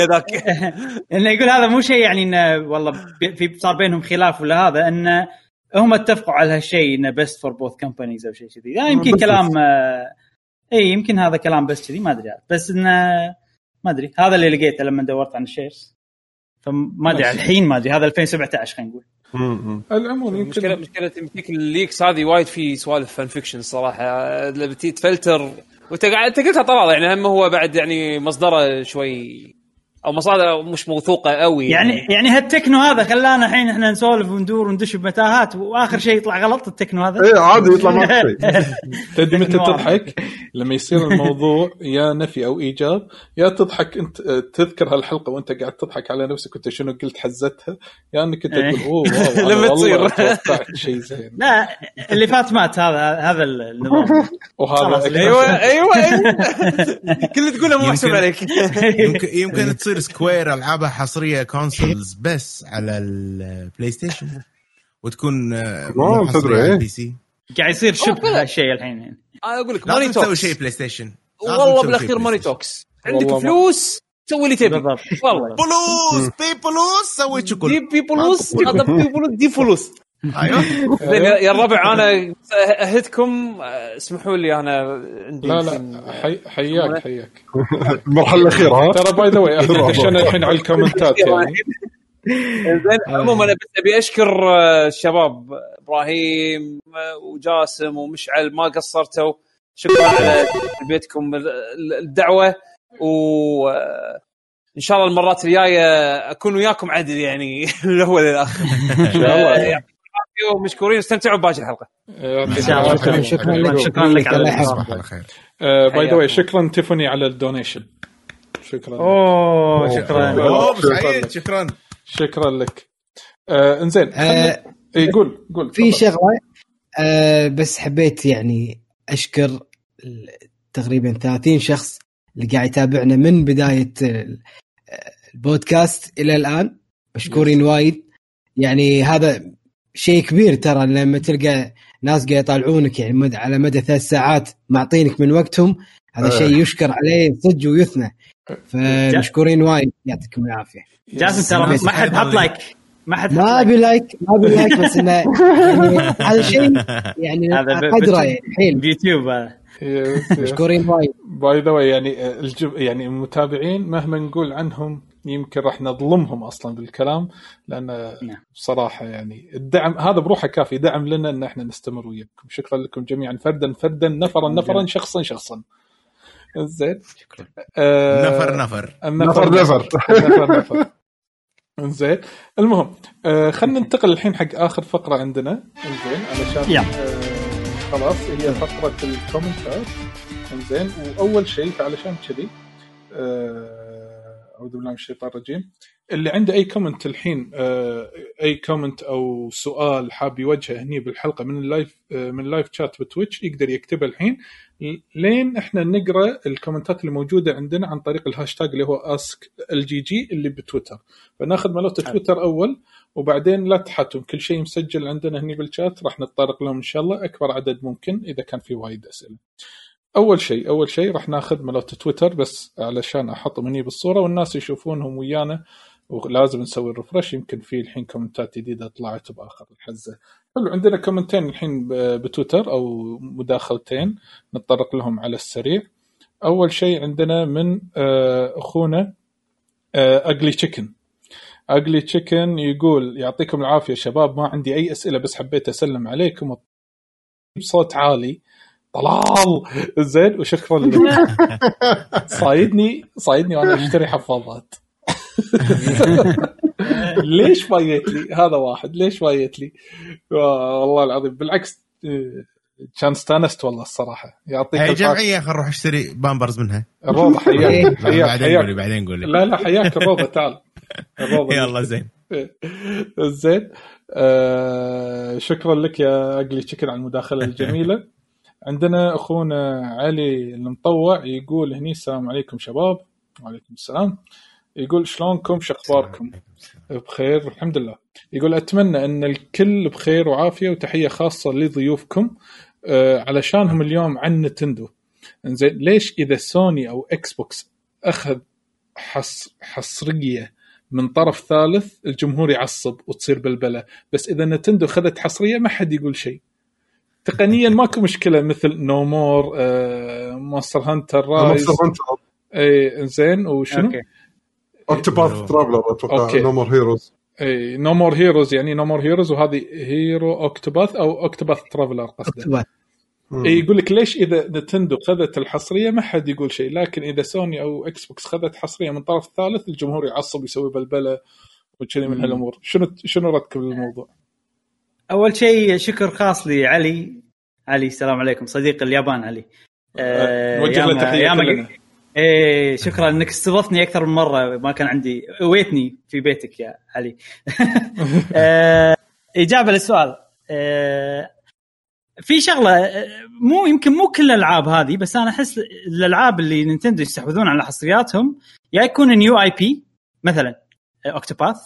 إنه يقول هذا مو شيء يعني إنه والله في صار بينهم خلاف ولا هذا إنه هم اتفقوا على هالشيء إنه best for both companies أو شيء كذي. يعني يمكن كلام آه، إي يمكن هذا كلام بس كذي ما أدري. بس إنه ما أدري. هذا اللي لقيته لما دورت عن ال shares. فما أدري. الحين ما أدري. هذا 2017 خلينا نقول. العموم المشكلة يمكن مشكلة يمكن ال leaks هذه وايد في سوالف fan fiction صراحة. لما تفلتر وانت قاعد انت قلتها طلال يعني هم هو بعد يعني مصدره شوي أو مصادر مش موثوقة قوي يعني يعني هالتكنو هذا خلانا الحين إحنا نسولف وندور وندش بمتاهات وآخر شيء يطلع غلط التكنو هذا إيه عادي يطلع ما تدري متى. تضحك؟ لما يصير الموضوع يا نفي أو إيجاب يا تضحك أنت تذكر هالحلقة وأنت قاعد تضحك على نفسك وأنت شنو قلت حزتها يا أنك أنت تقول أوه لما تصير. شيء زين لا اللي فات مات هذا هذا النظام. وهذا أيوه أيوه كل اللي تقوله مو محسوب يمكن- عليك يمكن يمكن تصير سكوير ألعابها حصرية consoles بس على البلاي ستيشن وتكون آه، مو تدري، على إيه. البي سي قاعد يصير شبه هالشيء الحين. يعني. أنا أقول لك ماني تسوي توكس شيء بلاي ستيشن والله تسوي بالأخير ماني. توكس عندك فلوس سوي اللي تبي بالضبط. والله. فلوس بي فلوس سوي شكل دي بي فلوس هذا بي فلوس دي فلوس أيوه. يا الربع أنا أهدكم آه، اسمحوا لي أنا عندي لا لا حي... حياك حياك. المرحله الأخيرة ها؟ ترى باي ذا واي إحنا دشينا الحين على الكومنتات يعني. زين عموما أنا بس أبي أشكر آه، الشباب إبراهيم آه، وجاسم ومشعل ما قصرتوا. شكرا على بيتكم الدعوة و آه، إن شاء الله المرات الجاية أكون وياكم عدل يعني من الأول للآخر. إن شاء الله. ومشكورين واستمتعوا بباقي الحلقة. العافية. شكراً لك. شكراً لك على by the way. شكرا تيفوني على ال donation شكرا أوه شكرا أوه شكراً سعيد. شكرا شكرا لك آه إنزين آه، اي قول قول في. شغلة آه بس حبيت يعني أشكر ال- تقريبا 30 شخص اللي قاعد يتابعنا من بداية ال- آه، البودكاست إلى الآن مشكورين وايد يعني هذا شيء كبير ترى لما تلقى ناس قاعد يطالعونك يعني مد- على مدى ثلاث ساعات معطينك من وقتهم هذا. شيء يشكر عليه صدق ويثنى. فمشكورين وايد يعطيكم العافية. جاسم ترى ما حد حط like ما حد حط ما أبي like ما أبي like بس إنه يعني هذا شيء يعني قدره يعني حيل بيوتيوب هذا. yes. مشكورين وايد. by the way يعني الجب يعني المتابعين مهما نقول عنهم يمكن راح نظلمهم أصلا بالكلام لأن نعم. بصراحه يعني الدعم هذا بروحه كافي دعم لنا إن إحنا نستمر وياكم. شكرا لكم جميعا فردا فردا نفرا نفرا شخصا شخصا. زين. شكرا. آه نفر نفر. نفر نفر. نفر. نفر انزين المهم آه خلينا ننتقل الحين حق آخر فقرة عندنا. انزين علشان. آه خلاص هي فقرة الكومنتات. انزين وأول شيء علشان كذي. آه، أعوذ بالله من الشيطان الرجيم. اللي عنده أي comment الحين آه، أي comment أو سؤال حاب يوجهه هني بالحلقة من ال live آه، من ال live chat بتويتش يقدر يكتبه الحين. لين إحنا نقرأ الكومنتات اللي موجوده عندنا عن طريق الهاشتاج اللي هو ask ال GG اللي بتويتر. فناخذ مالوت تويتر أول وبعدين لا تحاتون كل شيء مسجل عندنا هني بالشات راح نتطرق لهم إن شاء الله. أكبر عدد ممكن إذا كان في وايد أسئلة. أول شيء أول شيء راح ناخذ مالوت تويتر بس علشان احطهم هني بالصورة والناس يشوفونهم ويانا ولازم نسوي ال refresh يمكن في الحين كومنتات جديدة طلعت بآخر الحزة. حلو عندنا كومنتين الحين بتويتر أو مداخلتين نتطرق لهم على السريع. أول شيء عندنا من آه، أخونا أجلي تشيكن أجلي تشيكن يقول يعطيكم العافية شباب ما عندي أي أسئلة بس حبيت أسلم عليكم. بصوت عالي. طلال. زين وشكرا لك صايدني صايدني وأنا أشتري حفاضات. ليش فايت لي؟ هذا واحد. ليش فايت لي؟ والله العظيم. بالعكس كان استانست والله الصراحة. يعطيك هي جمعيه خل نروح اشتري بامبرز منها. الروضة حياك حياك بعدين قولي بعدين قولي. لا لا حياك. الروضة تعال. الروضة. يلا زين. زين. آه شكرا لك يا اقلي شكرا على المداخلة الجميلة. عندنا أخونا علي المطوع يقول هني السلام عليكم شباب. وعليكم السلام. يقول شلونكم؟ شو أخباركم؟ بخير الحمد لله. يقول أتمنى أن الكل بخير وعافية وتحية خاصة لضيوفكم آه علشانهم اليوم عن نينتندو. إنزين ليش إذا سوني أو إكس بوكس أخذ حص حصرية من طرف ثالث الجمهور يعصب وتصير بلبلة. بس إذا نينتندو خذت حصرية ما حد يقول شيء. تقنيا ماكو مشكلة مثل No More Monster Hunter Rise اي زين وشنو؟ Octopath Traveler أتوقع. No More Heroes اي No More Heroes يعني No More Heroes وهذه Hero Octopath أو Octopath Traveler قصده إيه، يقول لك ليش إذا نينتندو خذت الحصرية ما حد يقول شيء لكن إذا سوني أو إكس بوكس خذت حصرية من طرف ثالث الجمهور يعصب يسوي بلبلة وكذي من هالأمور. شنو شنو ردك بالموضوع؟ أول شيء شكر خاص لعلي. علي السلام عليكم صديق اليابان علي. آه، نوجه له تحية. إيه شكرا إنك استضفتني أكثر من مرة. ما كان عندي اويتني في بيتك يا علي. آه، إجابة للسؤال. آه، في شغلة مو يمكن مو كل الألعاب هذه بس أنا أحس الألعاب اللي نينتندو يستحوذون على حصرياتهم يا يكون new IP مثلا Octopath.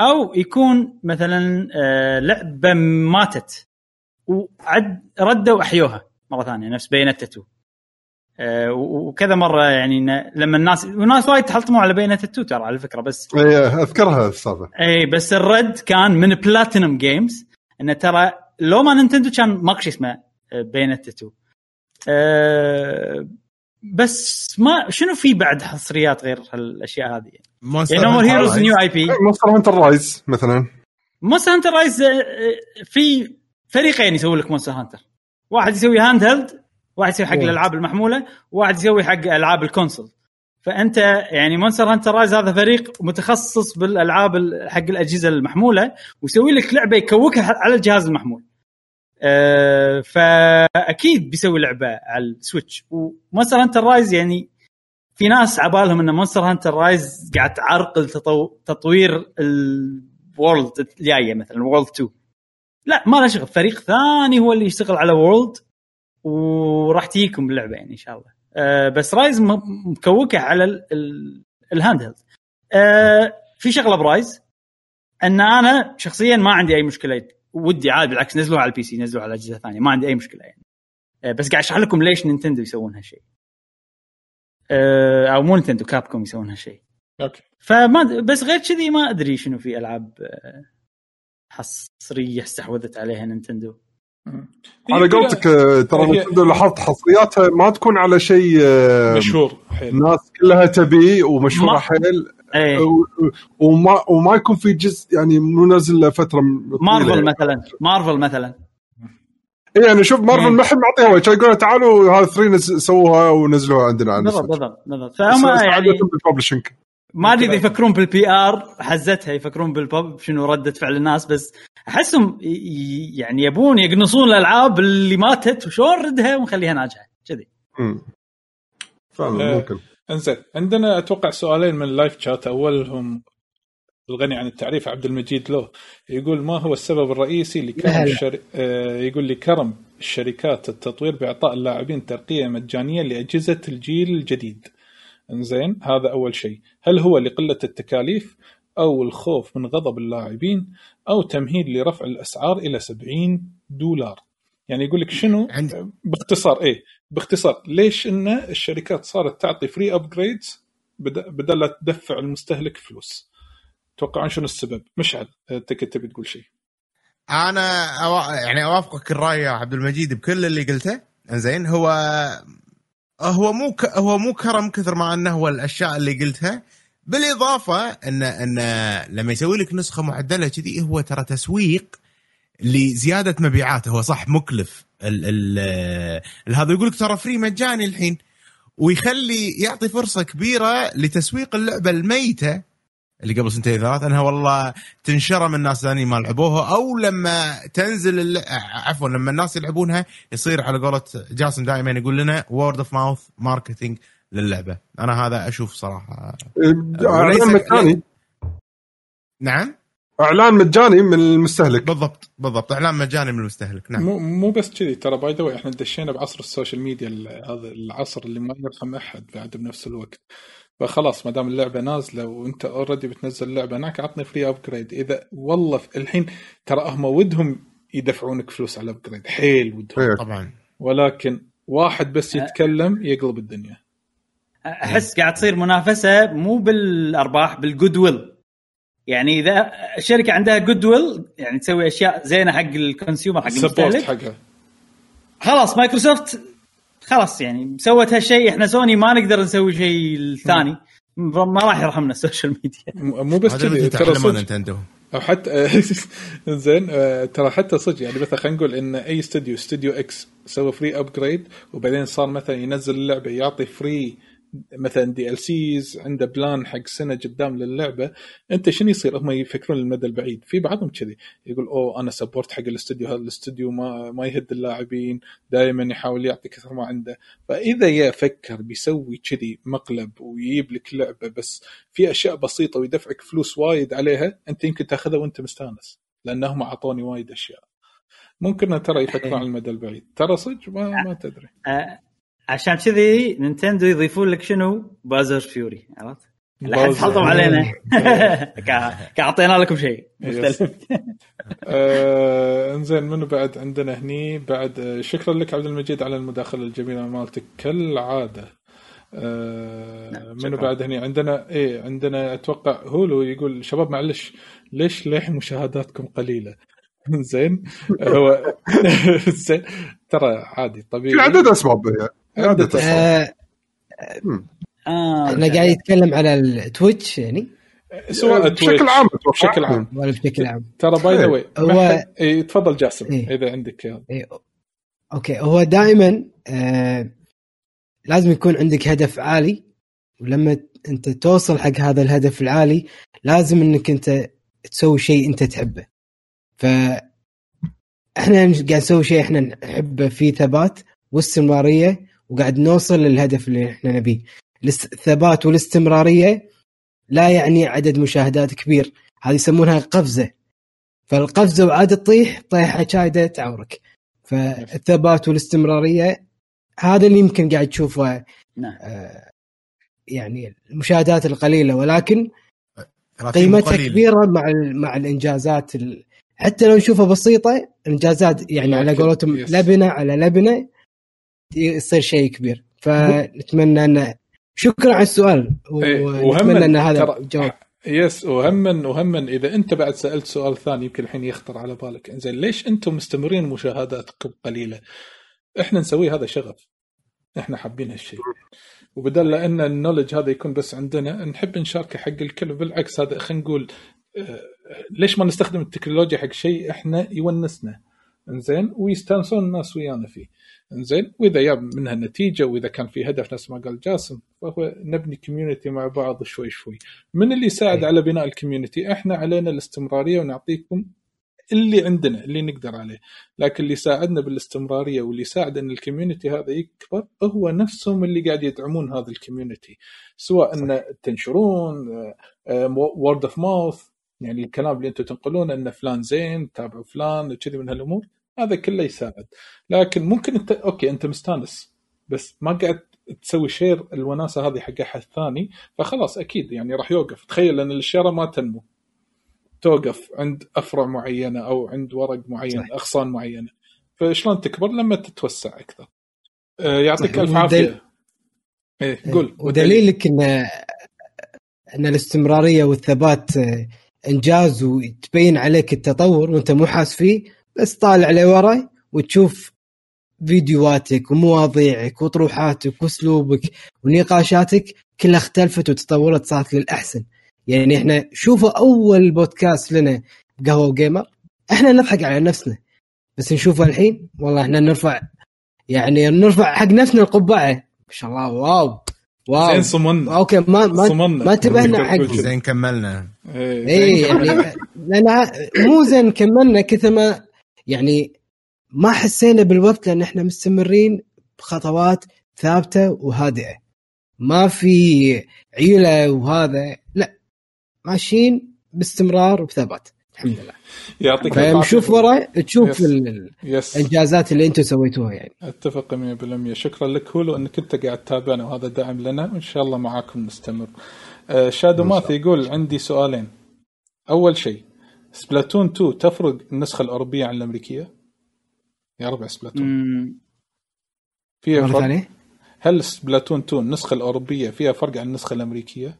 أو يكون مثلا آه، لعبة ماتت وبعد ردوا أحيوها مرة ثانية نفس Bayonetta 2 آه، وكذا مرة يعني لما الناس والناس وايد تحطموا على Bayonetta 2 ترى على فكرة بس إيه أذكرها السالفه اي بس الرد كان من Platinum Games إنه ترى لو ما نينتندو كان ماكو شيء اسمه Bayonetta 2 أه بس ما شنو في بعد حصريات غير هالأشياء هذه؟ يعني No More Heroes. new IP. Monster Hunter Rise مثلا. Monster Hunter Rise في فريقين يسوي لك Monster Hunter واحد يسوي handheld واحد يسوي حق. الألعاب المحمولة وواحد يسوي حق ألعاب ال console فأنت يعني Monster Hunter Rise هذا فريق متخصص بالألعاب ال- حق الأجهزة المحمولة ويسوي لك لعبة يكوكها على الجهاز المحمول. أه فأكيد بيسوي لعبة على ال Switch. و Monster Hunter Rise يعني في ناس عبالهم إن Monster Hunter Rise قاعد تعرقل تطو... تطوير ال World الجاية مثلا World 2 لا ما له شغل. فريق ثاني هو اللي يشتغل على World وراح تجيكم اللعبه يعني إن شاء الله. أه بس Rise مكوكة على ال- ال- ال handheld أه في شغلة ب Rise إن أنا شخصيا ما عندي أي مشكلة. ودي عادي بالعكس نزلوها على ال PC نزلوها على أجهزة ثانية. ما عندي أي مشكلة يعني. أه بس قاعد أشرح لكم ليش نينتندو يسوون هالشيء. أو مو نينتندو كابكوم يسوون هالشيء. Okay. فما بس غير كذي ما أدري شنو في ألعاب آه، حصرية استحوذت عليها نينتندو على قولتك آه، ترى هي- نينتندو لاحظت حصرياتها ما تكون على شيء آه، مشهور حيل. الناس كلها تبيه ومشهورة حيل. إيه. و- وما وما يكون في جزء يعني مو نازل له فتره طويلة. مارفل يعني. مثلا مارفل مثلا. إيه يعني شوف مارفل مم. ما حد معطيها وجه يقولوا تعالوا هذا 3 سووها ونزلوها عندنا بالضبط. بالضبط بالضبط فهم يعني ما أدري إذا يفكرون بال PR حزتها يفكرون بال PR شنو رده فعل الناس بس أحسهم يعني يبون يقنصون الألعاب اللي ماتت وشلون نردها ونخليها ناجحة كذي. فعلا آه. ممكن إنزين عندنا أتوقع سؤالين من ال live chat أولهم الغني عن التعريف عبد المجيد له يقول ما هو السبب الرئيسي لكرم. الشر... آه يقول لكرم الشركات التطوير بإعطاء اللاعبين ترقية مجانية لأجهزة الجيل الجديد. إنزين هذا أول شيء. هل هو لقلة التكاليف أو الخوف من غضب اللاعبين أو تمهيد لرفع الأسعار إلى 70 دولار؟ يعني يقول لك شنو؟ عند- باختصار إيه باختصار. ليش إن الشركات صارت تعطي free upgrades بدل لا تدفع المستهلك فلوس؟ توقعون شنو السبب؟ مشعل أنت كنت تبي تقول شيء. أنا أوا... يعني أوافقك الرأي يا عبد المجيد بكل اللي قلته. زين هو هو مو ك... هو مو كرم كثر ما أنه هو الأشياء اللي قلتها. بالإضافة ان إن لما يسوي لك نسخة معدلة كذي هو ترى تسويق لزيادة مبيعات هو صح مكلف. ال ال هذا يقول لك ترى free مجاني الحين. ويخلي يعطي فرصة كبيرة لتسويق اللعبة الميتة. اللي قبل سنتين ثلاث انها والله تنشر من الناس ثانيين ما لعبوها أو لما تنزل الل... عفوا لما الناس يلعبونها يصير على قولة جاسم دائما يقول لنا word of mouth marketing للعبة. أنا هذا أشوف صراحة. إعلان مجاني. نعم؟ إعلان مجاني من المستهلك. بالضبط بالضبط. إعلان مجاني من المستهلك نعم. مو مو بس كذي ترى by the إحنا دشينا بعصر ال social media هذا العصر اللي ما يرحم أحد بعد بنفس الوقت. فخلاص ما دام اللعبة نازلة وانت already بتنزل لعبة هناك عطني free upgrade إذا والله الحين ترى هم ودهم يدفعونك فلوس على ال upgrade حيل ودهم. إيه. طبعا. ولكن واحد بس يتكلم يقلب الدنيا. أحس قاعد تصير منافسة مو بالأرباح بال goodwill يعني إذا الشركة عندها goodwill يعني تسوي أشياء زينة حق ال consumer حق support المستهلك. حقها. خلاص مايكروسوفت خلاص يعني سوت هالشيء إحنا سوني ما نقدر نسوي شيء الثاني. ما راح يرحمنا ال social media. مو بس كذي ترى نينتندو أو حتى زين آه، ترى حتى صدق يعني مثلا خلينا نقول إن أي استوديو studio X سوى free upgrade وبعدين صار مثلا ينزل اللعبة يعطي free مثلا DLCs عنده plan حق سنة قدام للعبة. أنت شنو يصير؟ هم يفكرون للمدى البعيد. في بعضهم كذي. يقول أوه أنا support حق الاستوديو هذا الاستوديو ما ما يهد اللاعبين دائما يحاول يعطي كثر ما عنده. فإذا يا فكر بيسوي كذي مقلب ويجيب لك لعبة بس في أشياء بسيطة ويدفعك فلوس وايد عليها أنت يمكن تاخذها وأنت مستانس. لأنهم أعطوني وايد أشياء. ممكن ترى يفكرون على المدى البعيد. ترى صدق؟ ما, ما تدري. عشان كذي Nintendo يضيفون لك شنو؟ Bowser's Fury عرفت؟ لا. حطهم علينا. كا- كاعطينا لكم شيء. مختلف. آه، انزين منو بعد عندنا هني؟ بعد آه، شكرا لك عبد المجيد على المداخلة الجميلة مالتك. كالعادة. آه، نعم، منو. بعد هني؟ عندنا إيه عندنا أتوقع هولو يقول شباب معلش ليش للحين مشاهداتكم قليلة؟ زين هو زين ترى عادي في طبيعي عدد أسباب يعني. عدة اسباب آه، آه، إحنا قاعد يتكلم على ال Twitch يعني؟ سواء بشكل Twitch عام بشكل عام. ولا بشكل عام. ترى by the way هو- تفضل جاسم إيه. إذا عندك. إيه. أوكي. هو دائما آه لازم يكون عندك هدف عالي ولما أنت توصل حق هذا الهدف العالي لازم إنك أنت تسوي شيء أنت تحبه. ف إحنا قاعد نسوي شيء إحنا نحبه فيه ثبات واستمراريه وقاعد نوصل للهدف اللي إحنا نبيه الثبات والاستمرارية لا يعني عدد مشاهدات كبير هذه يسمونها قفزة فالقفزة وعاد تطيح طيحة شايدة تعورك فالثبات والاستمرارية هذا اللي يمكن قاعد تشوفه نعم. آه، يعني المشاهدات القليلة ولكن قيمتها قليل. كبيرة مع ال- مع الإنجازات ال... حتى لو نشوفها بسيطة إنجازات يعني على قولتهم. لبنة على لبنة يصير شيء كبير. فنتمنى ان شكرا على السؤال إيه، ونتمنى إن هذا جواب. يس وهما وهما إذا أنت بعد سألت سؤال ثاني يمكن الحين يخطر على بالك. إنزين ليش أنتم مستمرين مشاهداتكم قليلة؟ إحنا نسوي هذا شغف. إحنا حابين هالشيء. وبدل لأن ال knowledge هذا يكون بس عندنا نحب نشاركه حق الكل. بالعكس هذا خلينا نقول آه، ليش ما نستخدم التكنولوجيا حق شيء إحنا يونسنا؟ إنزين ويستانسون الناس ويانا فيه. إنزين وإذا جاب منها نتيجة وإذا كان في هدف نفس ما قال جاسم فهو نبني community مع بعض شوي شوي. من اللي يساعد أي. على بناء ال community إحنا علينا الاستمرارية ونعطيكم اللي عندنا اللي نقدر عليه. لكن اللي يساعدنا بالاستمرارية واللي يساعد إن ال community هذا يكبر هو نفسهم اللي قاعد يدعمون هذا ال community سواء ان تنشرون word of mouth يعني الكلام اللي أنتم تنقلونه ان فلان زين تابعوا فلان وكذي من هالأمور. هذا كله يساعد. لكن ممكن انت أوكي انت مستانس بس ما قاعد تسوي share الوناسة هذه حق أحد ثاني فخلاص أكيد يعني راح يوقف. تخيل إن الشيرة ما تنمو. توقف عند أفرع معينة أو عند ورق معين صح. أغصان معينة. فشلون تكبر؟ لما تتوسع أكثر. آه، يعطيك. الف ودل- عافيه إيه قول. ودليلك ان إن الاستمرارية والثبات إنجاز وتبين عليك التطور وأنت مو حاس فيه بس طالع لورا وتشوف فيديوهاتك ومواضيعك وطروحاتك وأسلوبك ونقاشاتك كلها اختلفت وتطورت صارت للأحسن. يعني إحنا شوفوا أول بودكاست لنا قهوة وجيمر إحنا نضحك على نفسنا. بس نشوفه الحين والله إحنا نرفع يعني نرفع حق نفسنا القبعة. ما شاء الله wow wow. زين صمنا. أوكي ما ما صمنا. ما انتبهنا حق زين كملنا. اي زين. يعني لأن ع- مو زين كملنا كثر ما يعني ما حسينا بالوقت لأن إحنا مستمرين بخطوات ثابتة وهادئة. ما في عيلة وهذا لا. ماشيين باستمرار وبثبات الحمد لله. يعطيك فنشوف ورا تشوف yes. ال- yes. الإنجازات اللي أنتم سويتوها يعني. أتفق 100% شكرا لك هولو أنك انت قاعد تتابعنا وهذا دعم لنا وإن شاء الله معاكم نستمر. آه، شادو ماث يقول عندي سؤالين. أول شيء Splatoon 2 تفرق النسخة الأوروبية عن الأمريكية؟ يا ربع Splatoon. فيها مرة فرق. ثانية. هل Splatoon 2 النسخة الأوروبية فيها فرق عن النسخة الأمريكية؟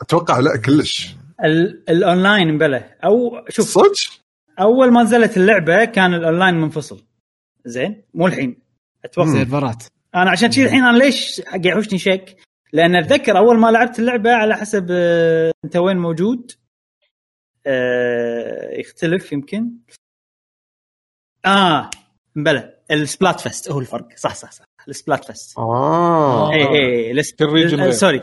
أتوقع لا كلش. ال- الأونلاين بلا أو شوف صدق؟ أول ما نزلت اللعبة كان الأونلاين منفصل. زين؟ مو الحين. أتوقع. سيرفرات أنا عشان كذي الحين أنا ليش قاعد يحوشني شك لأن أتذكر أول ما لعبت اللعبة على حسب آه، أنت وين موجود؟ آه يختلف يمكن. آه بلى ال Splatfest هو الفرق. صح صح صح. ال Splatfest. آه. اي اي الس- كل region آه،. sorry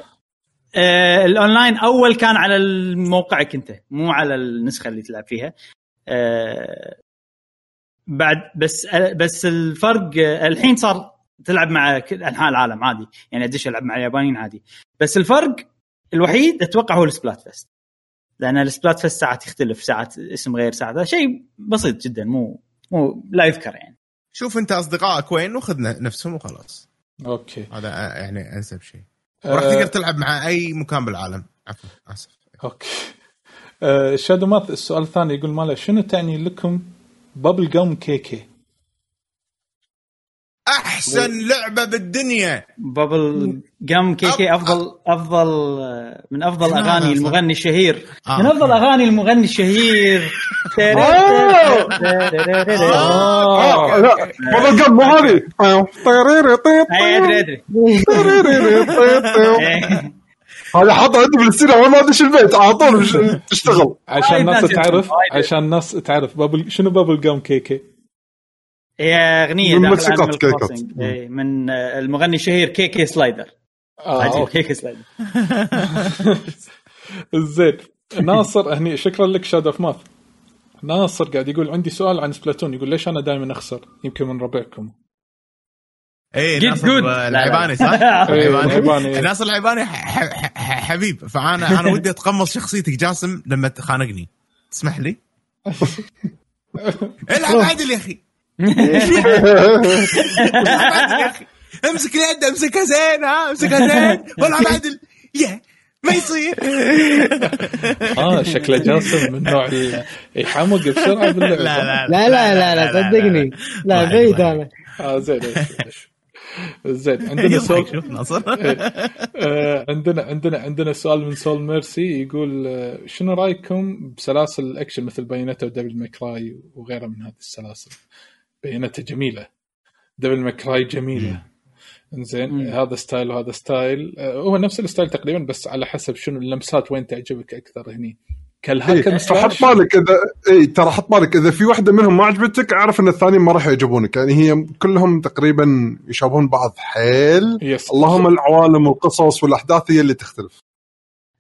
آه الأونلاين أول كان على موقعك انت مو على النسخة اللي تلعب فيها. آه بعد بس بس الفرق الحين صار تلعب مع كل أنحاء العالم عادي. يعني أدش ألعب مع اليابانيين عادي. بس الفرق الوحيد أتوقع هو ال Splatfest. لأن ال Splatfest ساعات يختلف ساعات اسم غير ساعات هذا شيء بسيط جدا مو مو لا يذكر يعني. شوف أنت أصدقائك وين وخذ نفسهم وخلاص. أوكي. هذا آه، يعني أنسب شيء. وراح آه، تقدر تلعب مع أي مكان بالعالم. عفوا آسف. أوكي. آه شادو ماث السؤال الثاني يقول ماله شنو تعني لكم Bubblegum K.K.؟ أحسن لعبة بالدنيا Bubblegum K.K. افضل أفضل آه، من أفضل هذا أغاني؟ المغني الشهير. من أفضل أغاني المغني الشهير بابل جم مو هذه ادري ادري. هذه حاطة عندي بالسينما وين ما ادش البيت على طول مش- تشتغل عشان الناس ناس تعرف. عشان الناس تعرف بابل شنو بابل جم كيكي؟ هي أغنية من كيكات. Crossing. إيه، من آه، المغني الشهير كي كي سلايدر آه. K.K. Slider زين ناصر هني شكرا لك شادو ماث ناصر قاعد يقول عندي سؤال عن Splatoon يقول ليش أنا دائما أخسر يمكن من ربعكم اي Get ناصر. العيباني صح؟ إيه، العيباني. ناصر العيباني ح- ح- ح- حبيب فأنا أنا ودي أتقمص شخصيتك جاسم لما تخانقني تسمح لي؟ العب عدل يا أخي يا أخي امسك اليد امسكها زين ها؟ امسكها زين. والعب عدل يا ما يصير. آه شكله جاسم من نوع يحمق بسرعة باللعب لا لا لا لا لا لا صدقني. لا بعيد. أنا آه زين زين عندنا سؤال. شوف ناصر آه، عندنا عندنا عندنا سؤال من سول ميرسي. يقول آه، شنو رأيكم بسلاسل الأكشن مثل Bayonetta و Devil May Cry وغيرها من هذه السلاسل؟ Bayonetta جميلة. Devil May Cry جميلة. إنزين. هذا style وهذا style. آه، هو نفس ال style تقريبا بس على حسب شنو اللمسات وين تعجبك أكثر هني. كال hack and إيه، فحط بالك اذا اي ترى حط بالك إذا في واحدة منهم ما عجبتك أعرف إن الثانيين ما راح يعجبونك. يعني هي كلهم تقريبا يشابهون بعض. حيل. بس اللهم العوالم والقصص والأحداث هي اللي تختلف.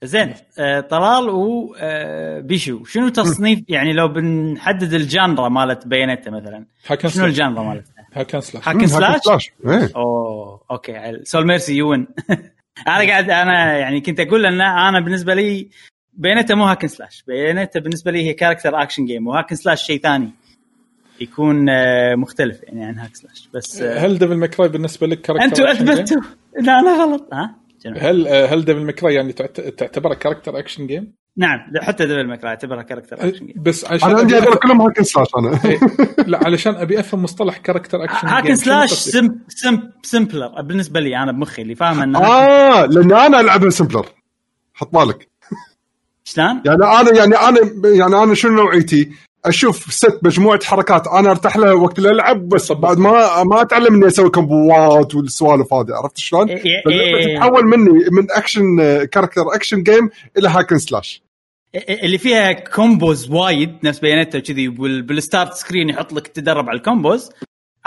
زين آه، طلال وبيشو شنو تصنيف؟ يعني لو بنحدد ال genre مالت Bayonetta مثلا شنو ال genre مالتها؟ hack and slash hack and slash؟ slash أوه okay Soul Mercy يون أنا قاعد أنا يعني كنت أقول إن أنا بالنسبة لي Bayonetta مو hack and slash Bayonetta بالنسبة لي هي character action game و hack and slash شيء ثاني يكون آه، مختلف يعني عن hack slash بس آه، هل Devil May Cry بالنسبة لك character أنتم؟ أثبتوا. ان أنا غلط. ها؟ جميل. هل آه، هل Devil May Cry يعني تعت- تعتبره character action game؟ نعم حتى Devil May Cry اعتبرها character action game بس عشان أنا عندي أبي هذول كلهم hack and slash أنا إيه، لا علشان أبي أفهم مصطلح character action hack and slash sim sim similar بالنسبة لي أنا بمخي اللي فاهم إنه آه لأن أنا العبها سمبلر حط بالك شلون؟ يعني أنا يعني أنا يعني أنا شنو نوعيتي؟ أشوف set مجموعة حركات أنا أرتاح لها وقت اللي العب بس بعد ما ما أتعلم إني أسوي كومبوات والسوالف هذه عرفت شلون؟ إيه، إيه، إيه. تتحول مني من اكشن character action game إلى hack and slash اللي فيها combos وايد نفس Bayonetta كذي وبال- بال start screen يحط لك تدرب على ال combos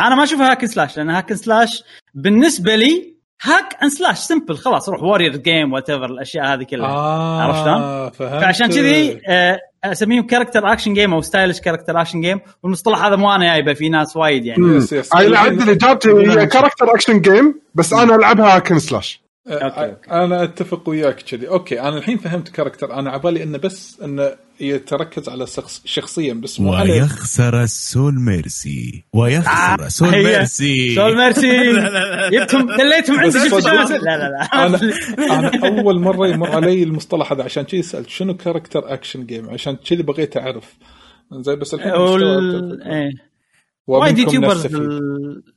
أنا ما اشوفها hack and slash لأن hack and slash بالنسبة لي hack and slash simple خلاص روح Warriors game وات الأشياء هذه كلها آه عرفت شلون؟ فعشان كذي آه، اسميهم character action game أو stylish character action game والمصطلح هذا مو أنا جايبه في ناس وايد يعني. أنا عندي اجابتي هي character action game بس أنا ألعبها hack and slash okay، okay. أنا أتفق وياك كذي. okay أنا الحين فهمت character. أنا عبالي إنه بس إنه يتركز على شخص شخصيا بس مو ويخسر ال Soul Mercy. ويخسر Soul هي. Mercy. Soul Mercy. جبتهم دليتهم عندي. لا لا لا. أنا أنا أول مرة يمر علي المصطلح هذا عشان كذي سألت شنو character action game عشان كذي بغيت أعرف. زين بس الحين. وايد YouTubers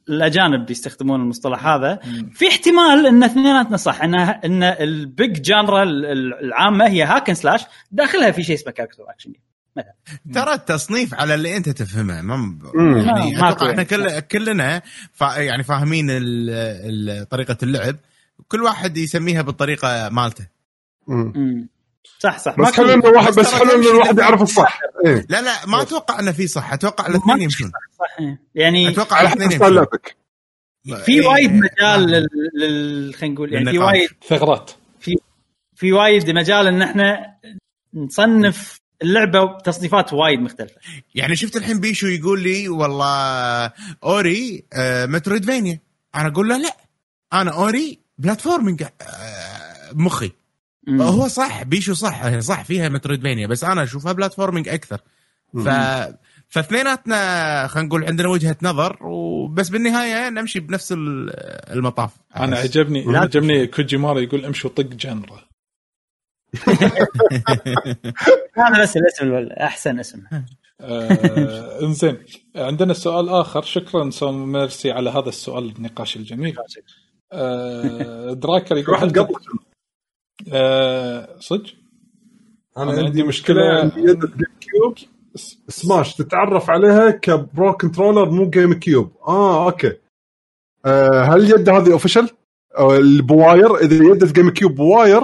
الأجانب يستخدمون المصطلح هذا. في احتمال إن اثنيناتنا صح إن إن ال big genre ال- ال- العامة هي hack and slash داخلها في شيء اسمه character action ترى التصنيف على اللي أنت تفهمه ما مم. يعني أتوقع إحنا كل كلنا فا يعني فاهمين ال- ال- طريقة اللعب. كل واحد يسميها بالطريقة مالته. مم. صح صح. بس حلو انه واحد بس حلو انه الواحد يعرف الصح. إيه. لا لا ما أتوقع انه في صح. أتوقع الاثنين في يمشون. صح إيه. يعني أتوقع الاثنين يمشون. لعبك في إيه. وايد مجال لل, لل... خلينا نقول يعني في. وايد ثغرات في وايد مجال إن إحنا نصنف اللعبة بتصنيفات وايد مختلفة. يعني شفت الحين بيشو يقول لي والله أوري آه metroidvania. أنا أقول له لا. أنا أوري platforming آه بمخي مم. هو صح بيشو صح صح فيها metroidvania بس أنا أشوفها platforming أكثر. ف فاثنيناتنا خلينا نقول عندنا وجهة نظر وبس بالنهاية نمشي بنفس ال- المطاف. أنا عجبني لا. عجبني كوجيمارا يقول امشي وطق genre. هذا بس الاسم أحسن اسم. آه إنزين عندنا سؤال آخر. شكرا Soul Mercy على هذا السؤال النقاش الجميل. آه دراكر يقول واحد قطع آه صدق أنا أنا عندي. مشكلة عندي يد ال GameCube Smash تتعرف عليها ك pro controller مو GameCube آه okay آه هل اليد هذه official؟ اللي ب wire إذا يد GameCube ب wire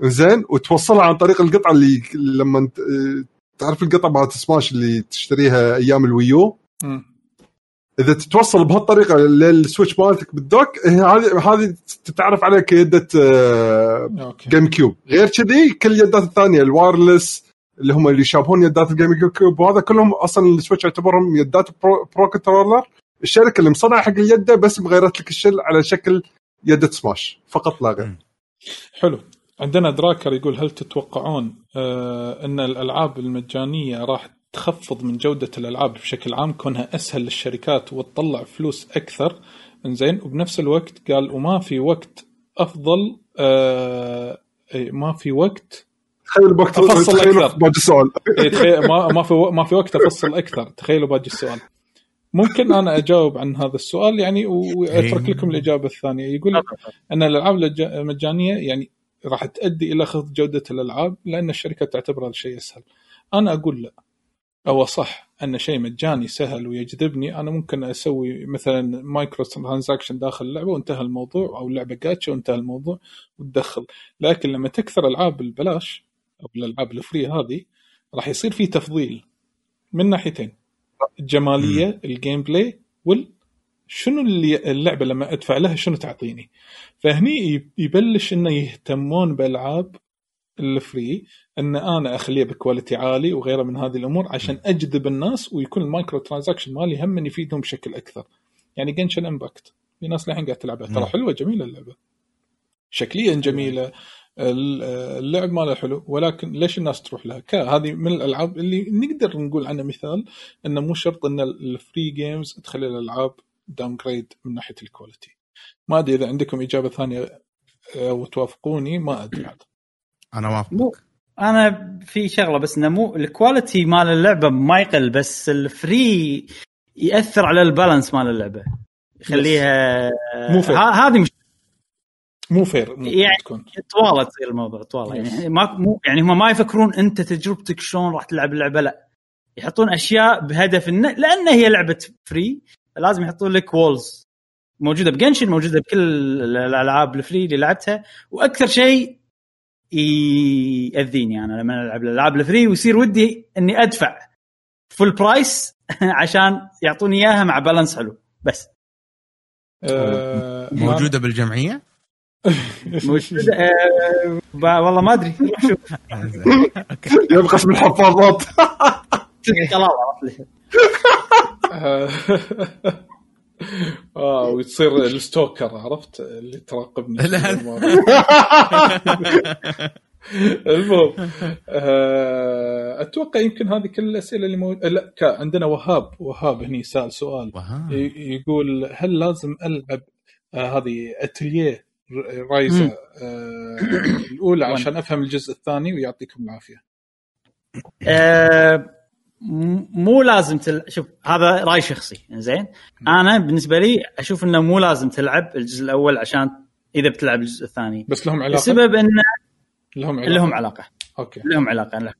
زين وتوصلها عن طريق القطعة اللي لما آه، تعرف القطعة مالت سماش اللي تشتريها أيام ال Wii U. إذا تتوصل بهالطريقة لل Switch مالتك بال dock هذه هذه تتعرف عليها كيدة آه، GameCube غير كذي كل اليدات الثانية ال wireless اللي هم اللي يشابهون يدات ال GameCube وهذا كلهم أصلا ال Switch يعتبرهم يدات pro, pro controller الشركة اللي مصنعة حق اليدة بس مغيرت لك ال shell على شكل يدة سماش فقط لا غير. حلو. عندنا دراكر يقول هل تتوقعون آه إن الألعاب المجانية راح تخفض من جودة الألعاب بشكل عام كونها أسهل للشركات وتطلع فلوس أكثر. إنزين. وبنفس الوقت قال وما في وقت أفضل آه إي، ما في وقت تخيل بوقت أفصل تخيل أكثر. باقي السؤال إي، تخيل ما ما في ما في وقت أفصل أكثر. تخيلوا باقي السؤال. ممكن أنا أجاوب عن هذا السؤال يعني وأترك لكم الإجابة الثانية. يقول لك أن الألعاب المجانية يعني راح تؤدي إلى خفض جودة الألعاب لأن الشركات تعتبر هذا الشيء أسهل. أنا أقول لا. هو صح أن شيء مجاني سهل ويجذبني أنا ممكن أسوي مثلا micro transaction داخل اللعبة وانتهى الموضوع أو لعبة جاتشا وانتهى الموضوع وتدخل. لكن لما تكثر العاب البلاش أو الألعاب ال free هذه راح يصير في تفضيل من ناحيتين. الجمالية ال gameplay وال شنو اللي اللعبة لما أدفع لها شنو تعطيني. فهني يبلش إنه يهتمون بالالعاب ال free إن أنا اخليها ب quality عالي وغيره من هذه الأمور عشان أجذب الناس ويكون ال micro transaction مالي هم يفيدهم بشكل أكثر يعني Genshin Impact في ناس للحين قاعد تلعبها ترى. حلوة جميلة اللعبة شكليا جميلة ال- اللعب ماله حلو ولكن ليش الناس تروح لها؟ هذه من الألعاب اللي نقدر نقول عنها مثال إنه مو شرط إن ال free games تخلي الألعاب downgrade من ناحية ال quality. ما أدري إذا عندكم إجابة ثانية آه، وتوافقوني ما أدري عاد. أنا وافق مو أنا في شغلة بس إنه مو ال quality مال اللعبة ما يقل بس ال free يأثر على ال balance مال اللعبة. يخليها مو. ه- هذه مش مو fair يعني- تكون. طوالة تصير الموضوع طوالة. يعني ما مو يعني هم ما يفكرون أنت تجربتك شلون راح تلعب اللعبة لا. يحطون أشياء بهدف انه لأن هي لعبة free لازم يحطون لك walls موجودة ب Genshin موجودة بكل الألعاب ال free اللي لعبتها. وأكثر شيء يأذيني أنا لما ألعب الألعاب ال free ويصير ودي إني أدفع full price عشان يعطوني إياها مع balance حلو. بس. آه موجودة بالجمعية؟ موجودة. آه والله ما أدري. روح شوف. يبقى من الحفاظات. آه، آه وتصير ال stalker عرفت؟ اللي تراقبني لا. المهم آه، أتوقع يمكن هذه كل الأسئلة اللي مو... لا كا- عندنا وهاب وهاب هني سأل سؤال. يقول هل لازم ألعب آه هذه أتلية رايزا آه الأولى عشان أفهم الجزء الثاني ويعطيكم العافية. آه، مو لازم تل... شوف هذا رأي شخصي زين؟ أنا بالنسبة لي أشوف إنه مو لازم تلعب الجزء الأول عشان إذا بتلعب الجزء الثاني. بس لهم علاقة؟ السبب انه لهم علاقة. لهم علاقة. okay. لهم علاقة لهم.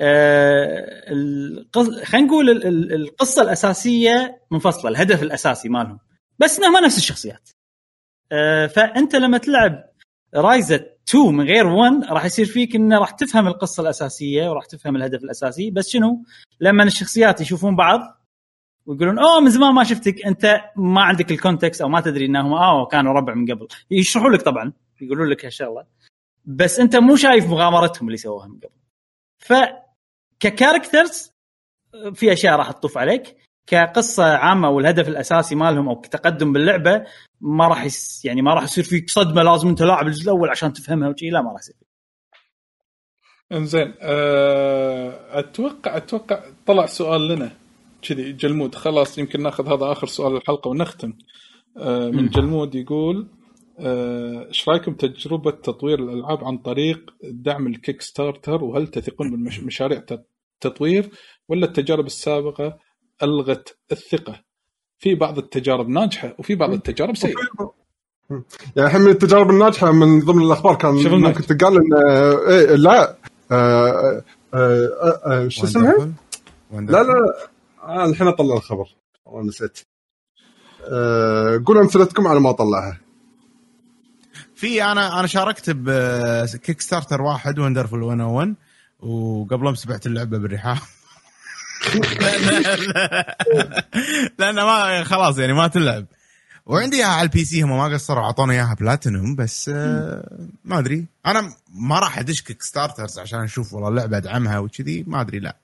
آه القص... خلينا نقول ال- ال- القصة الأساسية منفصلة الهدف الأساسي مالهم. بس انها ما نفس الشخصيات. آه فأنت لما تلعب Ryza 2 من غير 1 راح يصير فيك إنه راح تفهم القصة الأساسية وراح تفهم الهدف الأساسي. بس شنو؟ لما الشخصيات يشوفون بعض ويقولون أوه من زمان ما شفتك أنت ما عندك ال context أو ما تدري إنهم آه كانوا ربع من قبل. يشرحوا لك طبعا يقولون لك هالشغله بس أنت مو شايف مغامرتهم اللي سووها من قبل. ف ك characters في أشياء راح تطوف عليك. كقصة عامة والهدف الأساسي مالهم أو كتقدم باللعبة ما راح يس يعني ما راح يصير فيك صدمة لازم أنت لاعب الجزء الأول عشان تفهمها وشي لا ما راح يصير. انزين أه أتوقع أتوقع طلع سؤال لنا كذي جلمود. خلاص يمكن ناخذ هذا آخر سؤال الحلقة ونختم. أه من جلمود يقول آه، إيش رأيكم تجربة تطوير الألعاب عن طريق دعم ال Kickstarter وهل تثقون بالمشاريع التطوير ولا التجارب السابقة؟ ألغت الثقة. في بعض التجارب ناجحة وفي بعض التجارب سيئة. يعني الحين من التجارب الناجحة من ضمن الأخبار كان ممكن تقال إن إيه لا. آه، آه، شو اسمها؟ لا لا. آه الحين أطلع الخبر. والله نسيت. آه قول أمثلتكم على ما اطلعها في أنا أنا شاركت ب Kickstarter واحد Wonderful 101 وقبل أمس بعت اللعبة بالرحاب. لأن ما خلاص يعني ما تلعب. وعندي إياها على ال PC هم ما قصروا أعطوني إياها بلاتينوم بس آه ما أدري. أنا ما راح أدش Kickstarters عشان أشوف والله اللعبة أدعمها وكذي ما أدري لا.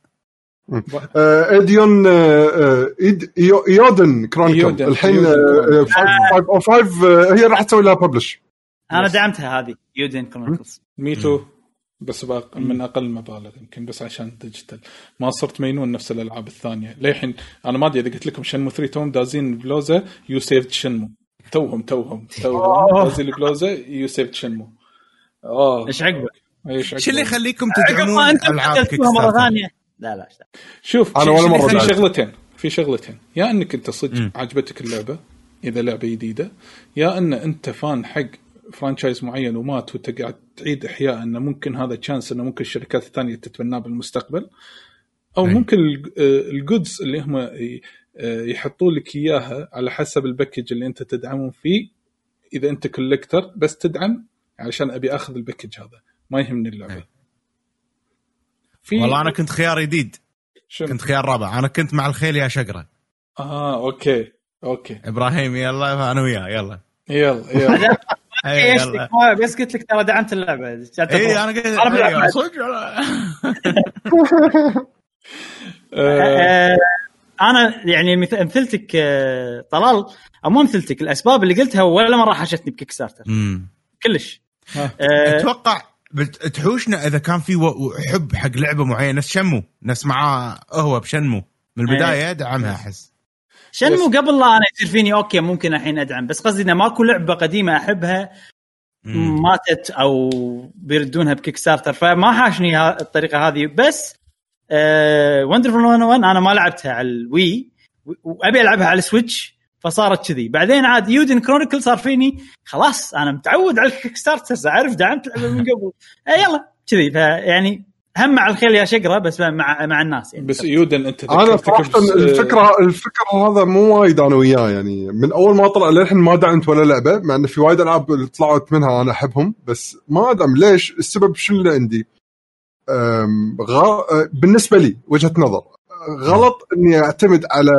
إيديون إيد إيودن كرونيكل الحين 5 هي راح تسوي لها ببلش أنا دعمتها هذه يودن كرونيكلز ميتو بس باق من أقل مبالغ يمكن بس عشان ديجيتال ما صرت مينون نفس الألعاب الثانية. للحين أنا ما أدري إذا قلت لكم شنمو 3 توم دازين بلوزة يو سيفد شنمو. توهم توهم توهم. دازين بلوزة يو سيفد شنمو. آه. إيش عقبه؟ إيش اللي يخليكم تدعمون ألعاب مرة ثانية. لا لا شوف أنا ولا مرة في شغلتين في شغلتين. يا إنك أنت صدق عجبتك اللعبة إذا لعبة جديدة يا إن أنت fan حق franchise معين ومات وانت قاعد تعيد إحياء إنه ممكن هذا chance إنه ممكن الشركات الثانية تتبناه بالمستقبل. أو أي. ممكن ال goods اللي هم يحطوا لك إياها على حسب ال package اللي أنت تدعمهم فيه. إذا أنت collector بس تدعم علشان أبي أخذ ال package هذا. ما يهمني اللعبة. في والله أنا كنت خيار جديد كنت خيار رابع. أنا كنت مع الخيل يا شقرة. آه okay okay. إبراهيم يلا أنا وياه يلا. يلا يلا. بس قلت لك ترى دعمت اللعبة. اي أنا قلت أنا صدق آه، أنا يعني مثلتك آه، طلال أو مو مثلتك الأسباب اللي قلتها ولا مرة حاشتني ب Kickstarter كلش. آه، أتوقع تحوشنا إذا كان في حب حق لعبة معينة. نفس Shenmue نفس معاه هو ب Shenmue. من البداية دعمها أحس. Shenmue قبل لا أنا يصير فيني okay ممكن الحين أدعم بس قصدي إنه ماكو لعبة قديمة أحبها ماتت أو بيردونها ب Kickstarter فما حاشني الطريقة هذه بس آه Wonderful 101 أنا ما لعبتها على ال Wii وأبي ألعبها على ال Switch فصارت كذي. بعدين عاد Eiyuden Chronicle صار فيني خلاص أنا متعود على ال Kickstarters أعرف دعمت لعبه من قبل. آه يلا كذي فيعني هم مع الخيل يا شقرة بس مع مع الناس يعني بس Eiyuden أنت أنا صراحة الفكرة الفكرة هذا مو وايد أنا وياه يعني من أول ما طلع للحين ما دعمت ولا لعبة مع انه في وايد ألعاب طلعت منها أنا أحبهم بس ما أدعم ليش؟ السبب شنو اللي عندي؟ غ... بالنسبة لي وجهة نظر غلط إني أعتمد على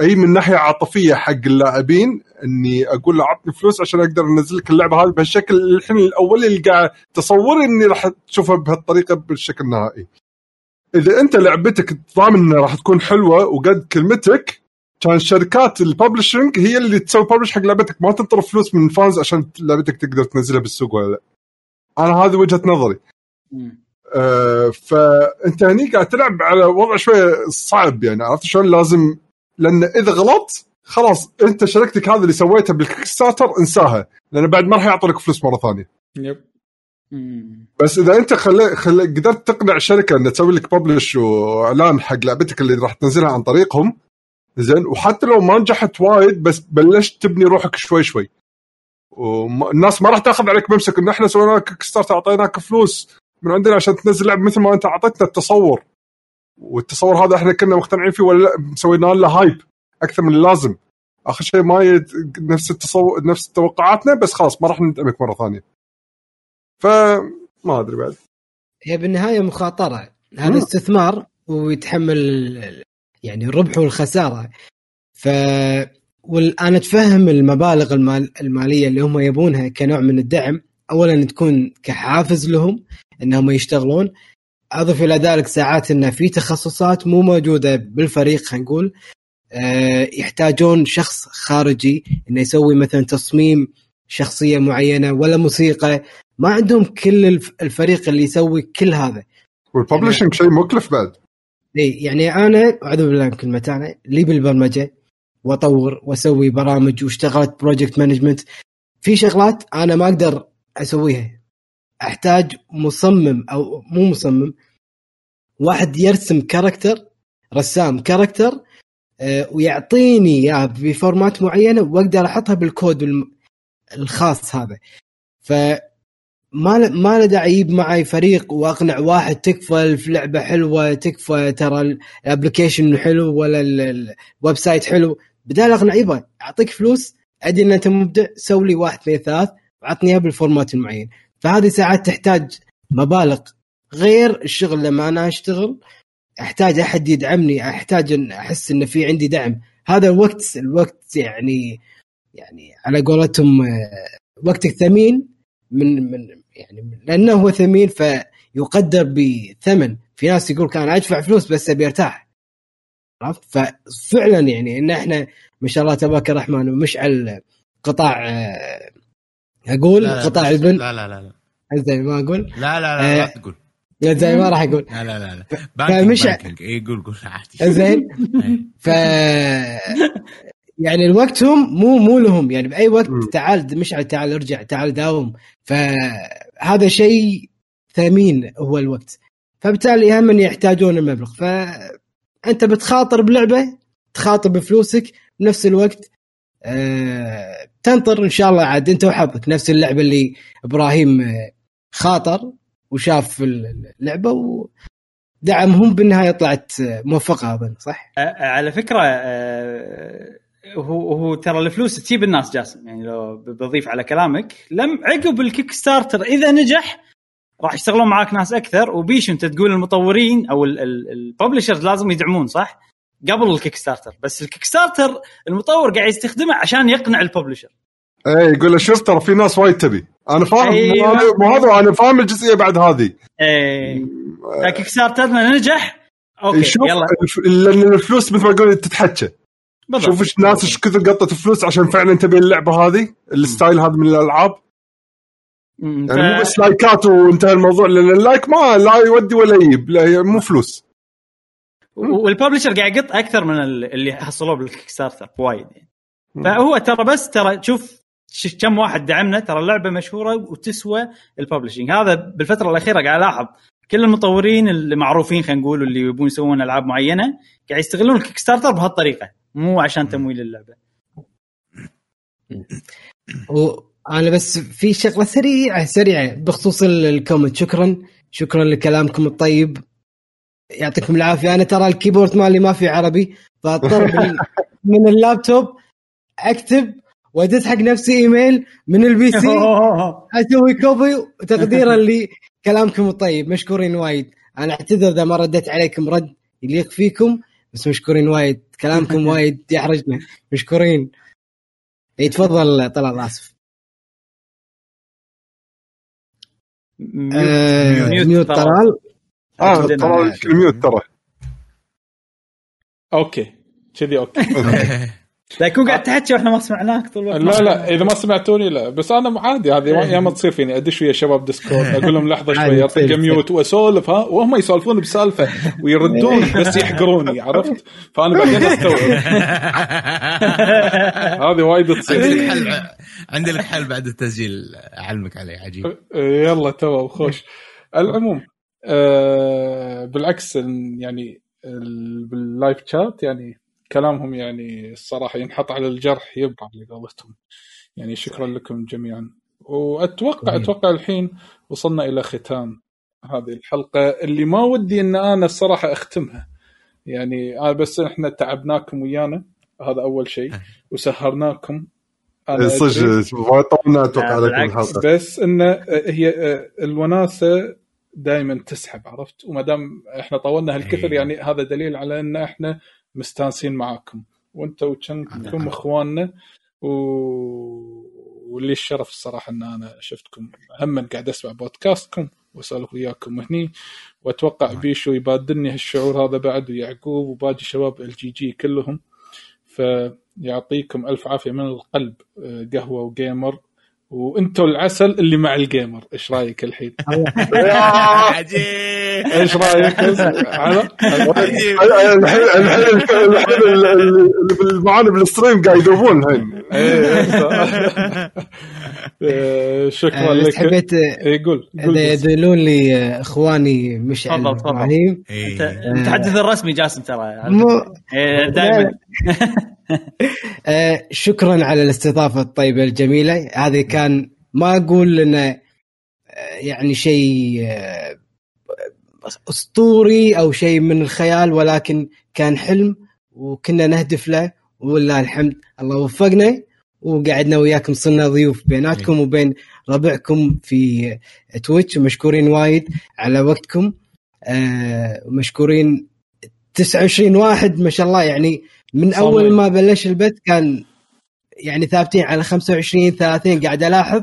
أي من ناحية عاطفية حق اللاعبين إني أقول له عطني فلوس عشان أقدر أنزل لك اللعبة هذه بهالشكل الحين الاولي اللي قاعد تصوري إني راح تشوفها بهالطريقة بالشكل النهائي. إذا أنت لعبتك ضامن إنها راح تكون حلوة وقد كلمتك كان شركات ال publishing هي اللي تسوي publish حق لعبتك ما تنطر فلوس من fans عشان لعبتك تقدر تنزلها بالسوق ولا لا. أنا هذه وجهة نظري. آه فأنت هني قاعد تلعب على وضع شوية صعب يعني عرفت شلون لازم لأن إذا غلطت خلاص أنت شركتك هذا اللي سويتها بال Kickstarter انساها لأن بعد ما راح يعطوا لك فلوس مرة ثانية. yep. بس إذا أنت خلي خلي قدرت تقنع شركة إنها تسوي لك publish وإعلان حق لعبتك اللي راح تنزلها عن طريقهم زين وحتى لو ما نجحت وايد بس بلشت تبني روحك شوي شوي والناس ما راح تاخذ عليك ممسك إن إحنا سوينا لك start أعطيناك فلوس من عندنا عشان تنزل لعبة مثل ما انت اعطيتنا التصور. والتصور هذا إحنا كنا مقتنعين فيه ولا لا سوينا له hype أكثر من اللازم. آخر شيء ما يد... نفس التصور نفس توقعاتنا بس خلاص ما راح ندعمك مرة ثانية. فما أدري بعد. هي بالنهاية مخاطرة. هذا مم. استثمار ويتحمل يعني الربح والخسارة. ف وال- أنا أتفهم المبالغ المال المالية اللي هم يبونها كنوع من الدعم. اولا تكون كحافز لهم. إنهم يشتغلون. أضف إلى ذلك ساعات انه في تخصصات مو موجودة بالفريق خلينا نقول. آه، يحتاجون شخص خارجي إنه يسوي مثلا تصميم شخصية معينة ولا موسيقى. ما عندهم كل الف- الفريق اللي يسوي كل هذا. والببلشنج شيء مكلف بعد. إي يعني أنا أعوذ بالله من كلمة أنا لي بالبرمجة وأطور وأسوي برامج واشتغلت project management في شغلات أنا ما أقدر أسويها. أحتاج مصمم أو مو مصمم واحد يرسم character رسام character آه، ويعطيني اياه ب format معينة وأقدر أحطها بالكود الخاص هذا. ف ما ما له داعي أجيب معي فريق وأقنع واحد تكفى في لعبة حلوة تكفى ترى ال application حلو ولا ال- ال- ال website حلو. بدال أقنع يبا أعطيك فلوس أدري إن أنت مبدع سوي لي واحد اثنين ثلاث وعطني اياه بال format المعين فهذه ساعات تحتاج مبالغ غير الشغل لما أنا أشتغل. أحتاج أحد يدعمني أحتاج إن أحس إن في عندي دعم. هذا الوقت الوقت يعني يعني على قولتهم آه، وقتك ثمين من من يعني لأنه هو ثمين فيقدر بثمن. في ناس يقول كان أدفع فلوس بس أبي أرتاح. عرفت؟ ففعلا يعني إن إحنا ما شاء الله تبارك الرحمن ومشعل قطاع آه، أقول لا لا قطاع البن. لا لا لا لا. زين ما أقول لا لا لا, لا آه، تقول. زين ما راح أقول لا لا لا لا. فمش- اي قول قول عادي. زين. ف يعني الوقت هم مو مو لهم. يعني بأي وقت. تعال مشعل تعال ارجع تعال داوم. فهذا شيء ثمين هو الوقت. فبالتالي هم يحتاجون المبلغ. فانت بتخاطر بلعبة تخاطر بفلوسك بنفس الوقت آه، تنطر إن شاء الله عاد أنت وحظك نفس اللعبة اللي إبراهيم آه، خاطر وشاف اللعبة ودعمهم بالنهاية طلعت آه، موفقة أظن صح؟ على فكرة آه، هو هو ترى الفلوس تجيب الناس جاسم يعني لو بضيف على كلامك لم عقب ال Kickstarter إذا نجح راح يشتغلون معاك ناس أكثر وبيش أنت تقول المطورين أو ال publishers لازم يدعمون صح؟ قبل ال Kickstarter بس ال Kickstarter المطور قاعد يستخدمه عشان يقنع ال publisher. اي يقول له شوف ترى في ناس وايد تبي. أنا فاهم أيوة. مو هذا- أنا فاهم الجزئية بعد هذه. إيه. ف Kick starter نجح؟ okay شوف يلا. لأن الفلوس مثل ما أقول تتحكى. بالضبط. شوف إيش الناس إيش كثر قطت فلوس عشان فعلا تبي اللعبة هذه ال style هذا من الألعاب. يعني مو بس لايكات وانتهى الموضوع لأن ال like ما لا يودي ولا يجيب مو فلوس. وال publisher قاعد يقط أكثر من ال- اللي حصلوه بال Kickstarter وايد يعني. فهو ترى بس ترى شوف كم واحد دعمنا ترى اللعبة مشهورة وتسوى ال publishing هذا بالفترة الأخيرة قاعد ألاحظ. كل المطورين المعروفين خلينا نقول اللي يبون يسوون ألعاب معينة قاعد يستغلون ال Kickstarter بهالطريقة مو عشان تمويل اللعبة. وأنا بس في شغلة سريعة سريعة بخصوص ال- ال comment. شكرا. شكرا لكلامكم الطيب. يعطيكم العافية. أنا ترى ال keyboard مالي ما في عربي فاضطر من اللابتوب أكتب وادز حق نفسي إيميل من ال PC. أسوي copy وتقديرا لكلامكم الطيب مشكورين وايد. أنا أعتذر إذا ما رديت عليكم رد يليق فيكم بس مشكورين وايد. كلامكم وايد يحرجنا. مشكورين. إي تفضل طلال آسف. آه، mute mute طلال. آه ترى ال mute ترى. okay. كذي okay. لا يكون قاعد تحكي وإحنا ما سمعناك طول الوقت. لا لا إذا ما سمعتوني لا. بس أنا عادي هذه ياما تصير فيني. أدش ويا شباب Discord أقول لهم لحظة شوي عادي، أعطيك. mute وأسولف ها؟ وهم يسولفون بسالفة ويردون بس يحقروني عرفت؟ فأنا بعدين أستوعب. هذه وايد تصير. لك حل عندي لك حل بعد التسجيل. أعلمك عليه عجيب. يلا تمام خوش. العموم آه بالعكس يعني ال- باللايف شات يعني كلامهم يعني الصراحة ينحط على الجرح يبقى على قولتهم. يعني شكرا لكم جميعا. وأتوقع صحيح. أتوقع الحين وصلنا إلى ختام هذه الحلقة. اللي ما ودي إن أنا الصراحة أختمها. يعني آه بس إحنا تعبناكم ويانا. هذا أول شيء. وسهرناكم. أنا أدري. صدق. وايد طولنا أتوقع بالعكس. الحلقة. بس إن هي آه، الوناسة دائما تسحب عرفت وما دام إحنا طولنا هالكثر إيه. يعني هذا دليل على إن إحنا مستانسين معاكم وأنتم كنتم نعم. إخواننا و... واللي الشرف الصراحة إن أنا شفتكم هم قاعد أسمع بودكاستكم واسولف وياكم هني وأتوقع. بيشو يبادلني هالشعور هذا بعد ويعقوب وباقي شباب ال GG كلهم فيعطيكم ألف عافية من القلب آه، قهوة وجيمر وأنتم العسل اللي مع الجيمر إيش رأيك الحين؟ عجيب إيش رأيك؟ الحين الحين الحين اللي معانا بال stream قاعد يدوبون الحين آه، شكرا آه، بس لك حبيت آه، إيه، قول قول إذا بس. يذلون لي آه، إخواني مشعل تفضل، تفضل. إبراهيم انت إيه. المتحدث الرسمي جاسم ترى دائما آه، شكرا على الاستضافة الطيبة الجميلة. هذه كان ما أقول انه آه، يعني شيء آه، أسطوري أو شيء من الخيال ولكن كان حلم وكنا نهدف له ولله الحمد. الله وفقنا وقعدنا وياكم صرنا ضيوف بيناتكم وبين ربعكم في تويتش. ومشكورين وايد على وقتكم. ومشكورين 29 واحد ما شاء الله. يعني من. أول ما بلش البث كان يعني ثابتين على 25 30 قاعد ألاحظ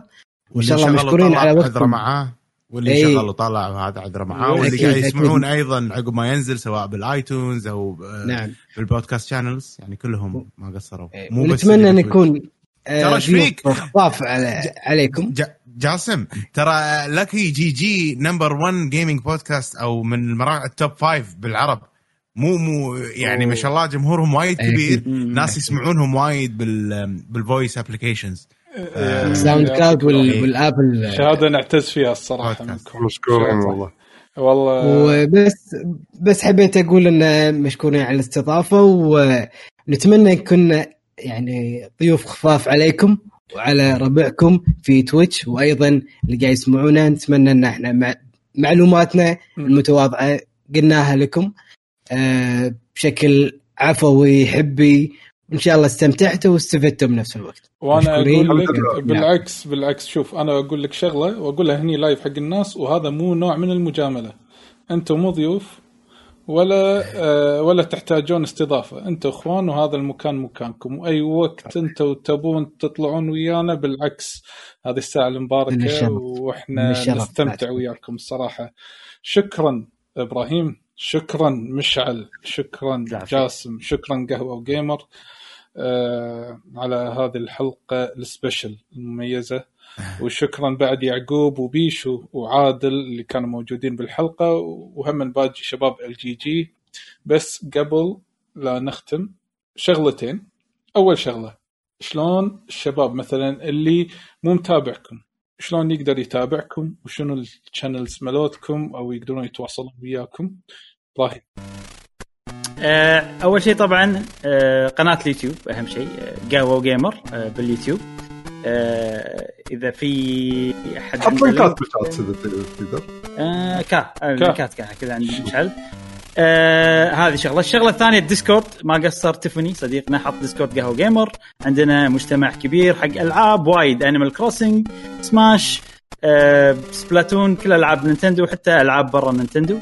ما شاء الله مشكورين على وقتكم معاه واللي إيه. شغل وطلع هذا عذره معاه واللي أكيد، قاعد. يسمعون أيضا عقب ما ينزل سواء بال iTunes أو نعم بال podcast channels يعني كلهم ما قصروا إيه، مو بس بتويتش. نكون آه، ترى ضيوف فيك؟ على عليكم جاسم ترى لكي جي جي number 1 gaming podcast أو من المراجع ال top five بالعرب مو مو يعني ما شاء الله جمهورهم وايد أكيد. كبير. ناس يسمعونهم وايد بال بال voice applications آه، ساوند كلاود وال- إيه. والآبل. شهادة نعتز فيها الصراحة. منكم مشكورين والله. والله. وبس بس حبيت أقول إن مشكورين على الاستضافة ونتمنى كنا يعني ضيوف خفاف عليكم وعلى ربعكم في تويتش وأيضا اللي قاعد يسمعونا نتمنى إن إحنا مع معلوماتنا المتواضعة قلناها لكم. بشكل عفوي حبي. إن شاء الله استمتعتوا واستفدتوا بنفس الوقت. وأنا. أقول لك نعم. بالعكس بالعكس. شوف أنا أقول لك شغلة وأقولها هني live حق الناس وهذا مو نوع من المجاملة. أنتم مو ضيوف ولا آه ولا تحتاجون استضافة. أنتم إخوان وهذا المكان مكانكم. وأي وقت أنتم تبون تطلعون ويانا بالعكس. هذه الساعة المباركة وإحنا نستمتع. وياكم الصراحه شكرا إبراهيم. شكرا مشعل شكرا. جاسم شكرا قهوة وجيمر. آه على هذه الحلقة السبيشل المميزة. وشكرا بعد يعقوب وبيشو وعادل اللي كانوا موجودين بالحلقة. وهم باقي شباب ال جي جي. بس قبل لا نختم شغلتين. أول شغلة شلون الشباب مثلا اللي مو متابعكم؟ شلون يقدر يتابعكم وشنو ال channels مالتكم أو يقدرون يتواصلون وياكم؟ إبراهيم آه، أول شيء طبعا آه، قناة اليوتيوب أهم شيء قهوه وجيمر آه، باليوتيوب. آه، إذا في أحد حط لينكات link- بالشات اذا تقدر كا كا. كذا عند مشعل آه هذه شغلة، الشغلة الثانية الديسكورد. ما قصر تيفوني صديقنا حط ديسكورد قهوة جيمر. عندنا مجتمع كبير حق ألعاب وايد. انيمال كروسنج سماش آه سبلاتون كل ألعاب نينتندو حتى ألعاب برا نينتندو.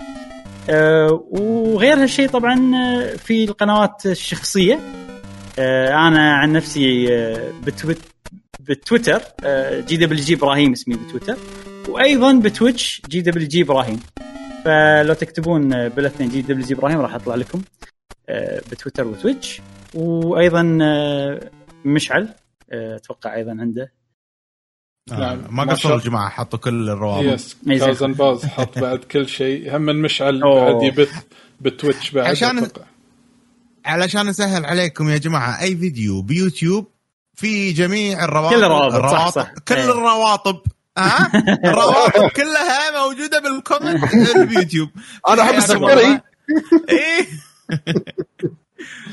آه وغير هالشيء طبعا آه، في القنوات الشخصية. آه أنا عن نفسي آه بتويت بتويتر آه، جي دبليو جي إبراهيم اسمي بتويتر. وأيضا بتويتش جي دبليو جي إبراهيم. فلو تكتبون بالاثنين جي دبليو جي إبراهيم راح يطلع لكم آه، بتويتر وتويتش وأيضا آه، مشعل آه، أتوقع أيضا عنده آه نعم. ما ما قصروا الجماعة حطوا كل الروابط yes. كازن باز حط بعد كل شيء هم من مشعل. بعد يبث بتويتش بعد عشان- أتوقع. علشان نسهل عليكم يا جماعة أي فيديو بيوتيوب في جميع الروابط كل الروابط، صح، صح. كل. الروابط ها؟ الروابط كلها موجودة بالكومنت اليوتيوب. أنا أحب السكري. إيه.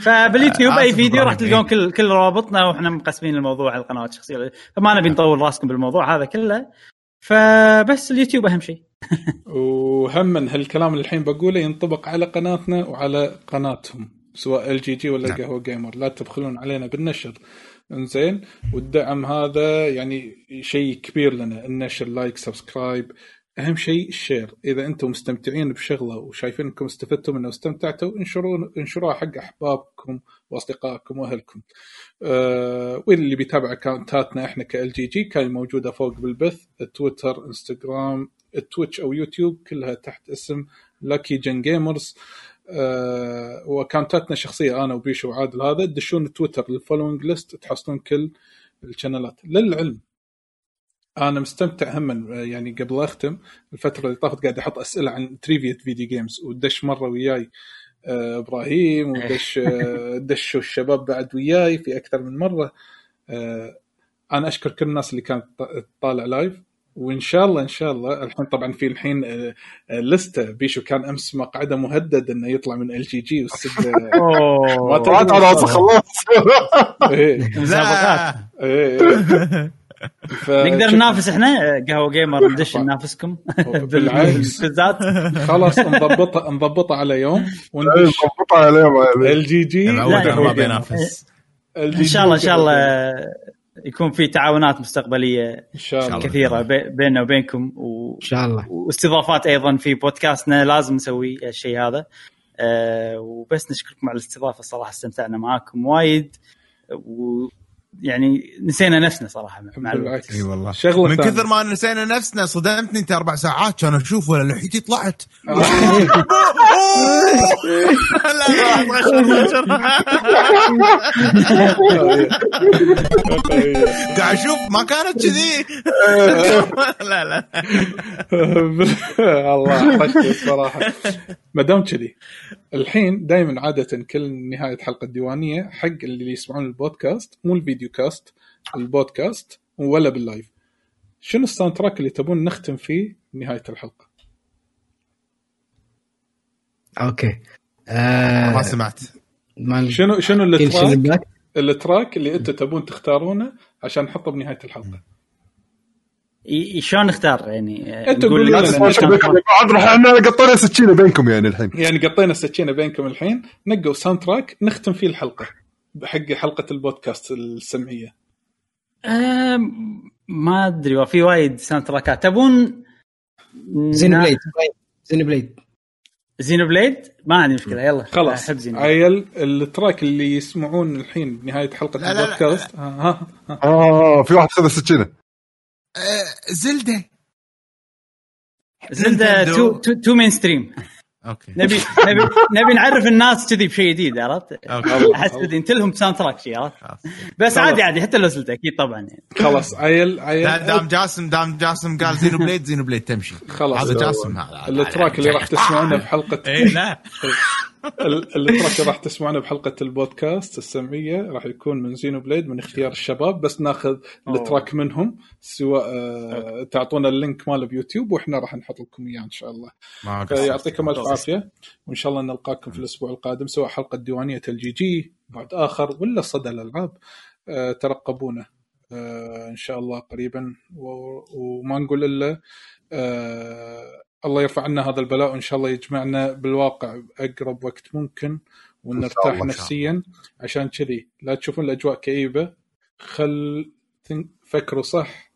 فباليوتيوب آه، أي آسف فيديو راح إبراهيم، تلقون إيه. كل كل روابطنا وإحنا مقسمين الموضوع على القنوات الشخصية. فما نبي نطول راسكم بالموضوع هذا كله. فبس اليوتيوب أهم شيء. وهم هالكلام اللي الحين بقوله ينطبق على قناتنا وعلى قناتهم سواء ال جي جي ولا نعم. قهوة جيمر لا تبخلون علينا بالنشر. انزين والدعم هذا يعني شيء كبير لنا النشر like subscribe أهم شيء ال share إذا أنتم مستمتعين بشغلة وشايفين إنكم استفدتوا منه واستمتعتوا انشروا انشروها حق أحبابكم وأصدقائكم وأهلكم. أه واللي بيتابع اكونتاتنا إحنا كال جي جي كان موجودة فوق بالبث تويتر انستغرام تويتش أو يوتيوب كلها تحت اسم Lucky Gen Gamers أه واكونتاتنا الشخصيه أنا وبيشو وعادل. هذا تدشون تويتر لل following list تحصلون كل الشانلات. للعلم أنا مستمتع هم يعني قبل لا أختم الفترة اللي طافت قاعد أحط أسئلة عن trivia video games ودش مرة وياي آه، إبراهيم ودش آه، دشوا الشباب بعد وياي في أكثر من مرة. آه، أنا أشكر كل الناس اللي كانت تطالع live وإن شاء الله إن شاء الله. الحين طبعا في الحين آه، آه، لسته بيشو كان أمس مقعده مهدد إنه يطلع من ال جي جي والسد. ما. على راسي خلاص إيه، مسابقات إيه، إيه. ف- نقدر ننافس إحنا قهوة جيمر ندش ننافسكم. بالعكس. بالذات. خلاص نضبطها نضبطها على يوم وندش. مضبوط عليهم هذه. ال جي جي لا، بينافس. إن شاء الله إن شاء الله يكون في تعاونات مستقبلية إن شاء الله. كثيرة بي- بيننا وبينكم و... إن شاء الله. واستضافات أيضا في بودكاستنا لازم نسوي الشيء هذا. أه وبس نشكركم على الاستضافة الصراحه استمتعنا معاكم وايد. ويعني نسينا نفسنا صراحة مع الوقت. إي والله. شغلة من. كثر ما نسينا نفسنا صدمتني أنت أربع ساعات كان أشوف ولا لحيتي طلعت. غشر قاعد أشوف ما كانت كذي. لا لا. الله حشتي الصراحة. ما دام كذي الحين دائما عادة كل نهاية حلقة ديوانيه حق اللي يسمعون البودكاست مو الفيديو. كاست البودكاست ولا بال live. شنو ال soundtrack اللي تبون نختم فيه نهاية الحلقة؟ أوكي. آه ما سمعت شنو شنو ال track؟ ال track اللي أنتم تبون تختارونه عشان نحطه بنهاية الحلقة؟ شلون نختار؟ يعني نقول قولوا لي إحنا قطينا سكينة بينكم يعني الحين. يعني قطينا السكينه بينكم الحين. نقوا soundtrack نختم فيه الحلقة. حق حلقة البودكاست السمعية. آم، ما أدري في وايد soundtrack ات تبون Xenoblade. Xenoblade. Xenoblade؟ ما عندي مشكلة يلا خلاص. أحب Xenoblade. عيل ال track اللي يسمعون الحين بنهايه حلقة لا، لا، لا. البودكاست. ها ها. آه في واحد خذ سكينه آه، Zelda. too too, too mainstream Okay نبي نبي نبي نعرف الناس كذي بشيء جديد عرفت؟ أحس انت لهم soundtrack شي عرفت؟ خلاص. بس عادي عادي حتى لو Zelda أكيد طبعا يعني خلاص عيل عيل دا- دام جاسم دام جاسم قال Xenoblade Xenoblade تمشي خلاص. هذا جاسم هذا ال track اللي راح تسمعونه بحلقه اي لا ال track اللي راح تسمعونه بحلقة البودكاست السمعية راح يكون من Xenoblade من اختيار الشباب بس ناخذ ال track منهم سواء آه، تعطونا ال link ماله بيوتيوب وإحنا راح نحط لكم إياه إن شاء الله. فيعطيكم ألف عافية وإن شاء الله نلقاكم في الأسبوع القادم سواء حلقة ديوانيه الجي جي بعد آخر ولا صدى الألعاب. آه، ترقبونا. آه، إن شاء الله قريبا وما نقول إلا الله يرفع عنا هذا البلاء وإن شاء الله يجمعنا بالواقع بأقرب وقت ممكن ونرتاح نفسيا عشان كذي. لا تشوفون الأجواء كئيبة. خل فكروا صح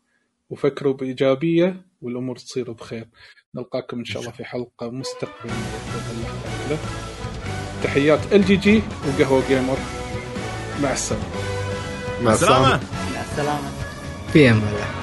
وفكروا بإيجابية والأمور تصير بخير. نلقاكم إن شاء الله في حلقة مستقبلية. تحيات إل جي جي وقهوة gamer. مع السلامة. مع السلامة. سلامه مع السلامة. في أمان الله.